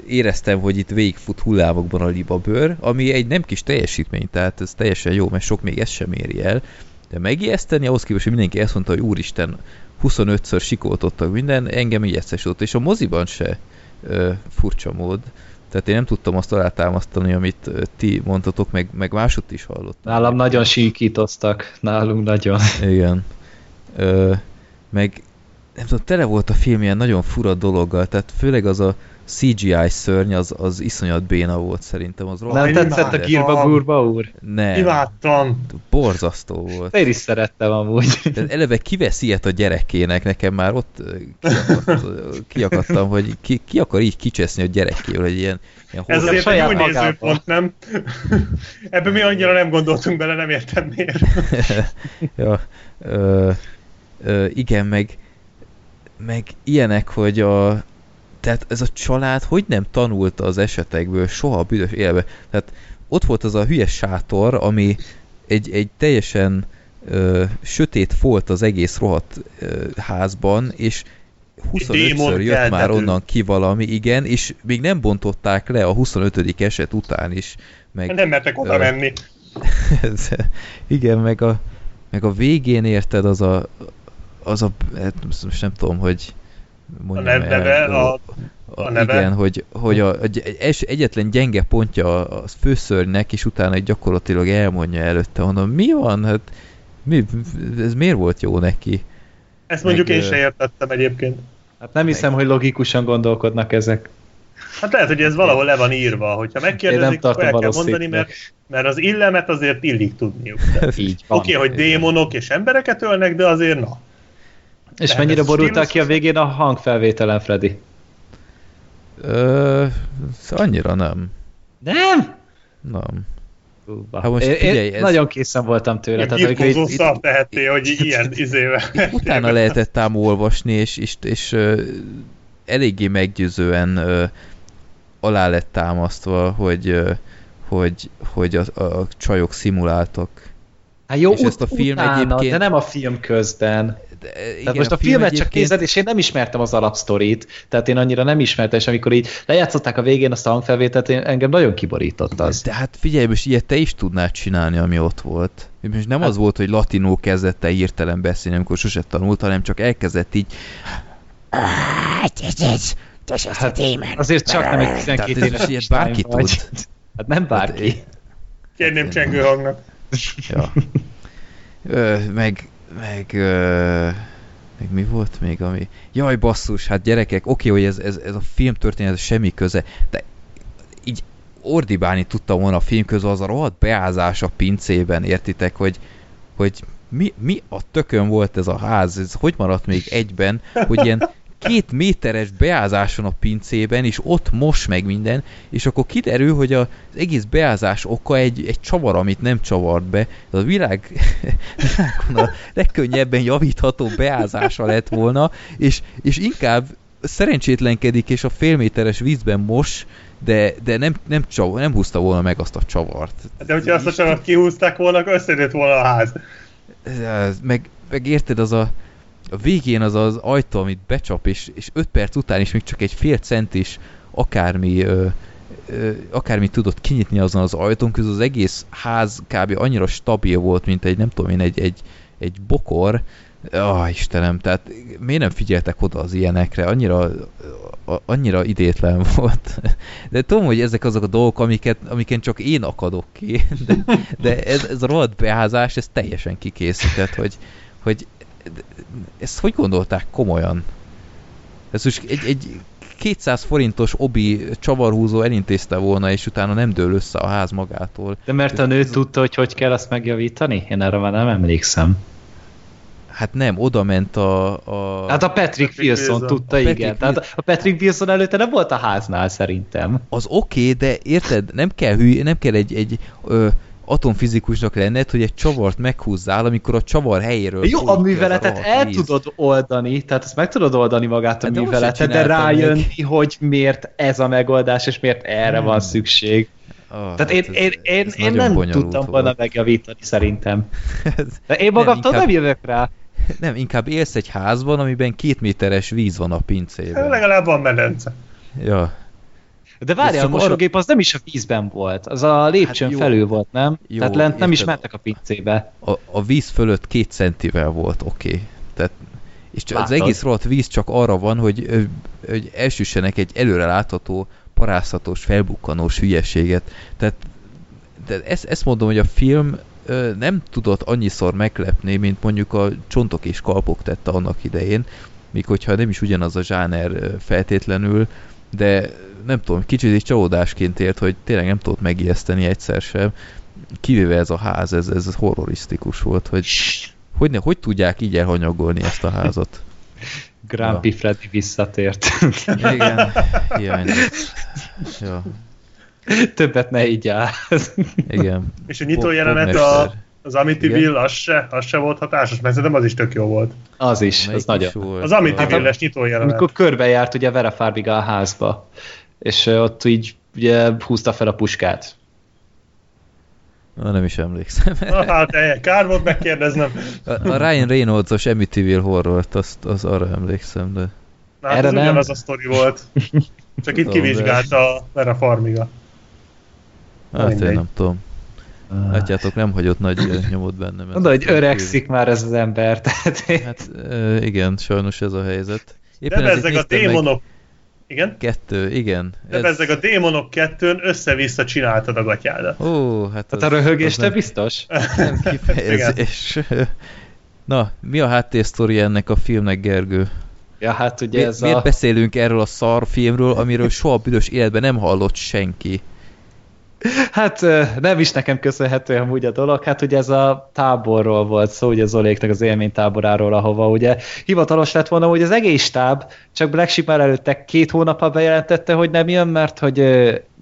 éreztem, hogy itt végigfut hullámokban a libabőr, ami egy nem kis teljesítmény, tehát ez teljesen jó, mert sok még ezt sem éri el. De megijeszteni, ahhoz képest, hogy mindenki ezt mondta, hogy úristen, 25-ször sikoltottak minden, engem ijesztesült, és a moziban se ö, furcsa mód. Tehát én nem tudtam azt alátámasztani, amit ti mondtatok, meg, meg másút is hallottam. Nálam nagyon síkítoztak, nálunk nagyon. Igen. Ö, meg nem tudom, tele volt a film ilyen nagyon fura dologgal, tehát főleg az a CGI szörny, az, az iszonyat béna volt szerintem. Az Nem tetszett a. Girba Gurba úr? Nem, Imádtam! borzasztó volt. Én is szerettem amúgy. Tehát eleve kivesz ilyet a gyerekének, nekem már ott kiakadt, kiakadtam, hogy ki, ki akar így kicseszni a gyerekével, hogy ilyen, ilyen Ez azért egy magában. nézőpont, nem? Ebben mi annyira nem gondoltunk bele, nem értem miért. ja, ö, ö, igen, meg, meg ilyenek, hogy a tehát ez a család hogy nem tanulta az esetekből soha a büdös élve? Tehát ott volt az a hülyes sátor, ami egy, egy teljesen ö, sötét folt az egész rohadt ö, házban, és 25-ször jött keltető. már onnan ki valami, igen, és még nem bontották le a 25. eset után is. Meg, nem mertek oda ö, menni. igen, meg a, meg a végén érted az a, az a, hát most nem tudom, hogy mondjam a neve, el, a, a, a neve. Igen, hogy, hogy a, egy, egyetlen gyenge pontja a főszörnynek, és utána gyakorlatilag elmondja előtte, mondom, mi van? Hát, mi, ez miért volt jó neki? Ezt mondjuk Meg, én se értettem egyébként. Hát nem hiszem, hogy logikusan gondolkodnak ezek. Hát lehet, hogy ez valahol le van írva, hogyha megkérdezik, akkor el kell mondani, mert, mert az illemet azért illik tudniuk. Oké, okay, hogy démonok és embereket ölnek, de azért na. És mennyire borultál ki a végén a hangfelvételen, Freddy? Ö, annyira nem. Nem? Nem. Hát most figyelj, én ez... nagyon készen voltam tőle. Tehát, amikor itt, tehettél, hogy ilyen izével. Utána lehetett ám olvasni, és, és, és uh, eléggé meggyőzően uh, alá lett támasztva, hogy, uh, hogy, hogy a, a csajok szimuláltak. Hát jó, és ut- ezt a film utána, egyébként... de nem a film közben. De, igen, tehát most a, a film filmet egyébként... csak nézed, és én nem ismertem az alapsztorit, tehát én annyira nem ismertem, és amikor így lejátszották a végén azt a hangfelvételt, én, engem nagyon kiborított az. De hát figyelj, most ilyet te is tudnád csinálni, ami ott volt. Most nem hát... az volt, hogy latinó kezdett el hirtelen beszélni, amikor sose tanult, hanem csak elkezdett így Hát, azért csak nem egy 12 éves bárki tud. Hát nem bárki. Kérném csengő hangnak. Ja. Ö, meg meg, uh, meg mi volt még, ami... Jaj, basszus, hát gyerekek, oké, hogy ez, ez, ez a film történet semmi köze, de így ordibálni tudtam volna a film közben az a rohadt beázás a pincében, értitek, hogy, hogy mi, mi a tökön volt ez a ház, ez hogy maradt még egyben, hogy ilyen két méteres beázáson a pincében, és ott mos meg minden, és akkor kiderül, hogy az egész beázás oka egy, egy csavar, amit nem csavart be. Ez a világ világon a legkönnyebben javítható beázása lett volna, és, és inkább szerencsétlenkedik, és a félméteres vízben mos, de, de nem, nem, csav, nem húzta volna meg azt a csavart. De hogyha azt a csavart kihúzták volna, akkor összejött volna a ház. Meg, meg érted, az a, a végén az az ajtó, amit becsap, és, és 5 perc után is még csak egy fél centis akármi, ö, ö, akármi tudott kinyitni azon az ajtón, közül az egész ház kb. annyira stabil volt, mint egy, nem tudom én, egy, egy, egy bokor, Ah, Istenem, tehát miért nem figyeltek oda az ilyenekre? Annyira, annyira idétlen volt. De tudom, hogy ezek azok a dolgok, amiket, amiken csak én akadok ki, de, de ez, ez a rohadt beházás, ez teljesen kikészített, hogy, hogy ezt hogy gondolták komolyan? Ez most egy, egy 200 forintos obi csavarhúzó elintézte volna, és utána nem dől össze a ház magától. De mert a nő tudta, hogy hogy kell azt megjavítani? Én erre már nem emlékszem. Hát nem, oda ment a... a... Hát a Patrick, Wilson tudta, a igen. Patrick Tehát a Patrick Wilson előtte nem volt a háznál szerintem. Az oké, okay, de érted, nem kell hülye, nem kell egy, egy ö, atomfizikusnak lenned, hogy egy csavart meghúzzál, amikor a csavar helyéről... Jó, a műveletet a el víz. tudod oldani, tehát ezt meg tudod oldani magát a hát műveletet, de rájönni, meg. hogy miért ez a megoldás, és miért erre hmm. van szükség. Oh, Tehát hát én, ez, én, én, ez én nem tudtam volt. volna megjavítani szerintem. De én magamtól nem, inkább, nem jövök rá. Nem, inkább élsz egy házban, amiben két méteres víz van a pincében. Legalább van medence. Ja, de várjál, a mosógép az nem is a vízben volt, az a lépcsőn hát felül volt, nem? Jó, Tehát lent nem is mentek a pincébe. A, a víz fölött két centivel volt, oké. Okay. Tehát és csak az egész rohadt víz csak arra van, hogy, hogy elsüssenek egy előre látható, paráztatós, felbukkanós hülyeséget. Tehát de ezt, ezt mondom, hogy a film nem tudott annyiszor meglepni, mint mondjuk a Csontok és Kalpok tette annak idején, míg hogyha nem is ugyanaz a zsáner feltétlenül, de nem tudom, kicsit is csalódásként ért, hogy tényleg nem tudott megijeszteni egyszer sem. Kivéve ez a ház, ez, ez horrorisztikus volt, hogy hogy, ne, hogy tudják így elhanyagolni ezt a házat. Grumpy ja. Freddy visszatért. Igen, jaj, ja. Többet ne így áll. Igen. És a nyitó jelenet a, Az Amityville, az se, az se volt hatásos, mert szerintem az is tök jó volt. Az is, Melyik az nagyon. volt? Az Amityville-es Hát, nyitó jelenet. Amikor körbejárt ugye Vera Farmiga a házba, és ott így ugye húzta fel a puskát. Na, nem is emlékszem. Na, hát kár volt megkérdeznem. A, a Ryan Reynolds-os Amityville horrort, azt, az arra emlékszem, de... Na, hát Erre ez nem. ugyanaz a sztori volt. Csak itt Tudom, kivizsgálta Vera Farmiga. Hát én nem tudom. Látjátok, nem hagyott nagy nyomot bennem. ez Mondod, a hogy öregszik már ez az ember, tehát Hát igen, sajnos ez a helyzet. De ezért bezzeg a néztem meg démonok... Igen? Kettő, igen. De bezzeg a démonok kettőn össze-vissza csináltad a gatyádat. Ó, hát Hát a röhögés te biztos? nem kifejezés. Na, mi a háttérsztori ennek a filmnek, Gergő? Ja, hát ugye Mi, ez miért a... beszélünk erről a szar filmről, amiről soha büdös életben nem hallott senki? Hát nem is nekem köszönhető amúgy a dolog, hát ugye ez a táborról volt szó, ugye Zoléknak az élménytáboráról, ahova ugye hivatalos lett volna, hogy az egész táb, csak Black Sheep már előtte két hónapra bejelentette, hogy nem jön, mert hogy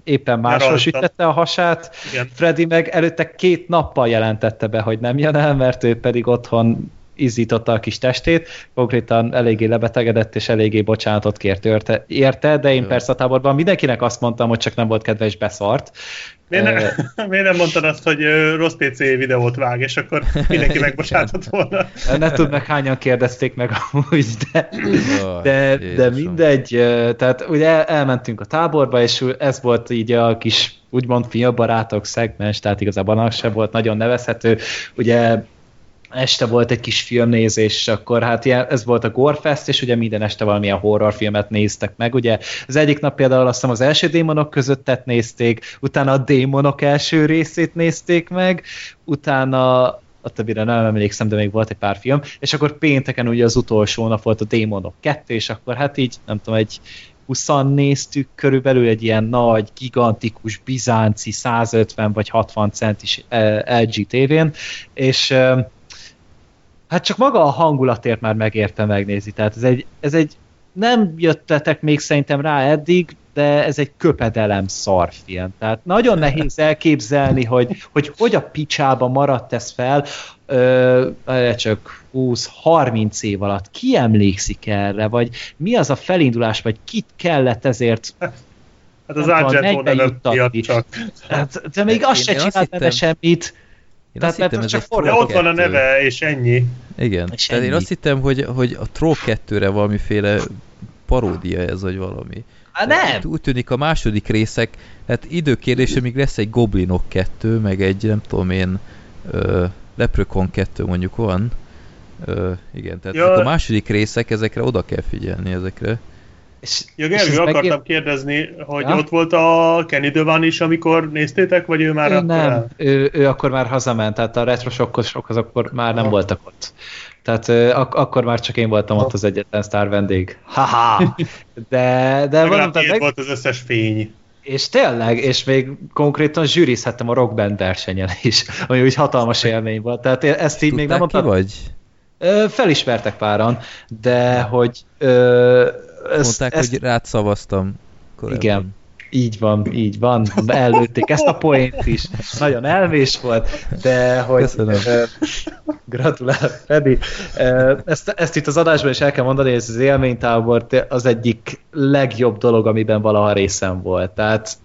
éppen máshol rajta. sütette a hasát, Igen. Freddy meg előtte két nappal jelentette be, hogy nem jön el, mert ő pedig otthon izzította a kis testét, konkrétan eléggé lebetegedett, és eléggé bocsánatot kért érte, érte de én Jó. persze a táborban mindenkinek azt mondtam, hogy csak nem volt kedve, és beszart. Miért, ne, Ö, miért nem mondtad azt, hogy rossz PC videót vág, és akkor mindenki megbocsátott volna? Ne tud meg hányan kérdezték meg amúgy, de, Oh, de, de mindegy, tehát ugye elmentünk a táborba, és ez volt így a kis úgymond filmbarátok szegmens, tehát igazából az sem volt nagyon nevezhető, ugye este volt egy kis filmnézés, és akkor hát ilyen, ez volt a Gorefest, és ugye minden este valamilyen horrorfilmet néztek meg, ugye? Az egyik nap például azt hiszem az első démonok közöttet nézték, utána a démonok első részét nézték meg, utána a többire nem emlékszem, de még volt egy pár film, és akkor pénteken ugye az utolsó nap volt a Démonok 2, és akkor hát így, nem tudom, egy 20 néztük körülbelül egy ilyen nagy, gigantikus, bizánci 150 vagy 60 centis eh, LG tévén, és eh, hát csak maga a hangulatért már megérte megnézni, tehát ez egy, ez egy nem jöttetek még szerintem rá eddig, de ez egy köpedelem szarfilm. Tehát nagyon nehéz elképzelni, hogy hogy, hogy a picsába maradt ez fel, ö, csak 20-30 év alatt. Ki emlékszik erre, vagy mi az a felindulás, vagy kit kellett ezért Hát az juttatni. miatt csak. Hát, de még Én- azt se én csinált benne hittem- semmit. Én Tehát, azt hittem, ez csak a De forró Troll ott van a 2. neve, és ennyi. Igen. És Tehát én ennyi. azt hittem, hogy, hogy a Troll 2-re valamiféle paródia ez, vagy valami. Hát nem! Úgy- Úgy tűnik a második részek, hát időkérdése, még lesz egy Goblinok 2, meg egy nem tudom én ö, Leprechaun 2 mondjuk van. Ö, igen, tehát Ja. ezek a második részek, ezekre oda kell figyelni ezekre. És, Ja, Gergő, akartam megint- kérdezni, hogy Ja? ott volt a Kenny Devan is, amikor néztétek, vagy ő már ő akkor nem, el? ő, ő akkor már hazament, tehát a retrosokok az akkor már nem Aha. voltak ott. Tehát ak- akkor már csak én voltam ott az egyetlen sztár vendég. Haha! De, de mondom, tehát meg, volt az összes fény. és tényleg, és még konkrétan zsűrizhettem a Rock Band versenyen is, ami úgy hatalmas élmény volt. Tehát én ezt így még nem Tudták ki mondtam. vagy? Ö, felismertek páran, de hogy ö, ezt, Mondták, ezt, hogy rád szavaztam. Korábban. Igen. Így van, így van. Előtték ezt a poént is. Nagyon elvés volt, de hogy... Köszönöm. ö, Gratulál, Freddy. Ö, Ezt, ezt itt az adásban is el kell mondani, hogy ez az élménytábor te- az egyik legjobb dolog, amiben valaha részem volt. Tehát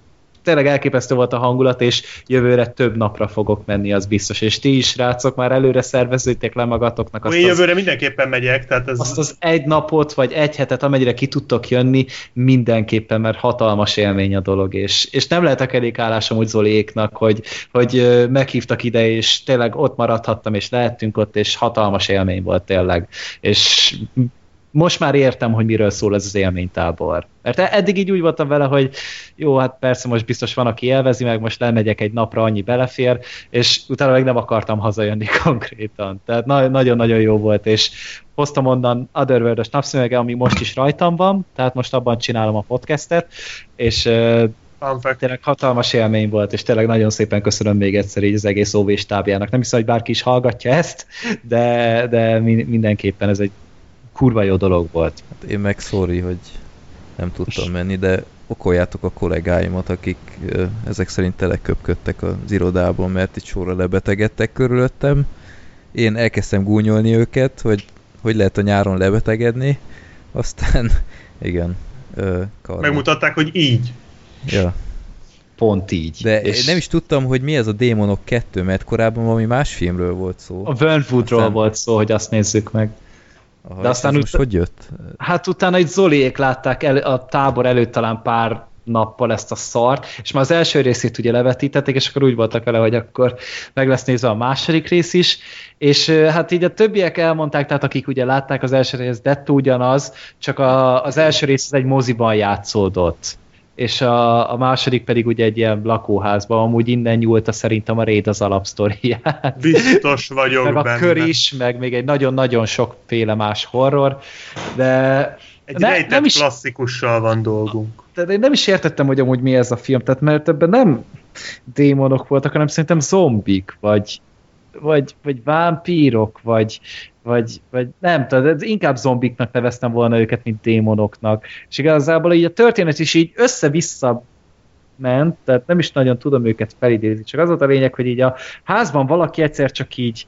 tényleg elképesztő volt a hangulat, és jövőre több napra fogok menni, az biztos. És ti is, rácok, már előre szervezőtek le magatoknak azt Én az jövőre mindenképpen megyek, tehát ez... azt az egy napot, vagy egy hetet, amennyire ki tudtok jönni, mindenképpen, mert hatalmas élmény a dolog, és, és nem lehetek elég állásom úgy Zoliéknak, hogy, hogy meghívtak ide, és tényleg ott maradhattam, és lehettünk ott, és hatalmas élmény volt tényleg. És most már értem, hogy miről szól ez az élménytábor. Mert eddig így úgy voltam vele, hogy jó, hát persze most biztos van, aki élvezi, meg most lemegyek egy napra, annyi belefér, és utána meg nem akartam hazajönni konkrétan. Tehát na- nagyon-nagyon jó volt, és hoztam onnan Otherworld-os napszemege, ami most is rajtam van, tehát most abban csinálom a podcastet, és fact. tényleg hatalmas élmény volt, és tényleg nagyon szépen köszönöm még egyszer így az egész OV stábjának. Nem hiszem, hogy bárki is hallgatja ezt, de, de mi- mindenképpen ez egy kurva jó dolog volt. Hát én meg sorry, hogy nem tudtam menni, de okoljátok a kollégáimat, akik ezek szerint teleköpködtek az irodában, mert itt sorra lebetegedtek körülöttem. Én elkezdtem gúnyolni őket, hogy hogy lehet a nyáron lebetegedni, aztán igen, ö. Megmutatták, hogy így. Ja. Pont így. De és... nem is tudtam, hogy mi ez a Démonok 2, mert korábban valami más filmről volt szó. A Wernwoodról aztán... volt szó, hogy azt nézzük meg. Aha, De aztán most hogy jött? Hát utána egy Zoliék látták el, a tábor előtt talán pár nappal ezt a szart, és már az első részét ugye levetítették, és akkor úgy voltak vele, hogy akkor meg lesz nézve a második rész is, és hát így a többiek elmondták, tehát akik ugye látták az első részt, dettó ugyanaz, csak a, az első rész az egy moziban játszódott és a, a második pedig ugye egy ilyen lakóházban, amúgy innen nyúlta szerintem a Raid az alapsztoriát. Biztos vagyok meg a benne. kör is, meg még egy nagyon-nagyon sokféle más horror, de egy ne, nem is, klasszikussal van dolgunk. Tehát én nem is értettem, hogy amúgy mi ez a film, tehát mert ebben nem démonok voltak, hanem szerintem zombik, vagy, vagy, vagy vámpírok, vagy, vagy, vagy nem tudom, inkább zombiknak neveztem volna őket, mint démonoknak. És igazából így a történet is így össze-vissza ment, tehát nem is nagyon tudom őket felidézni, csak az volt a lényeg, hogy így a házban valaki egyszer csak így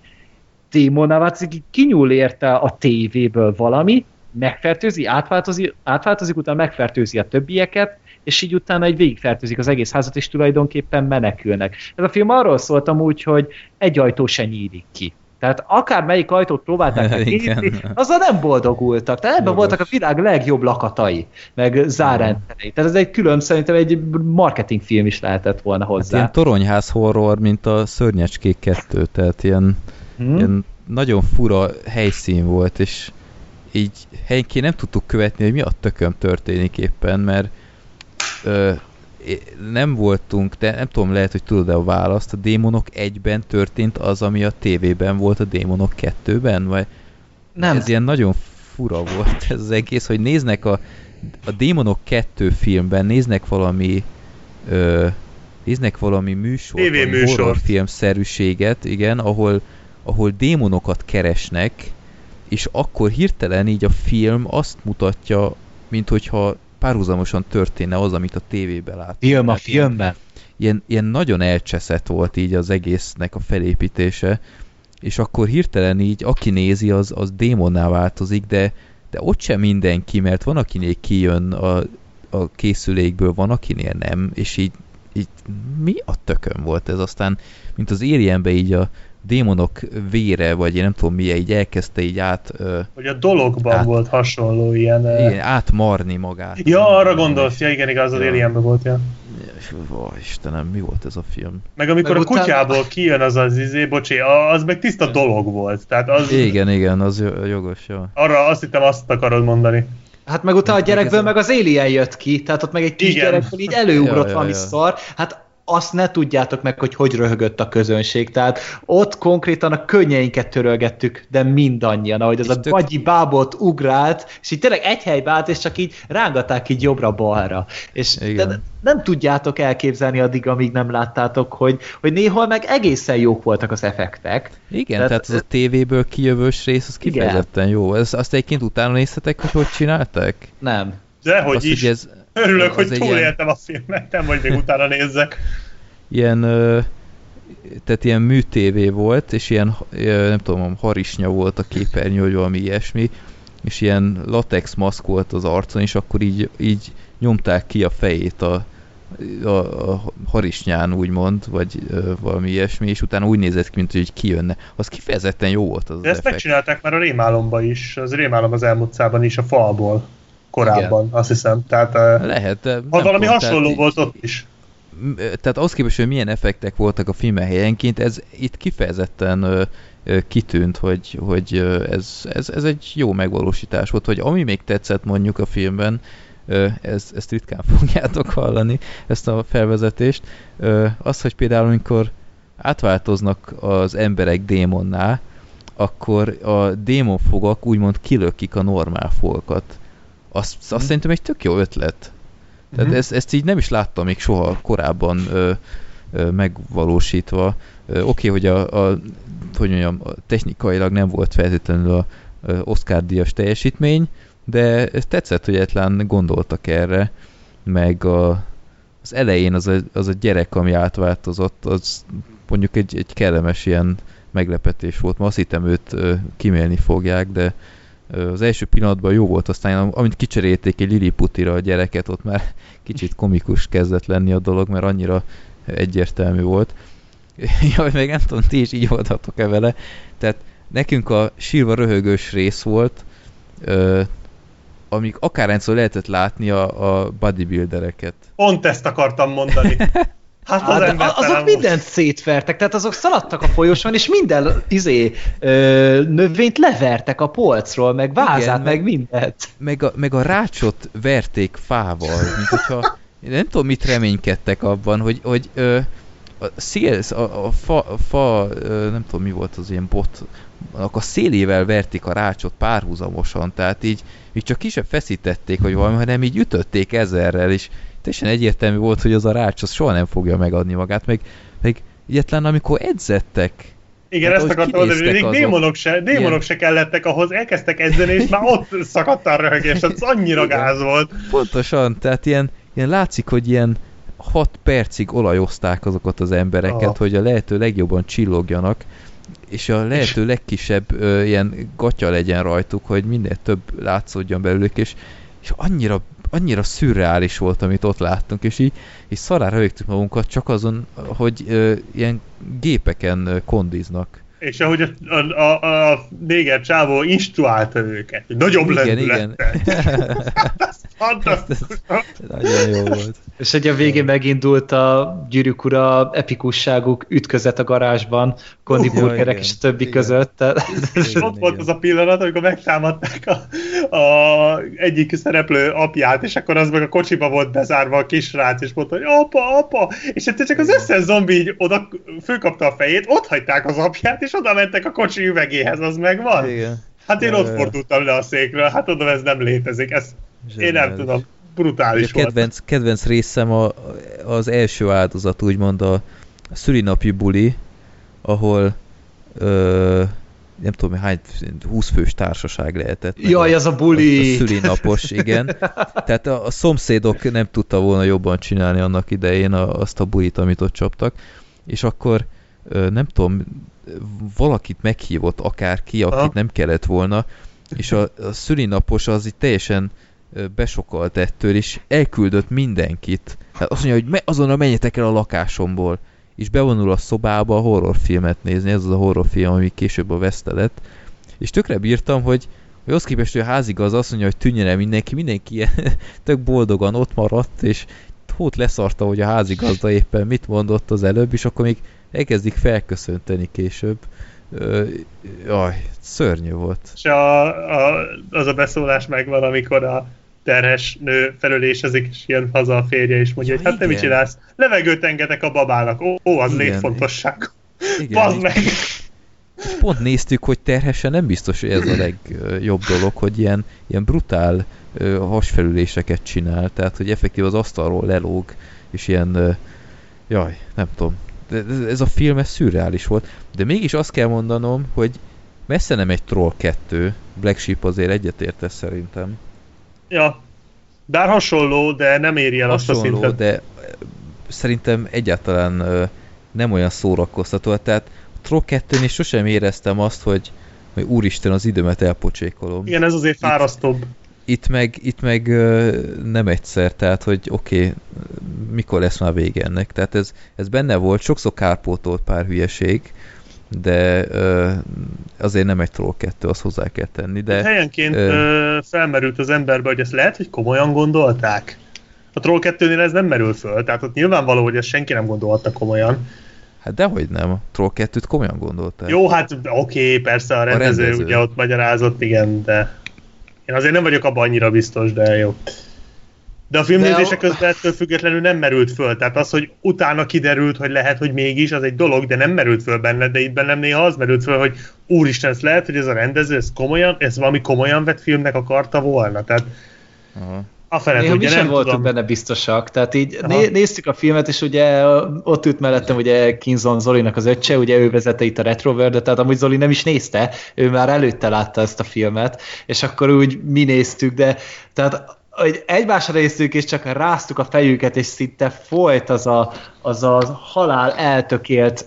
démonná változik, így kinyúl érte a tévéből valami, megfertőzi, átváltozik, átváltozik, utána megfertőzi a többieket, és így utána egy végigfertőzik az egész házat, és tulajdonképpen menekülnek. Ez a film arról szólt amúgy, hogy egy ajtó se nyílik ki. Tehát akár melyik ajtót próbálták meg kinyitni, azzal nem boldogultak. Tehát ebben voltak a világ legjobb lakatai, meg zárrendszerei. Tehát ez egy külön, szerintem egy marketingfilm is lehetett volna hozzá. Hát ilyen toronyház horror, mint a Szörnyecskék 2, tehát ilyen, hmm. ilyen nagyon fura helyszín volt, és így helyenként nem tudtuk követni, hogy mi a tököm történik éppen, mert ö, nem voltunk, de nem tudom, lehet, hogy tudod-e a választ, a Démonok egyben történt az, ami a tévében volt a Démonok kettőben, vagy nem. ez ilyen nagyon fura volt ez az egész, hogy néznek a, a Démonok kettő filmben, néznek valami ö, néznek valami műsor, horrorfilmszerűséget, igen, ahol, ahol démonokat keresnek, és akkor hirtelen így a film azt mutatja, mint hogyha párhuzamosan történne az, amit a tévében lát. Film a filmben. Ilyen, ilyen nagyon elcseszett volt így az egésznek a felépítése, és akkor hirtelen így, aki nézi, az, az démonná változik, de, de ott sem mindenki, mert van, akinél kijön a, a készülékből, van, akinél nem, és így, így mi a tökön volt ez? Aztán, mint az Alienbe így a, démonok vére, vagy én nem tudom mi, így elkezdte így át... Hogy a dologban át, volt hasonló ilyen... Igen, átmarni magát. Ja, arra gondolsz, ja igen, igaz, az ja. Alienben volt, ja. Ó, Istenem, mi volt ez a film? Meg amikor meg a utána... kutyából kijön az az izé, bocsé, az meg tiszta dolog volt. Tehát az... Igen, igen, az jogos, jó. Arra azt hittem azt akarod mondani. Hát meg utána a gyerekből meg az Alien jött ki, tehát ott meg egy kisgyerekből így előugrott ja, ja, valami ja. szar. Hát azt ne tudjátok meg, hogy hogy röhögött a közönség. Tehát ott konkrétan a könnyeinket törölgettük, de mindannyian, ahogy ez a tök... bagyi bábot ugrált, és így tényleg egy helybe állt, és csak így rángatták így jobbra-balra. És de nem tudjátok elképzelni addig, amíg nem láttátok, hogy, hogy néhol meg egészen jók voltak az effektek. Igen, tehát, tehát az a tévéből kijövős rész, az kifejezetten igen. jó. Ez, azt egyébként utána nézhetek, hogy hogy csinálták? Nem. Dehogy azt, is. Hogy ez, Örülök, hogy túléltem ilyen... a filmet, nem vagy még utána nézzek. Ilyen, tehát ilyen műtévé volt, és ilyen, nem tudom, harisnya volt a képernyő, vagy valami ilyesmi, és ilyen latex maszk volt az arcon, és akkor így, így nyomták ki a fejét a, a, a harisnyán, úgymond, vagy ö, valami ilyesmi, és utána úgy nézett ki, mint hogy kijönne. Az kifejezetten jó volt az De ezt effekt. megcsinálták már a rémálomba is, az rémálom az elmúlt is, a falból korábban, Igen. azt hiszem. Tehát, Lehet, de ha valami tudom, hasonló tehát, volt ott is. Tehát az képest, hogy milyen effektek voltak a filmen helyenként, ez itt kifejezetten ö, ö, kitűnt, hogy, hogy ez, ez, ez egy jó megvalósítás volt, hogy ami még tetszett mondjuk a filmben, ez, ezt ritkán fogjátok hallani, ezt a felvezetést, az, hogy például amikor átváltoznak az emberek démonná, akkor a démonfogak úgymond kilökik a normál folkat azt, azt mm. szerintem egy tök jó ötlet. Tehát mm. ezt, ezt így nem is láttam még soha korábban ö, ö, megvalósítva. Oké, okay, hogy a, a, hogy mondjam, technikailag nem volt feltétlenül a Oscar-díjas teljesítmény, de tetszett, hogy egyetlen gondoltak erre. meg a, az elején az a, az a gyerek, ami átváltozott, az mondjuk egy, egy kellemes ilyen meglepetés volt. Ma azt hittem őt ö, kimélni fogják, de az első pillanatban jó volt, aztán amint kicserélték egy Lilliputira a gyereket, ott már kicsit komikus kezdett lenni a dolog, mert annyira egyértelmű volt. Jaj, meg nem tudom, ti is így voltatok-e vele. Tehát nekünk a sírva röhögős rész volt, ö, amik akárhányszor lehetett látni a, a bodybuildereket. Pont ezt akartam mondani. Hát az Hát, de ember azok mindent szétvertek, tehát azok szaladtak a folyosón, és minden izé, ö, növényt levertek a polcról, meg vázát, Igen, meg, meg- mindent. Meg a, meg a rácsot verték fával, mint hogyha nem tudom, mit reménykedtek abban, hogy, hogy ö, a szél, a, a fa, a fa ö, nem tudom, mi volt az ilyen bot, a szélével verték a rácsot párhuzamosan, tehát így, így csak kisebb feszítették, hogy valami, hanem így ütötték ezerrel, és teljesen egyértelmű volt, hogy az a rács az soha nem fogja megadni magát, meg, meg egyetlen amikor edzettek, Igen, Hát, ezt akartam mondani, még démonok se, démonok Ilyen. se kellettek ahhoz, elkezdtek edzeni, és már ott szakadt a röhögés, az annyira Igen. gáz volt. Pontosan, tehát ilyen, ilyen látszik, hogy ilyen 6 percig olajozták azokat az embereket, Ah. hogy a lehető legjobban csillogjanak, és a lehető legkisebb ö, ilyen gatya legyen rajtuk, hogy minél több látszódjon belőlük, és, és annyira, annyira szürreális volt, amit ott láttunk, és így, így szarára magunkat csak azon, hogy ö, ilyen gépeken ö, kondiznak. És ahogy a, a, a, a néger csávó instruálta őket, hogy nagyobb Igen, igen. Fantasztikus. Nagyon jó volt. És hogy a végén megindult a gyűrűk ura epikusságuk ütközet a garázsban, Kondi Ja, burgerek igen. és a többi Igen. között. És Igen, ott volt igen. az a pillanat, amikor megtámadták a, a egyik szereplő apját, és akkor az meg a kocsiba volt bezárva a kisrác, és mondta, hogy apa, apa, és hát csak az összes zombi így oda fölkapta a fejét, ott hagyták az apját, és oda mentek a kocsi üvegéhez, az megvan. Igen. Hát én ott fordultam le a székről, hát oda ez nem létezik, ez én nem tudom, brutális A volt. kedvenc, kedvenc részem a, az első áldozat, úgymond a szülinapi buli, ahol ö, nem tudom, hány 20 fős társaság lehetett. meg Jaj, a, az a buli! A, a szülinapos, igen. Tehát a, a szomszédok nem tudta volna jobban csinálni annak idején a, azt a bulit, amit ott csaptak, és akkor ö, nem tudom, valakit meghívott akárki, akit Aha. nem kellett volna, és a, a szülinapos az itt teljesen ö, besokolt ettől, és elküldött mindenkit. Hát azt mondja, hogy me, azonnal menjetek el a lakásomból, és bevonul a szobába a horrorfilmet nézni, ez az a horrorfilm, ami később a Veszte lett, és tökre bírtam, hogy, hogy az képest, hogy a házigaz azt mondja, hogy tűnjön el mindenki, mindenki ilyen tök boldogan ott maradt, és hót leszarta, hogy a házigazda éppen mit mondott az előbb, és akkor még elkezdik felköszönteni később. Ö, jaj, szörnyű volt. És a, a, az a beszólás megvan, amikor a terhes nő felülésezik, és jön haza a férje, és mondja, Ja, hogy hát te mit igen. csinálsz? Levegőt engedek a babának. Ó, ó az Igen. létfontosság. Igen, Bazd és meg! pont néztük, hogy terhesen nem biztos, hogy ez a legjobb dolog, hogy ilyen, ilyen brutál ö, hasfelüléseket csinál, tehát hogy effektív az asztalról lelóg, és ilyen, ö, jaj, nem tudom, ez, a film ez szürreális volt, de mégis azt kell mondanom, hogy messze nem egy Troll 2, Black Sheep azért egyetértesz szerintem. Ja. Bár hasonló, de nem éri el azt a Hasonló, szintet. de szerintem egyáltalán ö, nem olyan szórakoztató, tehát a Troll 2-nél is sosem éreztem azt, hogy, hogy úristen az időmet elpocsékolom. Igen, ez azért fárasztóbb. Itt meg, itt meg nem egyszer, tehát hogy oké, okay, mikor lesz már vége ennek. Tehát ez, ez benne volt, sokszor kárpótolt pár hülyeség, de ö, azért nem egy troll kettő, azt hozzá kell tenni. De, De Helyenként ö, ö, felmerült az emberbe, hogy ezt lehet, hogy komolyan gondolták. A Troll 2-nél ez nem merül föl, tehát ott nyilvánvaló, hogy ezt senki nem gondolta komolyan. hát dehogy nem, a troll kettőt komolyan gondolták. Jó, hát oké, persze a rendező, a rendező ugye ott magyarázott, igen, de én azért nem vagyok abban annyira biztos, de jó. De a filmnézése közben ettől függetlenül nem merült föl. Tehát az, hogy utána kiderült, hogy lehet, hogy mégis, az egy dolog, de nem merült föl benne, de itt bennem néha az merült föl, hogy úristen, ez lehet, hogy ez a rendező, ez komolyan, ez valami komolyan vett filmnek akarta volna. Tehát Aha. A fele Néha mi sem nem voltunk tudom. benne biztosak, tehát így Aha. né- néztük a filmet, és ugye ott ült mellettem ugye Kinzon Zolinak az öccse, ugye ő vezette itt a Retroworld, tehát amúgy Zoli nem is nézte, ő már előtte látta ezt a filmet, és akkor úgy mi néztük, de tehát hogy egymásra néztük, és csak ráztuk a fejüket, és szinte folyt az a, az a halál eltökélt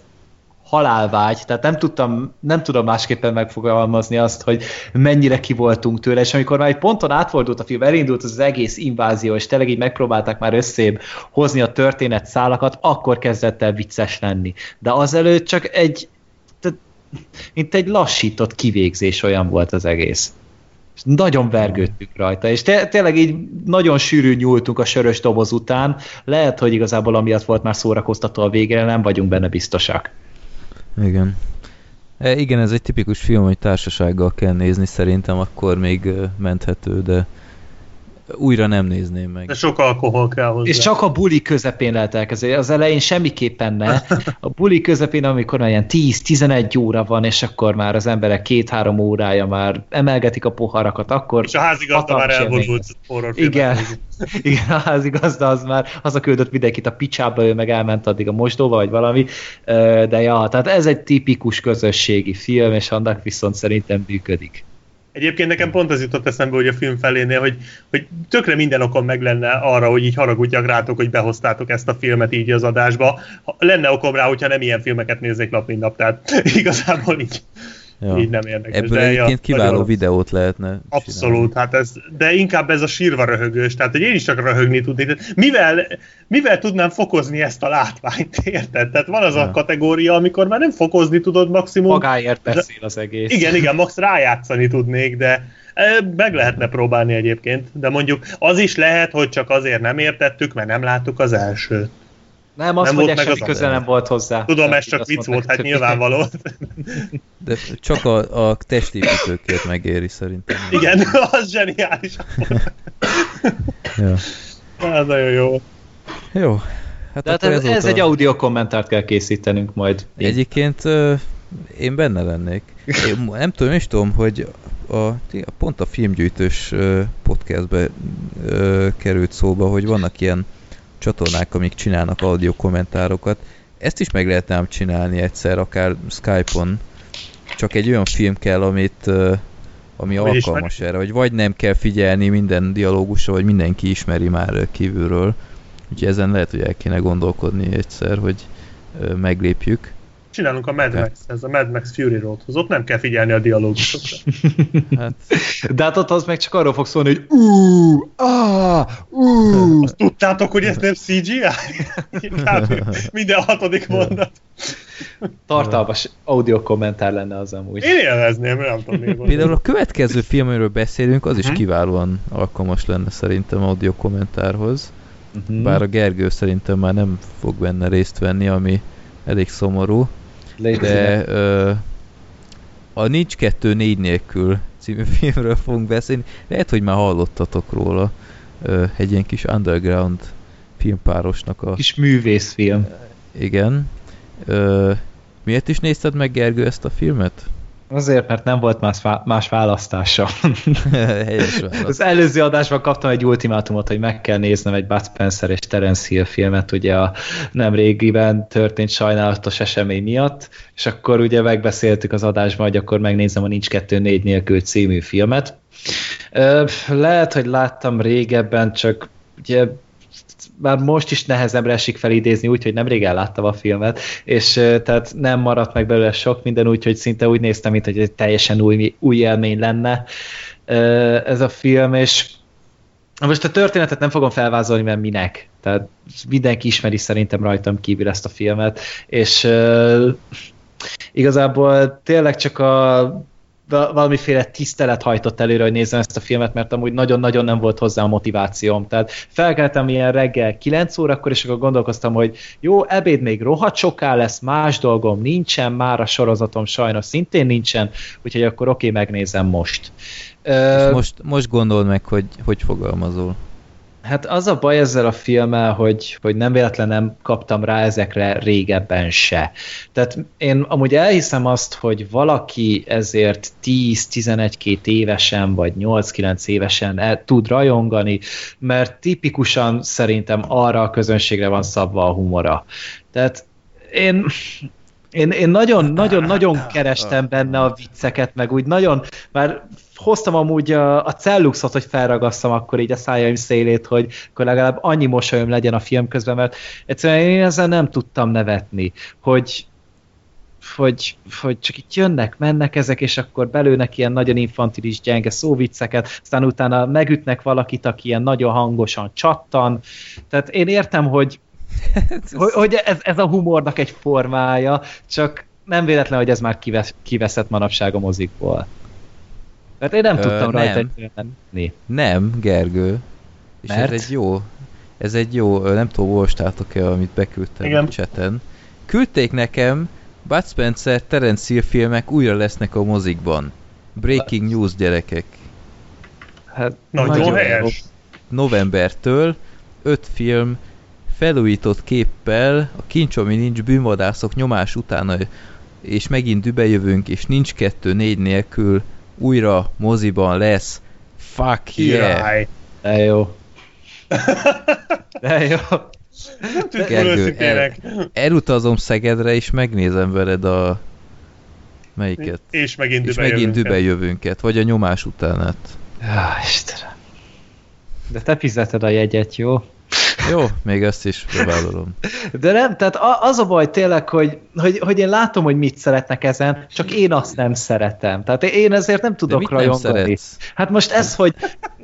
halálvágy, tehát nem tudtam, nem tudom másképpen megfogalmazni azt, hogy mennyire ki voltunk tőle, és amikor már egy ponton átfordult a film, elindult az, egész invázió, és tényleg így megpróbálták már összébb hozni a történet szálakat, akkor kezdett el vicces lenni. De azelőtt csak egy, tehát, mint egy lassított kivégzés olyan volt az egész. És nagyon vergődtünk rajta, és té- tényleg így nagyon sűrű nyúltunk a sörös doboz után, lehet, hogy igazából amiatt volt már szórakoztató a végére, nem vagyunk benne biztosak. Igen. E, igen, ez egy tipikus film, hogy társasággal kell nézni, szerintem akkor még menthető, de újra nem nézném meg. De sok alkohol kell hozzá. És csak a buli közepén lehet elkezdeni. Az elején semmiképpen ne. A buli közepén, amikor már ilyen 10-11 óra van, és akkor már az emberek két-három órája már emelgetik a poharakat, akkor... És a házigazda már horrorfilmet Igen. Igen, a házigazda az már hazaküldött mindenkit a picsába, ő meg elment addig a mosdóba, vagy valami. De ja, tehát ez egy tipikus közösségi film, és annak viszont szerintem működik. Egyébként nekem pont az jutott eszembe, hogy a film felénél, hogy, hogy tökre minden okom meg lenne arra, hogy így haragudjak rátok, hogy behoztátok ezt a filmet így az adásba. Lenne okom rá, hogyha nem ilyen filmeket néznék nap, mint nap, tehát igazából így, Ja. így nem érdekes. Ebből de egyébként kiváló nagyon- videót lehetne Abszolút, hát ez, de inkább ez a sírva röhögős, tehát hogy én is csak röhögni tudnék. Tehát Mivel, mivel tudnám fokozni ezt a látványt, érted? Tehát van az a Ja. kategória, amikor már nem fokozni tudod maximum. Magáért beszél az egész. Igen, igen, max rájátszani tudnék, de e, meg lehetne próbálni egyébként, de mondjuk az is lehet, hogy csak azért nem értettük, mert nem láttuk az elsőt. Nem, azt Nem mondják, semmi az köze nem volt hozzá. Tudom, ez csak vicc volt, hát nyilvánvaló. De csak a, a testépítőkért megéri szerintem. Igen, az zseniális. Ja. Ez nagyon jó. Jó. Hát De hát akkor ez, ez, egy audio kommentárt kell készítenünk majd. Egyébként én benne lennék. Én nem tudom, és tudom, hogy a, pont a filmgyűjtős podcastbe került szóba, hogy vannak ilyen csatornák, amik csinálnak audio kommentárokat. Ezt is meg lehetne ám csinálni egyszer, akár Skype-on. Csak egy olyan film kell, amit ami Hogy alkalmas erre, hogy vagy nem kell figyelni minden dialógusra, vagy mindenki ismeri már kívülről. Úgyhogy ezen lehet, hogy el kéne gondolkodni egyszer, hogy meglépjük. Csinálunk a Mad Max, ez a Mad Max Fury Roadhoz. Ott nem kell figyelni a dialógusokra. Hát, De hát ott az meg csak arról fog szólni, hogy úúúú, ah, úúúú. Tudtátok, hogy ez nem CGI? Minden hatodik mondat. Tartalmas audio kommentár lenne az amúgy. Én élvezném, nem tudom miért például a következő film, amiről beszélünk, az is Mhm. kiválóan alkalmas lenne szerintem audio kommentárhoz. Mhm. Bár a Gergő szerintem már nem fog benne részt venni, ami elég szomorú. Légy De ö, a Nincs 2 4 nélkül című filmről fogunk beszélni. Lehet, hogy már hallottatok róla. Ö, egy ilyen kis underground filmpárosnak a... kis művészfilm. Igen. Ö, miért is nézted meg, Gergő, ezt a filmet? Azért, mert nem volt más, más választása. Helyes. Az előző adásban kaptam egy ultimátumot, hogy meg kell néznem egy Bud Spencer és Terence Hill filmet, ugye a nem régiben történt sajnálatos esemény miatt, és akkor ugye megbeszéltük az adásban, hogy akkor megnézem a Nincs 2-4 nélkül című filmet. Lehet, hogy láttam régebben, csak ugye már most is nehezemre esik felidézni, úgyhogy nem régen láttam a filmet, és tehát nem maradt meg belőle sok minden, úgyhogy szinte úgy néztem, mint hogy egy teljesen új, új élmény lenne ez a film, és most a történetet nem fogom felvázolni, mert minek. Tehát mindenki ismeri szerintem rajtam kívül ezt a filmet, és igazából tényleg csak a valamiféle tisztelet hajtott előre, hogy nézzem ezt a filmet, mert amúgy nagyon-nagyon nem volt hozzá a motivációm. Tehát felkeltem ilyen reggel 9 órakor, és akkor gondolkoztam, hogy jó, ebéd még rohadt soká lesz, más dolgom nincsen, már a sorozatom sajnos szintén nincsen, úgyhogy akkor oké, megnézem most. És most, most gondold meg, hogy hogy fogalmazol. Hát az a baj ezzel a filmmel, hogy, hogy nem véletlen nem kaptam rá ezekre régebben se. Tehát én amúgy elhiszem azt, hogy valaki ezért 10-11-2 évesen, vagy 8-9 évesen el tud rajongani, mert tipikusan szerintem arra a közönségre van szabva a humora. Tehát én Én, én nagyon, nagyon, nagyon kerestem benne a vicceket, meg úgy nagyon, már hoztam amúgy a, a celluxot, hogy felragasszam akkor így a szájaim szélét, hogy akkor legalább annyi mosolyom legyen a film közben, mert egyszerűen én ezzel nem tudtam nevetni, hogy, hogy, hogy csak itt jönnek, mennek ezek, és akkor belőnek ilyen nagyon infantilis, gyenge szóvicceket, aztán utána megütnek valakit, aki ilyen nagyon hangosan csattan. Tehát én értem, hogy, hogy, hogy ez, ez a humornak egy formája, csak nem véletlen, hogy ez már kivesz, kiveszett manapság a mozikból. Mert én nem Ö, tudtam nem. rajta menni. Nem, Gergő. És Mert? ez egy jó, ez egy jó, nem tudom, olvastátok-e, amit beküldtem Igen. a chaten. Küldték nekem, Bud Spencer, Terence Hill filmek újra lesznek a mozikban. Breaking news, gyerekek. Hát, Nagyon helyes. Novembertől öt film felújított képpel, a kincs, ami nincs bűnvadászok nyomás utána, és megint dübejövünk, és nincs kettő négy nélkül, újra moziban lesz. Fuck yeah! De jó. De jó. Gergő, őszintének. Elutazom Szegedre, és megnézem veled a... Melyiket? És megint És dübe megint jövünk. dübejövünket, vagy a nyomás utánát. Ja, Istenem. De te fizeted a jegyet, jó? Jó, még ezt is bevállalom. De nem, tehát az a baj tényleg, hogy, hogy, hogy én látom, hogy mit szeretnek ezen, csak én azt nem szeretem. Tehát én ezért nem De tudok mit nem rajongani. szeretsz? Hát most ez, hogy,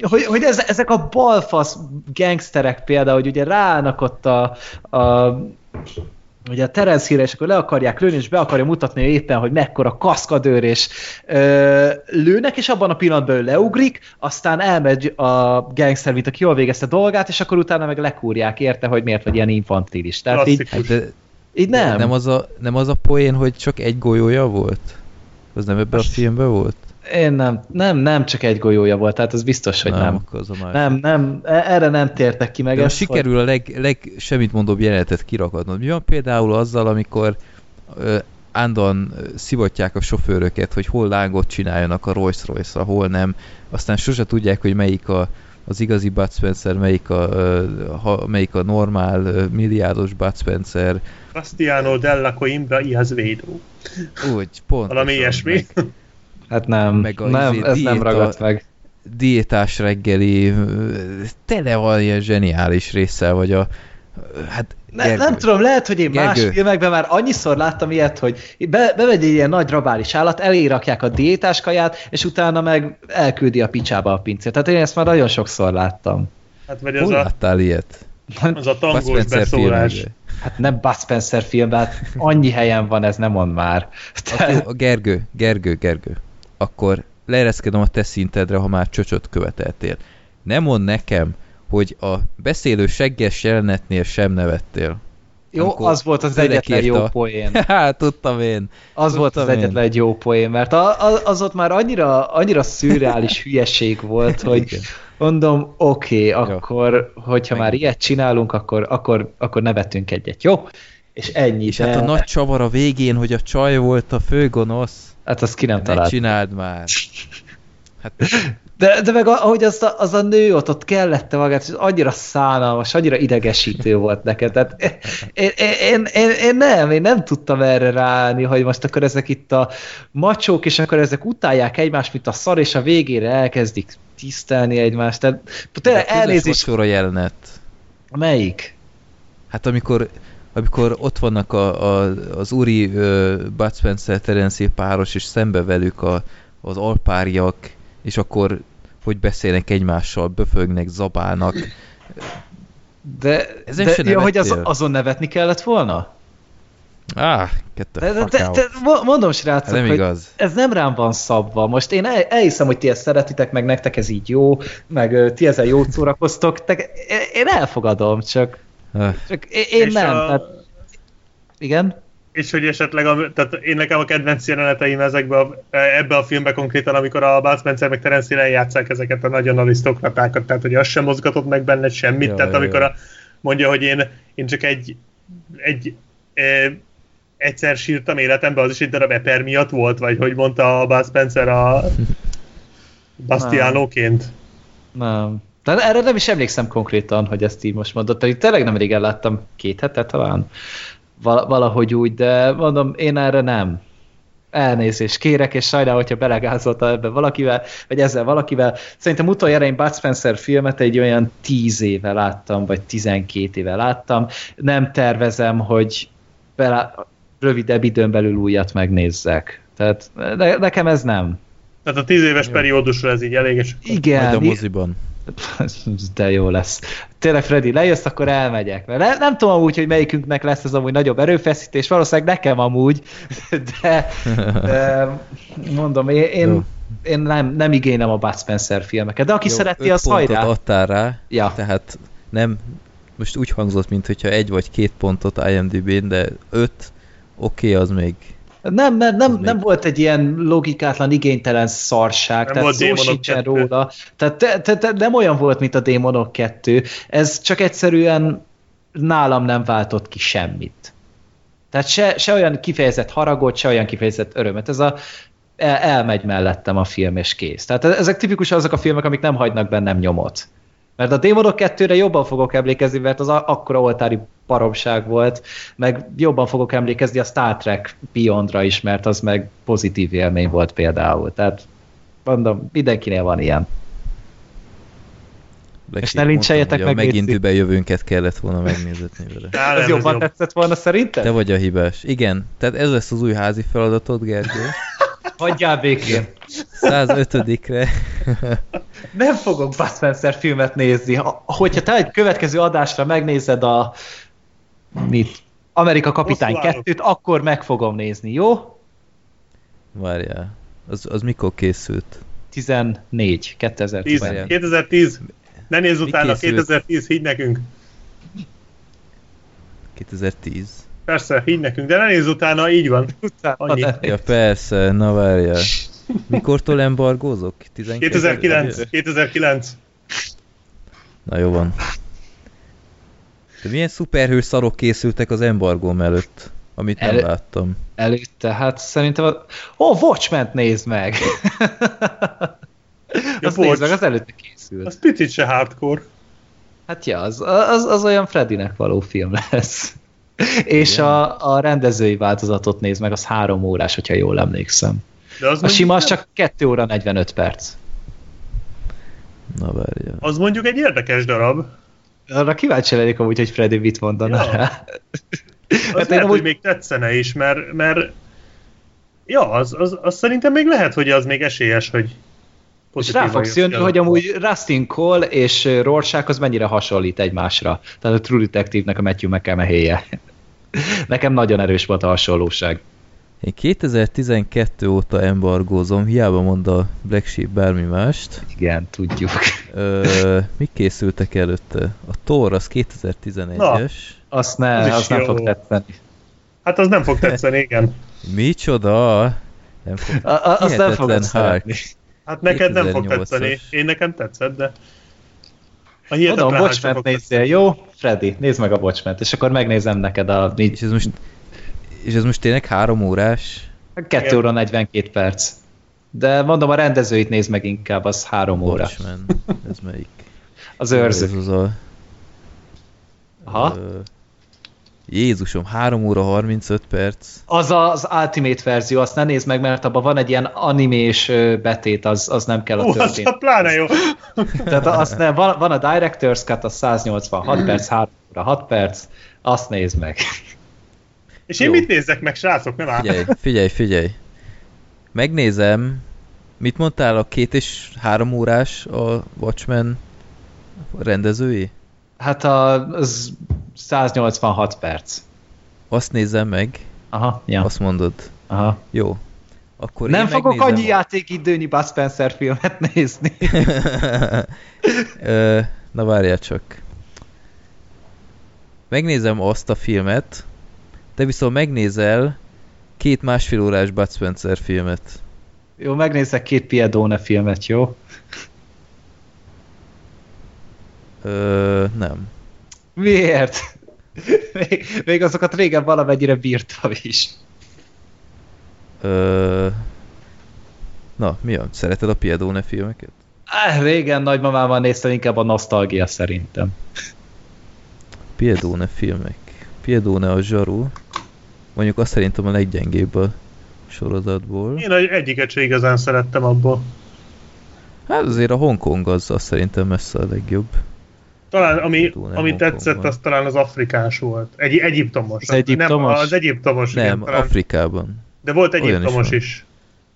hogy, hogy ez, ezek a balfasz gangsterek például, hogy ugye ráállnak ott a, a ugye a Terence Hill, és akkor le akarják lőni, és be akarja mutatni éppen, hogy mekkora kaszkadőr, és ö, lőnek, és abban a pillanatban ő leugrik, aztán elmegy a gangster, mint aki jól végezte dolgát, és akkor utána meg lekúrják érte, hogy miért vagy ilyen infantilis. Tehát így, Klasszikus. Hát de így nem. nem. az a, nem az a poén, hogy csak egy golyója volt? Az nem ebben a filmben volt? Én nem, nem, nem csak egy golyója volt, tehát az biztos, hogy nem. Akkor az a. Nem, nem, e- erre nem tértek ki meg. De ez, most sikerül a leg, leg semmit mondóbb jelenetet kirakadnod. Mi van például azzal, amikor ö, állandóan szivatják a sofőröket, hogy hol lángot csináljanak a Rolls Royce-ra, hol nem. Aztán sose tudják, hogy melyik a, az igazi Bud Spencer, melyik a, ha, melyik a normál milliárdos Bud Spencer. Bastiano della Coimbra y Azevedo. Úgy, pont. Valami ilyesmi. Hát nem, meg a nem, izé ez nem diéta- ragadt meg. diétás reggeli, tele van ilyen zseniális résszel, vagy a hát Ne, Gergő, nem tudom, lehet, hogy én más Gergő. filmekben már annyiszor láttam ilyet, hogy be, bemegy egy ilyen nagy rabális állat, elérakják a diétás kaját, és utána meg elküldi a picsába a pincét. Tehát én ezt már nagyon sokszor láttam. Hát vagy az Hol a, láttál ilyet? az a tangós beszólás. filmekben. Hát nem Bud Spencer film, hát annyi helyen van, ez nem mond már. Akkor a Gergő, Gergő, Gergő, akkor leereszkedem a te szintedre, ha már csöcsöt követeltél. Nem mond nekem, hogy a beszélő segges jelenetnél sem nevettél. Jó, Amikor az volt az egyetlen jó írta. poén. Hát, tudtam én. Az volt az Tudtam én. egyetlen egy jó poén, mert a, a, az ott már annyira, annyira szürreális hülyeség volt, hogy mondom, oké, okay, akkor, hogyha már Megint. ilyet csinálunk, akkor, akkor, akkor nevetünk egyet, jó? És ennyi, És de, hát a nagy csavar a végén, hogy a csaj volt a főgonosz. Hát azt ki nem Ne talált. csináld már. Hát, De, de meg ahogy az a, az a nő ott, ott kellette magát, és annyira szánalmas, annyira idegesítő volt neked. Tehát én, én, én, én, nem, én nem tudtam erre ráállni, hogy most akkor ezek itt a macsók, és akkor ezek utálják egymást, mint a szar, és a végére elkezdik tisztelni egymást. Tehát tényleg elnézést. vacsora jelenet. Melyik? Hát amikor, amikor ott vannak a, a, az úri uh, Bud Spencer Terence páros, és szembe velük a, az alpáriak, és akkor hogy beszélnek egymással, böfögnek, zabálnak. De, Ezen de se ja, hogy az, azon nevetni kellett volna? Ah, get the De, de, de, de mo- mondom, srácok, nem hogy igaz. ez nem rám van szabva. Most én el, elhiszem, hogy ti ezt szeretitek, meg nektek ez így jó, meg ti ezzel jót szórakoztok, de én elfogadom, csak, csak én, És nem. a- Tehát, igen? És hogy esetleg, a, tehát én nekem a kedvenc jeleneteim ezekbe a, ebbe a filmbe konkrétan, amikor a Bud Spencer meg Terence Hill eljátszák ezeket a nagyon arisztokratákat, tehát hogy az sem mozgatott meg benne semmit, Jó, tehát jó, amikor a, mondja, hogy én, én csak egy, egy e, egyszer sírtam életemben, az is egy darab eper miatt volt, vagy hogy mondta a Bud Spencer a Bastianóként. Nem. Tehát erre nem is emlékszem konkrétan, hogy ezt így most mondott, pedig tényleg nem régen láttam, két hete talán. val- valahogy úgy, de mondom, én erre nem. Elnézést kérek, és sajnálom, hogyha belegázolta ebbe valakivel, vagy ezzel valakivel. Szerintem utoljára én Bud Spencer filmet egy olyan tíz éve láttam, vagy tizenkét éve láttam. Nem tervezem, hogy bele, rövidebb időn belül újat megnézzek. Tehát ne, nekem ez nem. Tehát a tíz éves periódusra ez így elég, és Igen. Majd a moziban. De jó lesz. Tényleg, Freddy, lejössz, akkor elmegyek. Mert nem, nem tudom amúgy, hogy melyikünknek lesz ez amúgy nagyobb erőfeszítés, valószínűleg nekem amúgy, de, de mondom, én, én, én nem, nem igénylem a Bud Spencer filmeket, de aki Jó, szereti, az hajrá. adtál rá, Ja. tehát nem, most úgy hangzott, mint hogyha egy vagy két pontot IMDb-n, de öt, oké, okay, az még Nem, mert nem, nem volt egy ilyen logikátlan, igénytelen szarság, Nem tehát szó sincsen 2. róla. Tehát te, te, te, nem olyan volt, mint a Démonok 2. Ez csak egyszerűen nálam nem váltott ki semmit. Tehát se, se olyan kifejezett haragot, se olyan kifejezett örömet. Ez a el, elmegy mellettem a film, és kész. Tehát ezek tipikusan azok a filmek, amik nem hagynak bennem nyomot. Mert a Démonok 2-re jobban fogok emlékezni, mert az a- akkora oltári paromság volt, meg jobban fogok emlékezni a Star Trek Beyondra is, mert az meg pozitív élmény volt például. Tehát mondom, mindenkinél van ilyen. Black És ne lincseljetek meg, megint jövőnket kellett volna megnézetni vele. Ez jobban jobb. tetszett volna szerinted? Te vagy a hibás. Igen, tehát ez lesz az új házi feladatod, Gergő. Hagyjál békén. 105-re. Nem fogok Bud Spencer filmet nézni. Ha- Hogyha te egy következő adásra megnézed a mit? Amerika Kapitány Hosszú állok. 2-t, akkor meg fogom nézni, jó? Várjál. Az, az mikor készült? 14, 10, 2014. 2010. Ne nézz utána, készült? 2010, higgy nekünk. 2010. Persze, higgy nekünk, de ne nézz utána, így van. Utána Annyi. Ja persze, na várjál. Mikortól embargózok? 12? 2009, 2009. Na jó van. De milyen szuperhős szarok készültek az embargóm előtt, amit nem El- láttam. Előtte, hát szerintem... A... Ó, oh, watchmen nézd meg! Azt Watch. nézd meg, az előtte készült. Az picit se hardcore. Hát ja, az, az, az olyan Freddynek való film lesz. És a, a rendezői változatot nézd meg, az három órás, hogyha jól emlékszem. De az A sima az csak 2 óra 45 perc. Na várjál. az mondjuk egy érdekes darab. Arra kíváncsi lennék amúgy, hogy Freddy mit mondana Ja. rá. Az Hát hát én lehet, amúgy- hogy még tetszene is, mert, mert ja, az, az, az szerintem még lehet, hogy az még esélyes, hogy És rá fogsz jön jönni, hogy amúgy Rustin Cole és Rorschach az mennyire hasonlít egymásra. Tehát a True Detective-nek a Matthew McConaughey-je. Nekem nagyon erős volt a hasonlóság. Én 2012 óta embargózom, hiába mond a Black Sheep bármi mást. Igen, tudjuk. Ö, mik készültek előtte? A Thor az 2011-es. Azt ne, Az az, nem jó. fog tetszeni. Hát az nem fog tetszeni, igen. Micsoda? Nem fog. A, a, azt nem fogod Hulk. Hát neked nem fog 2008-as. tetszeni. Én nekem tetszett, de... A Mondom, Watchmen fog nézzél, jó? Freddy, nézd meg a watchmen és akkor megnézem neked a És ez most, és ez most tényleg három órás? 2 Igen. óra 42 perc. De mondom, a rendezőit nézd meg inkább, az három óra. Watchmen. Ez melyik? Az őrző. Ez az a... Aha. Ö, Jézusom, 3 óra 35 perc. Az az Ultimate verzió, azt ne nézd meg, mert abban van egy ilyen animés betét, az, az nem kell a Ó, az történet. a pláne jó. Tehát azt nem, van, van a Director's Cut, az 186 perc, 3 óra 6 perc, azt nézd meg. És én Jó. mit nézzek meg, srácok? Nem áll. Figyelj, figyelj, figyelj. Megnézem, mit mondtál a két és három órás a Watchmen rendezői? Hát a, az 186 perc. Azt nézem meg, Aha, ja. azt mondod. Aha. Jó. Akkor Nem fogok megnézem annyi játékidőnyi Bud Spencer filmet nézni. Na várjál csak. Megnézem azt a filmet, te viszont megnézel két másfél órás Bud Spencer filmet. Jó, megnézek két Piedone filmet, jó? Ö, nem. Miért? Még, még azokat régen valamennyire bírtam is. Ö, na, mi a? Szereted a Piedone filmeket? Á, régen nagymamával néztem, inkább a nosztalgia szerintem. Piedone filmek. Piedone a zsaru. Mondjuk azt szerintem a leggyengébb a sorozatból. Én egy- egyiket se igazán szerettem abból. Hát azért a Hongkong az, az szerintem messze a legjobb. Talán ami, Túl ami tetszett, az talán az afrikás volt. Egy egyiptomos. Az egyiptomos? Nem, az egyiptomos, Nem, igen, talán. Afrikában. De volt is egyiptomos van. is.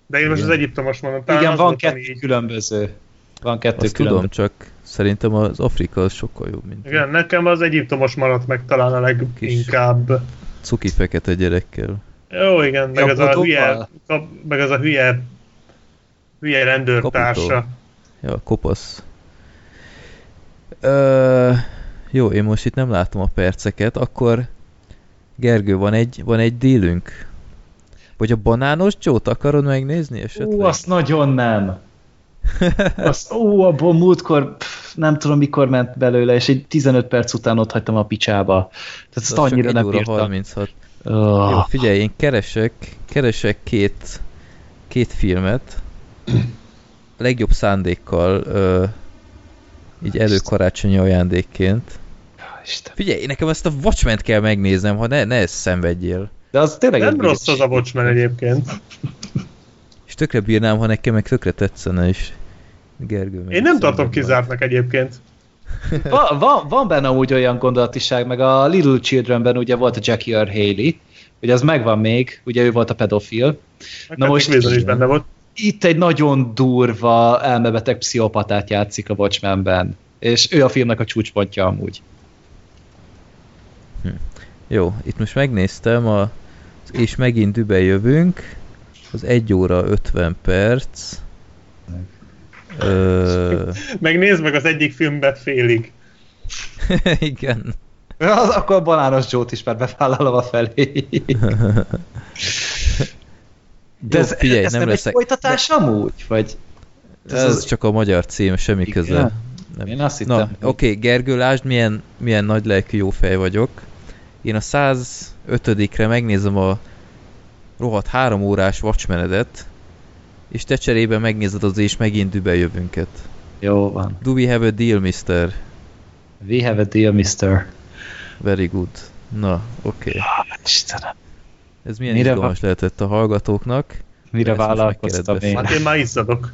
De én most Igen. az egyiptomos mondom. Talán Igen, az van kettő így- különböző. Van kettő Azt tudom, különböző. csak szerintem az Afrika az sokkal jobb, mint Igen, nekem az egyiptomos maradt meg talán a leginkább. cuki fekete gyerekkel. Jó, igen, meg az a hülye, kap, meg az a hülye, hülye rendőrtársa. Kaputó. Ja, kopasz. Ö, jó, én most itt nem látom a perceket, akkor Gergő, van egy, van egy dílünk? Vagy a banános Joe-t akarod megnézni esetleg? Ú, azt nagyon nem. Azt, ó, abból múltkor, pff, nem tudom mikor ment belőle, és egy 15 perc után ott hagytam a picsába. Tehát Az ezt csak annyira nem óra bírtam. 36. Oh, Jó, figyelj, én keresek, keresek két, két filmet, legjobb szándékkal, ö, így előkarácsonyi ajándékként. Isten. Figyelj, nekem ezt a watchmen kell megnéznem, ha ne, ne ezt szenvedjél. De az tényleg Nem rossz az a Watchmen egyébként. És tökre bírnám, ha nekem meg tökre tetszene is. Gergő Én nem tartom kizártnak egyébként. van, van, van benne úgy olyan gondolatiság, meg a Little Childrenben ugye volt a Jackie R. Haley, ugye az megvan még, ugye ő volt a pedofil. Meg Na most is benne volt. Itt egy nagyon durva, elmebeteg pszichopatát játszik a Watchmenben. És ő a filmnek a csúcspontja amúgy. Jó, itt most megnéztem, a, és megint dübe jövünk. Az 1 óra 50 perc. Ö, Meg nézd meg az egyik filmbe félig. igen. Az, akkor a banános Joe-t is már bevállalom a felé. De Jó, ez, figyelj, ez nem nem, leszek- egy folytatás amúgy? Vagy Ez, Ez az- csak a magyar cím, semmi Igen? köze. Nem. én azt Na, hittem. oké, okay, Gergő, lásd, milyen, milyen nagy lelkű jó fej vagyok. Én a 105-re megnézem a rohadt három órás Watchmenedet, és te cserébe megnézed az és megint dübe jövünket. Jó van. Do we have a deal, mister? We have a deal, mister. Very good. Na, oké. Okay. Istenem. Ez milyen Mire izgalmas lehetett a hallgatóknak. Mire vállalkoztam én? Hát én már izzadok.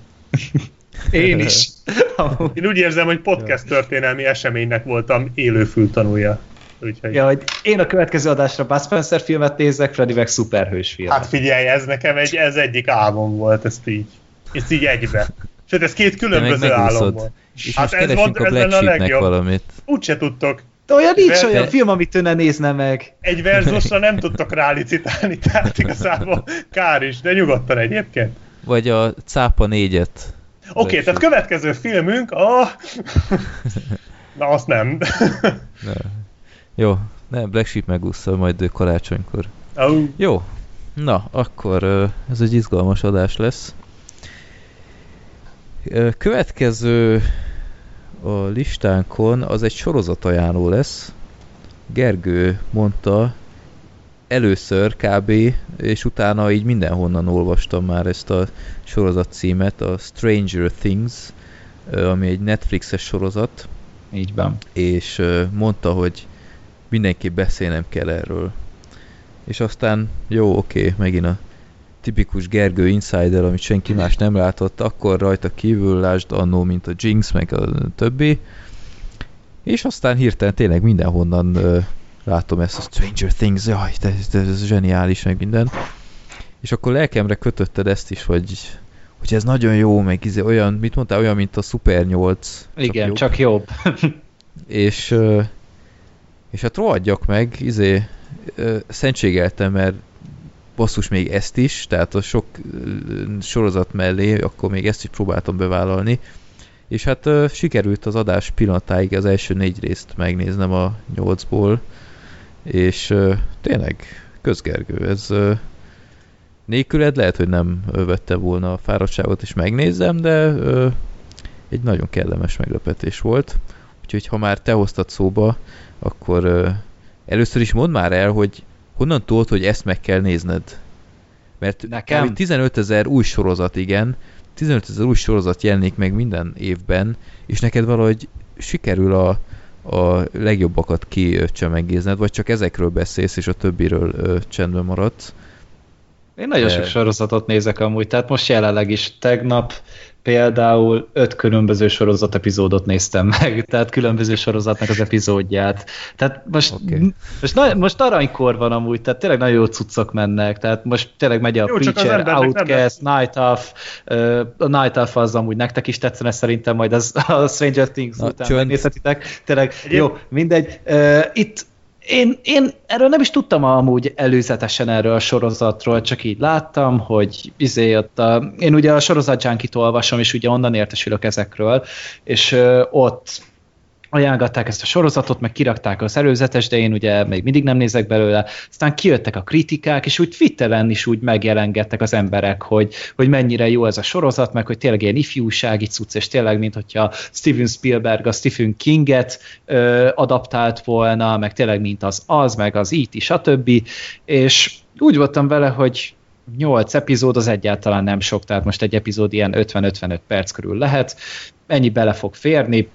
Én is. Én úgy érzem, hogy podcast történelmi eseménynek voltam élő fültanúja. Úgyhogy... Ja, hogy én a következő adásra Bud Spencer filmet nézek, Freddy meg szuperhős filmet. Hát figyelj, ez nekem egy, ez egyik álmom volt, ezt így. Ezt így egybe. Sőt, ez két különböző álom volt. És Hát most ez keresünk van- a ez Black lenne a legjobb. valamit. Úgyse tudtok. De olyan nincs De- olyan de- film, amit ő ne nézne meg. Egy verzusra nem tudtok rálicitálni, tehát igazából kár is, de nyugodtan egyébként. Vagy a Cápa négyet. Oké, okay, tehát következő filmünk a... Na, azt nem. Ne. Jó, ne, Black Sheep megúszza majd ő karácsonykor. Au. Jó, na, akkor ez egy izgalmas adás lesz. Következő a listánkon az egy sorozatajánló lesz. Gergő mondta először kb. és utána így mindenhonnan olvastam már ezt a sorozat címet, a Stranger Things, ami egy Netflixes sorozat, Így van. és mondta, hogy mindenképp beszélnem kell erről. És aztán, jó, oké, megint a tipikus Gergő Insider, amit senki más nem látott, akkor rajta kívül lásd annó, mint a Jinx, meg a többi. És aztán hirtelen tényleg mindenhonnan ö, látom ezt a Stranger Things, jaj, de, de ez zseniális, meg minden. És akkor lelkemre kötötted ezt is, hogy, hogy ez nagyon jó, meg izé, olyan, mit mondtál, olyan, mint a Super 8. Igen, jobb csak jobb. és, és hát rohadjak meg, izé, szentségeltem, mert basszus még ezt is, tehát a sok sorozat mellé, akkor még ezt is próbáltam bevállalni, és hát sikerült az adás pillanatáig az első négy részt megnéznem a nyolcból, és ö, tényleg közgergő, ez ö, nélküled lehet, hogy nem vette volna a fáradtságot, és megnézem, de egy nagyon kellemes meglepetés volt. Úgyhogy ha már te hoztad szóba, akkor először is mondd már el, hogy honnan tudod, hogy ezt meg kell nézned. Mert Nekem? kb. 15 ezer új sorozat, igen, 15 ezer új sorozat jelenik meg minden évben, és neked valahogy sikerül a, a legjobbakat kicsemegézned, vagy csak ezekről beszélsz, és a többiről ö, csendben maradsz. Én nagyon De- sok sorozatot nézek amúgy, tehát most jelenleg is tegnap például öt különböző sorozat epizódot néztem meg, tehát különböző sorozatnak az epizódját. Tehát most, okay. most, na, most aranykor van amúgy, tehát tényleg nagyon jó cuccok mennek, tehát most tényleg megy a Jó, Preacher, nem Outcast, Night Off, ö, a Night Off az amúgy nektek is tetszene szerintem, majd az, a Stranger Things Na, után megnézhetitek. Tényleg, Egyéb- jó, mindegy. Ö, Itt én, én erről nem is tudtam amúgy előzetesen erről a sorozatról, csak így láttam, hogy izé ott a, én ugye a sorozat junkie olvasom, és ugye onnan értesülök ezekről, és ott ajánlgatták ezt a sorozatot, meg kirakták az előzetes, de én ugye még mindig nem nézek belőle. Aztán kijöttek a kritikák, és úgy Twitteren is úgy megjelengettek az emberek, hogy, hogy mennyire jó ez a sorozat, meg hogy tényleg ilyen ifjúsági cucc, és tényleg, mint hogyha Steven Spielberg a Stephen Kinget ö, adaptált volna, meg tényleg mint az az, meg az IT, stb. És úgy voltam vele, hogy 8 epizód az egyáltalán nem sok, tehát most egy epizód ilyen 50-55 perc körül lehet, ennyi bele fog férni,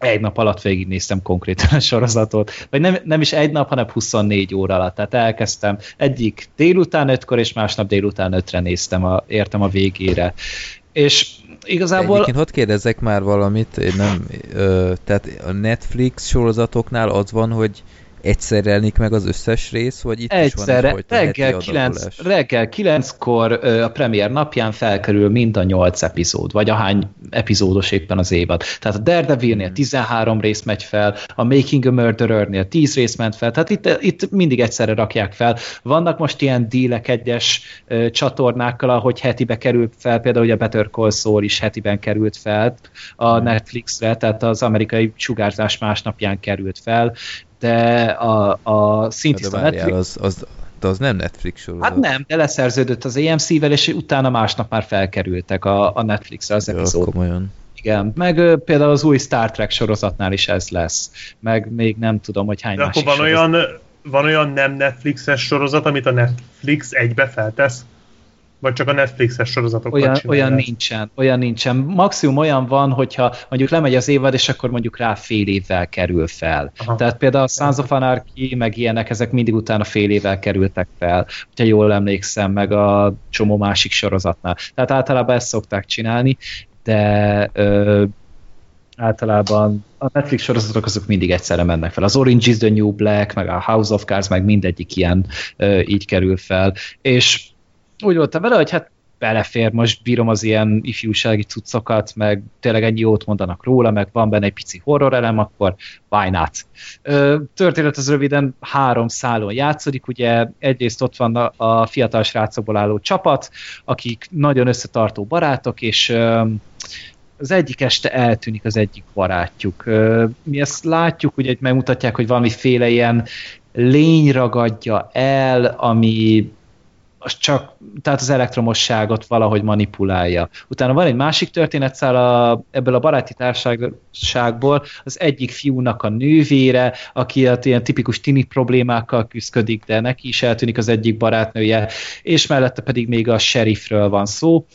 egy nap alatt végignéztem konkrétan a sorozatot, vagy nem, nem is egy nap, hanem 24 óra alatt. Tehát elkezdtem egyik délután ötkor, és másnap délután ötre néztem, a, értem a végére. És igazából... Egyébként hadd kérdezzek már valamit, én nem, ö, tehát a Netflix sorozatoknál az van, hogy egyszer jelenik meg az összes rész, vagy itt is van Egyszerre, heti reggel, 9, adagolás? reggel 9-kor ö, a premier napján felkerül mind a 8 epizód, vagy ahány epizódos éppen az évad. Tehát a Daredevilnél 13 rész megy fel, a Making a Murderernél 10 rész ment fel, tehát itt, itt mindig egyszerre rakják fel. Vannak most ilyen dílek egyes ö, csatornákkal, ahogy hetibe kerül fel, például ugye a Better Call Saul is hetiben került fel a Netflixre, tehát az amerikai sugárzás másnapján került fel, de a, a De szintiszta Netflix... az, az, de az nem Netflix sorozat. Hát nem, de leszerződött az AMC-vel, és utána másnap már felkerültek a, a Netflixre az epizód. komolyan. Igen, meg például az új Star Trek sorozatnál is ez lesz. Meg még nem tudom, hogy hány De akkor másik van sorozat. olyan, van olyan nem Netflixes sorozat, amit a Netflix egybe feltesz? Vagy csak a Netflixes sorozatokat Olyan, csinálják? olyan nincsen, olyan nincsen. Maximum olyan van, hogyha mondjuk lemegy az évad, és akkor mondjuk rá fél évvel kerül fel. Aha. Tehát például a Sons of Anarchy, meg ilyenek, ezek mindig utána fél évvel kerültek fel, hogyha jól emlékszem, meg a csomó másik sorozatnál. Tehát általában ezt szokták csinálni, de ö, általában a Netflix sorozatok azok mindig egyszerre mennek fel. Az Orange is the New Black, meg a House of Cards, meg mindegyik ilyen ö, így kerül fel. És úgy voltam vele, hogy hát belefér, most bírom az ilyen ifjúsági cuccokat, meg tényleg ennyi jót mondanak róla, meg van benne egy pici horror elem, akkor why not? Történet az röviden három szálon játszódik, ugye egyrészt ott van a, fiatal srácokból álló csapat, akik nagyon összetartó barátok, és az egyik este eltűnik az egyik barátjuk. Mi ezt látjuk, ugye megmutatják, hogy valamiféle ilyen lény ragadja el, ami az csak, tehát az elektromosságot valahogy manipulálja. Utána van egy másik történetszál a, ebből a baráti társaságból, az egyik fiúnak a nővére, aki hát ilyen tipikus tini problémákkal küzdik, de neki is eltűnik az egyik barátnője, és mellette pedig még a sheriffről van szó,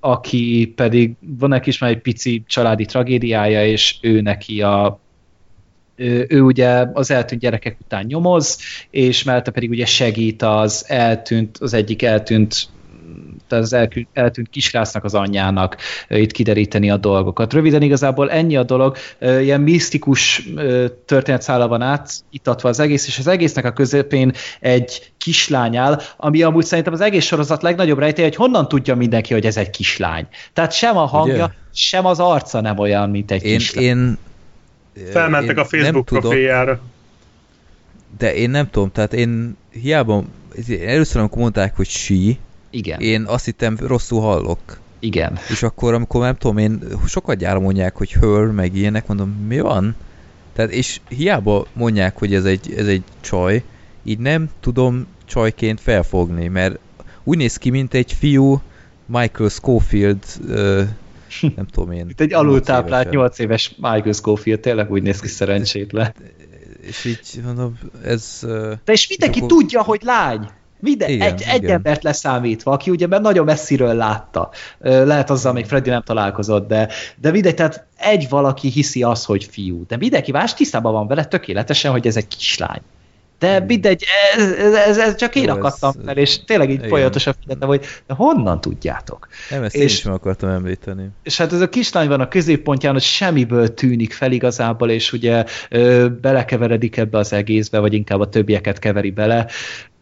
aki pedig van neki is már egy pici családi tragédiája, és ő neki a ő, ő ugye az eltűnt gyerekek után nyomoz, és mellette pedig ugye segít az eltűnt, az egyik eltűnt tehát az elkü- eltűnt kisrácnak az anyjának itt kideríteni a dolgokat. Röviden igazából ennyi a dolog, ilyen misztikus történetszála van át, itatva az egész, és az egésznek a közepén egy kislány áll, ami amúgy szerintem az egész sorozat legnagyobb rejtély, hogy honnan tudja mindenki, hogy ez egy kislány. Tehát sem a hangja, Ugye? sem az arca nem olyan, mint egy Én, kislány. én Felmentek én a Facebook profiljára. De én nem tudom, tehát én hiába, először amikor mondták, hogy sí, Igen, én azt hittem rosszul hallok. igen. És akkor, amikor nem tudom, én sokat gyára mondják, hogy hör, meg ilyenek, mondom, mi van? Tehát, és hiába mondják, hogy ez egy, ez egy csaj, így nem tudom csajként felfogni, mert úgy néz ki, mint egy fiú Michael Schofield, ö, nem tudom én. Itt egy alultáplált évesen. 8 éves Michael Scofield tényleg úgy néz ki szerencsétlen. És így mondom, ez... De és mindenki akkor- tudja, hogy lány! Minden, Igen, egy, egy igen. embert leszámítva, aki ugye mert nagyon messziről látta. Lehet azzal még Freddy nem találkozott, de, de mindegy, tehát egy valaki hiszi azt, hogy fiú. De mindenki más tisztában van vele tökéletesen, hogy ez egy kislány. De mindegy, ez, ez, ez, ez csak én. Jó, ez- akadtam fel, és tényleg így folyamatosan figyeltem, hogy de honnan tudjátok? Nem, ezt én És- is meg akartam említeni. és hát ez a kislány van a középpontján, hogy semmiből tűnik fel igazából, és ugye ö, belekeveredik ebbe az egészbe, vagy inkább a többieket keveri bele.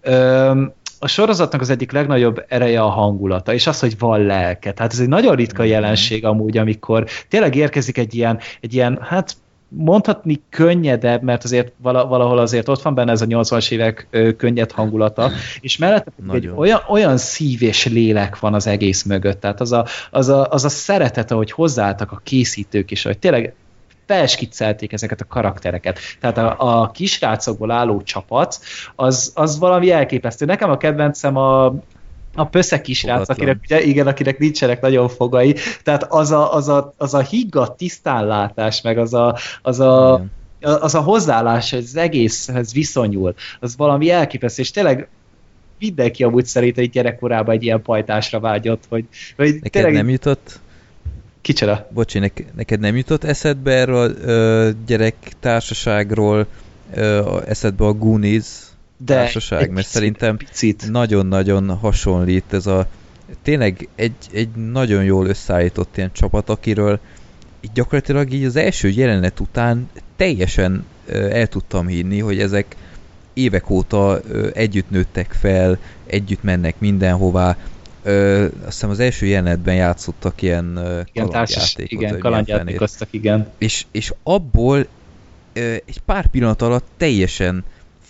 Ö, a sorozatnak az egyik legnagyobb ereje a hangulata, és az, hogy van lelke. Tehát ez egy nagyon ritka Mhm. jelenség amúgy, amikor tényleg érkezik egy ilyen, egy ilyen hát mondhatni könnyedebb, mert azért vala- valahol azért ott van benne ez a 80-as évek könnyed hangulata, és mellette egy olyan, olyan szív és lélek van az egész mögött, tehát az a, az a, az a szeretet, ahogy hozzáálltak a készítők is, hogy tényleg felskiccelték ezeket a karaktereket. Tehát a, a kisrácokból álló csapat, az, az valami elképesztő. Nekem a kedvencem a, a pösze kisrác, akinek, ugye, igen, akinek nincsenek nagyon fogai, tehát az a, az a, az a higgadt tisztánlátás, meg az a, az a, Igen. az a hozzáállás, hogy az egészhez viszonyul, az valami elképesztő, és tényleg mindenki amúgy szerint egy gyerekkorában egy ilyen pajtásra vágyott, hogy, hogy Neked tényleg nem jutott, kicsoda. bocsi, nek, neked nem jutott eszedbe erről ö, gyerek társaságról ö, eszedbe a Goonies De társaság, egy mert picit, szerintem picit. nagyon-nagyon hasonlít ez a tényleg egy, egy nagyon jól összeállított ilyen csapat, akiről így gyakorlatilag így az első jelenet után teljesen el tudtam hinni, hogy ezek évek óta együtt nőttek fel, együtt mennek mindenhová. Ö, azt hiszem az első jelenetben játszottak ilyen igen, társas, kalandjátékot, vagy igen, kalandjátékoztak, igen. És, és abból ö, egy pár pillanat alatt teljesen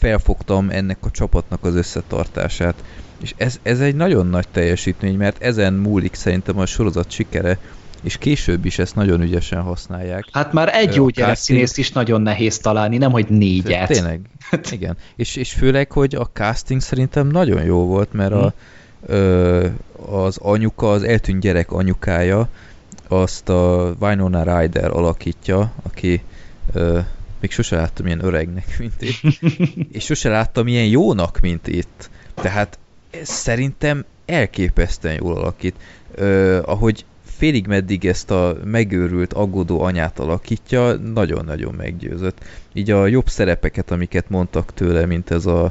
felfogtam ennek a csapatnak az összetartását. És ez, ez egy nagyon nagy teljesítmény, mert ezen múlik szerintem a sorozat sikere, és később is ezt nagyon ügyesen használják. Hát már egy jó a gyerek casting- színészt is nagyon nehéz találni, nem hogy négyet. Tényleg, igen. És, és főleg, hogy a casting szerintem nagyon jó volt, mert a, ö, az anyuka, az eltűnt gyerek anyukája, azt a Winona Ryder alakítja, aki ö, még sose láttam ilyen öregnek, mint itt, és sose láttam ilyen jónak, mint itt. Tehát szerintem elképesztően jól alakít. Ö, ahogy félig meddig ezt a megőrült, aggódó anyát alakítja, nagyon-nagyon meggyőzött. Így a jobb szerepeket, amiket mondtak tőle, mint ez a,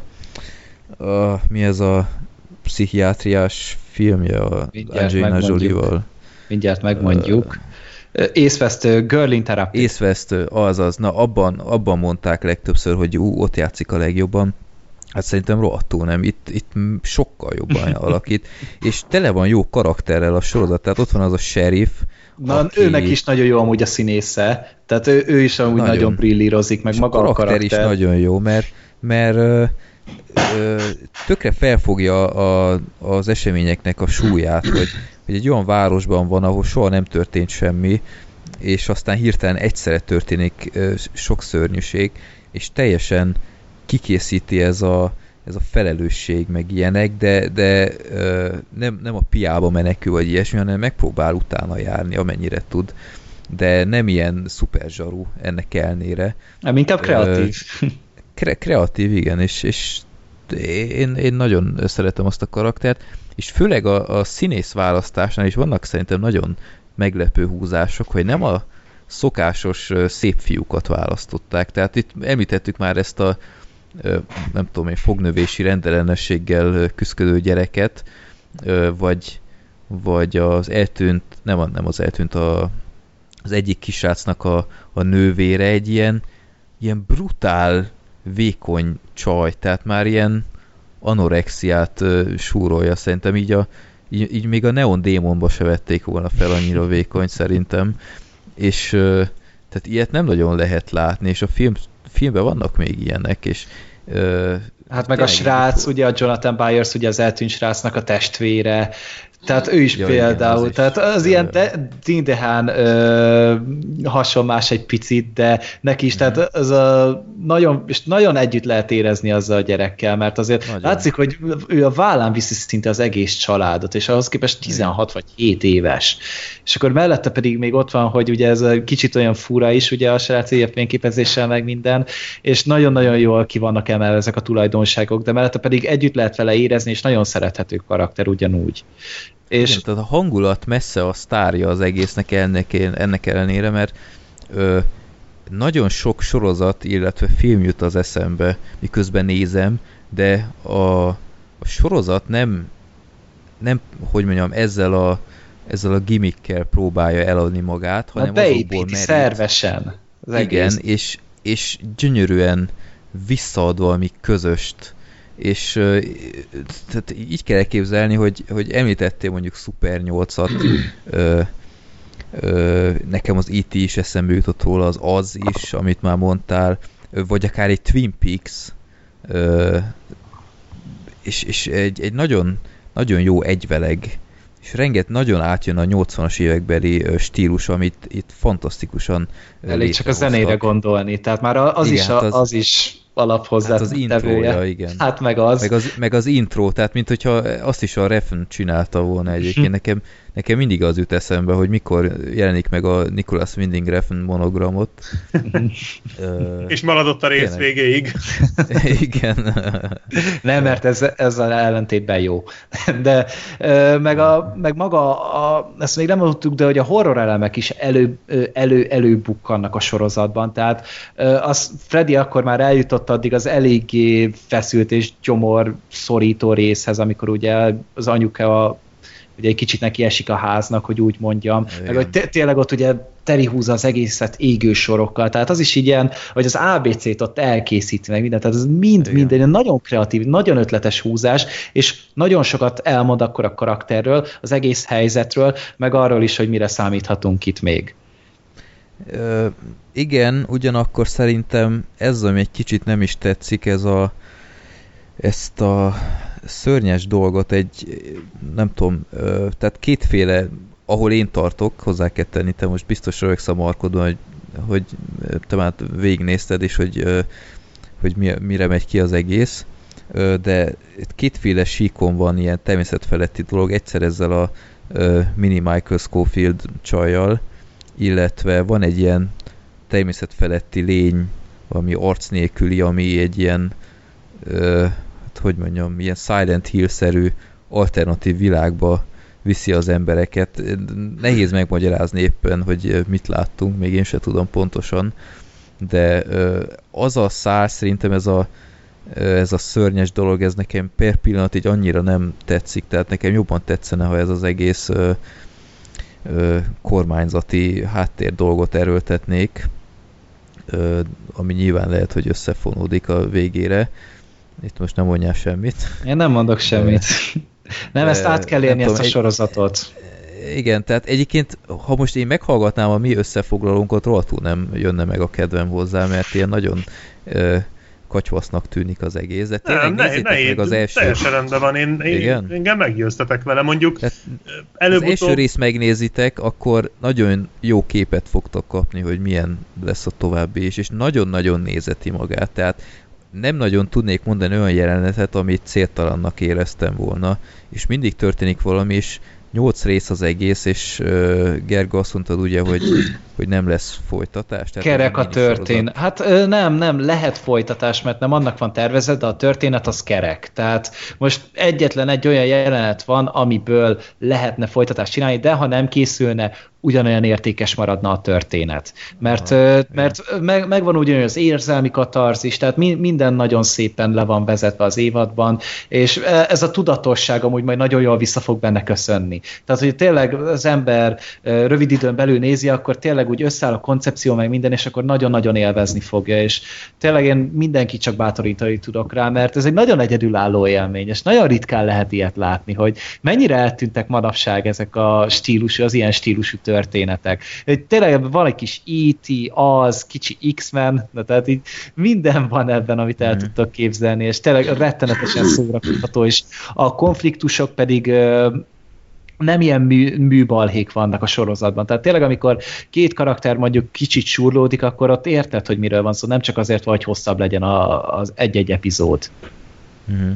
a mi ez a pszichiátriás filmje a Mindjárt Angelina. Jolie-val. Mindjárt megmondjuk. Észvesztő, Girl in Therapy. Észvesztő, azaz, na abban, abban mondták legtöbbször, hogy ú, ott játszik a legjobban. Hát szerintem rohadtul nem, itt, itt sokkal jobban alakít, és tele van jó karakterrel a sorozat, tehát ott van az a sheriff, Na, aki- őnek is nagyon jó amúgy a színésze, tehát ő, ő is amúgy nagyon, Nagyon. brillírozik, meg és maga a a karakter, karakter. is nagyon jó, mert, mert ö, ö, tökre felfogja a, az eseményeknek a súlyát, hogy, hogy egy olyan városban van, ahol soha nem történt semmi, és aztán hirtelen egyszerre történik sok szörnyűség, és teljesen kikészíti ez a, ez a felelősség, meg ilyenek, de, de nem, nem a piába menekül, vagy ilyesmi, hanem megpróbál utána járni, amennyire tud de nem ilyen szuper zsaru ennek elnére. Nem, inkább kreatív. Kre- kreatív, igen, és, és én, én nagyon szeretem azt a karaktert, és főleg a, a színész választásnál is vannak szerintem nagyon meglepő húzások, hogy nem a szokásos szép fiúkat választották. Tehát itt említettük már ezt a nem tudom én, fognövési rendellenességgel küzdködő gyereket, vagy, vagy az eltűnt, nem, nem az eltűnt, a, az egyik kisrácnak a, a nővére egy ilyen, ilyen brutál, vékony csaj, tehát már ilyen anorexiát ö, súrolja, szerintem így, a, így, így még a Neon Démonba se vették volna fel annyira vékony szerintem, és ö, tehát ilyet nem nagyon lehet látni, és a film, filmben vannak még ilyenek, és ö, Hát meg a srác, ugye a Jonathan Byers, ugye az eltűnt srácnak a testvére, Tehát ő is igen, például, az is, tehát az ö, ilyen de, Dindehán ö, hasonlás egy picit, de neki is, tehát az a nagyon, és nagyon együtt lehet érezni azzal a gyerekkel, mert azért Nagyon. látszik, hogy ő a vállán viszi szinte az egész családot, és ahhoz képest 16 vagy 7 éves. És akkor mellette pedig még ott van, hogy ugye ez a kicsit olyan fura is, ugye a srác ilyen fényképezéssel meg minden, és nagyon-nagyon jól ki vannak emelve ezek a tulajdonságok, de mellette pedig együtt lehet vele érezni, és nagyon szerethető karakter ugyanúgy. És Igen, tehát a hangulat messze a sztárja az egésznek ennek, ennek ellenére, mert ö, nagyon sok sorozat, illetve film jut az eszembe, miközben nézem, de a, a sorozat nem, nem, hogy mondjam, ezzel a, ezzel a gimmickkel próbálja eladni magát, Na hanem azokból beépíti merít. szervesen az Igen, egész. és, és gyönyörűen visszaad valami közöst. És tehát így kell elképzelni, hogy, hogy említettél mondjuk Super 8-at, ö, ö, nekem az IT is eszembe jutott róla, az az is, amit már mondtál, vagy akár egy Twin Peaks, ö, és, és egy, egy nagyon, nagyon jó egyveleg, és renget nagyon átjön a 80-as évekbeli stílus, amit itt fantasztikusan Elég csak a zenére gondolni, tehát már az, Igen, is, hát a, az- az is alaphozzá Hát az intrója, igen. Hát meg az. Meg az, meg az intro, tehát mint hogyha azt is a Refn csinálta volna egyébként. Nekem, nekem mindig az jut eszembe, hogy mikor jelenik meg a Nicholas Winding Refn monogramot. Ö, És maradott a rész Tényleg. végéig. igen. Nem, mert ez, ezzel ellentétben jó. De meg, a, meg maga, a, ezt még nem mondtuk, de hogy a horror elemek is elő, elő, előbukkannak a sorozatban. Tehát az Freddy akkor már eljutott addig az eléggé feszült és gyomor szorító részhez, amikor ugye az anyuka a ugye egy kicsit neki esik a háznak, hogy úgy mondjam, Igen. meg hogy té- tényleg ott ugye teri húzza az egészet égő sorokkal, tehát az is így ilyen, hogy az ABC-t ott elkészíti meg mindent, tehát ez mind, Igen. minden nagyon kreatív, nagyon ötletes húzás, és nagyon sokat elmond akkor a karakterről, az egész helyzetről, meg arról is, hogy mire számíthatunk itt még. Ö, igen, ugyanakkor szerintem ez, ami egy kicsit nem is tetszik, ez a ezt a szörnyes dolgot egy, nem tudom, tehát kétféle, ahol én tartok, hozzá kell tenni, te most biztos rögsz a markodon, hogy, hogy te már végignézted, és hogy, hogy mi, mire megy ki az egész, de kétféle síkon van ilyen természetfeletti dolog, egyszer ezzel a mini Michael Scofield csajjal, illetve van egy ilyen természetfeletti lény, valami arc nélküli, ami egy ilyen, ö, hogy mondjam, ilyen Silent Hill-szerű alternatív világba viszi az embereket. Nehéz megmagyarázni éppen, hogy mit láttunk, még én se tudom pontosan, de az a szár, szerintem ez a ez a szörnyes dolog, ez nekem per pillanat így annyira nem tetszik, tehát nekem jobban tetszene, ha ez az egész ö, ö, kormányzati háttér dolgot erőltetnék, ö, ami nyilván lehet, hogy összefonódik a végére. Itt most nem mondjál semmit. Én nem mondok semmit. Nem, ezt át kell érni, ezt tudom, a sorozatot. Igen, tehát egyébként, ha most én meghallgatnám a mi összefoglalónkat, rohadtul nem jönne meg a kedvem hozzá, mert ilyen nagyon katyvasznak tűnik az egész, de tényleg Nem, ne, nézzétek ne, meg az első, teljesen rendben van. Én, én, Igen? engem meggyőztetek vele. Mondjuk Tehát az első részt megnézitek, akkor nagyon jó képet fogtok kapni, hogy milyen lesz a további is, és nagyon-nagyon nézeti magát, tehát nem nagyon tudnék mondani olyan jelenetet, amit céltalannak éreztem volna, és mindig történik valami, és nyolc rész az egész, és uh, Gerga azt mondtad ugye, hogy, hogy nem lesz folytatás. Tehát Kerek a történet. Hát nem, nem, lehet folytatás, mert nem annak van tervezet, de a történet az kerek. Tehát most egyetlen egy olyan jelenet van, amiből lehetne folytatást csinálni, de ha nem készülne, ugyanolyan értékes maradna a történet. Mert, ö, mert meg, megvan ugyanolyan az érzelmi katarzis, tehát mi, minden nagyon szépen le van vezetve az évadban, és ez a tudatosság amúgy majd nagyon jól vissza fog benne köszönni. Tehát, hogy tényleg az ember rövid időn belül nézi, akkor tényleg úgy összeáll a koncepció meg minden, és akkor nagyon-nagyon élvezni fogja, és tényleg én mindenki csak bátorítani tudok rá, mert ez egy nagyon egyedülálló élmény, és nagyon ritkán lehet ilyet látni, hogy mennyire eltűntek manapság ezek a stílusú, az ilyen stílusú történetek. Tényleg van egy kis E.T., az, kicsi X-Men, tehát így minden van ebben, amit el Mhm. tudtok képzelni, és tényleg rettenetesen szórakoztató, és a konfliktusok pedig nem ilyen mű, műbalhék vannak a sorozatban. Tehát tényleg, amikor két karakter mondjuk kicsit surlódik, akkor ott érted, hogy miről van szó, nem csak azért, hogy hosszabb legyen a, az egy-egy epizód. Uh-huh.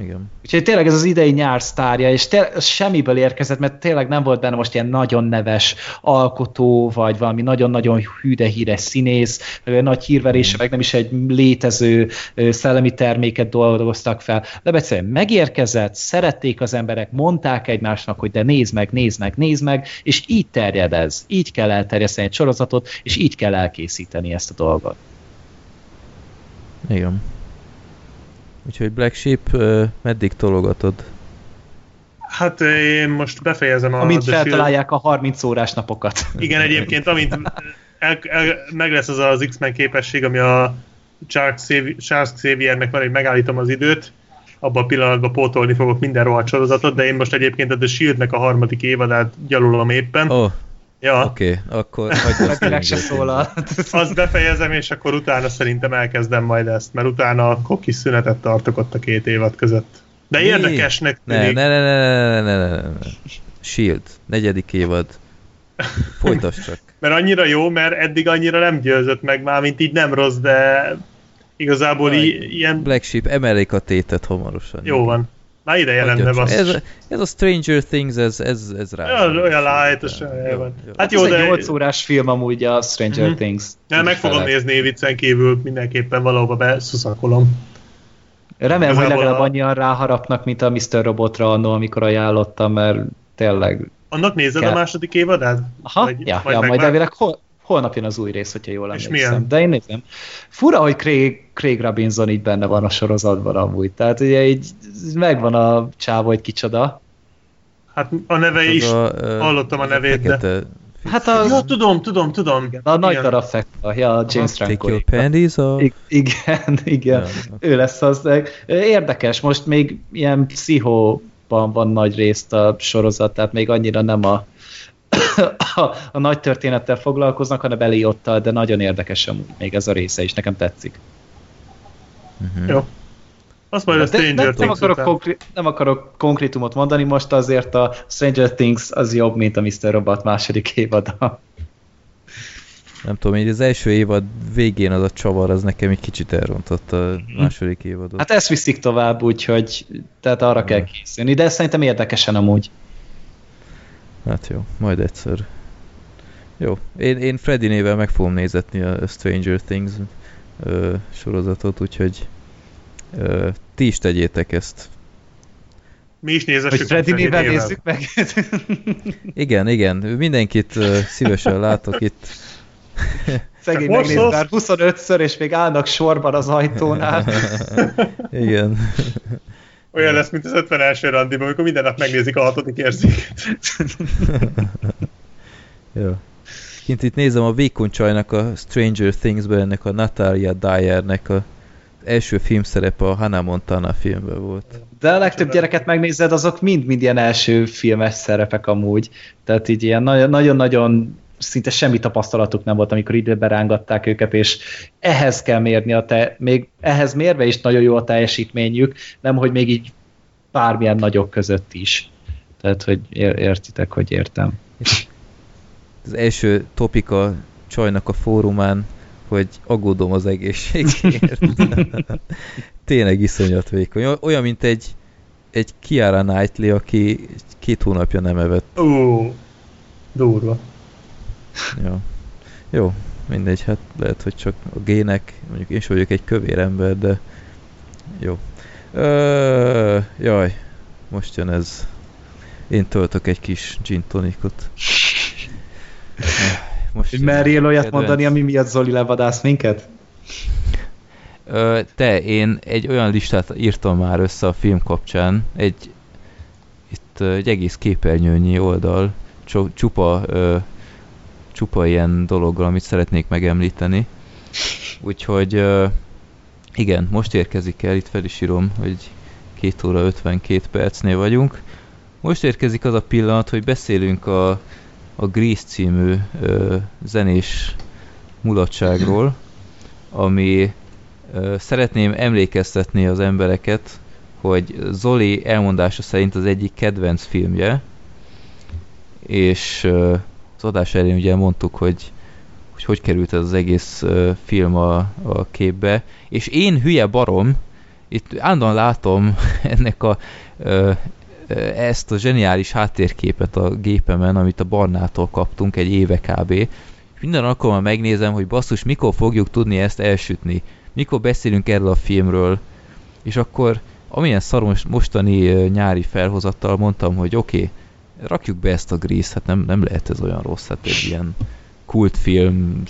Igen. Úgyhogy tényleg ez az idei nyár sztárja, és ez semmiből érkezett, mert tényleg nem volt benne most ilyen nagyon neves alkotó, vagy valami nagyon-nagyon hűde híres színész, vagy egy nagy hírverése, meg nem is egy létező szellemi terméket dolgoztak fel. De egyszerűen megérkezett, szerették az emberek, mondták egymásnak, hogy de nézd meg, nézd meg, nézd meg, és így terjed ez. Így kell elterjeszteni egy sorozatot, és így kell elkészíteni ezt a dolgot. Igen. Úgyhogy Black Sheep, meddig tologatod? Hát én most befejezem a... Amint feltalálják a 30 órás napokat. Igen, egyébként, amint el, el, meg lesz az az X-Men képesség, ami a Charles Xavier- Charles Xaviernek van, hogy megállítom az időt, abban a pillanatban pótolni fogok minden rohadt sorozatot, de én most egyébként a The Shield-nek a harmadik évadát gyalulom éppen. Oh, ja, oké, okay, akkor hagyd azt Meg se Stranger szólal. azt befejezem, és akkor utána szerintem elkezdem majd ezt, mert utána kokis szünetet tartok ott a két évad között. De Mi? érdekesnek Ne, tűnik. ne, ne, ne, ne, ne, ne, ne, ne. Shield, negyedik évad. Folytasd csak. Mert annyira jó, mert eddig annyira nem győzött meg már, mint így nem rossz, de igazából i- ilyen Black Sheep, emelik a tétet hamarosan. jó van. Hagyjad lenne, csak. basszus. ez, ez a Stranger Things, ez, ez, ez rá. Olyan, olyan light olyan. Hát Jó, de egy 8 órás film amúgy a Stranger Mhm. Things. nem, meg fogom Felek. nézni viccen kívül, mindenképpen valahova beszuszakolom. Remélem, hogy legalább a- annyian ráharapnak, mint a Mr. Robotra annó, amikor ajánlottam, mert tényleg... Annak nézed Kell. a második évadát? Aha, Vagy- ja, vagy ja majd elvileg hol, holnap jön az új rész, hogyha jól És emlékszem. milyen? De én nézem. Fura, hogy Craig, Craig Robinson így benne van a sorozatban amúgy. Tehát ugye így megvan a csávó, hogy kicsoda. Hát a neve is. A, hallottam a nevét, de- fekete- Hát a, Ja, tudom, tudom, tudom. igen, a nagy darab fekta, ja, a James Franco. panties off. I- Igen, igen. Ja, Ő lesz az. de Érdekes, most még ilyen pszichóban van nagy részt a sorozat, tehát még annyira nem a, a, a nagy történettel foglalkoznak, hanem Eliottal, de nagyon érdekes amúgy még ez a része is, nekem tetszik. Mhm. Jó. Azt majd a De, Stranger de nem, Things akarok után. konkri- nem akarok konkrétumot mondani, most azért a Stranger Things az jobb, mint a Mr. Robot második évada. Nem tudom, így az első évad végén az a csavar, az nekem egy kicsit elrontott a második évadot. Hát ezt viszik tovább, úgyhogy tehát arra kell készülni, de szerintem érdekesen amúgy. Hát jó, majd egyszer. Jó, én, én Freddy nével meg fogom nézetni a Stranger Things ö, sorozatot, úgyhogy ö, ti is tegyétek ezt. Mi is nézessük. Hogy Freddy nézzük meg. Igen, igen, mindenkit ö, szívesen látok itt. Szegény megnéz most már 25-ször, és még állnak sorban az ajtónál. Igen. Olyan lesz, mint az 51. randiban, amikor minden nap megnézik a hatodik érzéket. Jó. Kint itt nézem a vékony csajnak a Stranger Things-ben, ennek a Natalia Dyernek a első filmszerepe a Hannah Montana filmben volt. De a legtöbb gyereket megnézed, azok mind-mind ilyen első filmes szerepek amúgy. Tehát így ilyen nagyon- nagyon-nagyon szinte semmi tapasztalatuk nem volt, amikor időben rángatták őket, és ehhez kell mérni a te, még ehhez mérve is nagyon jó a teljesítményük, nem hogy még így bármilyen nagyok között is. Tehát, hogy ér- értitek, hogy értem. Az első topik a csajnak a fórumán, hogy aggódom az egészségért. Tényleg iszonyat vékony. Olyan, mint egy, egy Kiara Knightley, aki két hónapja nem evett. Ú, durva. Ja. Jó, mindegy, hát lehet, hogy csak a gének, mondjuk én sem vagyok egy kövér ember, de jó. Ö, jaj, most jön ez. Én töltök egy kis gin tonicot. Most merjél olyat kedvenc. mondani, ami miatt Zoli levadász minket? Ö, te, én egy olyan listát írtam már össze a film kapcsán, egy itt egy egész képernyőnyi oldal, csu- csupa, ö, csupa ilyen dologgal, amit szeretnék megemlíteni. Úgyhogy ö, igen, most érkezik el, itt fel is írom, hogy 2 óra 52 percnél vagyunk. Most érkezik az a pillanat, hogy beszélünk a, a Grease című ö, zenés mulatságról, ami Ö, Szeretném emlékeztetni az embereket, hogy Zoli elmondása szerint az egyik kedvenc filmje, és az adás elén ugye mondtuk, hogy hogy hogy került ez az egész film a, a képbe, és én hülye barom, itt állandóan látom ennek a ezt a zseniális háttérképet a gépemen, amit a Barnától kaptunk egy éve kb. Minden alkalommal megnézem, hogy basszus, mikor fogjuk tudni ezt elsütni, mikor beszélünk erről a filmről, és akkor amilyen szaros mostani nyári felhozattal mondtam, hogy oké, okay, rakjuk be ezt a Grease, hát nem, nem lehet ez olyan rossz, hát egy ilyen kultfilm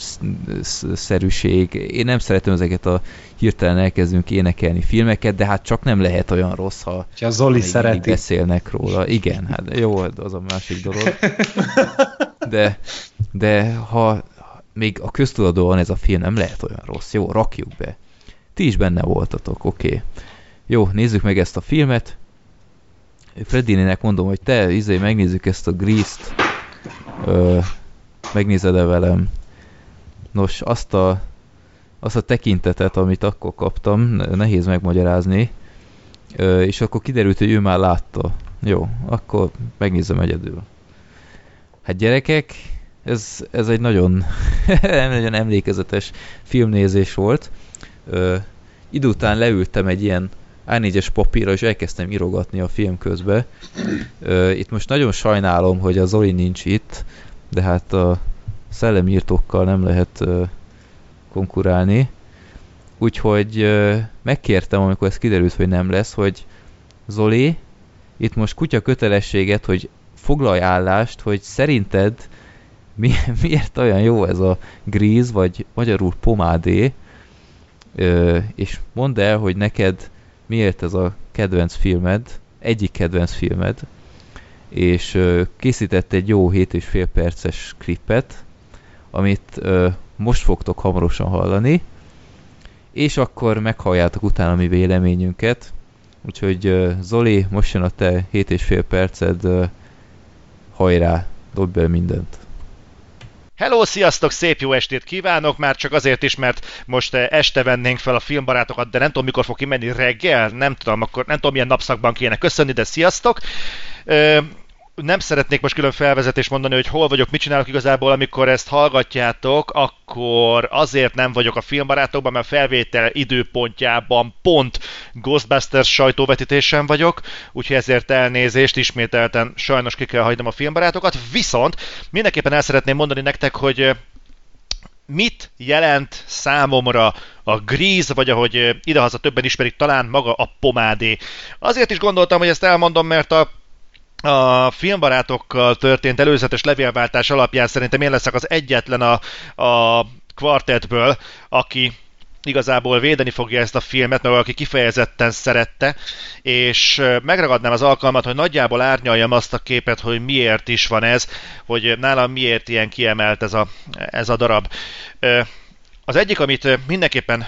szerűség. Én nem szeretem ezeket a hirtelen elkezdünk énekelni filmeket, de hát csak nem lehet olyan rossz, ha a Zoli szereti. beszélnek róla. Igen, hát jó, az a másik dolog. De, de ha még a köztudatban ez a film, nem lehet olyan rossz. Jó, rakjuk be. Ti is benne voltatok, oké. Okay. Jó, nézzük meg ezt a filmet. Freddinének mondom, hogy te, izé, megnézzük ezt a Grease-t. Megnézed-e velem? Nos, azt a, azt a tekintetet, amit akkor kaptam, nehéz megmagyarázni, és akkor kiderült, hogy ő már látta. Jó, akkor megnézem egyedül. Hát gyerekek, ez, ez egy nagyon, nagyon emlékezetes filmnézés volt. Ö, idő után leültem egy ilyen A4-es papírra, és elkezdtem írogatni a film közbe. Ö, itt most nagyon sajnálom, hogy a Zoli nincs itt, de hát a szellemírtókkal nem lehet konkurálni. Úgyhogy megkértem, amikor ez kiderült, hogy nem lesz, hogy Zoli, itt most kutya kötelességet, hogy foglalj állást, hogy szerinted mi, miért olyan jó ez a gríz, vagy magyarul pomádé, és mondd el, hogy neked miért ez a kedvenc filmed, egyik kedvenc filmed, és készített egy jó 7,5 perces klippet, amit most fogtok hamarosan hallani, és akkor meghalljátok utána mi véleményünket. Úgyhogy Zoli, most jön a te 7,5 perced, ö, hajrá, dobd be mindent! Hello, sziasztok, szép jó estét kívánok, már csak azért is, mert most este vennénk fel a filmbarátokat, de nem tudom, mikor fog kimenni reggel, nem tudom, akkor nem tudom, milyen napszakban kéne köszönni, de sziasztok! Nem szeretnék most külön felvezetést mondani, hogy hol vagyok, mit csinálok igazából, amikor ezt hallgatjátok, akkor azért nem vagyok a filmbarátokban, mert felvétel időpontjában pont Ghostbusters sajtóvetítésen vagyok, úgyhogy ezért elnézést, ismételten sajnos ki kell hagynom a filmbarátokat, viszont mindenképpen el szeretném mondani nektek, hogy mit jelent számomra a Grease, vagy ahogy idehaza többen ismerik, talán maga a pomádé. Azért is gondoltam, hogy ezt elmondom, mert a a filmbarátokkal történt előzetes levélváltás alapján szerintem én leszek az egyetlen a, a kvartetből, aki igazából védeni fogja ezt a filmet, meg aki kifejezetten szerette, és megragadnám az alkalmat, hogy nagyjából árnyaljam azt a képet, hogy miért is van ez, hogy nálam miért ilyen kiemelt ez a, ez a darab. Az egyik, amit mindenképpen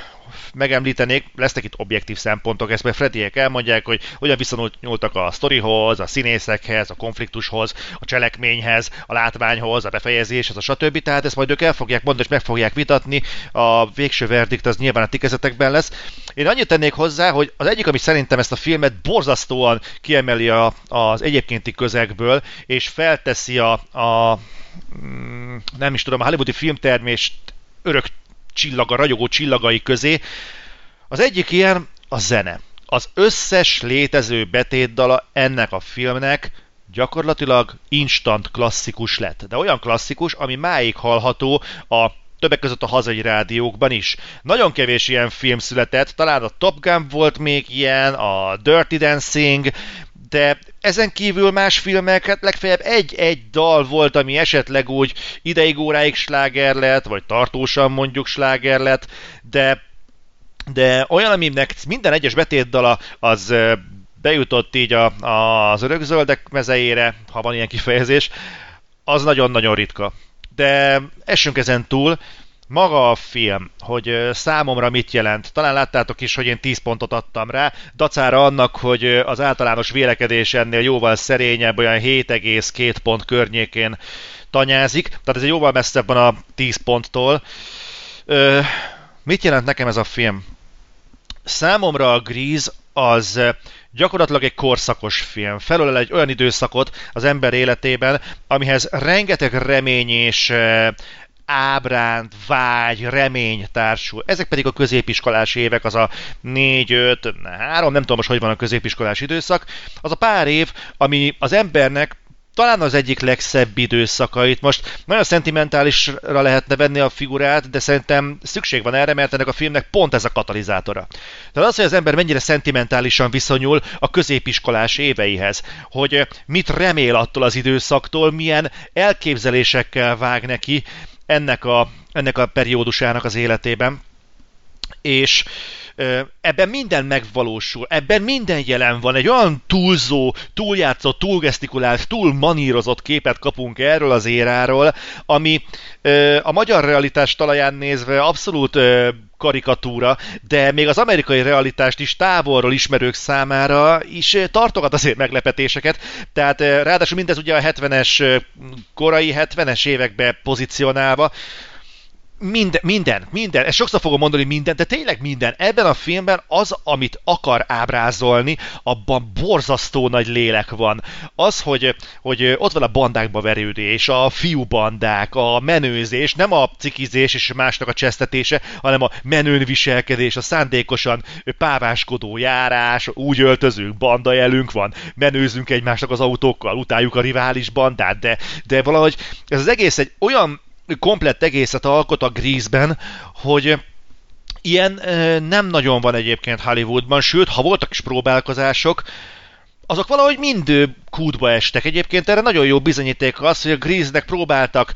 megemlítenék, lesznek itt objektív szempontok, ezt meg Frediek elmondják, hogy hogyan viszonyultak a sztorihoz, a színészekhez, a konfliktushoz, a cselekményhez, a látványhoz, a befejezéshez, a stb. Tehát ezt majd ők el fogják mondani, és meg fogják vitatni. A végső verdikt az nyilván a tikezetekben lesz. Én annyit tennék hozzá, hogy az egyik, ami szerintem ezt a filmet borzasztóan kiemeli a, az egyébkénti közegből, és felteszi a, a mm, nem is tudom, a hollywoodi filmtermést örök csillaga, ragyogó csillagai közé. Az egyik ilyen a zene. Az összes létező betétdala ennek a filmnek gyakorlatilag instant klasszikus lett. De olyan klasszikus, ami máig hallható a többek között a hazai rádiókban is. Nagyon kevés ilyen film született, talán a Top Gun volt még ilyen, a Dirty Dancing, de ezen kívül más filmeket legfeljebb egy-egy dal volt, ami esetleg úgy ideig óráig sláger lett, vagy tartósan mondjuk sláger lett, de de olyan, aminek minden egyes betétdala az bejutott így a, a, az örökzöldek mezejére, ha van ilyen kifejezés, az nagyon-nagyon ritka. De essünk ezen túl, maga a film, hogy számomra mit jelent, talán láttátok is, hogy én 10 pontot adtam rá, dacára annak, hogy az általános vélekedés ennél jóval szerényebb, olyan 7,2 pont környékén tanyázik, tehát ez jóval messzebb van a 10 ponttól. Ö, mit jelent nekem ez a film? Számomra a Grease az gyakorlatilag egy korszakos film. Felölel egy olyan időszakot az ember életében, amihez rengeteg remény és ábránt, vágy, remény társul. Ezek pedig a középiskolás évek, az a 4, 5, 3, nem tudom most, hogy van a középiskolás időszak, az a pár év, ami az embernek talán az egyik legszebb időszakait. Most nagyon szentimentálisra lehetne venni a figurát, de szerintem szükség van erre, mert ennek a filmnek pont ez a katalizátora. Tehát az, hogy az ember mennyire szentimentálisan viszonyul a középiskolás éveihez, hogy mit remél attól az időszaktól, milyen elképzelésekkel vág neki ennek a, ennek a periódusának az életében. És ebben minden megvalósul, ebben minden jelen van, egy olyan túlzó, túljátszott, túlgesztikulált, túl manírozott képet kapunk erről az éráról, ami a magyar realitás talaján nézve abszolút karikatúra, de még az amerikai realitást is távolról ismerők számára is tartogat azért meglepetéseket. Tehát ráadásul mindez ugye a 70-es, korai 70-es évekbe pozícionálva, minden, minden, minden, ezt sokszor fogom mondani minden, de tényleg minden. Ebben a filmben az, amit akar ábrázolni, abban borzasztó nagy lélek van. Az, hogy, hogy ott van a bandákba verődés, a fiú bandák, a menőzés, nem a cikizés és másnak a csesztetése, hanem a menőn viselkedés, a szándékosan páváskodó járás, úgy öltözünk, banda jelünk van, menőzünk egymásnak az autókkal, utáljuk a rivális bandát, de, de valahogy ez az egész egy olyan komplett egészet alkot a Grease-ben, hogy ilyen nem nagyon van egyébként Hollywoodban, sőt, ha voltak is próbálkozások, azok valahogy mind kútba estek. Egyébként erre nagyon jó bizonyíték az, hogy a Grease-nek próbáltak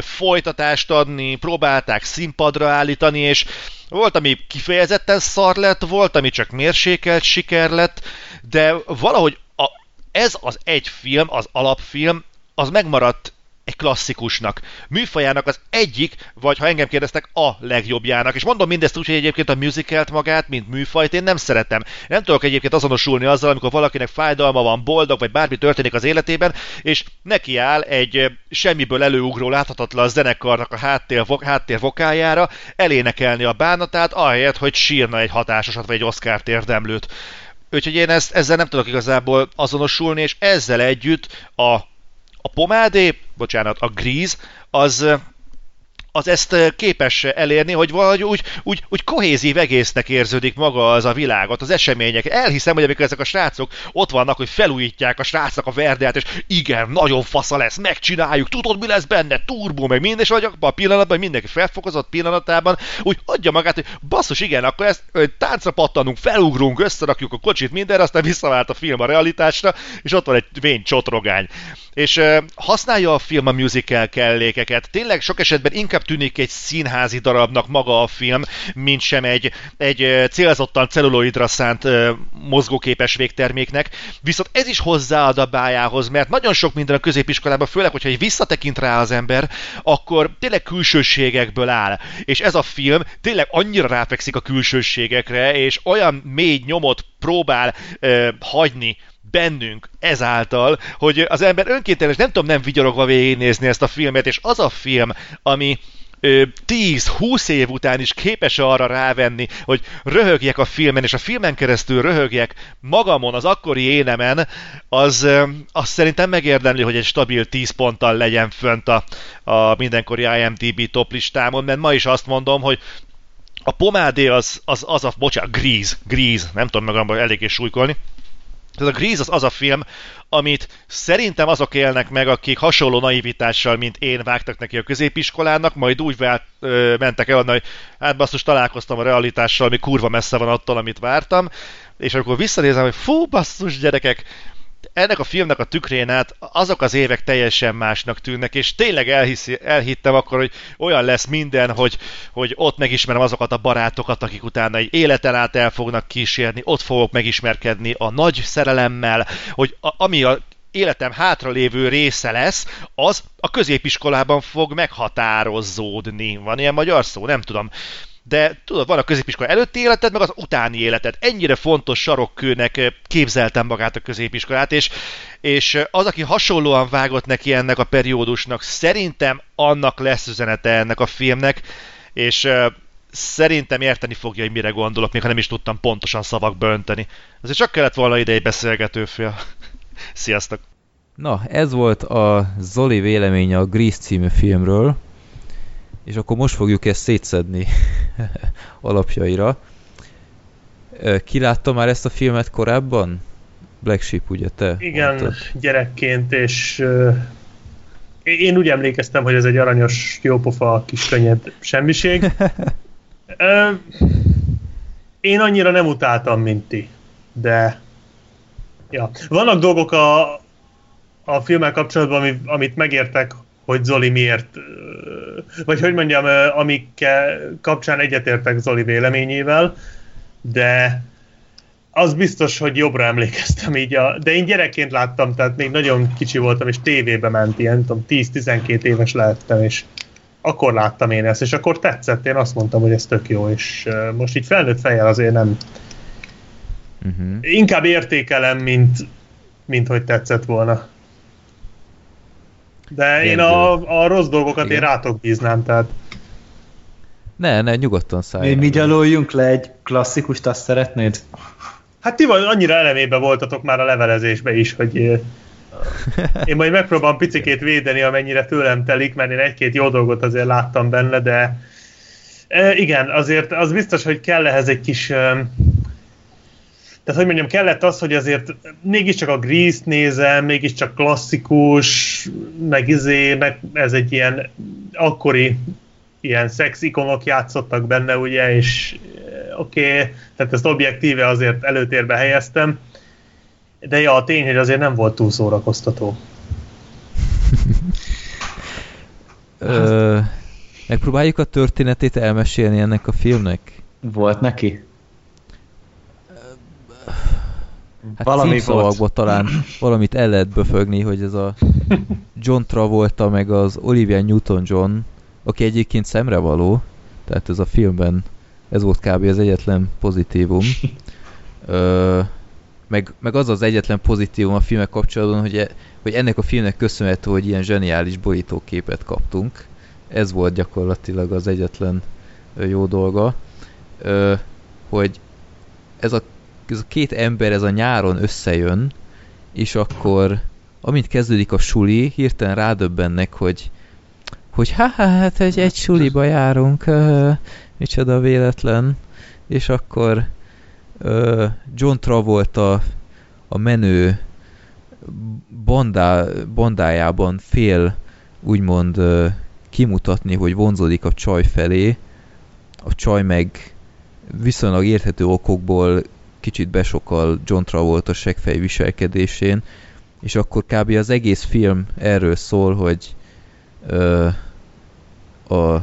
folytatást adni, próbálták színpadra állítani, és volt, ami kifejezetten szar lett, volt, ami csak mérsékelt siker lett, de valahogy a, ez az egy film, az alapfilm, az megmaradt egy klasszikusnak, műfajának az egyik, vagy ha engem kérdeztek, a legjobbjának. És mondom mindezt úgy, hogy egyébként a musicalt magát, mint műfajt én nem szeretem. Nem tudok egyébként azonosulni azzal, amikor valakinek fájdalma van, boldog, vagy bármi történik az életében, és neki áll egy semmiből előugró láthatatlan zenekarnak a háttér, háttér vokájára elénekelni a bánatát, ahelyett, hogy sírna egy hatásosat, vagy egy Oscar érdemlőt. Úgyhogy én ezt, ezzel nem tudok igazából azonosulni, és ezzel együtt a a pomádé, bocsánat, a gríz, az az ezt képes elérni, hogy valahogy úgy, úgy, úgy kohézív egésznek érződik maga az a világot, az események. Elhiszem, hogy amikor ezek a srácok ott vannak, hogy felújítják a srácnak a verdelt, és igen, nagyon fasza lesz, megcsináljuk, tudod mi lesz benne, turbó, meg minden, és vagy a pillanatban, mindenki felfokozott pillanatában, úgy adja magát, hogy basszus, igen, akkor ezt táncra pattanunk, felugrunk, összerakjuk a kocsit, mindenre, aztán visszavált a film a realitásra, és ott van egy vén csotrogány. És használja a film a musical kellékeket. Tényleg sok esetben inkább tűnik egy színházi darabnak maga a film, mint sem egy, egy célzottan celluloidra szánt mozgóképes végterméknek. Viszont ez is hozzáad a bájához, mert nagyon sok minden a középiskolában, főleg, hogyha egy visszatekint rá az ember, akkor tényleg külsőségekből áll. És ez a film tényleg annyira ráfekszik a külsőségekre, és olyan mély nyomot próbál ö, hagyni bennünk ezáltal, hogy az ember önkénteles, nem tudom nem vigyorogva végignézni ezt a filmet, és az a film, ami 10-20 év után is képes arra rávenni, hogy röhögjek a filmen, és a filmen keresztül röhögjek magamon, az akkori énemen, az, az szerintem megérdemli, hogy egy stabil 10 ponttal legyen fönt a, a mindenkori IMDb top listámon, mert ma is azt mondom, hogy a pomádé az, az, az a, bocsánat, Grease, Grease, nem tudom magamban eléggé súlykolni, tehát a Grease az az a film, amit szerintem azok élnek meg, akik hasonló naivitással, mint én vágtak neki a középiskolának, majd úgy vált, ö, mentek el, hogy hát basszus, találkoztam a realitással, ami kurva messze van attól, amit vártam, és akkor visszanézem, hogy fú, basszus gyerekek, ennek a filmnek a tükrén át azok az évek teljesen másnak tűnnek, és tényleg elhiszi, elhittem akkor, hogy olyan lesz minden, hogy, hogy ott megismerem azokat a barátokat, akik utána egy életen át el fognak kísérni, ott fogok megismerkedni a nagy szerelemmel, hogy a, ami a életem hátralévő része lesz, az a középiskolában fog meghatározódni. Van ilyen magyar szó? Nem tudom de tudod, van a középiskola előtti életed, meg az utáni életed. Ennyire fontos sarokkőnek képzeltem magát a középiskolát, és, és az, aki hasonlóan vágott neki ennek a periódusnak, szerintem annak lesz üzenete ennek a filmnek, és szerintem érteni fogja, hogy mire gondolok, még ha nem is tudtam pontosan szavakba önteni. Azért csak kellett volna ide egy beszélgetőfél. Sziasztok! Na, ez volt a Zoli véleménye a Grease című filmről, és akkor most fogjuk ezt szétszedni alapjaira. Ki látta már ezt a filmet korábban? Black Sheep, ugye te? Igen, mondtad? gyerekként, és uh, én úgy emlékeztem, hogy ez egy aranyos, jópofa, kis könnyed semmiség. én annyira nem utáltam, mint ti, de ja. vannak dolgok a, a filmmel kapcsolatban, ami, amit megértek, hogy Zoli miért, vagy hogy mondjam, amikkel kapcsán egyetértek Zoli véleményével, de az biztos, hogy jobbra emlékeztem így, a, de én gyerekként láttam, tehát még nagyon kicsi voltam, és tévébe ment ilyen, tudom, 10-12 éves lehettem, és akkor láttam én ezt, és akkor tetszett, én azt mondtam, hogy ez tök jó, és most így felnőtt fejjel azért nem, uh-huh. inkább értékelem, mint, mint hogy tetszett volna. De én a, a rossz dolgokat Igen. én rátok bíznám, tehát... Ne, ne, nyugodtan szállj. Mi, mi gyaloljunk le egy klasszikust, azt szeretnéd? Hát ti annyira elemében voltatok már a levelezésbe is, hogy én majd megpróbálom picikét védeni, amennyire tőlem telik, mert én egy-két jó dolgot azért láttam benne, de igen, azért az biztos, hogy kell ehhez egy kis tehát hogy mondjam, kellett az, hogy azért mégiscsak a Grease nézem, mégiscsak klasszikus, meg izé, meg ez egy ilyen akkori ilyen szexikonok játszottak benne, ugye, és eh, oké, okay, tehát ezt objektíve azért előtérbe helyeztem, de ja, a tény, hogy azért nem volt túl szórakoztató. Ö, megpróbáljuk a történetét elmesélni ennek a filmnek? Volt neki? Hát valami szavakból talán valamit el lehet böfögni, hogy ez a John Travolta meg az Olivia Newton-John, aki egyébként szemrevaló, tehát ez a filmben ez volt kb. az egyetlen pozitívum. Ö, meg, meg az az egyetlen pozitívum a filmek kapcsolatban, hogy, e, hogy ennek a filmnek köszönhető, hogy ilyen zseniális borítóképet kaptunk. Ez volt gyakorlatilag az egyetlen jó dolga. Ö, hogy ez a ez a két ember ez a nyáron összejön, és akkor amint kezdődik a suli, hirtelen rádöbbennek, hogy hogy ha hát egy, egy suliba járunk, uh, micsoda véletlen, és akkor uh, John Travolta a menő bandá, bandájában fél úgymond uh, kimutatni, hogy vonzódik a csaj felé, a csaj meg viszonylag érthető okokból kicsit besokal John Travolta segfej viselkedésén, és akkor kb. az egész film erről szól, hogy ö, a,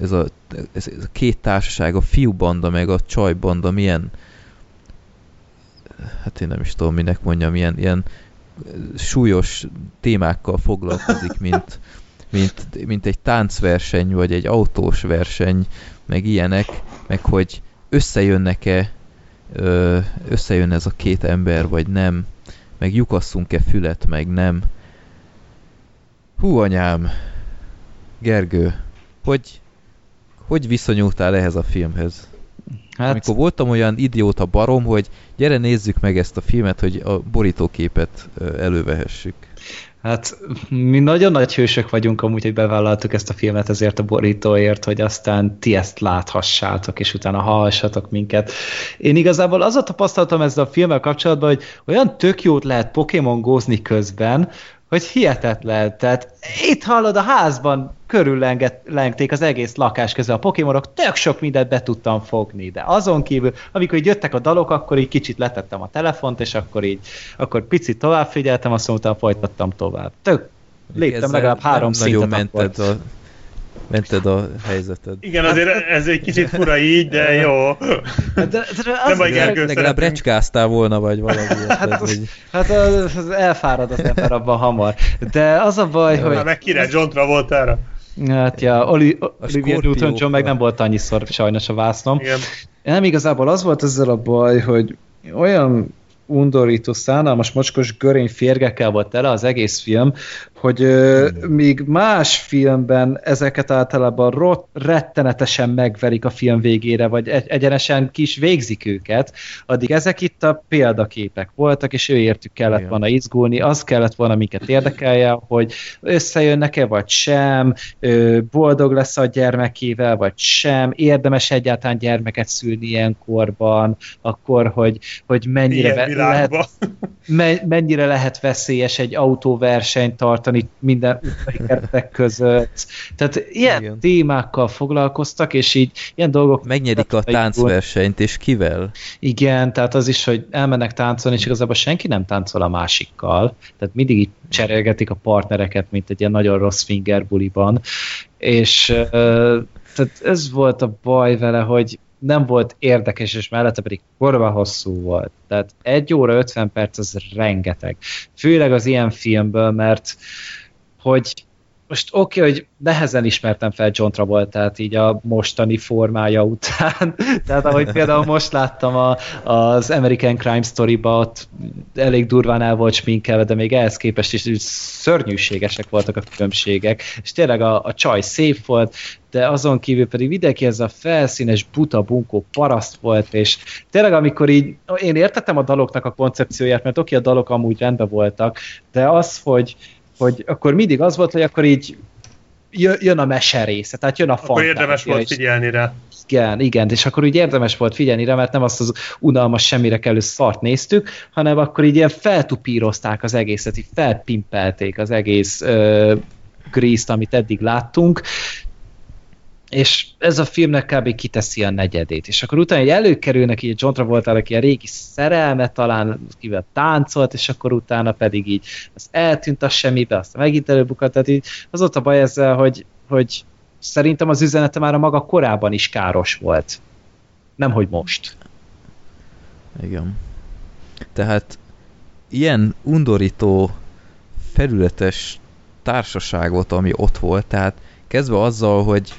ez, a, ez, ez a két társaság, a fiúbanda meg a csajbanda milyen hát én nem is tudom, minek mondjam, ilyen, ilyen súlyos témákkal foglalkozik, mint, mint, mint egy táncverseny, vagy egy autós verseny, meg ilyenek, meg hogy összejönnek-e összejön ez a két ember, vagy nem, meg lyukasszunk-e fület, meg nem. Hú, anyám! Gergő, hogy, hogy viszonyultál ehhez a filmhez? Hát... Amikor voltam olyan idióta barom, hogy gyere nézzük meg ezt a filmet, hogy a borítóképet elővehessük. Hát mi nagyon nagy hősök vagyunk amúgy, hogy bevállaltuk ezt a filmet ezért a borítóért, hogy aztán ti ezt láthassátok, és utána hallhassatok minket. Én igazából az a tapasztalatom ezzel a filmmel kapcsolatban, hogy olyan tök jót lehet Pokémon gózni közben, hogy hihetetlen. Tehát itt hallod a házban körüllengték az egész lakás közben a pokémonok, tök sok mindent be tudtam fogni, de azon kívül, amikor így jöttek a dalok, akkor így kicsit letettem a telefont, és akkor így, akkor picit tovább figyeltem, azt mondtam, folytattam tovább. Tök, léptem legalább három szintet mented a, mented a helyzeted. Igen, azért ez egy kicsit fura így, de jó. De, de az nem legalább, legalább recskáztál volna, vagy valami. hát, az, hát az, az elfárad az ember abban hamar. De az a baj, ja, hogy... Hát meg király John Travolta-ra. Hát ja, Oli, Olivia Newton-John meg nem volt annyiszor sajnos a vásznom. Igen. Nem igazából az volt ezzel a baj, hogy olyan undorító, szánalmas, mocskos görény férgekkel volt tele az egész film, hogy ö, míg más filmben ezeket általában rot, rettenetesen megverik a film végére, vagy egy, egyenesen kis végzik őket, addig ezek itt a példaképek voltak, és ő értük kellett Igen. volna izgulni, az kellett volna minket érdekelje, hogy összejönnek-e, vagy sem, ö, boldog lesz a gyermekével, vagy sem, érdemes egyáltalán gyermeket szülni ilyen korban, akkor, hogy, hogy mennyire, lehet, me, mennyire lehet veszélyes egy autóversenyt tartani, tartani minden utcai keretek között. Tehát ilyen Igen. témákkal foglalkoztak, és így ilyen dolgok... Megnyerik a táncversenyt, és kivel? Igen, tehát az is, hogy elmennek táncolni, és igazából senki nem táncol a másikkal. Tehát mindig így cserélgetik a partnereket, mint egy ilyen nagyon rossz fingerbuliban. És tehát ez volt a baj vele, hogy nem volt érdekes, és mellette pedig korva hosszú volt. Tehát egy óra 50 perc az rengeteg. Főleg az ilyen filmből, mert hogy most oké, okay, hogy nehezen ismertem fel John Travoltát így a mostani formája után. Tehát ahogy például most láttam a, az American Crime Story-ba, ott elég durván el volt sminkelve, de még ehhez képest is szörnyűségesek voltak a különbségek. És tényleg a, a csaj szép volt, de azon kívül pedig mindenki ez a felszínes, buta, bunkó paraszt volt, és tényleg amikor így, én értettem a daloknak a koncepcióját, mert oké, a dalok amúgy rendben voltak, de az, hogy hogy akkor mindig az volt, hogy akkor így jön a mese része, tehát jön a fantázia. Akkor érdemes volt figyelni rá. Igen, igen, és akkor úgy érdemes volt figyelni rá, mert nem azt az unalmas semmire kellő szart néztük, hanem akkor így ilyen feltupírozták az egészet, így felpimpelték az egész uh, grízt, amit eddig láttunk, és ez a filmnek kb. kiteszi a negyedét, és akkor utána egy előkerülnek így John Travolta-nak ilyen régi szerelme, talán kivel táncolt, és akkor utána pedig így az eltűnt a semmibe, aztán megint előbukat, tehát így az ott a baj ezzel, hogy, hogy szerintem az üzenete már a maga korában is káros volt. Nem, hogy most. Igen. Tehát ilyen undorító felületes társaságot, ami ott volt, tehát kezdve azzal, hogy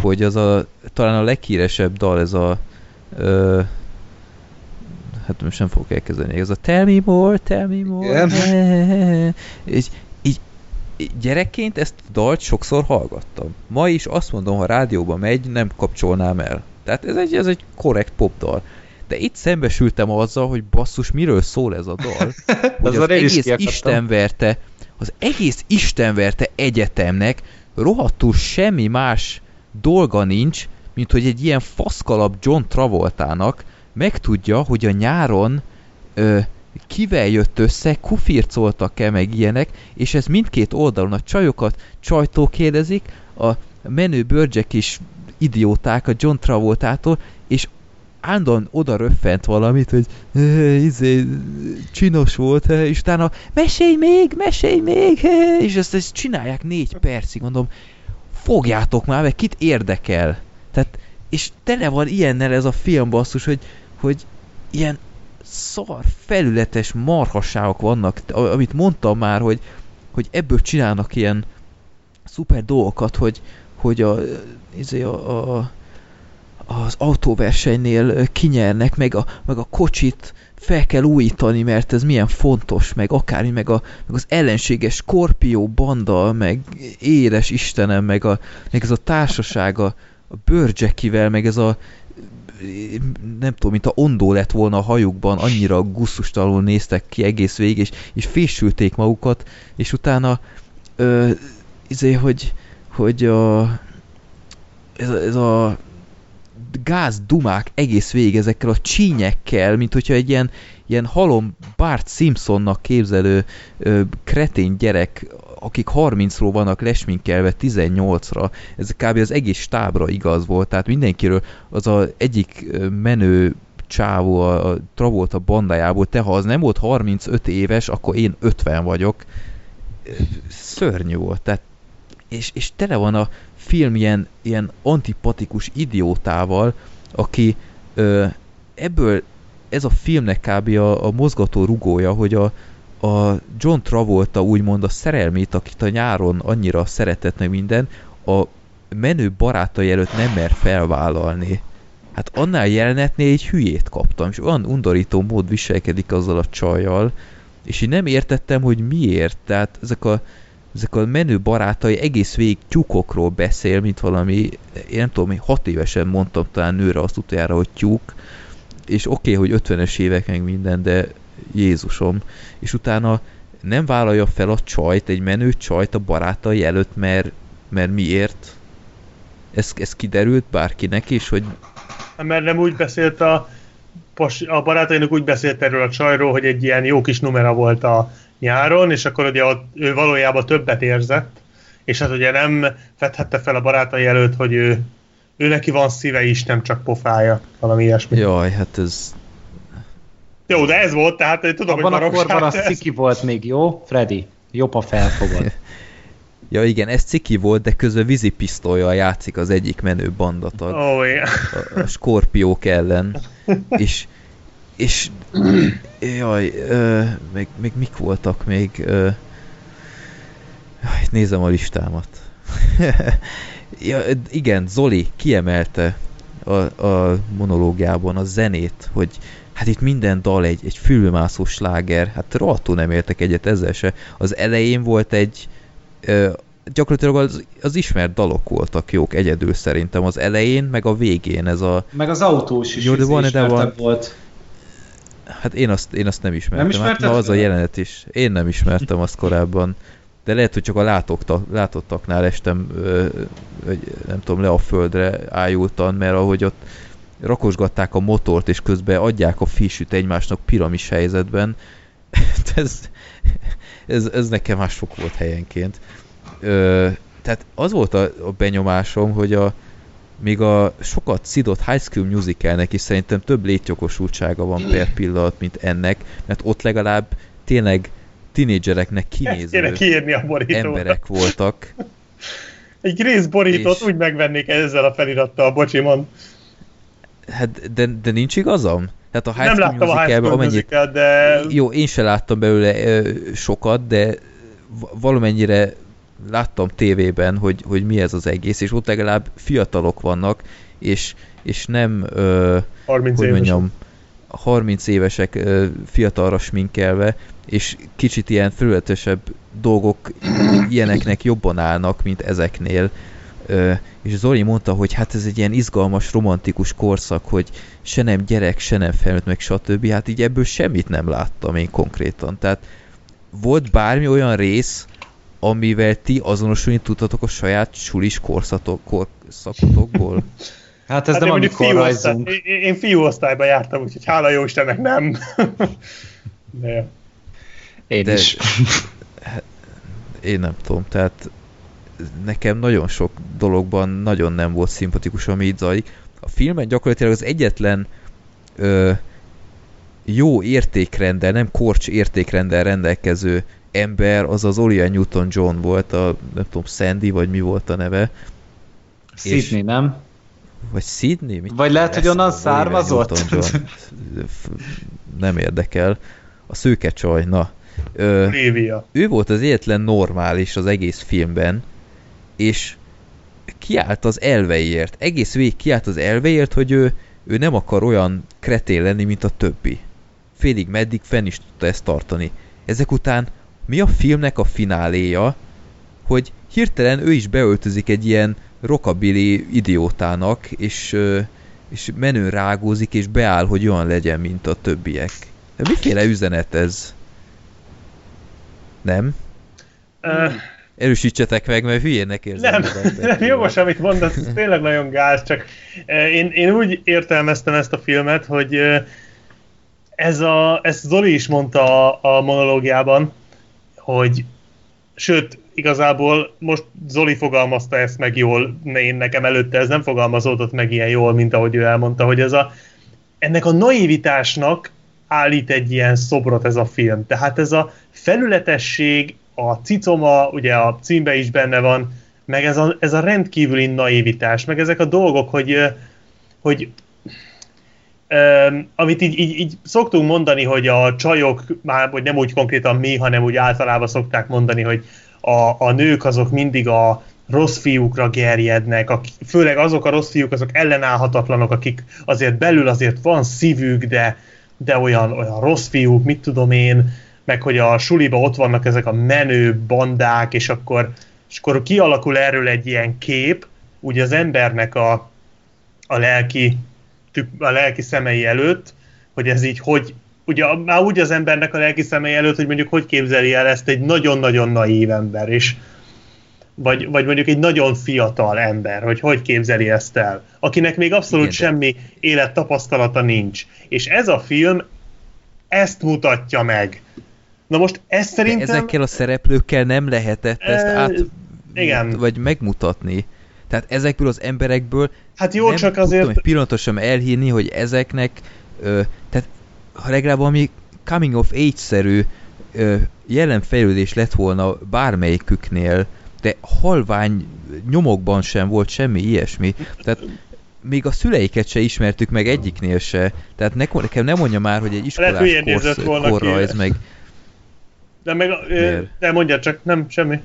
hogy az a, talán a leghíresebb dal, ez a ö, hát most nem fogok elkezdeni, ez a Tell me more, tell me more. És így, így gyerekként ezt a dalt sokszor hallgattam. Ma is azt mondom, ha rádióban megy, nem kapcsolnám el. Tehát ez egy, ez egy korrekt popdal. De itt szembesültem azzal, hogy basszus, miről szól ez a dal. hogy az, az egész istenverte, az egész istenverte egyetemnek rohadtul semmi más dolga nincs, mint hogy egy ilyen faszkalap John Travoltának megtudja, hogy a nyáron ö, kivel jött össze, kufircoltak-e meg ilyenek, és ez mindkét oldalon a csajokat csajtól kérdezik, a menő bőrcsek is idióták a John Travoltától, és állandóan oda röffent valamit, hogy izé, csinos volt, és utána mesélj még, mesélj még, és ezt, ezt csinálják négy percig, mondom, fogjátok már meg, kit érdekel. Tehát, és tele van ilyennel ez a film basszus, hogy, hogy ilyen szar, felületes marhasságok vannak, amit mondtam már, hogy, hogy ebből csinálnak ilyen szuper dolgokat, hogy, hogy a, izé a, a, az autóversenynél kinyernek, meg a, meg a kocsit fel kell újítani, mert ez milyen fontos, meg akármi, meg, a, meg az ellenséges Skorpió banda, meg édes Istenem, meg, a, meg ez a társaság a, a Bőrcsekivel, meg ez a nem tudom, mint a ondó lett volna a hajukban, annyira gusztustalanul néztek ki egész végig, és, és fésülték magukat, és utána ö, izé, hogy, hogy a, ez, a, ez a gáz dumák egész végig ezekkel a csínyekkel, mint hogyha egy ilyen, ilyen halom Bart Simpsonnak képzelő ö, kretén gyerek, akik 30-ról vannak lesminkelve 18-ra, ez kb. az egész stábra igaz volt, tehát mindenkiről az a egyik menő csávó a, a Travolta bandájából, te ha az nem volt 35 éves, akkor én 50 vagyok. Szörnyű volt, tehát és, és tele van a film ilyen, ilyen antipatikus idiótával, aki ö, ebből ez a filmnek kb. a, a mozgató rugója, hogy a, a John Travolta úgymond a szerelmét, akit a nyáron annyira szeretett meg minden, a menő barátai előtt nem mer felvállalni. Hát annál jelenetnél egy hülyét kaptam, és olyan undorító mód viselkedik azzal a csajjal, és én nem értettem, hogy miért. Tehát ezek a ezek a menő barátai egész végig tyúkokról beszél, mint valami, én nem tudom, hat évesen mondtam talán nőre azt utoljára, hogy tyúk, és oké, okay, hogy 50-es évek minden, de Jézusom, és utána nem vállalja fel a csajt, egy menő csajt a barátai előtt, mert, mert miért? Ez, ez kiderült bárkinek is, hogy... Mert nem úgy beszélt a, a barátainak úgy beszélt erről a csajról, hogy egy ilyen jó kis numera volt a nyáron, és akkor ugye ott ő valójában többet érzett, és hát ugye nem fedhette fel a barátai előtt, hogy ő, ő neki van szíve is, nem csak pofája, valami ilyesmi. Jaj, hát ez... Jó, de ez volt, tehát tudom, Abban hogy a korban az ciki volt még, jó? Freddy, jobb, ha felfogod. Ja igen, ez ciki volt, de közben vízipisztolyjal játszik az egyik menő bandatag. Oh, yeah. a, a skorpiók ellen. és, és jaj, ö, még, még mik voltak még? Ö, jaj, nézem a listámat. ja, igen, Zoli kiemelte a, a monológiában a zenét, hogy hát itt minden dal egy, egy fülmászó sláger, hát rohadtul nem értek egyet ezzel se. Az elején volt egy ö, gyakorlatilag az, az ismert dalok voltak jók egyedül szerintem az elején, meg a végén ez a... Meg az autós is Jó, de van, de van, volt. Hát én azt, én azt nem ismertem. Nem hát, na, az a jelenet is. Én nem ismertem azt korábban. De lehet, hogy csak a látokta, látottaknál estem, vagy nem tudom, le a földre ájultan, mert ahogy ott rakosgatták a motort, és közben adják a fissüt egymásnak piramis helyzetben, ez, ez, ez nekem másfok volt helyenként. Ö, tehát az volt a, a benyomásom, hogy a, még a sokat szidott High School Musicalnek is szerintem több létjogosultsága van per pillanat, mint ennek, mert ott legalább tényleg tinédzsereknek kinéző a emberek voltak. Egy részborítót és... úgy megvennék ezzel a felirattal, bocsi, mond. Hát, de, de nincs igazam? Tehát a High School Nem láttam a amennyit... Musical, de... Jó, én se láttam belőle ö, sokat, de valamennyire láttam tévében, hogy, hogy mi ez az egész, és ott legalább fiatalok vannak, és, és nem, ö, 30 hogy mondjam, 30 évesek ö, fiatalra sminkelve, és kicsit ilyen felületesebb dolgok ilyeneknek jobban állnak, mint ezeknél. Ö, és Zoli mondta, hogy hát ez egy ilyen izgalmas, romantikus korszak, hogy se nem gyerek, se nem felnőtt, meg stb. Hát így ebből semmit nem láttam én konkrétan. Tehát volt bármi olyan rész, amivel ti azonosulni tudtatok a saját sulis korszatok, korszakotokból? Hát ez hát nem a mikor rajzunk. Én, én fiú osztályban jártam, úgyhogy hála jó Istennek nem. De. Én De, is. Én nem tudom, tehát nekem nagyon sok dologban nagyon nem volt szimpatikus, ami itt zajlik. A filmen gyakorlatilag az egyetlen ö, jó értékrendel, nem korcs értékrendel rendelkező ember az az Olivia Newton-John volt, a nem tudom, Sandy, vagy mi volt a neve. Sydney, és, nem? Vagy Sydney? Mit vagy lehet, hogy onnan származott? nem érdekel. A szőke csaj, na. Ö, ő volt az egyetlen normális az egész filmben, és kiállt az elveiért. Egész végig kiállt az elveiért, hogy ő, ő nem akar olyan kretén lenni, mint a többi. Félig meddig fenn is tudta ezt tartani. Ezek után mi a filmnek a fináléja, hogy hirtelen ő is beöltözik egy ilyen rockabilly idiótának, és, és menő rágózik, és beáll, hogy olyan legyen, mint a többiek. De miféle üzenet ez? Nem? Uh, Erősítsetek meg, mert hülyének érzem. Nem, nem jogos, amit mondasz, ez tényleg nagyon gáz, csak én, én úgy értelmeztem ezt a filmet, hogy ez a, ezt Zoli is mondta a, a monológiában, hogy sőt, igazából most Zoli fogalmazta ezt meg jól, én nekem előtte ez nem fogalmazódott meg ilyen jól, mint ahogy ő elmondta, hogy ez a, ennek a naivitásnak állít egy ilyen szobrot ez a film. Tehát ez a felületesség, a cicoma, ugye a címbe is benne van, meg ez a, ez a rendkívüli naivitás, meg ezek a dolgok, hogy, hogy Amit így, így, így szoktunk mondani, hogy a csajok, már hogy nem úgy konkrétan mi, hanem úgy általában szokták mondani, hogy a, a nők azok mindig a rossz fiúkra gerjednek, akik, főleg azok a rossz fiúk, azok ellenállhatatlanok, akik azért belül azért van szívük, de, de olyan, olyan rossz fiúk, mit tudom én, meg hogy a suliba ott vannak ezek a menő bandák, és akkor, és akkor kialakul erről egy ilyen kép, úgy az embernek a, a lelki a lelki szemei előtt, hogy ez így hogy, ugye már úgy az embernek a lelki szemei előtt, hogy mondjuk hogy képzeli el ezt egy nagyon-nagyon naív ember, és vagy, vagy mondjuk egy nagyon fiatal ember, hogy hogy képzeli ezt el, akinek még abszolút Igen, semmi élettapasztalata nincs. És ez a film ezt mutatja meg. Na most ez szerintem... De ezekkel a szereplőkkel nem lehetett ezt át... Igen. Vagy megmutatni. Tehát ezekből az emberekből hát jó, nem csak azért... tudtam pillanatosan elhinni, hogy ezeknek ö, tehát ha legalább ami coming of age-szerű jelenfejlődés lett volna bármelyiküknél, de halvány nyomokban sem volt semmi ilyesmi. Tehát még a szüleiket se ismertük meg egyiknél se. Tehát ne, nekem nem mondja már, hogy egy iskolás korsz, korra ez meg... De meg, de mondja csak, nem, semmi.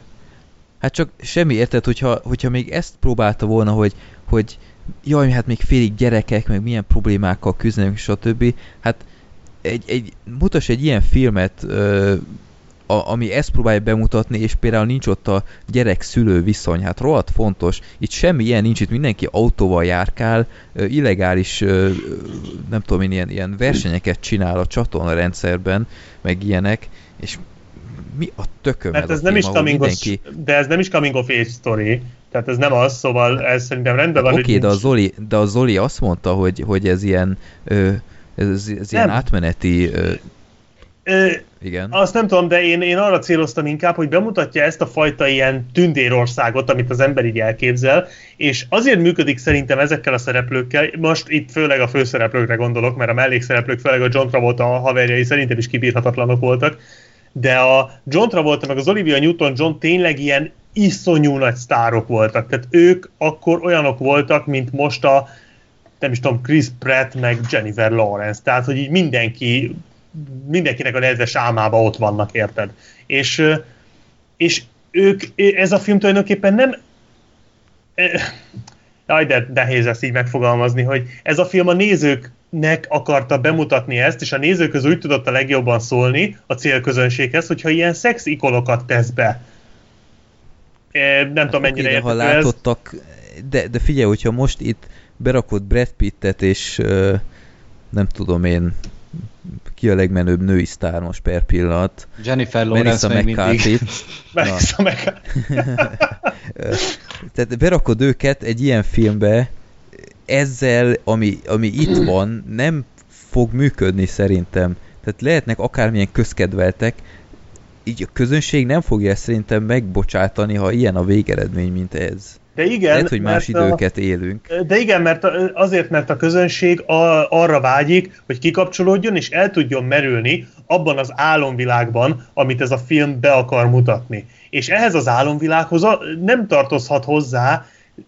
Hát csak semmi érted, hogyha, hogyha még ezt próbálta volna, hogy, hogy jaj, hát még félig gyerekek, meg milyen problémákkal küzdenek, stb. Hát egy, egy, mutass egy ilyen filmet, ö, a, ami ezt próbálja bemutatni, és például nincs ott a gyerek-szülő viszony, hát rohadt fontos. Itt semmi ilyen nincs, itt mindenki autóval járkál, illegális, nem tudom én, ilyen, ilyen versenyeket csinál a csatornarendszerben, meg ilyenek, és mi a tököm Mert ez, ez nem is coming mindenki... De ez nem is coming of age story, tehát ez nem az, szóval ez szerintem rendben hát van. Oké, okay, de, a Zoli, de a Zoli azt mondta, hogy, hogy ez ilyen ö, ez, ez ilyen átmeneti... Ö, Ö, igen. Azt nem tudom, de én, én arra céloztam inkább, hogy bemutatja ezt a fajta ilyen tündérországot, amit az ember így elképzel, és azért működik szerintem ezekkel a szereplőkkel, most itt főleg a főszereplőkre gondolok, mert a mellékszereplők, főleg a John Travolta a haverjai szerintem is kibírhatatlanok voltak, de a John Travolta meg az Olivia Newton-John tényleg ilyen iszonyú nagy sztárok voltak. Tehát ők akkor olyanok voltak, mint most a nem is tudom, Chris Pratt meg Jennifer Lawrence. Tehát, hogy így mindenki, mindenkinek a nedves álmába ott vannak, érted? És, és ők, ez a film tulajdonképpen nem Jaj, de nehéz ezt így megfogalmazni, hogy ez a film a nézőknek akarta bemutatni ezt, és a nézők közül úgy tudott a legjobban szólni a célközönséghez, hogyha ilyen szex ikonokat tesz be. Nem hát tudom, mennyire okay, ha látottak, ez. de, de figyelj, hogyha most itt berakott Brad Pittet, és uh, nem tudom én, ki a legmenőbb női sztár most per pillanat. Jennifer Lawrence még mindig. Melissa Tehát berakod őket egy ilyen filmbe, ezzel, ami, ami itt van, nem fog működni szerintem. Tehát lehetnek akármilyen közkedveltek, így a közönség nem fogja szerintem megbocsátani, ha ilyen a végeredmény, mint ez. De igen, Lehet, hogy más időket a, élünk. De igen, mert azért, mert a közönség a, arra vágyik, hogy kikapcsolódjon és el tudjon merülni abban az álomvilágban, amit ez a film be akar mutatni. És ehhez az álomvilághoz nem tartozhat hozzá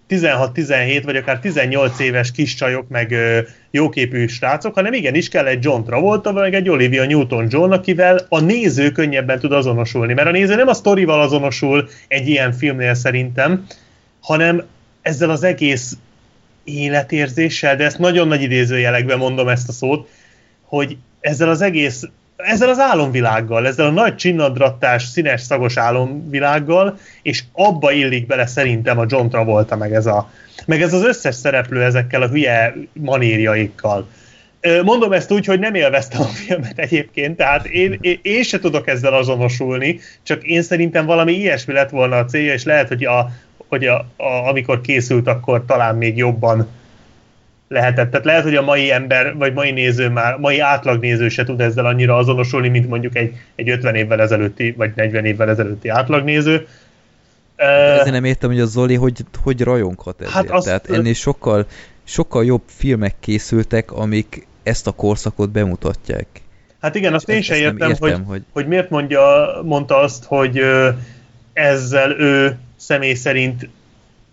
16-17 vagy akár 18 éves kis csajok, meg jóképű srácok, hanem igenis kell egy John Travolta, vagy egy Olivia Newton-John, akivel a néző könnyebben tud azonosulni. Mert a néző nem a sztorival azonosul egy ilyen filmnél szerintem, hanem ezzel az egész életérzéssel, de ezt nagyon nagy idézőjelekben mondom ezt a szót, hogy ezzel az egész, ezzel az álomvilággal, ezzel a nagy csinnadrattás, színes, szagos álomvilággal, és abba illik bele szerintem a John Travolta, meg ez, a, meg ez az összes szereplő ezekkel a hülye manírjaikkal. Mondom ezt úgy, hogy nem élveztem a filmet egyébként, tehát én, én, én se tudok ezzel azonosulni, csak én szerintem valami ilyesmi lett volna a célja, és lehet, hogy a, hogy a, a, amikor készült, akkor talán még jobban lehetett. Tehát lehet, hogy a mai ember, vagy mai néző már, mai átlagnéző se tud ezzel annyira azonosulni, mint mondjuk egy, egy 50 évvel ezelőtti, vagy 40 évvel ezelőtti átlagnéző. Ezért nem értem, hogy a Zoli hogy, hogy rajonghat ezért. Hát azt, Tehát ennél sokkal, sokkal jobb filmek készültek, amik ezt a korszakot bemutatják. Hát igen, azt én sem értem, értem, hogy, hogy... hogy miért mondja, mondta azt, hogy ezzel ő személy szerint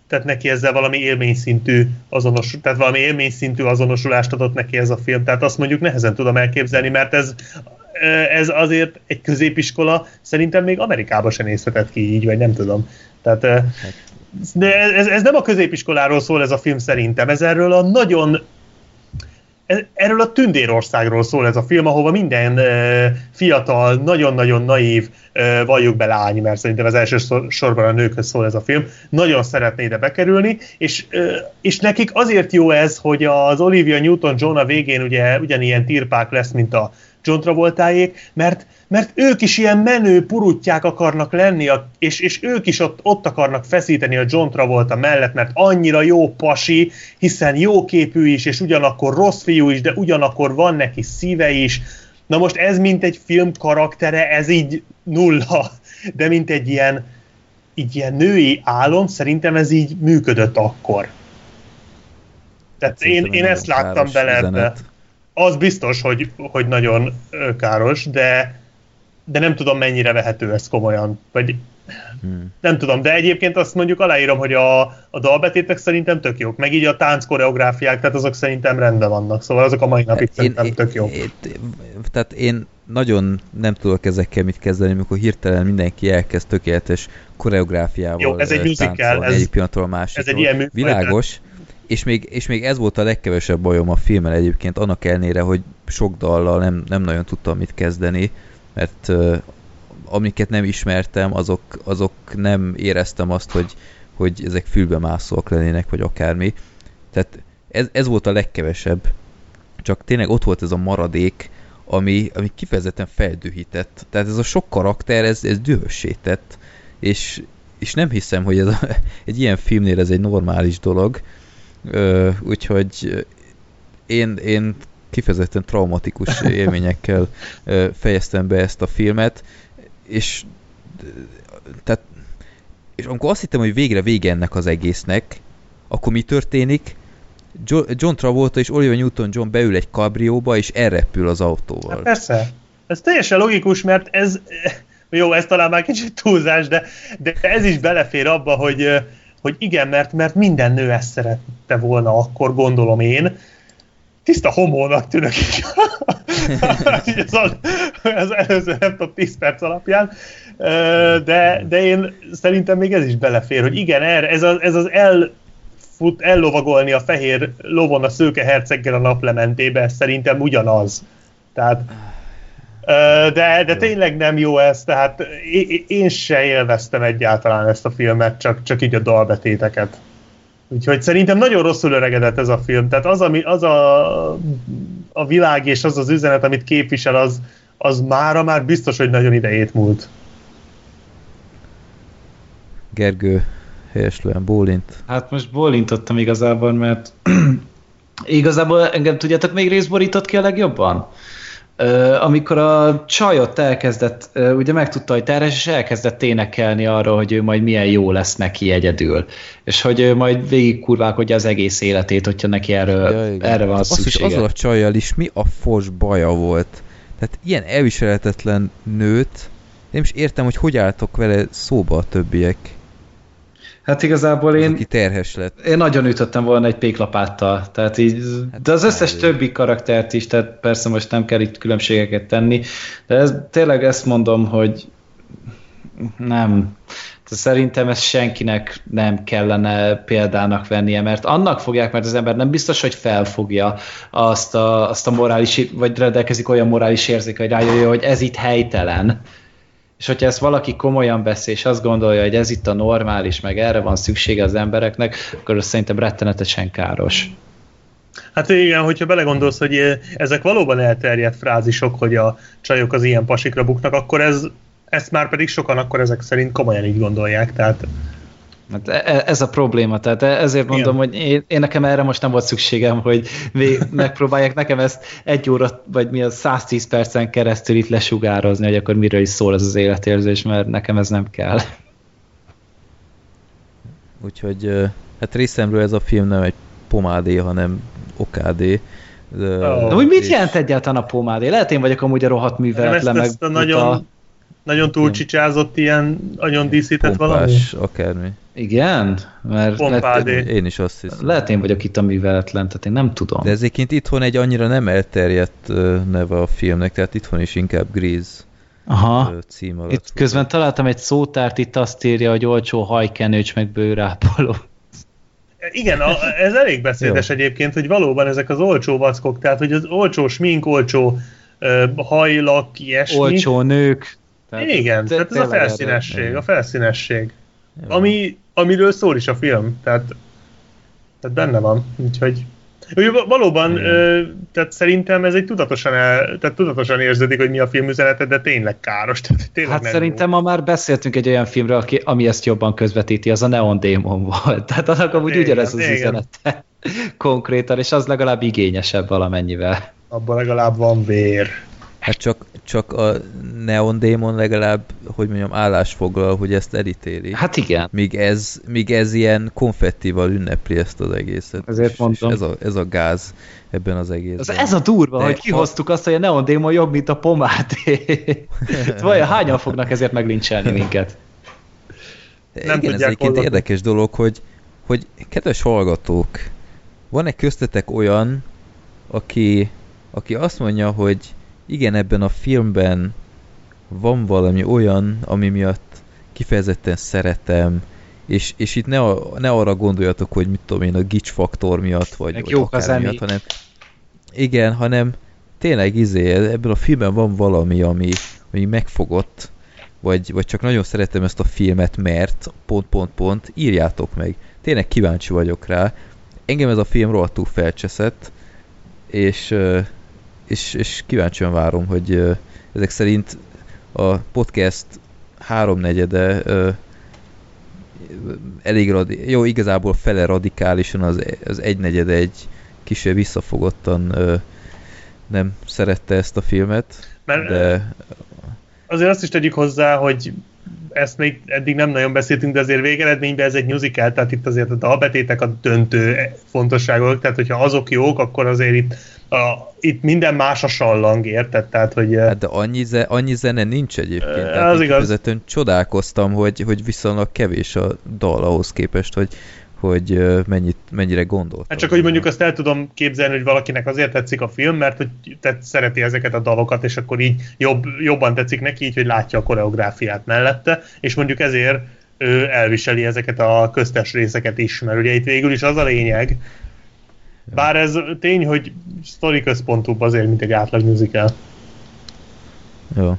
tehát neki ezzel valami élményszintű azonos, tehát valami élményszintű azonosulást adott neki ez a film. Tehát azt mondjuk nehezen tudom elképzelni, mert ez, ez azért egy középiskola szerintem még Amerikában sem nézhetett ki így, vagy nem tudom. Tehát de ez, ez nem a középiskoláról szól ez a film szerintem, ez erről a nagyon erről a tündérországról szól ez a film, ahova minden fiatal, nagyon-nagyon naív, uh, valljuk be lány, mert szerintem az első sorban a nőkhöz szól ez a film, nagyon szeretné ide bekerülni, és, és nekik azért jó ez, hogy az Olivia Newton-John a végén ugye ugyanilyen tirpák lesz, mint a John Travoltáék, mert, mert ők is ilyen menő purutják akarnak lenni, és, és ők is ott, ott akarnak feszíteni a John Travolta mellett, mert annyira jó pasi, hiszen jó képű is, és ugyanakkor rossz fiú is, de ugyanakkor van neki szíve is. Na most ez mint egy film karaktere, ez így nulla, de mint egy ilyen, így ilyen női álom, szerintem ez így működött akkor. Tehát hát én, én ezt láttam bele ebbe az biztos, hogy, hogy nagyon káros, de, de nem tudom, mennyire vehető ez komolyan. Vagy hmm. nem tudom, de egyébként azt mondjuk aláírom, hogy a, a dalbetétek szerintem tök jók, meg így a tánc koreográfiák, tehát azok szerintem rendben vannak, szóval azok a mai napig én, szerintem én, tök jók. Én, tehát én nagyon nem tudok ezekkel mit kezdeni, amikor hirtelen mindenki elkezd tökéletes koreográfiával Jó, ez egy musical, ez, egyik pillanatról a másikról. Ez egy ilyen műfaj, Világos, és még, és még ez volt a legkevesebb bajom a filmmel egyébként, annak ellenére, hogy sok dallal nem, nem nagyon tudtam mit kezdeni, mert amiket nem ismertem, azok, azok nem éreztem azt, hogy, hogy ezek fülbe mászóak lennének, vagy akármi. Tehát ez, ez volt a legkevesebb. Csak tényleg ott volt ez a maradék, ami, ami kifejezetten feldühített. Tehát ez a sok karakter, ez, ez dühösített. És, és nem hiszem, hogy ez a, egy ilyen filmnél ez egy normális dolog. Ö, úgyhogy én, én kifejezetten traumatikus élményekkel fejeztem be ezt a filmet, és tehát és amikor azt hittem, hogy végre vége ennek az egésznek, akkor mi történik? John Travolta és Olivia Newton-John beül egy kabrióba, és elrepül az autóval. Hát persze. Ez teljesen logikus, mert ez, jó, ez talán már kicsit túlzás, de, de ez is belefér abba, hogy, hogy igen, mert, mert minden nő ezt szerette volna, akkor gondolom én. Tiszta homónak tűnök így. ez, az, előző, nem tudom, 10 perc alapján. De, de én szerintem még ez is belefér, hogy igen, erre, ez, az, ez az el fut, ellovagolni a fehér lovon a szőke herceggel a naplementébe, szerintem ugyanaz. Tehát de, de tényleg nem jó ez, tehát én se élveztem egyáltalán ezt a filmet, csak, csak így a dalbetéteket. Úgyhogy szerintem nagyon rosszul öregedett ez a film. Tehát az, ami, az a, a világ és az az üzenet, amit képvisel, az, az mára már biztos, hogy nagyon idejét múlt. Gergő, helyeslően bólint. Hát most bólintottam igazából, mert igazából engem tudjátok még részborított ki a legjobban? Amikor a csajot elkezdett, ugye megtudta, hogy terhes, és elkezdett énekelni arra, hogy ő majd milyen jó lesz neki egyedül. És hogy ő majd végig kurválkodja az egész életét, hogyha neki erről, ja, erre van Azt, szüksége. Azzal a csajjal is mi a fos baja volt. Tehát ilyen elviselhetetlen nőt, nem is értem, hogy hogy álltok vele szóba a többiek. Hát igazából én... Aki terhes lett. Én nagyon ütöttem volna egy péklapáttal. Tehát így, hát de az összes többi karaktert is, tehát persze most nem kell itt különbségeket tenni, de ez, tényleg ezt mondom, hogy nem. Szerintem ezt senkinek nem kellene példának vennie, mert annak fogják, mert az ember nem biztos, hogy felfogja azt a, azt a morális, vagy rendelkezik olyan morális érzéke, hogy rájöjjön, hogy ez itt helytelen és hogyha ezt valaki komolyan veszi, és azt gondolja, hogy ez itt a normális, meg erre van szüksége az embereknek, akkor az szerintem rettenetesen káros. Hát igen, hogyha belegondolsz, hogy ezek valóban elterjedt frázisok, hogy a csajok az ilyen pasikra buknak, akkor ez, ezt már pedig sokan akkor ezek szerint komolyan így gondolják, tehát Hát e, e, ez a probléma, tehát e, ezért mondom, Igen. hogy én, én nekem erre most nem volt szükségem, hogy megpróbálják nekem ezt egy óra, vagy mi a 110 percen keresztül itt lesugározni, hogy akkor miről is szól ez az életérzés, mert nekem ez nem kell. Úgyhogy hát részemről ez a film nem egy pomádé, hanem okádé. De, oh. De, hogy mit és... jelent egyáltalán a pomádé? Lehet én vagyok amúgy a rohadt műveletlen, meg ezt a nagyon, a... nagyon túlcsicsázott ilyen, nagyon díszített Pompás, valami? akármi. Igen? Mert lehet, én is azt hiszem. Lehet én vagyok itt a műveletlen, tehát én nem tudom. De ezéként itthon egy annyira nem elterjedt neve a filmnek, tehát itthon is inkább Grease Aha. cím alatt. Itt közben találtam egy szótárt, itt azt írja, hogy olcsó hajkenőcs meg bőrápoló. Igen, a, ez elég beszédes egyébként, hogy valóban ezek az olcsó vackok, tehát hogy az olcsó smink, olcsó hajlak, ilyesmi. Olcsó nők. Tehát Igen, tehát ez a felszínesség, a felszínesség. Ami, amiről szól is a film, tehát, tehát benne van, úgyhogy Valóban, ö, tehát szerintem ez egy tudatosan, el, tehát tudatosan érződik, hogy mi a filmüzenete, de tényleg káros. Tehát tényleg hát szerintem jó. ma már beszéltünk egy olyan filmről, aki, ami ezt jobban közvetíti, az a Neon Demon volt. Tehát annak amúgy igen, ugyanez az igen. üzenete konkrétan, és az legalább igényesebb valamennyivel. Abban legalább van vér. Hát csak, csak a Neon Demon legalább, hogy mondjam, állásfoglal, hogy ezt elítéli. Hát igen. Míg ez, míg ez ilyen konfettival ünnepli ezt az egészet. Ezért mondtam. Ez a, ez a gáz ebben az egészben. Az ez a durva, De hogy kihoztuk a... azt, hogy a Neon Demon jobb, mint a pomáté. Vajon hányan fognak ezért meglincselni minket? Nem igen, ez egyébként érdekes dolog, hogy, hogy kedves hallgatók, van-e köztetek olyan, aki, aki azt mondja, hogy igen, ebben a filmben van valami olyan, ami miatt kifejezetten szeretem, és, és itt ne, a, ne arra gondoljatok, hogy mit tudom én, a gics faktor miatt, vagy, vagy akár miatt, hanem igen, hanem tényleg izé, ebben a filmben van valami, ami, ami megfogott, vagy, vagy csak nagyon szeretem ezt a filmet, mert pont, pont, pont, írjátok meg. Tényleg kíváncsi vagyok rá. Engem ez a film rohadtul felcseszett, és, és, és kíváncsian várom, hogy ezek szerint a podcast háromnegyede elég radi- jó, igazából fele radikálisan, az, az egynegyede egy kisebb visszafogottan nem szerette ezt a filmet, Mert de... Azért azt is tegyük hozzá, hogy ezt még eddig nem nagyon beszéltünk, de azért végeredményben ez egy musical, tehát itt azért a dalbetétek a döntő fontosságok, tehát hogyha azok jók, akkor azért itt a, itt minden más a sallang, érted? Tehát, hogy, hát de annyi, ze, annyi zene nincs egyébként. Tehát az igaz. csodálkoztam, hogy, hogy viszonylag kevés a dal ahhoz képest, hogy, hogy mennyit, mennyire gondolt. Hát csak, hogy mondjuk azt el tudom képzelni, hogy valakinek azért tetszik a film, mert hogy tehát szereti ezeket a dalokat, és akkor így jobb, jobban tetszik neki, így, hogy látja a koreográfiát mellette, és mondjuk ezért ő elviseli ezeket a köztes részeket is, mert ugye itt végül is az a lényeg, bár ez tény, hogy sztori központúbb azért, mint egy átlag musical. Jó.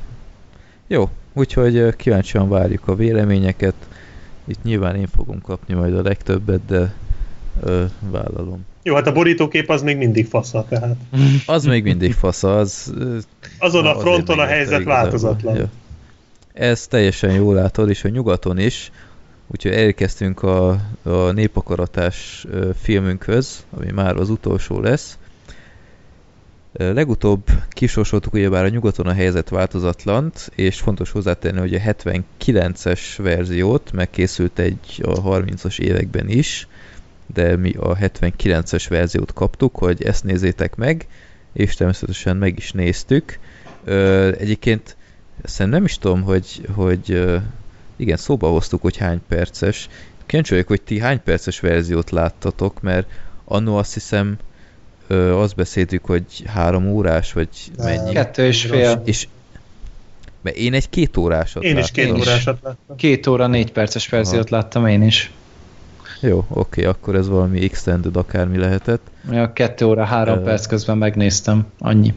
Jó, úgyhogy kíváncsian várjuk a véleményeket. Itt nyilván én fogom kapni majd a legtöbbet, de ö, vállalom. Jó, hát a borítókép az még mindig fasza, tehát. Az még mindig fasza, az... Azon a fronton a helyzet változatlan. Ja. Ez teljesen jól látod, és a nyugaton is, Úgyhogy elkezdtünk a, a népakaratás filmünkhöz, ami már az utolsó lesz. Legutóbb kisorsoltuk ugyebár a nyugaton a helyzet változatlant, és fontos hozzátenni, hogy a 79-es verziót megkészült egy a 30-as években is, de mi a 79-es verziót kaptuk, hogy ezt nézzétek meg, és természetesen meg is néztük. Egyébként szerintem nem is tudom, hogy, hogy igen, szóba hoztuk, hogy hány perces. Kíváncsi hogy ti hány perces verziót láttatok, mert annó azt hiszem ö, azt beszéltük, hogy három órás, vagy mennyi. Kettő és fél. És mert én egy két órásat Én is két órásat láttam. Két óra, négy perces verziót Aha. láttam én is. Jó, oké, akkor ez valami extended akármi lehetett. Ja, kettő óra, három uh, perc közben megnéztem, annyi.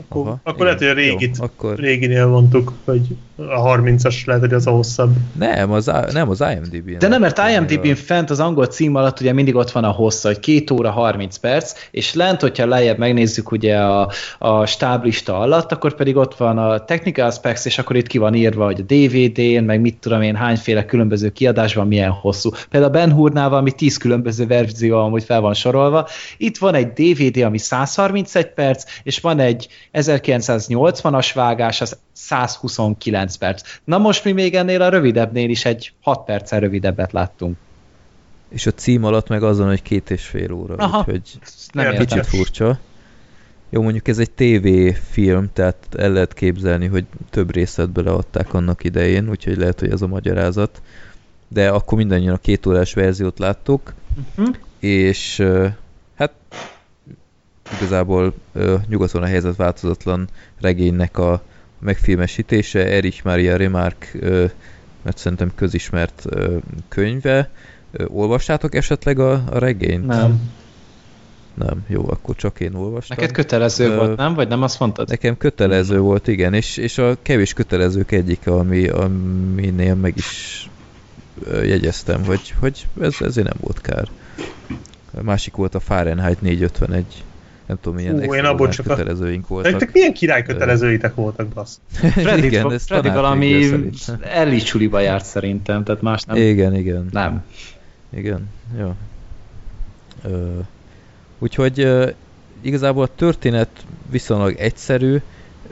Akkor, Aha, akkor lehet, hogy a régit, jó, akkor... réginél mondtuk, hogy a 30-as lehet, hogy az a hosszabb. Nem, az, nem, az IMDb-n. De nem, mert IMDb-n fent az angol cím alatt ugye mindig ott van a hossza, hogy 2 óra 30 perc, és lent, hogyha lejjebb megnézzük ugye a, a stáblista alatt, akkor pedig ott van a technical specs, és akkor itt ki van írva, hogy a DVD-n, meg mit tudom én, hányféle különböző kiadásban milyen hosszú. Például a Ben Hurnál valami 10 különböző verzió amúgy fel van sorolva. Itt van egy DVD, ami 131 perc, és van egy 1980-as vágás, az 129 perc. Na most mi még ennél a rövidebbnél is egy 6 perccel rövidebbet láttunk. És a cím alatt meg azon, hogy két és fél óra, Aha, úgyhogy nem kicsit furcsa. Jó, mondjuk ez egy TV film, tehát el lehet képzelni, hogy több részlet beleadták annak idején, úgyhogy lehet, hogy ez a magyarázat. De akkor mindannyian a két órás verziót láttuk, uh-huh. és igazából nyugaton a helyzet változatlan regénynek a megfilmesítése, Erich Maria Remarque, mert szerintem közismert könyve, Ö, olvastátok esetleg a, a regényt? Nem. Nem, jó, akkor csak én olvastam. Neked kötelező Ö, volt, nem? Vagy nem azt mondtad? Nekem kötelező volt, igen, és, és a kevés kötelezők egyike, ami, aminél meg is ö, jegyeztem, hogy, hogy ez, ezért nem volt kár. A másik volt a Fahrenheit 451. Nem tudom, milyen Fú, én abból csak a- kötelezőink voltak. Nektek milyen király kötelezőitek voltak, bassz? Freddy, igen, ez Freddy valami. Ellie csuliba járt szerintem, tehát más nem. Igen, igen. Nem. Igen, jó. Ö, úgyhogy ö, igazából a történet viszonylag egyszerű.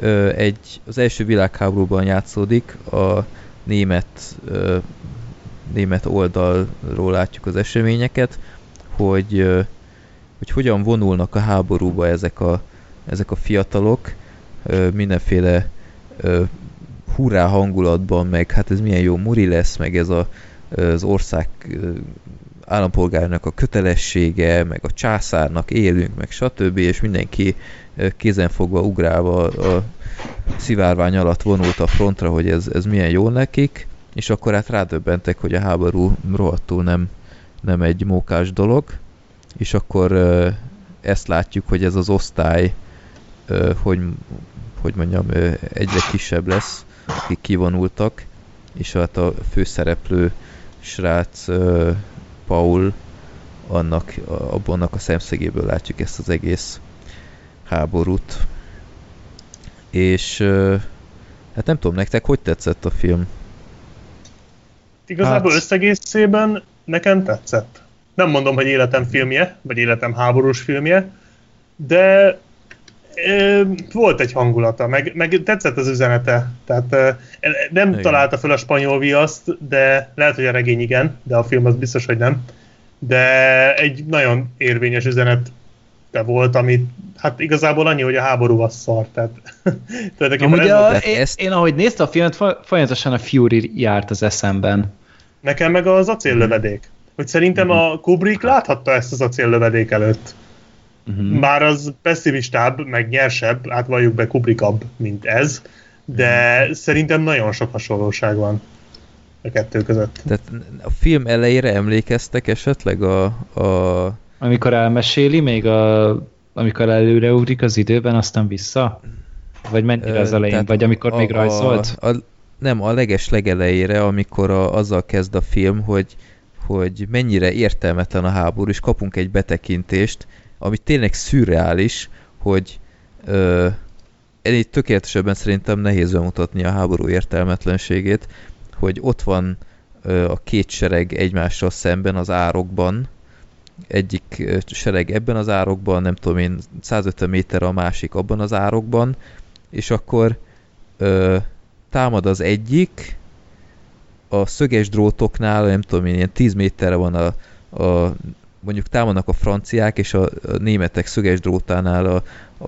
Ö, egy, az első világháborúban játszódik, a német, ö, német oldalról látjuk az eseményeket, hogy, ö, hogy hogyan vonulnak a háborúba ezek a, ezek a fiatalok, mindenféle hurrá hangulatban, meg hát ez milyen jó muri lesz, meg ez a, az ország állampolgárnak a kötelessége, meg a császárnak élünk, meg stb. és mindenki kézenfogva ugrálva a szivárvány alatt vonult a frontra, hogy ez, ez milyen jó nekik, és akkor hát rádöbbentek, hogy a háború rohadtul nem, nem egy mókás dolog, és akkor ö, ezt látjuk, hogy ez az osztály, ö, hogy, hogy mondjam, ö, egyre kisebb lesz, akik kivonultak, és hát a főszereplő srác ö, Paul annak, a- annak a szemszögéből látjuk ezt az egész háborút. És ö, hát nem tudom, nektek hogy tetszett a film? Igazából Hát- összegészében nekem tetszett. Nem mondom, hogy életem filmje, vagy életem háborús filmje, de ö, volt egy hangulata, meg, meg tetszett az üzenete. Tehát ö, nem Igen. találta fel a spanyol viaszt, de lehet, hogy a regény igen, de a film az biztos, hogy nem. De egy nagyon érvényes üzenet volt, amit hát igazából annyi, hogy a háború az szar. Tehát tulajdonképpen Amúgy ez a, volt. Én, ezt- én, ahogy néztem a filmet, fo- folyamatosan a Fury járt az eszemben. Nekem meg az acéllövedék. Hogy szerintem a Kubrick láthatta ezt az acéllövedék előtt. Uh-huh. Bár az pessimistább, meg nyersebb, hát valljuk be Kubrickabb, mint ez, de szerintem nagyon sok hasonlóság van a kettő között. Tehát a film elejére emlékeztek esetleg a, a Amikor elmeséli, még a, amikor előreugrik az időben, aztán vissza? Vagy mennyire az elején? tehát Vagy amikor a, még rajzolt? A, a, nem, a leges legelejére, amikor a, azzal kezd a film, hogy, hogy mennyire értelmetlen a háború, és kapunk egy betekintést, ami tényleg szürreális, hogy ö, ennél tökéletesebben szerintem nehéz bemutatni a háború értelmetlenségét, hogy ott van ö, a két sereg egymással szemben az árokban, egyik sereg ebben az árokban, nem tudom én, 150 méter a másik abban az árokban, és akkor ö, támad az egyik, a szöges drótoknál, nem tudom én, ilyen 10 méterre van a, a mondjuk támadnak a franciák, és a, a németek szöges drótánál a,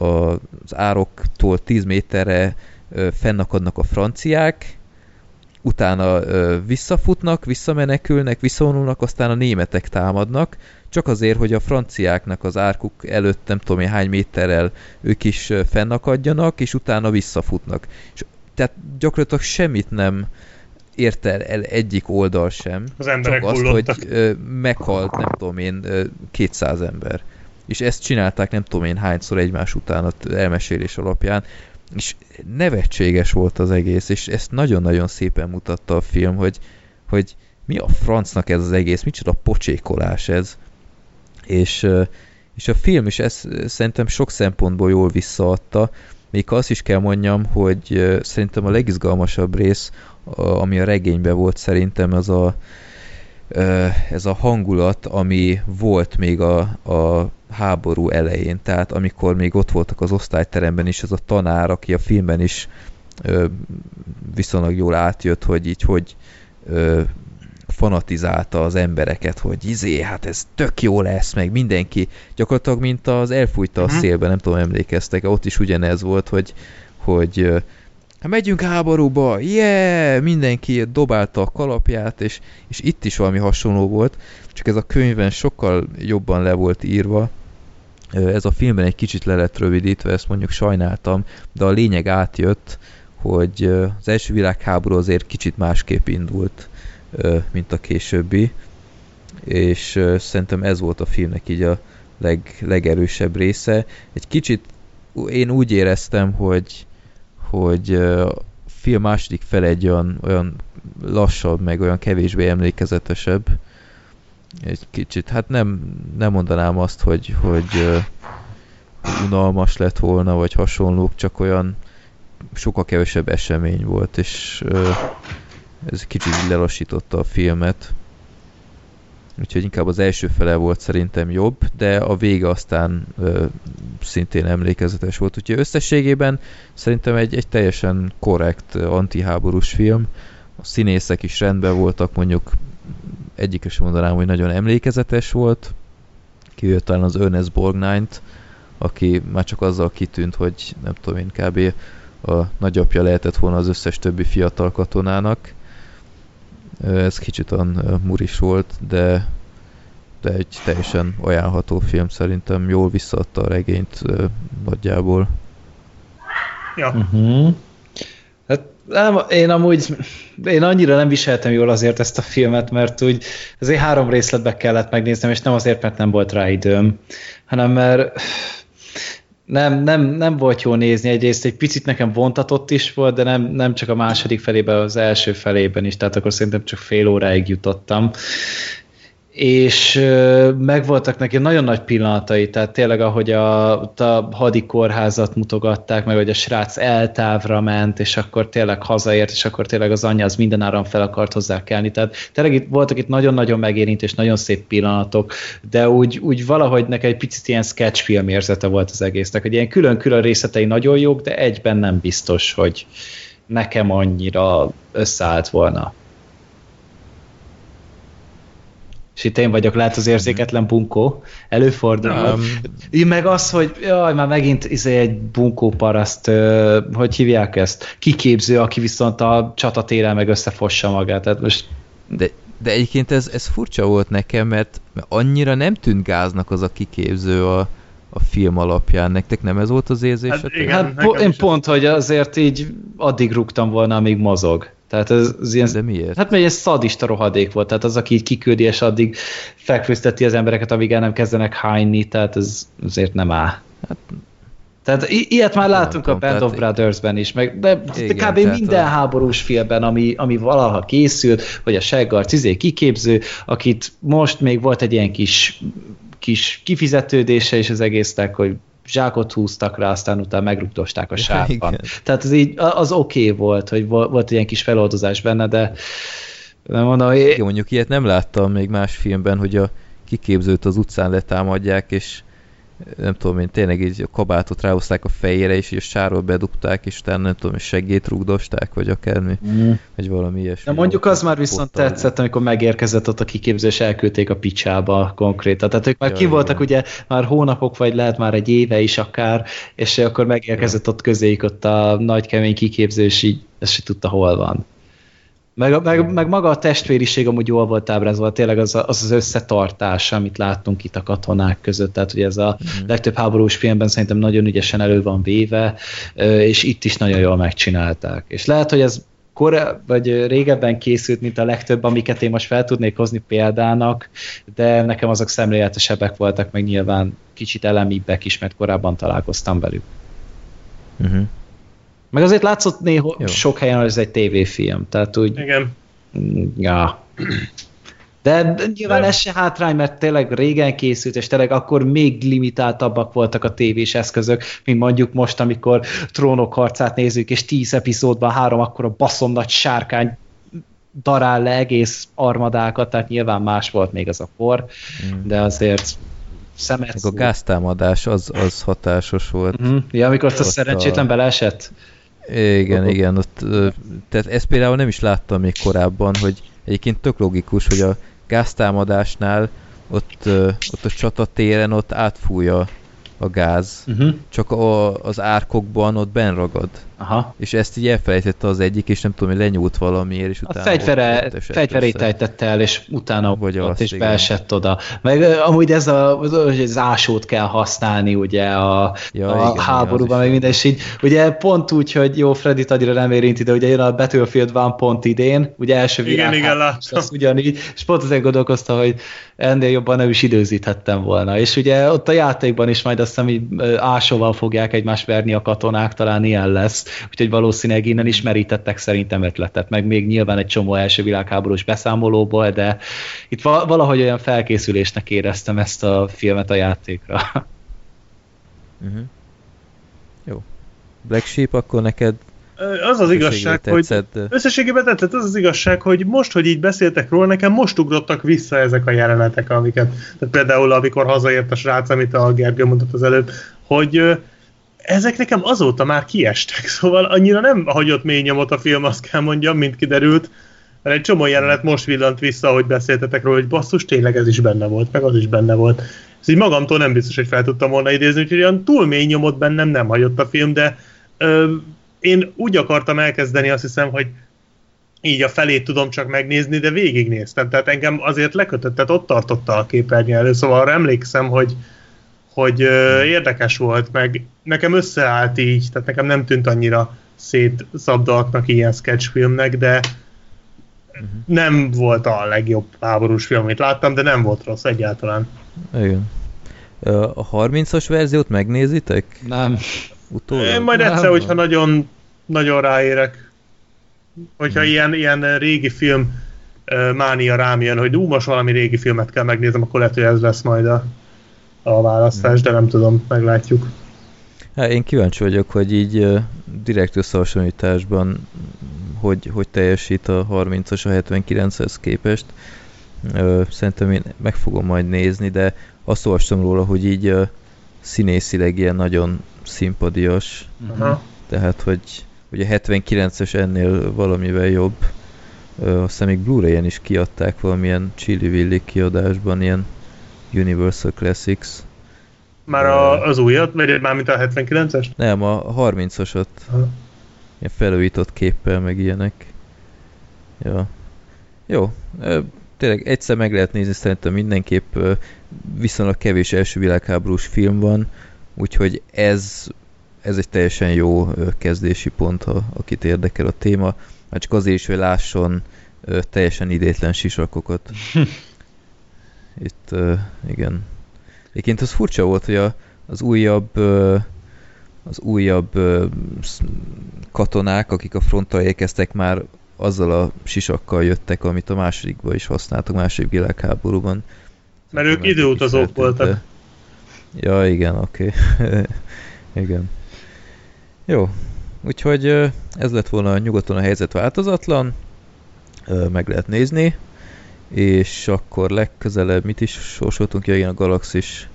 a, az ároktól 10 méterre ö, fennakadnak a franciák, utána ö, visszafutnak, visszamenekülnek, visszavonulnak, aztán a németek támadnak, csak azért, hogy a franciáknak az árkuk előtt nem tudom én hány méterrel ők is fennakadjanak, és utána visszafutnak. És, tehát gyakorlatilag semmit nem ért el, egyik oldal sem. Az emberek csak azt, hullottak. hogy ö, meghalt, nem tudom én, ö, 200 ember. És ezt csinálták nem tudom én hányszor egymás után az elmesélés alapján, és nevetséges volt az egész, és ezt nagyon-nagyon szépen mutatta a film, hogy, hogy mi a francnak ez az egész, micsoda pocsékolás ez. És, és a film is ezt szerintem sok szempontból jól visszaadta, még azt is kell mondjam, hogy szerintem a legizgalmasabb rész, a, ami a regényben volt szerintem, az a, ez a hangulat, ami volt még a, a háború elején. Tehát amikor még ott voltak az osztályteremben is, ez a tanár, aki a filmben is viszonylag jól átjött, hogy így hogy fanatizálta az embereket, hogy izé, hát ez tök jó lesz, meg mindenki, gyakorlatilag mint az elfújta a Mhm. szélben, nem tudom, emlékeztek, ott is ugyanez volt, hogy, hogy megyünk háborúba, yeah! Mindenki dobálta a kalapját, és, és itt is valami hasonló volt, csak ez a könyvben sokkal jobban le volt írva, ez a filmben egy kicsit le lett rövidítve, ezt mondjuk sajnáltam, de a lényeg átjött, hogy az első világháború azért kicsit másképp indult, mint a későbbi, és szerintem ez volt a filmnek így a leg, legerősebb része. Egy kicsit én úgy éreztem, hogy, hogy a film második fel egy olyan, olyan lassabb, meg olyan kevésbé emlékezetesebb. Egy kicsit, hát nem, nem mondanám azt, hogy, hogy uh, unalmas lett volna, vagy hasonlók, csak olyan sokkal kevesebb esemény volt, és ez kicsit lelassította a filmet. Úgyhogy inkább az első fele volt szerintem jobb, de a vége aztán ö, szintén emlékezetes volt. Úgyhogy összességében szerintem egy, egy teljesen korrekt antiháborús film. A színészek is rendben voltak, mondjuk egyikre sem mondanám, hogy nagyon emlékezetes volt. Kijött talán az Ernest Borgnine-t, aki már csak azzal kitűnt, hogy nem tudom én, kb. a nagyapja lehetett volna az összes többi fiatal katonának ez kicsit olyan muris volt, de, de egy teljesen ajánlható film szerintem. Jól visszaadta a regényt nagyjából. Ja. Uh-huh. Hát nem, én amúgy, én annyira nem viseltem jól azért ezt a filmet, mert úgy azért három részletbe kellett megnéznem, és nem azért, mert nem volt rá időm, hanem mert nem, nem, nem volt jó nézni, egyrészt egy picit nekem vontatott is volt, de nem, nem csak a második felében, az első felében is, tehát akkor szerintem csak fél óráig jutottam és megvoltak neki nagyon nagy pillanatai, tehát tényleg ahogy a, a hadikorházat mutogatták, meg hogy a srác eltávra ment, és akkor tényleg hazaért, és akkor tényleg az anyja az mindenáron fel akart hozzá kelni. Tehát tényleg itt, voltak itt nagyon-nagyon megérintő és nagyon szép pillanatok, de úgy, úgy valahogy nekem egy picit ilyen sketchfilm érzete volt az egésznek, hogy ilyen külön-külön részletei nagyon jók, de egyben nem biztos, hogy nekem annyira összeállt volna és itt én vagyok, lehet az érzéketlen bunkó, előfordul. Um, meg az, hogy jaj, már megint izé egy bunkó paraszt, hogy hívják ezt? Kiképző, aki viszont a csatatéren meg összefossa magát. Tehát most... De, de egyébként ez, ez furcsa volt nekem, mert, mert annyira nem tűnt gáznak az a kiképző a, a film alapján. Nektek nem ez volt az érzés? Hát, igen, hát po- én pont, hogy azért így addig rúgtam volna, amíg mozog. Tehát ez, ez ilyen, De miért? Hát mert egy szadista rohadék volt, tehát az, aki így kiküldi, és addig fekvőzteti az embereket, amíg el nem kezdenek hányni, tehát ez azért nem áll. Hát, tehát i- ilyet már látunk a Band of Brothers-ben is, meg, de igen, kb. minden a... háborús filmben, ami, ami valaha készült, hogy a seggarc izé kiképző, akit most még volt egy ilyen kis kis kifizetődése is az egésznek, hogy zsákot húztak rá, aztán utána megrugdosták a sárban. Tehát az, így, az oké okay volt, hogy volt ilyen kis feloldozás benne, de nem mondom, hogy... Mondjuk ilyet nem láttam még más filmben, hogy a kiképzőt az utcán letámadják, és nem tudom én, tényleg így a kabátot ráhozták a fejére, és így a sárról bedugták, és utána nem tudom, segét rúgdosták, vagy akármi, mm. vagy valami ilyesmi. De mondjuk az már viszont pottal. tetszett, amikor megérkezett ott a kiképzés, elküldték a picsába konkrétan. Tehát ők már ja, ki voltak ugye már hónapok, vagy lehet már egy éve is akár, és akkor megérkezett ja. ott közéjük ott a nagy kemény kiképző, és így ezt se tudta, hol van. Meg, meg, meg maga a testvériség amúgy jól volt ábrázolva, tényleg az, az az összetartás, amit láttunk itt a katonák között, tehát hogy ez a mm. legtöbb háborús filmben szerintem nagyon ügyesen elő van véve, és itt is nagyon jól megcsinálták. És lehet, hogy ez kor, vagy régebben készült, mint a legtöbb, amiket én most fel tudnék hozni példának, de nekem azok szemléletesebbek voltak, meg nyilván kicsit elemibbek is, mert korábban találkoztam velük. Uh-huh. Meg azért látszott néha Jó. sok helyen, hogy ez egy tévéfilm, tehát úgy... Igen. Ja. De nyilván ez se hátrány, mert tényleg régen készült, és tényleg akkor még limitáltabbak voltak a tévés eszközök, mint mondjuk most, amikor trónok harcát nézzük, és tíz epizódban három akkor a baszom nagy sárkány darál le egész armadákat, tehát nyilván más volt még az a kor, mm. de azért szemet. A gáztámadás az, az hatásos volt. Mm-hmm. Ja, amikor azt a szerencsétlen a... beleesett? Igen, ott, igen. Ott, tehát ezt például nem is láttam még korábban, hogy egyébként tök logikus, hogy a gáztámadásnál ott, ott a csatatéren ott átfújja a gáz, Uh-huh. csak a, az árkokban ott benragad. Aha. És ezt így elfelejtette az egyik, és nem tudom, hogy lenyúlt valamiért, és A utána fegyvere, ott esett fegyverét ejtette el, és utána Vagy ott azt, és igen. beesett oda. Meg amúgy ez a, az, hogy az ásót kell használni ugye a, Ja, a igen, igen, háborúban, meg minden, és így ugye pont úgy, hogy jó, Freddy annyira nem érinti, de ugye jön a Battlefield van pont idén, ugye első Igen, világháború, igen, és az ugyanígy, és pont azért gondolkozta, hogy ennél jobban nem is időzíthettem volna. És ugye ott a játékban is majd azt hiszem, ö, ásóval fogják egymást verni a katonák, talán ilyen lesz. Úgyhogy valószínűleg innen is merítettek szerintem ötletet, meg még nyilván egy csomó első világháborús beszámolóból, de itt va- valahogy olyan felkészülésnek éreztem ezt a filmet a játékra. Uh-huh. Jó. Black Sheep, akkor neked Az az igazság, hogy tetszett, de- összességében tetszett az az igazság, hogy most, hogy így beszéltek róla, nekem most ugrottak vissza ezek a jelenetek, amiket, tehát például amikor hazaért a srác, amit a Gergő mondott az előbb, hogy ezek nekem azóta már kiestek, szóval annyira nem hagyott mély nyomot a film, azt kell mondjam, mint kiderült, mert egy csomó jelenet most villant vissza, hogy beszéltetek róla, hogy basszus, tényleg ez is benne volt, meg az is benne volt. Ez így magamtól nem biztos, hogy fel tudtam volna idézni, úgyhogy olyan túl mély nyomot bennem nem hagyott a film, de ö, én úgy akartam elkezdeni, azt hiszem, hogy így a felét tudom csak megnézni, de végignéztem. Tehát engem azért lekötött, tehát ott tartotta a képernyő elő, szóval arra emlékszem, hogy, hogy ö, érdekes volt, meg nekem összeállt így, tehát nekem nem tűnt annyira szétszabdaltnak ilyen sketchfilmnek, de nem volt a legjobb háborús film, amit láttam, de nem volt rossz egyáltalán. Igen. A 30-as verziót megnézitek? Nem. Utólag? Én majd egyszer, hogyha nagyon, nagyon ráérek, hogyha Hmm. ilyen, ilyen régi film mánia rám jön, hogy ú, most valami régi filmet kell megnézem, akkor lehet, hogy ez lesz majd a, a választás, de nem tudom, meglátjuk. Hát én kíváncsi vagyok, hogy így direkt összehasonlításban hogy, hogy teljesít a 30-as a 79-hez képest. Szerintem én meg fogom majd nézni, de azt olvastam róla, hogy így színészileg ilyen nagyon szimpadias, Aha. tehát hogy, a 79-es ennél valamivel jobb. Ö, Aztán még Blu-ray-en is kiadták valamilyen Chili Willy kiadásban, ilyen Universal Classics. Már a, az újat, vagy mármint a 79-es? Nem, a 30-asat. Aha. Ilyen felújított képpel, meg ilyenek. Ja. Jó. Ö, Tényleg egyszer meg lehet nézni, szerintem mindenképp viszonylag kevés első világháborús film van, úgyhogy ez, ez egy teljesen jó kezdési pont, ha, akit érdekel a téma. Már csak azért is, hogy lásson teljesen idétlen sisakokat. Itt, igen. Egyébként az furcsa volt, hogy a, az újabb az újabb katonák, akik a frontra érkeztek már azzal a sisakkal jöttek, amit a másodikban is használtak, a második világháborúban. Mert ők időutazók voltak. Ja, igen, oké. igen. Jó. Úgyhogy ez lett volna nyugaton a helyzet változatlan. Meg lehet nézni. És akkor legközelebb mit is sorsoltunk? Ja, igen, a Galaxis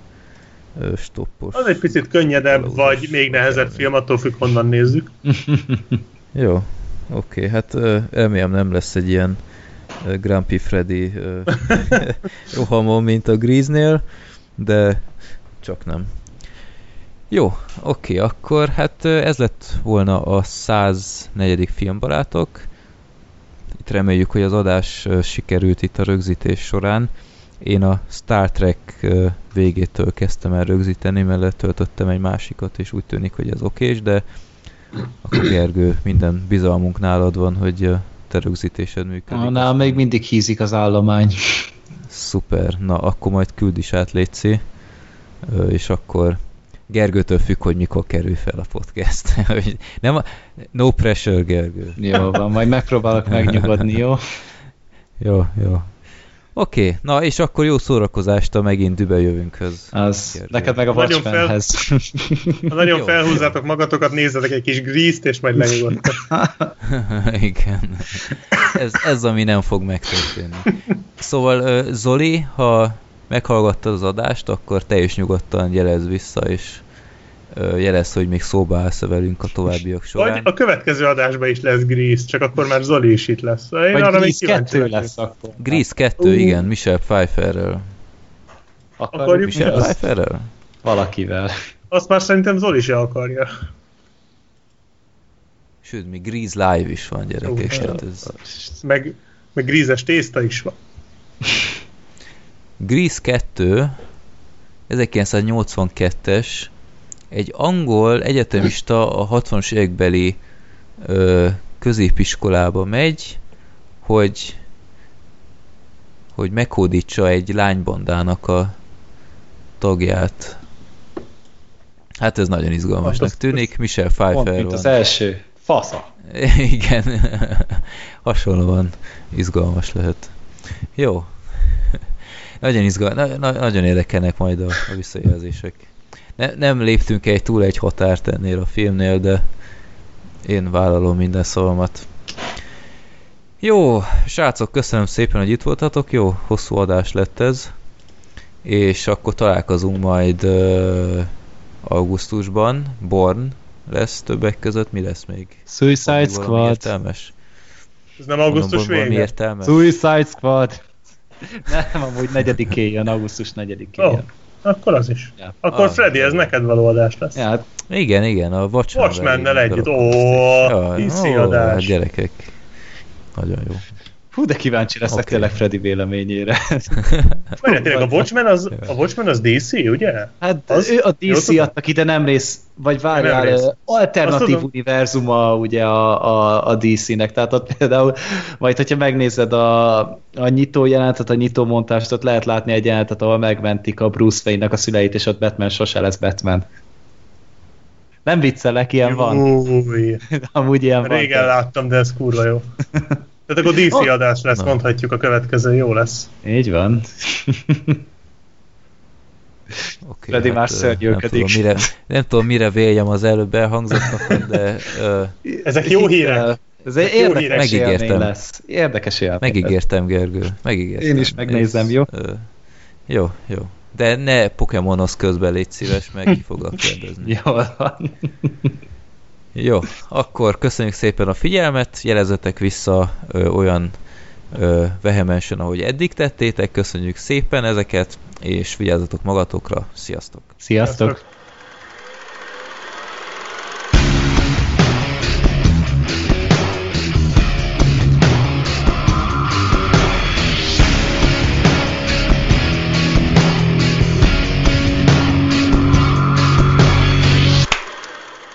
stoppos. Az egy picit könnyedebb, vagy még nehezebb film, attól függ, honnan nézzük. Jó, oké, hát ö, remélem nem lesz egy ilyen Grumpy Freddy rohamon, mint a Grease-nél, de csak nem. Jó, oké, akkor hát ez lett volna a 104. filmbarátok. Itt reméljük, hogy az adás sikerült itt a rögzítés során. Én a Star Trek végétől kezdtem el rögzíteni, mert letöltöttem egy másikat, és úgy tűnik, hogy ez okés, de akkor Gergő, minden bizalmunk nálad van, hogy te rögzítésed működik. Annál még mindig hízik az állomány. Szuper, na akkor majd küld is át, Léci, és akkor Gergőtől függ, hogy mikor kerül fel a podcast. Nem a... No pressure, Gergő. Jó van, majd megpróbálok megnyugodni, jó? Jó, jó. Oké, na és akkor jó szórakozást a megint dübejövünkhöz. Az Gergő. neked meg a Nagyon fel- Watchmenhez. Ha nagyon Jó. felhúzzátok magatokat, nézzetek egy kis grízt, és majd lenyugodtok. Igen. Ez, ez ami nem fog megtörténni. Szóval Zoli, ha meghallgattad az adást, akkor te is nyugodtan jelez vissza, és jelez, hogy még szóba állsz velünk a továbbiak Vagy során. a következő adásban is lesz gríz, csak akkor már Zoli is itt lesz. Én Vagy arra kíváncsi 2 lennék. lesz akkor. Grease 2, Ú. igen, Michelle Pfeifferrel. Akarjuk Michelle mi azt? Pfeifferrel? Valakivel. Azt már szerintem Zoli se akarja. Sőt, még Grease Live is van, gyerekek. Jó, hát ez... Meg, meg grízes tészta is van. Grease 2, 1982-es, egy angol egyetemista a 60-as évekbeli ö, középiskolába megy, hogy hogy meghódítsa egy lánybandának a tagját. Hát ez nagyon izgalmasnak tűnik. Michelle Pont, Pfeiffer mint van. az első. Fasza. Igen, hasonlóan izgalmas lehet. Jó. Nagyon izgal, na, na, nagyon érdekelnek majd a, a visszajelzések. Ne, nem léptünk egy túl egy határt ennél a filmnél, de én vállalom minden szavamat. Jó, srácok, köszönöm szépen, hogy itt voltatok. Jó, hosszú adás lett ez. És akkor találkozunk majd uh, augusztusban. Born lesz többek között. Mi lesz még? Suicide Squad. értelmes? Ez nem augusztus Mondom, vége? értelmes? Suicide Squad. Nem, amúgy negyedikén jön, augusztus negyedikén Ó, jön. akkor az is. Ja. Akkor Ah, Freddy, ez neked való adás lesz. Ja, hát Igen, igen, a Watchmen. Watchmen-nel együtt. Ó, hiszi ó, adás. hát gyerekek. Nagyon jó. Hú, de kíváncsi leszek Oké. tényleg Freddy véleményére. Várjál, tényleg a Watchmen az, a Watchmen az DC, ugye? Hát Az- ő a DC adta ki, de nem rész, vagy várjál, Nem rész. alternatív univerzuma ugye a, a, a DC-nek, tehát ott például, majd hogyha megnézed a, a nyitó jelentet, a nyitó montást, ott lehet látni egy jelentet, ahol megmentik a Bruce Wayne-nak a szüleit, és ott Batman sose lesz Batman. Nem viccelek, ilyen van. Amúgy ilyen van. régen láttam, de ez kurva jó. Tehát akkor DC Oh. adás lesz, Na. mondhatjuk a következő, jó lesz. Így van. Okay, Freddy már ö, szörnyűködik. Nem tudom, mire, nem tudom, mire véljem az előbb elhangzottakon, de ö, Ezek jó hírek. Ez egy Jó érdekes hírek. Megígértem. lesz. Érdekes élmény megígértem, Gergő. Megígértem. Én is megnézem, jó? Ö, jó, jó. De ne Pokémonosz közben légy szíves, meg ki foglak kérdezni. Jól van. Jó, akkor köszönjük szépen a figyelmet, jelezetek vissza ö, olyan ö, vehemensen, ahogy eddig tettétek, köszönjük szépen ezeket, és vigyázzatok magatokra, sziasztok! Sziasztok!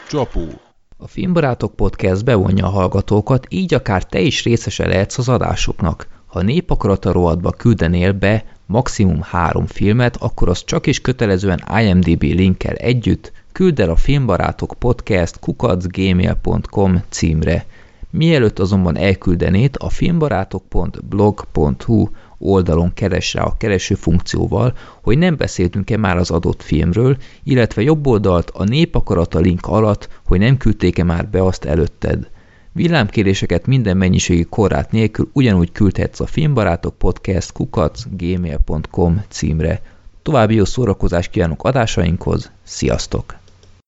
Csapó. A Filmbarátok Podcast bevonja a hallgatókat, így akár te is részese lehetsz az adásoknak. Ha népakarata rovatba küldenél be maximum három filmet, akkor az csak is kötelezően IMDB linkkel együtt küld el a Filmbarátok Podcast kukacgmail.com címre. Mielőtt azonban elküldenéd, a filmbarátok.blog.hu oldalon keres rá a kereső funkcióval, hogy nem beszéltünk-e már az adott filmről, illetve jobb oldalt a népakarata link alatt, hogy nem küldték-e már be azt előtted. Villámkéréseket minden mennyiségi korlát nélkül ugyanúgy küldhetsz a filmbarátok podcast kukac címre. További jó szórakozást kívánok adásainkhoz, sziasztok!